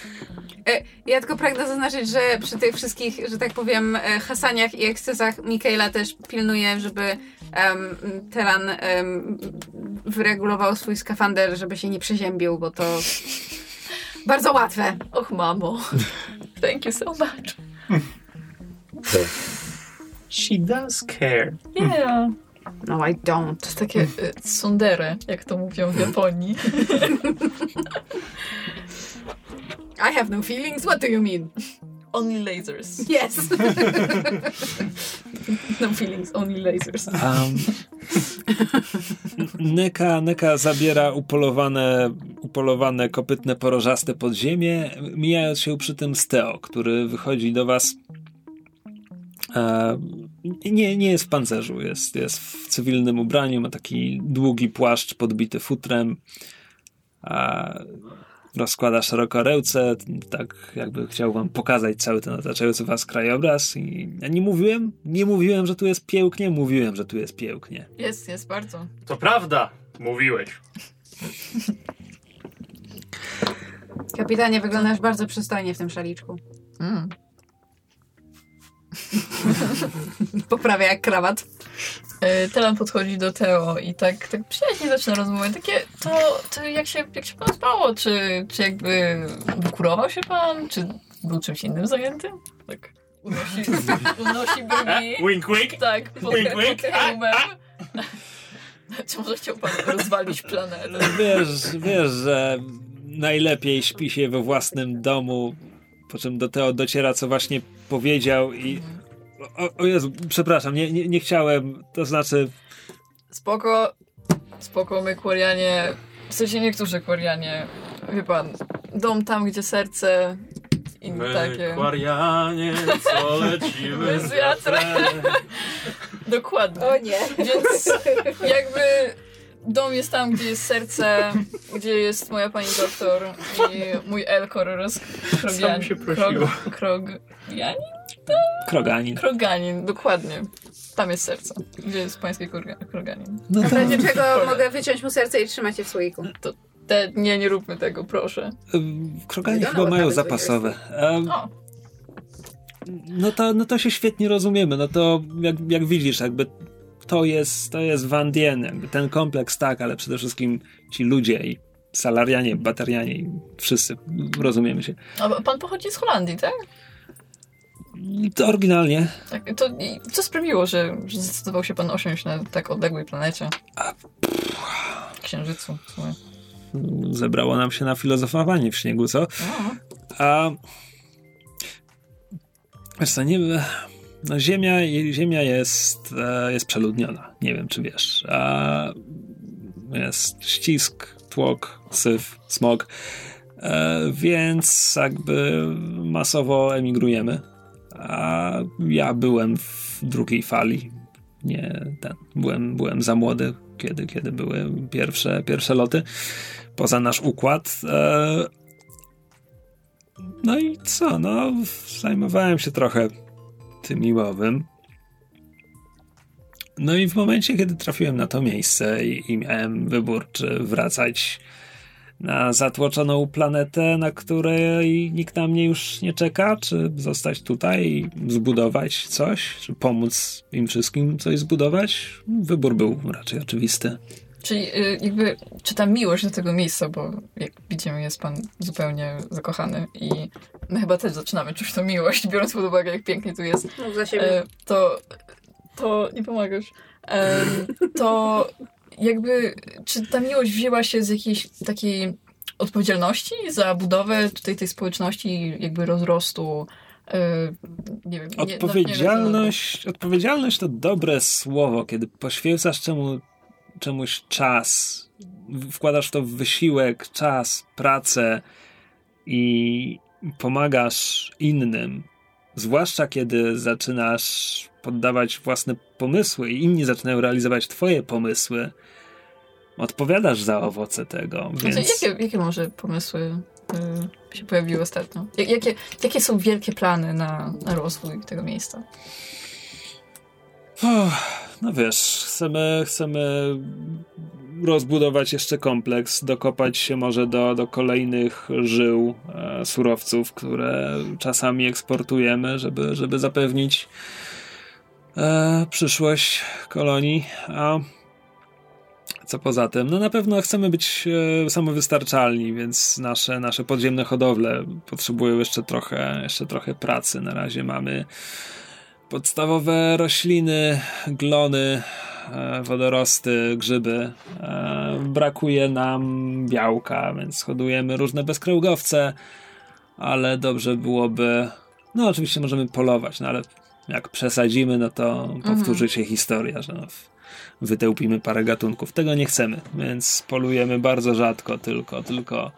S5: E, Ja tylko pragnę zaznaczyć, że przy tych wszystkich, że tak powiem, e, hasaniach i ekscesach Mikaela też pilnuje, żeby em, Teran em, wyregulował swój skafander, żeby się nie przeziębił, bo to bardzo łatwe.
S4: Och, mamo. Thank you so much.
S2: She does care.
S4: Yeah.
S5: No, I
S4: To
S5: don't.
S4: jest takie y, tsundere, jak to mówią w Japonii.
S5: I have no feelings. What do you mean?
S4: Only lasers.
S5: Yes.
S4: No feelings, only lasers.
S1: Um, Neka, Neka zabiera upolowane, upolowane kopytne porożaste podziemie, mijając się przy tym z Teo, który wychodzi do was. E, nie, nie jest w pancerzu, jest, jest w cywilnym ubraniu, ma taki długi płaszcz podbity futrem. E, rozkłada szeroko ręce, tak jakby chciał wam pokazać cały ten otaczający was krajobraz i ja nie mówiłem, nie mówiłem, że tu jest pięknie, mówiłem, że tu jest pięknie.
S4: Jest, jest bardzo.
S2: To prawda, mówiłeś.
S5: Kapitanie, wyglądasz bardzo przystojnie w tym szaliczku.
S4: Mm.
S5: Poprawia jak krawat.
S4: Y, Telan podchodzi do Teo i tak, tak przyjaźnie zaczyna rozmowę. Takie, to, to jak, się, jak się pan spało? Czy, czy jakby wykurował się pan? Czy był czymś innym zajęty? Tak unosi, unosi brwi.
S2: Wink, wink.
S4: Tak, pod,
S2: Wink, wink.
S4: pod hełmem. Czy może chciał pan rozwalić planetę?
S1: Wiesz, wiesz, że najlepiej śpi się we własnym domu, po czym do Teo dociera, co właśnie powiedział i... O, o Jezu, przepraszam, nie, nie, nie chciałem, to znaczy...
S4: Spoko, spoko, my Kwarianie, w sensie niektórzy Kwarianie, wie pan, dom tam, gdzie serce i
S2: My,
S4: takie.
S2: Kwarianie, co lecimy
S4: Z
S2: wiatrem.
S4: Dokładnie.
S5: O nie.
S4: Więc jakby dom jest tam, gdzie jest serce, gdzie jest moja pani doktor i mój Elkor oraz Krogianin.
S2: się prosiło.
S4: Krogianin?
S1: Kroganin.
S4: Kroganin, dokładnie. Tam jest serce, gdzie jest pański kroga- Kroganin.
S1: No
S5: W
S1: to...
S5: razie czego mogę wyciąć mu serce i trzymać je w słoiku.
S4: Te, nie, nie róbmy tego, proszę.
S1: Kroganie chyba mają zapasowe. Um, no, to, no to się świetnie rozumiemy. No to jak, jak widzisz, jakby to jest, to jest Van Dien, jakby ten kompleks tak, ale przede wszystkim ci ludzie i salarianie, baterianie i wszyscy rozumiemy się.
S4: a pan pochodzi z Holandii, tak?
S1: To oryginalnie
S4: tak to, co sprawiło, że, że zdecydował się pan osiąść na tak odległej planecie? Księżycu. w sumie.
S1: zebrało nam się na filozofowanie w śniegu, co?
S4: O,
S1: A wiesz co, nie, no ziemia, ziemia jest, e, jest przeludniona. Nie wiem, czy wiesz. A jest ścisk, tłok, syf, smog, e, więc jakby masowo emigrujemy. A ja byłem w drugiej fali. Nie, ten, byłem, byłem za młody, kiedy, kiedy były pierwsze, pierwsze loty poza nasz układ. E, no i co? No, zajmowałem się trochę tym miłowym. No i w momencie, kiedy trafiłem na to miejsce i, i miałem wybór, czy wracać na zatłoczoną planetę, na której nikt na mnie już nie czeka, czy zostać tutaj i zbudować coś, czy pomóc im wszystkim coś zbudować, wybór był raczej oczywisty.
S4: Czyli y, jakby, czy ta miłość do tego miejsca, bo jak widzimy, jest pan zupełnie zakochany i my chyba też zaczynamy czuć tą miłość, biorąc pod uwagę, jak pięknie tu jest,
S5: Mów za siebie.
S4: e, to, to nie pomagasz. To jakby, czy ta miłość wzięła się z jakiejś takiej odpowiedzialności za budowę tutaj tej społeczności, jakby rozrostu, e, nie wiem. nie- no,
S1: Odpowiedzialność, odpowiedzialność to dobre słowo, kiedy poświęcasz czemu, czemuś czas, wkładasz w to wysiłek, czas, pracę i pomagasz innym. Zwłaszcza kiedy zaczynasz poddawać własne pomysły i inni zaczynają realizować twoje pomysły, odpowiadasz za owoce tego.
S4: nie,
S1: Więc...
S4: Znaczy, jakie, jakie może pomysły y, się pojawiły ostatnio? Jak, jakie, jakie są wielkie plany na, na rozwój tego miejsca?
S1: Uff, No wiesz, chcemy, chcemy rozbudować jeszcze kompleks, dokopać się może do, do kolejnych żył e, surowców, które czasami eksportujemy, żeby, żeby zapewnić e, przyszłość kolonii. A co poza tym? No na pewno chcemy być e, samowystarczalni, więc nasze, nasze podziemne hodowle potrzebują jeszcze trochę, jeszcze trochę pracy. Na razie mamy podstawowe rośliny, glony, e, wodorosty, grzyby. E, Brakuje nam białka, więc hodujemy różne bezkręgowce, ale dobrze byłoby. No, oczywiście możemy polować, no ale jak przesadzimy, no to powtórzy się historia, że no, wytełpimy parę gatunków. Tego nie chcemy, więc polujemy bardzo rzadko, tylko, tylko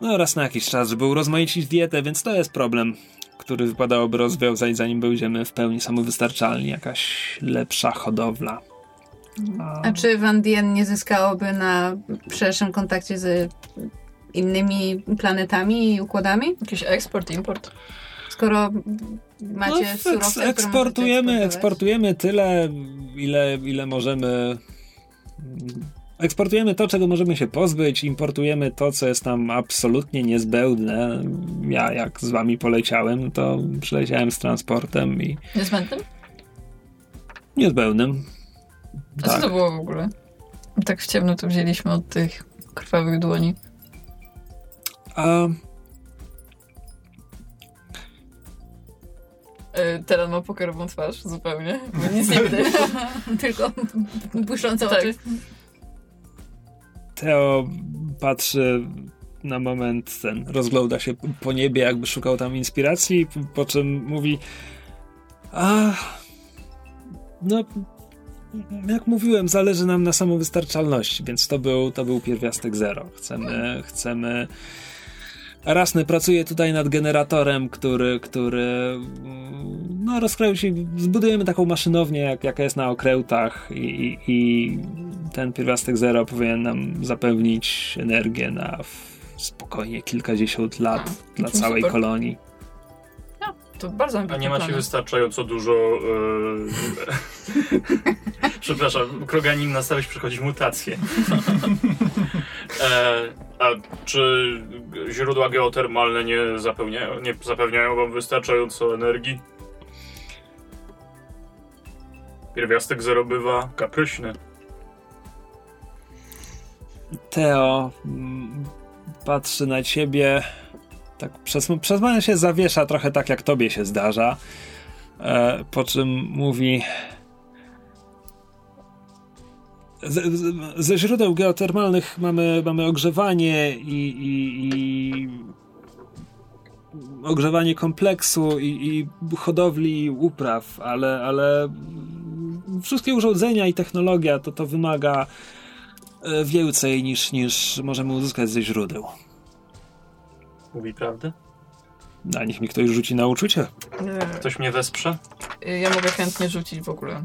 S1: no raz na jakiś czas, żeby urozmaicić dietę, więc to jest problem, który wypadałoby rozwiązać, zanim będziemy w pełni samowystarczalni. Jakaś lepsza hodowla. A,
S5: A czy Van Dien nie zyskałoby na szerszym kontakcie z innymi planetami i układami?
S4: Jakiś eksport, import?
S5: Skoro macie
S1: no,
S5: surowce,
S1: eks- eksportujemy, eksportujemy tyle, ile, ile możemy. Eksportujemy to, czego możemy się pozbyć, importujemy to, co jest nam absolutnie niezbędne. Ja, jak z wami poleciałem, to przyleciałem z transportem i
S4: Niezbędnym?
S1: niezbędnym.
S4: A co
S1: Tak.
S4: to było w ogóle? Tak w ciemno to wzięliśmy od tych krwawych dłoni.
S1: A
S4: teraz ma pokerową twarz zupełnie, bo nic nie widać.
S5: Tylko błyszczące
S4: Tak.
S5: oczy.
S1: Teo patrzy na moment ten, rozgląda się po niebie, jakby szukał tam inspiracji, po czym mówi a no jak mówiłem, zależy nam na samowystarczalności, więc to był, to był pierwiastek zero. Chcemy, chcemy Rasny pracuje tutaj nad generatorem, który, który mm, no, rozkroił się. Zbudujemy taką maszynownię, jak, jaka jest na okrętach, i, i, i ten pierwiastek zero powinien nam zapewnić energię na spokojnie kilkadziesiąt lat dla całej
S4: super.
S1: kolonii.
S4: To bardzo
S2: A
S4: ambitny
S2: nie macie
S4: plan.
S2: wystarczająco dużo. Yy... Przepraszam, Kroganin na starość przechodzi mutację. e, a czy źródła geotermalne nie zapewniają, nie zapewniają wam wystarczająco energii? Pierwiastek zero bywa kapryśny.
S1: Teo mm, patrzy na ciebie. Tak przez, przez moment się zawiesza trochę tak, jak tobie się zdarza. E, po czym mówi. Ze źródeł geotermalnych mamy, mamy ogrzewanie i, i, i ogrzewanie kompleksu i, i hodowli i upraw, ale, ale wszystkie urządzenia i technologia to, to wymaga e, więcej niż, niż możemy uzyskać ze źródeł.
S2: Mówi prawdę?
S1: A niech mi ktoś rzuci na uczucie.
S2: Ktoś mnie wesprze?
S4: Y, Ja mogę chętnie rzucić w ogóle.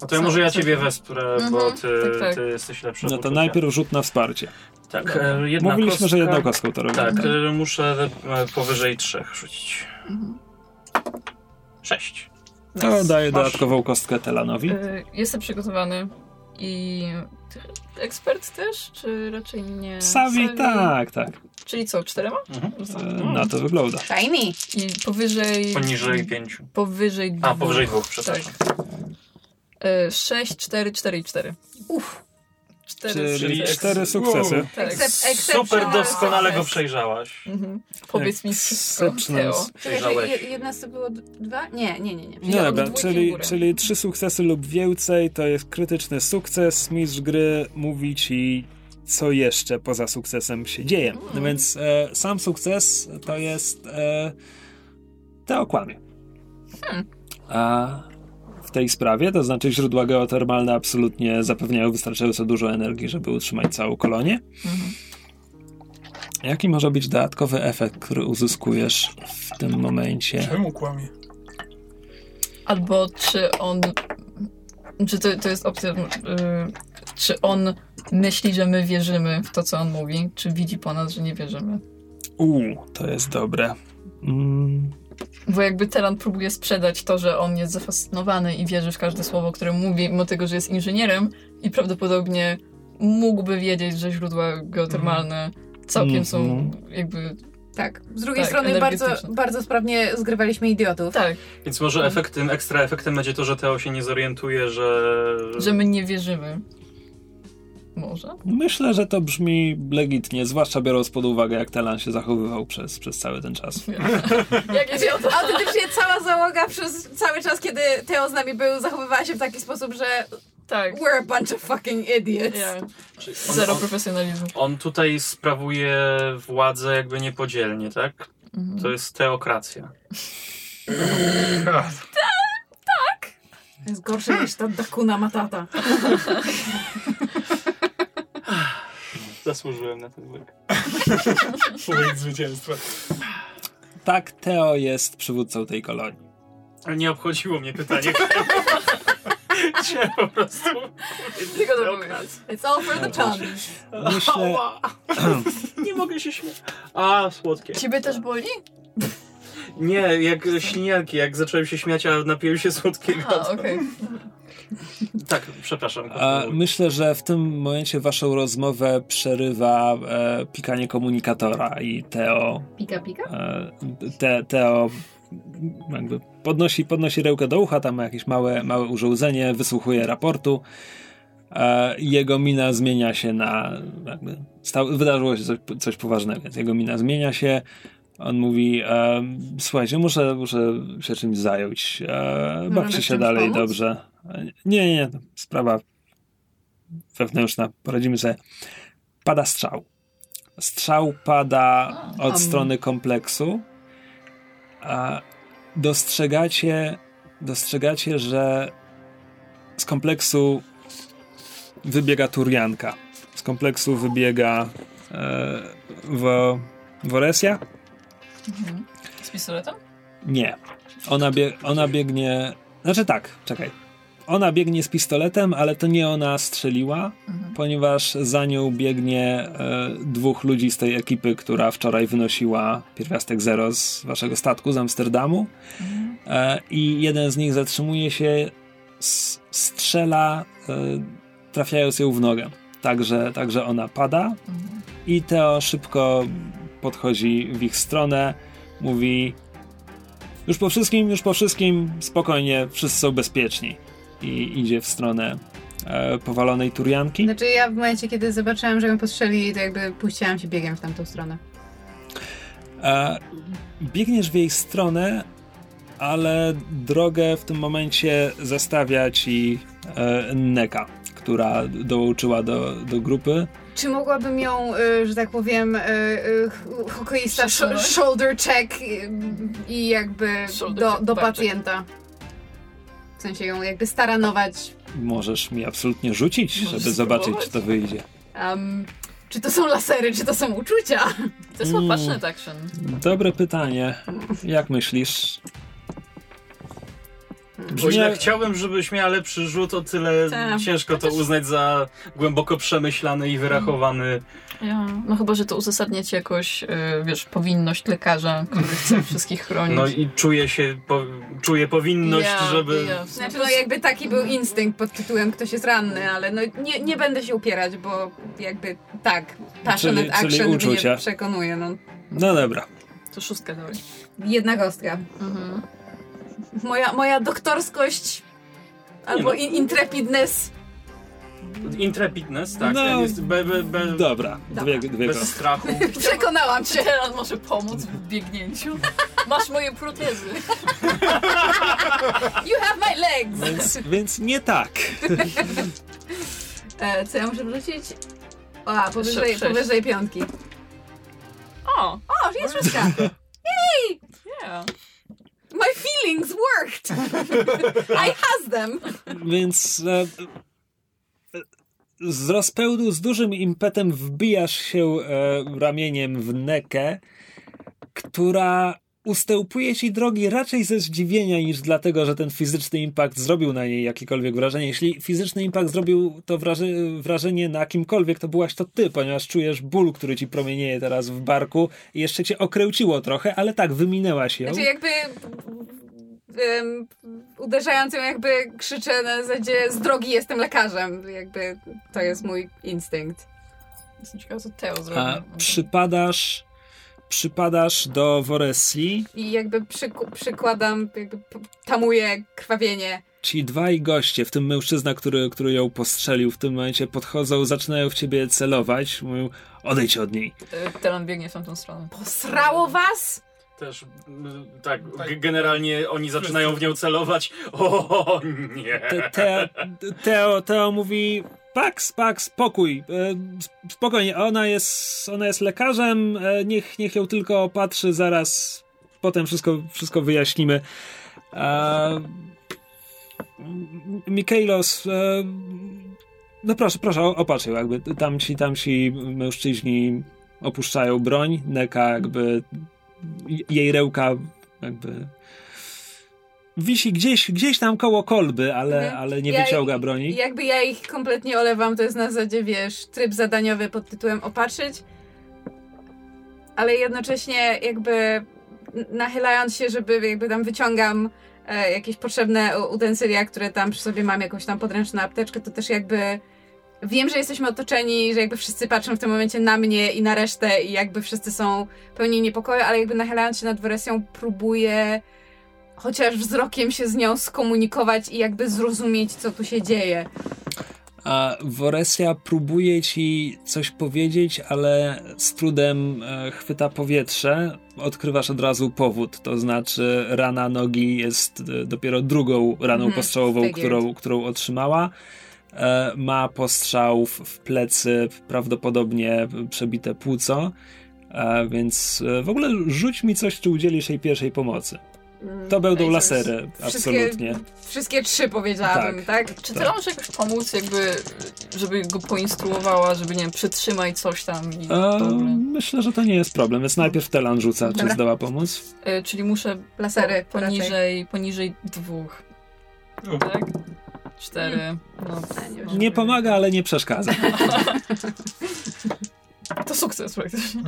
S2: No to ja może ja ciebie wesprę, bo
S4: Mhm,
S2: ty,
S4: tak, tak.
S2: ty jesteś lepszy.
S1: No to
S2: uczucia.
S1: najpierw rzut na wsparcie.
S2: Tak, e, jedna
S1: Mówiliśmy,
S2: kostka,
S1: że jedną kostką to robimy.
S2: Tak, e, muszę e, powyżej trzech rzucić.
S4: Mhm.
S2: Sześć.
S1: To daję
S2: Masz-
S1: dodatkową kostkę Telanowi.
S4: Y, Jestem przygotowany i... Ekspert też, czy raczej nie?
S1: Savi, tak, tak.
S4: Czyli co, czterema?
S2: Mhm.
S1: E, Na to wygląda.
S5: Shiny.
S4: I powyżej...
S2: Poniżej pięciu.
S4: Powyżej
S2: A,
S4: dwóch.
S2: powyżej dwóch, przepraszam.
S4: Tak. Y, Sześć, cztery, cztery i cztery.
S5: Uff.
S4: Cztery,
S1: Czyli cztery sukcesy.
S3: Wow.
S4: Tak.
S2: Super doskonale go przejrzałaś.
S4: Mhm. Powiedz mi wszystko.
S5: Czekaj, jedna z to było dwa? Nie, nie, nie, nie.
S4: Od
S1: dobra, czyli, czyli trzy sukcesy lub więcej to jest krytyczny sukces. Mistrz gry mówi ci, co jeszcze poza sukcesem się dzieje. No
S4: Mm.
S1: więc e, sam sukces to jest e, Teo kłamie.
S4: Hmm.
S1: A tej sprawie, to znaczy źródła geotermalne absolutnie zapewniają wystarczająco dużo energii, żeby utrzymać całą kolonię.
S4: Mhm.
S1: Jaki może być dodatkowy efekt, który uzyskujesz w tym momencie?
S3: Czemu kłamie?
S4: Albo czy on. Czy to, to jest opcja. y, czy on myśli, że my wierzymy w to, co on mówi, czy widzi po nas, że nie wierzymy?
S1: Uuu, to jest dobre. Mm,
S4: Bo jakby Telan próbuje sprzedać to, że on jest zafascynowany i wierzy w każde słowo, które mówi, mimo tego, że jest inżynierem i prawdopodobnie mógłby wiedzieć, że źródła geotermalne całkiem są
S1: Mhm.
S4: jakby.
S5: Tak. Z drugiej
S4: Tak,
S5: strony bardzo, bardzo sprawnie zgrywaliśmy idiotów.
S4: Tak,
S2: Więc może efektem, ekstra efektem będzie to, że Teo się nie zorientuje, że...
S4: że my nie wierzymy. Może?
S1: Myślę, że to brzmi legitnie, zwłaszcza biorąc pod uwagę, jak Telan się zachowywał przez, przez cały ten czas.
S4: Jak idiota!
S5: Autentycznie cała załoga przez cały czas, kiedy Teo z nami był, zachowywała się w taki sposób, że
S4: Tak.
S5: we're a bunch of fucking idiots.
S4: Yeah.
S2: On,
S4: Zero
S2: on,
S4: profesjonalizmu.
S2: on tutaj sprawuje władzę jakby niepodzielnie, tak?
S4: Mhm.
S2: To jest teokracja.
S5: To jest gorsze niż ta Dakuna Matata.
S2: Zasłużyłem na ten łyk.
S3: Łyk zwycięstwa.
S1: Tak, Teo jest przywódcą tej kolonii.
S2: Ale nie obchodziło mnie pytanie. Chciałem po prostu...
S4: Tylko.
S5: It's all for the tongue.
S1: Myślę.
S2: Nie mogę się śmiać. A, słodkie.
S4: Ciebie też boli?
S2: Nie, jak ślinianki, jak zacząłem się śmiać, a napiłem się słodkiego.
S4: A, okej.
S2: Tak, przepraszam.
S1: a, myślę, że w tym momencie waszą rozmowę przerywa e, pikanie komunikatora i Teo,
S5: Pika, pika?
S1: e, te, Teo jakby podnosi, podnosi rękę do ucha, tam ma jakieś małe, małe urządzenie, wysłuchuje raportu. E, jego mina zmienia się na. Jakby sta, wydarzyło się coś, coś poważnego, więc jego mina zmienia się. On mówi: e, Słuchajcie, muszę, muszę się czymś zająć. E, bawcie się dalej,
S5: pomóc?
S1: dobrze. Nie, nie, nie, sprawa wewnętrzna, poradzimy sobie. Pada strzał. Strzał pada od strony kompleksu. A dostrzegacie, dostrzegacie, że z kompleksu wybiega Turianka. Z kompleksu wybiega e, Wo, Woresja?
S4: Mhm. Z pistoletem?
S1: Nie. Ona, bie, ona biegnie. Znaczy tak, czekaj. Ona biegnie z pistoletem, ale to nie ona strzeliła,
S4: Mhm.
S1: ponieważ za nią biegnie e, dwóch ludzi z tej ekipy, która wczoraj wynosiła pierwiastek zero z waszego statku z Amsterdamu.
S4: Mhm.
S1: E, I jeden z nich zatrzymuje się, s- strzela, e, trafiając ją w nogę. Także, także ona pada.
S4: Mhm.
S1: I Teo szybko podchodzi w ich stronę, mówi już po wszystkim, już po wszystkim, spokojnie, wszyscy są bezpieczni. I idzie w stronę e, powalonej Turianki.
S5: Znaczy ja w momencie, kiedy zobaczyłam, że ją postrzeli, to jakby puściłam się biegiem w tamtą stronę.
S1: E, biegniesz w jej stronę, ale drogę w tym momencie zastawia ci e, Neka, która dołączyła do, do grupy.
S5: Czy mogłabym ją, y, że tak powiem, y, y, ch- hokeista sh- shoulder check i jakby
S4: Shoulder
S5: do,
S4: check,
S5: do
S4: back check.
S5: pacjenta W sensie ją jakby staranować.
S1: Możesz mi absolutnie rzucić,
S4: Możesz
S1: żeby zobaczyć,
S4: spróbować.
S1: czy to wyjdzie.
S5: Um, czy to są lasery, czy to są uczucia?
S4: To jest
S1: Mm.
S4: action.
S1: Dobre pytanie. Jak myślisz?
S2: Ile
S1: Brzmi-
S2: chciałbym, żebyś miała lepszy rzut, o tyle
S5: Tak.
S2: ciężko to uznać za głęboko przemyślany i wyrachowany.
S4: Ja, no chyba, że to uzasadniać jakoś, y, wiesz, powinność lekarza, który chce wszystkich chronić.
S2: No i czuję się, po, czuję powinność,
S4: Ja,
S2: żeby...
S4: ja.
S5: Znaczy, no jakby taki był instynkt pod tytułem ktoś jest ranny, ale no nie, nie będę się upierać, bo jakby tak, passionate
S1: Czyli- czyli
S5: action
S1: uczucia.
S5: mnie przekonuje. No.
S1: No dobra.
S4: To szóstkę dałeś.
S5: Jedna kostka.
S4: Mhm.
S5: Moja, moja doktorskość albo
S2: no.
S5: in, intrepidness.
S2: Intrepidness, tak,
S1: No,
S2: jest be, be, be,
S1: Dobra. Dwie, dwie
S2: bez
S1: kostki.
S2: strachu.
S5: Przekonałam cię.
S4: Teraz może pomóc w biegnięciu. Masz moje protezy.
S5: You have my legs!
S1: Więc, więc nie tak.
S5: E, co ja muszę wrzucić? O, a, powyżej,
S4: Sześć.
S5: powyżej piątki.
S4: O,
S5: O, jest szóstka.
S4: yeah.
S5: My feelings worked! I has them!
S1: Więc e, z rozpełdu, z dużym impetem wbijasz się e, ramieniem w nekę, która ustępuje ci drogi raczej ze zdziwienia niż dlatego, że ten fizyczny impact zrobił na niej jakiekolwiek wrażenie. Jeśli fizyczny impact zrobił to wraże- wrażenie na kimkolwiek, to byłaś to ty, ponieważ czujesz ból, który ci promienieje teraz w barku i jeszcze cię okręciło trochę, ale tak, wyminęłaś ją.
S5: Znaczy jakby um, uderzając ją jakby krzyczę na zasadzie z drogi jestem lekarzem. Jakby to jest mój instynkt.
S4: Jestem ciekawa, co Teo
S1: A
S4: zrobił.
S1: przypadasz, przypadasz do Woresli,
S5: I jakby przyku- przykładam, jakby tamuję krwawienie.
S1: ci dwaj goście, w tym mężczyzna, który, który ją postrzelił, w tym momencie podchodzą, zaczynają w ciebie celować, mówią, odejdź od niej.
S4: Telan biegnie w tamtą stronę.
S5: Posrało was?
S2: Też, mm, tak, g- generalnie oni zaczynają w nią celować. O nie!
S1: Te, te, Teo, Teo mówi, Pax, Pax, spokój, e, spokojnie, ona jest, ona jest lekarzem, e, niech, niech ją tylko opatrzy, zaraz potem wszystko, wszystko wyjaśnimy. E, Mikailos, e, no proszę, proszę, opatrz ją, jakby tamci, tamci mężczyźni opuszczają broń, Neka jakby, jej rełka jakby wisi gdzieś, gdzieś tam koło kolby, ale,
S5: Mhm.
S1: ale nie
S5: Ja-
S1: wyciąga broni.
S5: Jakby ja ich kompletnie olewam, to jest na zasadzie, wiesz, tryb zadaniowy pod tytułem opatrzyć, ale jednocześnie jakby nachylając się, żeby jakby tam wyciągam e, jakieś potrzebne utensylia, które tam przy sobie mam, jakąś tam podręczną apteczkę, to też jakby wiem, że jesteśmy otoczeni, że jakby wszyscy patrzą w tym momencie na mnie i na resztę i jakby wszyscy są pełni niepokoju, ale jakby nachylając się nad wersją próbuję chociaż wzrokiem się z nią skomunikować i jakby zrozumieć, co tu się dzieje.
S1: A Woresja próbuje ci coś powiedzieć, ale z trudem e, chwyta powietrze. Odkrywasz od razu powód, to znaczy rana nogi jest e, dopiero drugą raną
S5: Mhm,
S1: postrzałową, którą, którą otrzymała. E, Ma postrzał w, plecy, prawdopodobnie przebite płuco. E, Więc e, w ogóle rzuć mi coś, czy udzielisz jej pierwszej pomocy. To będą
S5: Ej, to
S1: lasery, absolutnie.
S5: Wszystkie trzy powiedziałabym, tak?
S4: Czy
S1: Tak.
S4: Teo może jakoś pomóc, jakby, żeby go poinstruowała, żeby, nie wiem, przytrzymaj coś tam i
S1: E, myślę, że to nie jest problem, więc najpierw Telan rzuca, czy
S5: Dobra.
S1: zdoła pomóc.
S4: Y, Czyli muszę
S5: Lasery
S4: po, poniżej, poniżej dwóch,
S3: O,
S4: tak? Cztery. No,
S5: nie.
S1: Nie pomaga, ale nie przeszkadza.
S4: to sukces praktycznie.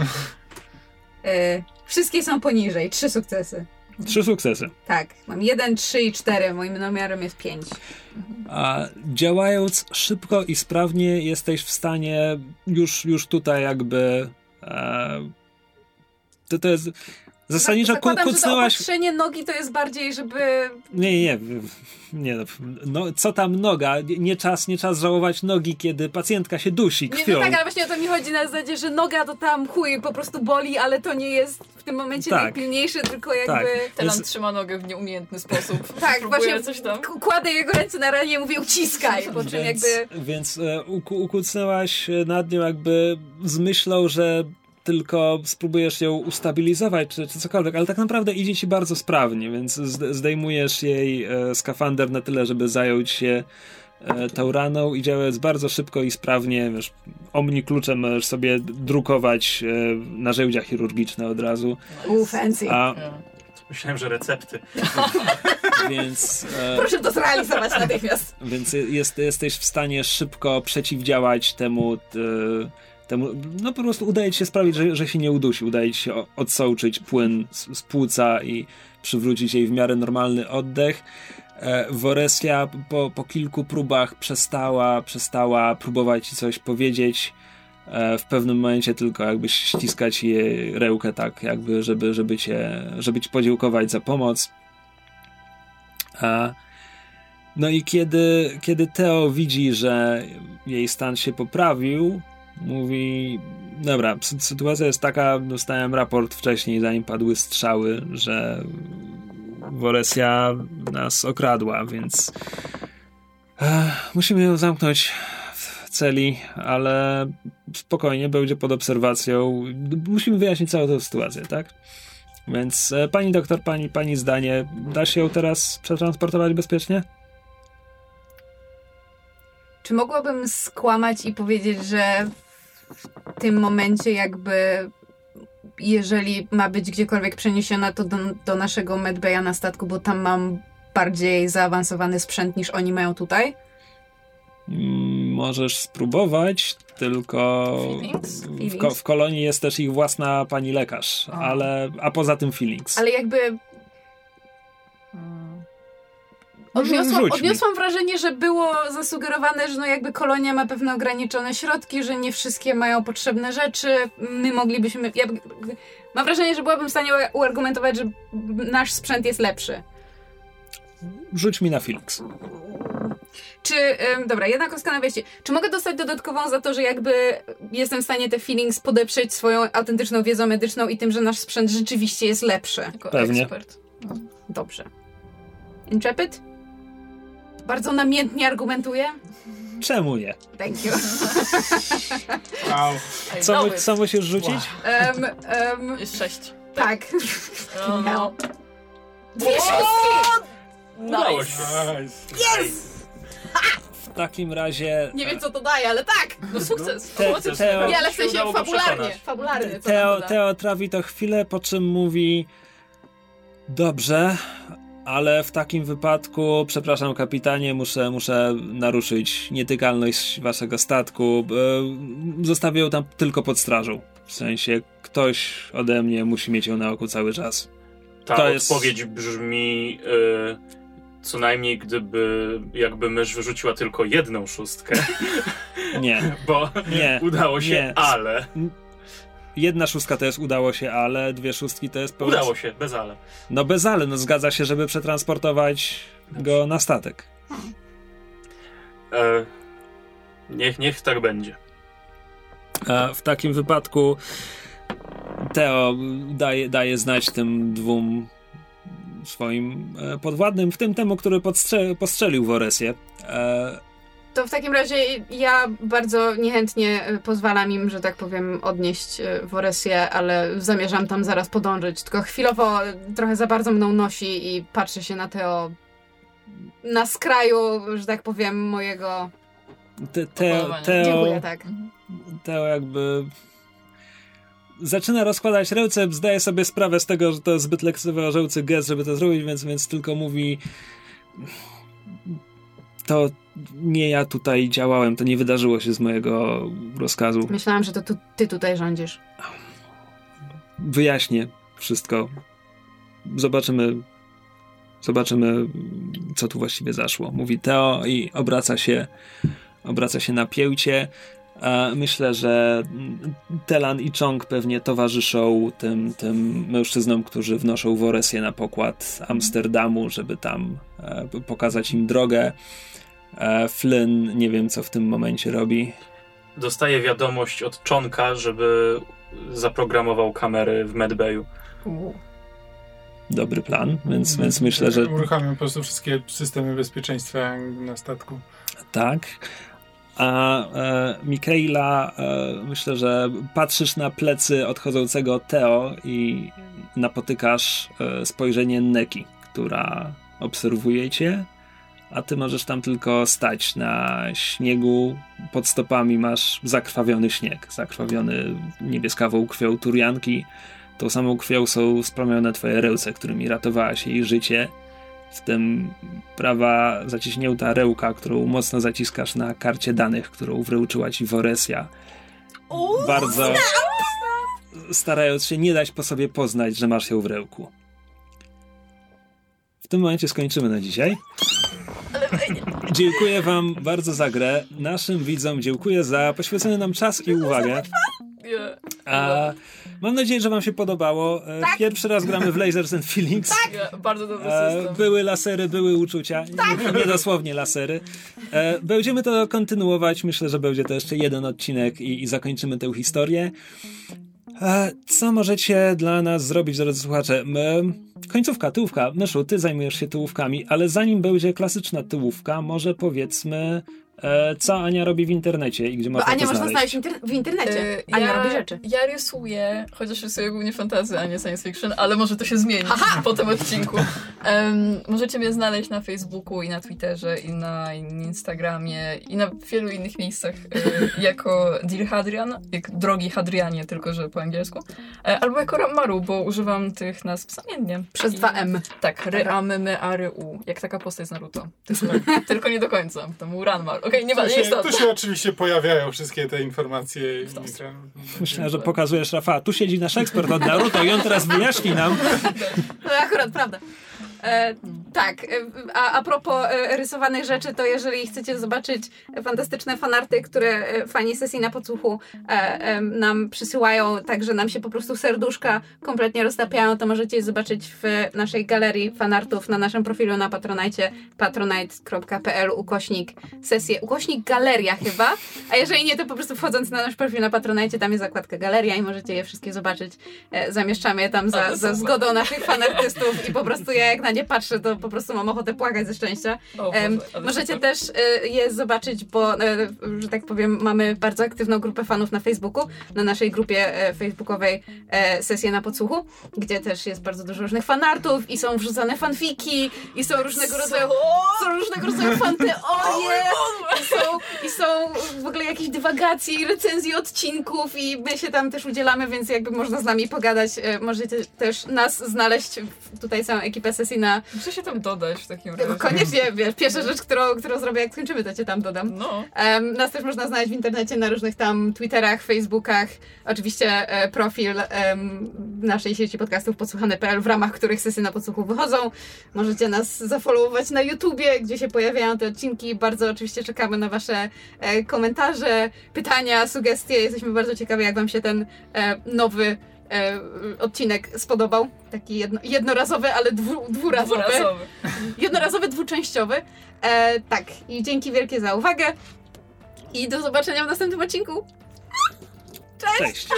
S5: E, wszystkie są poniżej, trzy sukcesy.
S1: Trzy sukcesy.
S5: Tak, mam jeden, trzy i cztery, moim namiarem jest pięć.
S1: A działając szybko i sprawnie, jesteś w stanie już, już tutaj jakby. E, to, to jest. Zasadniczo ku,
S5: że to
S1: kucnęłaś.
S5: opatrzenie nogi to jest bardziej, żeby...
S1: Nie, nie, nie. nie no, no, co tam noga? Nie- Nie czas, nie czas żałować nogi, kiedy pacjentka się dusi
S5: Nie,
S1: krwią.
S5: no tak, ale właśnie o to mi chodzi na zasadzie, że noga to tam chuj po prostu boli, ale to nie jest w tym momencie
S1: Tak.
S5: najpilniejsze, tylko jakby...
S1: Tak.
S4: Telan
S1: Więc-
S4: trzyma nogę w nieumiejętny sposób.
S5: Tak, właśnie
S4: coś tam.
S5: kładę jego ręce na ranie i mówię uciskaj, po czym
S1: Więc,
S5: jakby...
S1: więc e, uku, ukucnęłaś nad nią jakby z myślą, że tylko spróbujesz ją ustabilizować, czy, czy cokolwiek, ale tak naprawdę idzie ci bardzo sprawnie, więc zdejmujesz jej e, skafander na tyle, żeby zająć się e, tauraną i działając bardzo szybko i sprawnie, wiesz, omni kluczem możesz sobie drukować e, narzędzia chirurgiczne od razu.
S5: Uuu, fancy.
S1: A,
S2: Myślałem, że recepty.
S1: więc, e,
S5: Proszę to zrealizować natychmiast.
S1: więc jest, jesteś w stanie szybko przeciwdziałać temu, e, temu no po prostu udaje ci się sprawić, że, że się nie udusi, udaje ci się o- odsączyć płyn z, z płuca i przywrócić jej w miarę normalny oddech. E, Woresia po, po kilku próbach przestała, przestała próbować ci coś powiedzieć. E, w pewnym momencie tylko jakby ściskać jej rełkę tak, jakby, żeby, żeby cię, żeby ci podziękować za pomoc. A, no i kiedy, kiedy Teo widzi, że jej stan się poprawił, mówi: Dobra, sy- sytuacja jest taka, dostałem raport wcześniej, zanim padły strzały, że Woresia nas okradła, więc Ech, musimy ją zamknąć w celi, ale spokojnie, będzie pod obserwacją. Musimy wyjaśnić całą tę sytuację, tak? Więc e, pani doktor, pani, pani zdanie, da się ją teraz przetransportować bezpiecznie?
S5: Czy mogłabym skłamać i powiedzieć, że w tym momencie jakby jeżeli ma być gdziekolwiek przeniesiona, to do, do naszego medbaya na statku, bo tam mam bardziej zaawansowany sprzęt niż oni mają tutaj?
S1: Mm, Możesz spróbować, tylko
S4: Feelings?
S1: w, ko- w kolonii jest też ich własna pani lekarz,
S4: A.
S1: ale a poza tym feelings.
S5: Ale jakby odniosłam, odniosłam wrażenie, że było zasugerowane, że no jakby kolonia ma pewne ograniczone środki, że nie wszystkie mają potrzebne rzeczy. My moglibyśmy... Ja, mam wrażenie, że byłabym w stanie uargumentować, że nasz sprzęt jest lepszy.
S1: Rzuć mi na feelings.
S5: Czy, ym, dobra, jedna kostka na wejście. Czy mogę dostać dodatkową za to, że jakby jestem w stanie te feelings podeprzeć swoją autentyczną wiedzą medyczną i tym, że nasz sprzęt rzeczywiście jest lepszy?
S4: Jako
S1: Pewnie.
S4: ekspert.
S5: Dobrze. Intrepid? Bardzo namiętnie argumentuje.
S1: Czemu nie?
S5: Thank you.
S3: Wow.
S1: Co, mu- co musisz rzucić?
S5: Um, um,
S4: Jest sześć.
S5: tak.
S4: No, no.
S5: Dwie szóstki!
S2: Udało się.
S3: Nice.
S1: W takim razie
S5: Nie wiem, co to daje, ale tak!
S4: No sukces.
S1: Te-
S4: Chociaż-
S1: Teo-
S5: Nie, ale w sensie
S2: udało go
S5: fabularnie.
S2: przekonać.
S5: Fabularnie, co
S1: Teo,
S5: nam to da?
S1: Teo trawi to chwilę, po czym mówi dobrze, ale w takim wypadku, przepraszam kapitanie, muszę, muszę naruszyć nietykalność waszego statku. E, Zostawię ją tam tylko pod strażą. W sensie ktoś ode mnie musi mieć ją na oku cały czas.
S2: Ta
S1: To jest-
S2: odpowiedź brzmi y, co najmniej gdyby jakby mysz wyrzuciła tylko jedną szóstkę,
S1: Nie,
S2: bo
S1: nie.
S2: udało się,
S1: nie.
S2: ale.
S1: Jedna szóstka to jest udało się, ale dwie szóstki to jest.
S2: Udało się, bez ale.
S1: No bez ale, no zgadza się, żeby przetransportować go na statek.
S2: E, niech, niech tak będzie.
S1: A w takim wypadku Teo daje, daje znać tym dwóm swoim e, podwładnym, w tym temu, który podstrze- postrzelił Woresję. E,
S5: To w takim razie ja bardzo niechętnie y, pozwalam im, że tak powiem, odnieść y, Woresję, ale zamierzam tam zaraz podążyć. Tylko chwilowo y, trochę za bardzo mną nosi i patrzę się na Teo na skraju, że tak powiem, mojego...
S1: te, Teo. Teo,
S5: Dziękuję, tak.
S1: Teo jakby zaczyna rozkładać ręce, zdaje sobie sprawę z tego, że to zbyt lekceważący gest, żeby to zrobić, więc, więc tylko mówi to nie ja tutaj działałem, to nie wydarzyło się z mojego rozkazu.
S5: Myślałam, że to tu, ty tutaj rządzisz.
S1: wyjaśnię wszystko. Zobaczymy, zobaczymy, co tu właściwie zaszło. Mówi Teo i obraca się, obraca się na piełcie. E, Myślę, że Telan i Chong pewnie towarzyszą tym, tym mężczyznom, którzy wnoszą Woresję na pokład Amsterdamu, żeby tam e, pokazać im drogę. E, Flynn nie wiem, co w tym momencie robi.
S2: Dostaję wiadomość od czonka, żeby zaprogramował kamery w medbayu.
S1: Dobry plan, więc, więc myślę, że
S3: Uruchamiam po prostu wszystkie systemy bezpieczeństwa na statku.
S1: Tak. A e, Mikaela, e, myślę, że patrzysz na plecy odchodzącego Teo i napotykasz e, spojrzenie Neki, która obserwuje cię, a ty możesz tam tylko stać na śniegu. Pod stopami masz zakrwawiony śnieg, zakrwawiony niebieskawą krwią turianki. Tą samą krwią są splamione twoje ręce, którymi ratowałaś jej życie. W tym prawa zaciśnięta rełka, którą mocno zaciskasz na karcie danych, którą wręczyła ci Woresja. Bardzo starając się nie dać po sobie poznać, że masz ją w rełku. W tym momencie skończymy na dzisiaj. Dziękuję Wam bardzo za grę. Naszym widzom dziękuję za poświęcony nam czas i uwagę. A mam nadzieję, że Wam się podobało. E, Pierwszy raz gramy w Lasers and Feelings.
S4: Nie, bardzo dobry
S1: E,
S4: system.
S1: były lasery, były uczucia. Nie, nie dosłownie lasery. E, będziemy to kontynuować. Myślę, że będzie to jeszcze jeden odcinek i, i zakończymy tę historię. Co możecie dla nas zrobić, drodzy słuchacze? Końcówka, tyłówka. Myszu, ty zajmujesz się tyłówkami, ale zanim będzie klasyczna tyłówka, może powiedzmy, e, co Ania robi w internecie i gdzie
S5: Bo
S1: można
S5: Ania można
S1: znaleźć.
S5: znaleźć inter- w internecie.
S4: Y,
S5: Ania robi rzeczy.
S4: Ja rysuję, chociaż rysuję głównie fantazy, a nie science fiction, ale może to się zmieni po tym odcinku. Em, możecie mnie znaleźć na Facebooku i na Twitterze i na Instagramie i na wielu innych miejscach y, jako Dear Hadrian, jak drogi Hadrianie, tylko że po angielsku. E, albo jako Ramaru, bo używam tych nazw zamiennie.
S5: Przez
S4: I-
S5: dwa M.
S4: Tak, ry, a, my, my, a, ry, u. Jak taka postać z Naruto. Tylko, tylko nie do końca. To był Ranmar. Okej, nie
S3: Tu
S4: ma, nie
S3: się,
S4: istotne.
S3: tu się oczywiście pojawiają wszystkie te informacje. i-
S1: Myślę, że pokazujesz Rafa. Tu siedzi nasz ekspert od Naruto i on teraz wyjaśni nam.
S5: To akurat prawda. E, tak, e, a, a propos e, rysowanych rzeczy, to jeżeli chcecie zobaczyć fantastyczne fanarty, które fani sesji na podsłuchu e, nam przysyłają, tak że nam się po prostu serduszka kompletnie roztapiają, to możecie je zobaczyć w naszej galerii fanartów na naszym profilu na Patronite, patronite.pl ukośnik sesję, ukośnik galeria chyba, a jeżeli nie, to po prostu wchodząc na nasz profil na Patronite, tam jest zakładka galeria i możecie je wszystkie zobaczyć. E, zamieszczamy je tam za, za zgodą naszych fanartystów i po prostu ja jak na nie patrzę, to po prostu mam ochotę płakać ze szczęścia.
S4: O Boże,
S5: możecie
S4: super.
S5: też e, je zobaczyć, bo, e, że tak powiem, mamy bardzo aktywną grupę fanów na Facebooku, na naszej grupie e, facebookowej e, Sesje na Podsłuchu, gdzie też jest bardzo dużo różnych fanartów i są wrzucane fanfiki i są różnego rodzaju są różnego rodzaju fanteorie i są, i są w ogóle jakieś dywagacje i recenzje odcinków i my się tam też udzielamy, więc jakby można z nami pogadać. Możecie też nas znaleźć, tutaj całą ekipę sesji na
S4: Muszę się tam dodać w takim razie.
S5: Koniecznie, wiesz, pierwsza rzecz, którą, którą zrobię, jak skończymy, to cię tam dodam.
S4: No.
S5: Em, nas też można znaleźć w internecie na różnych tam Twitterach, Facebookach. Oczywiście e, profil em, naszej sieci podcastów podsłuchane.pl, w ramach których sesje na podsłuchu wychodzą. Możecie nas zafollowować na YouTubie, gdzie się pojawiają te odcinki. Bardzo oczywiście czekamy na wasze e, komentarze, pytania, sugestie. Jesteśmy bardzo ciekawi, jak wam się ten e, nowy odcinek spodobał. Taki jedno, jednorazowy, ale dwu, dwurazowy.
S4: Dwurazowy.
S5: Jednorazowy, dwuczęściowy. E, tak, i dzięki wielkie za uwagę. I do zobaczenia w następnym odcinku.
S1: Cześć.
S5: Cześć!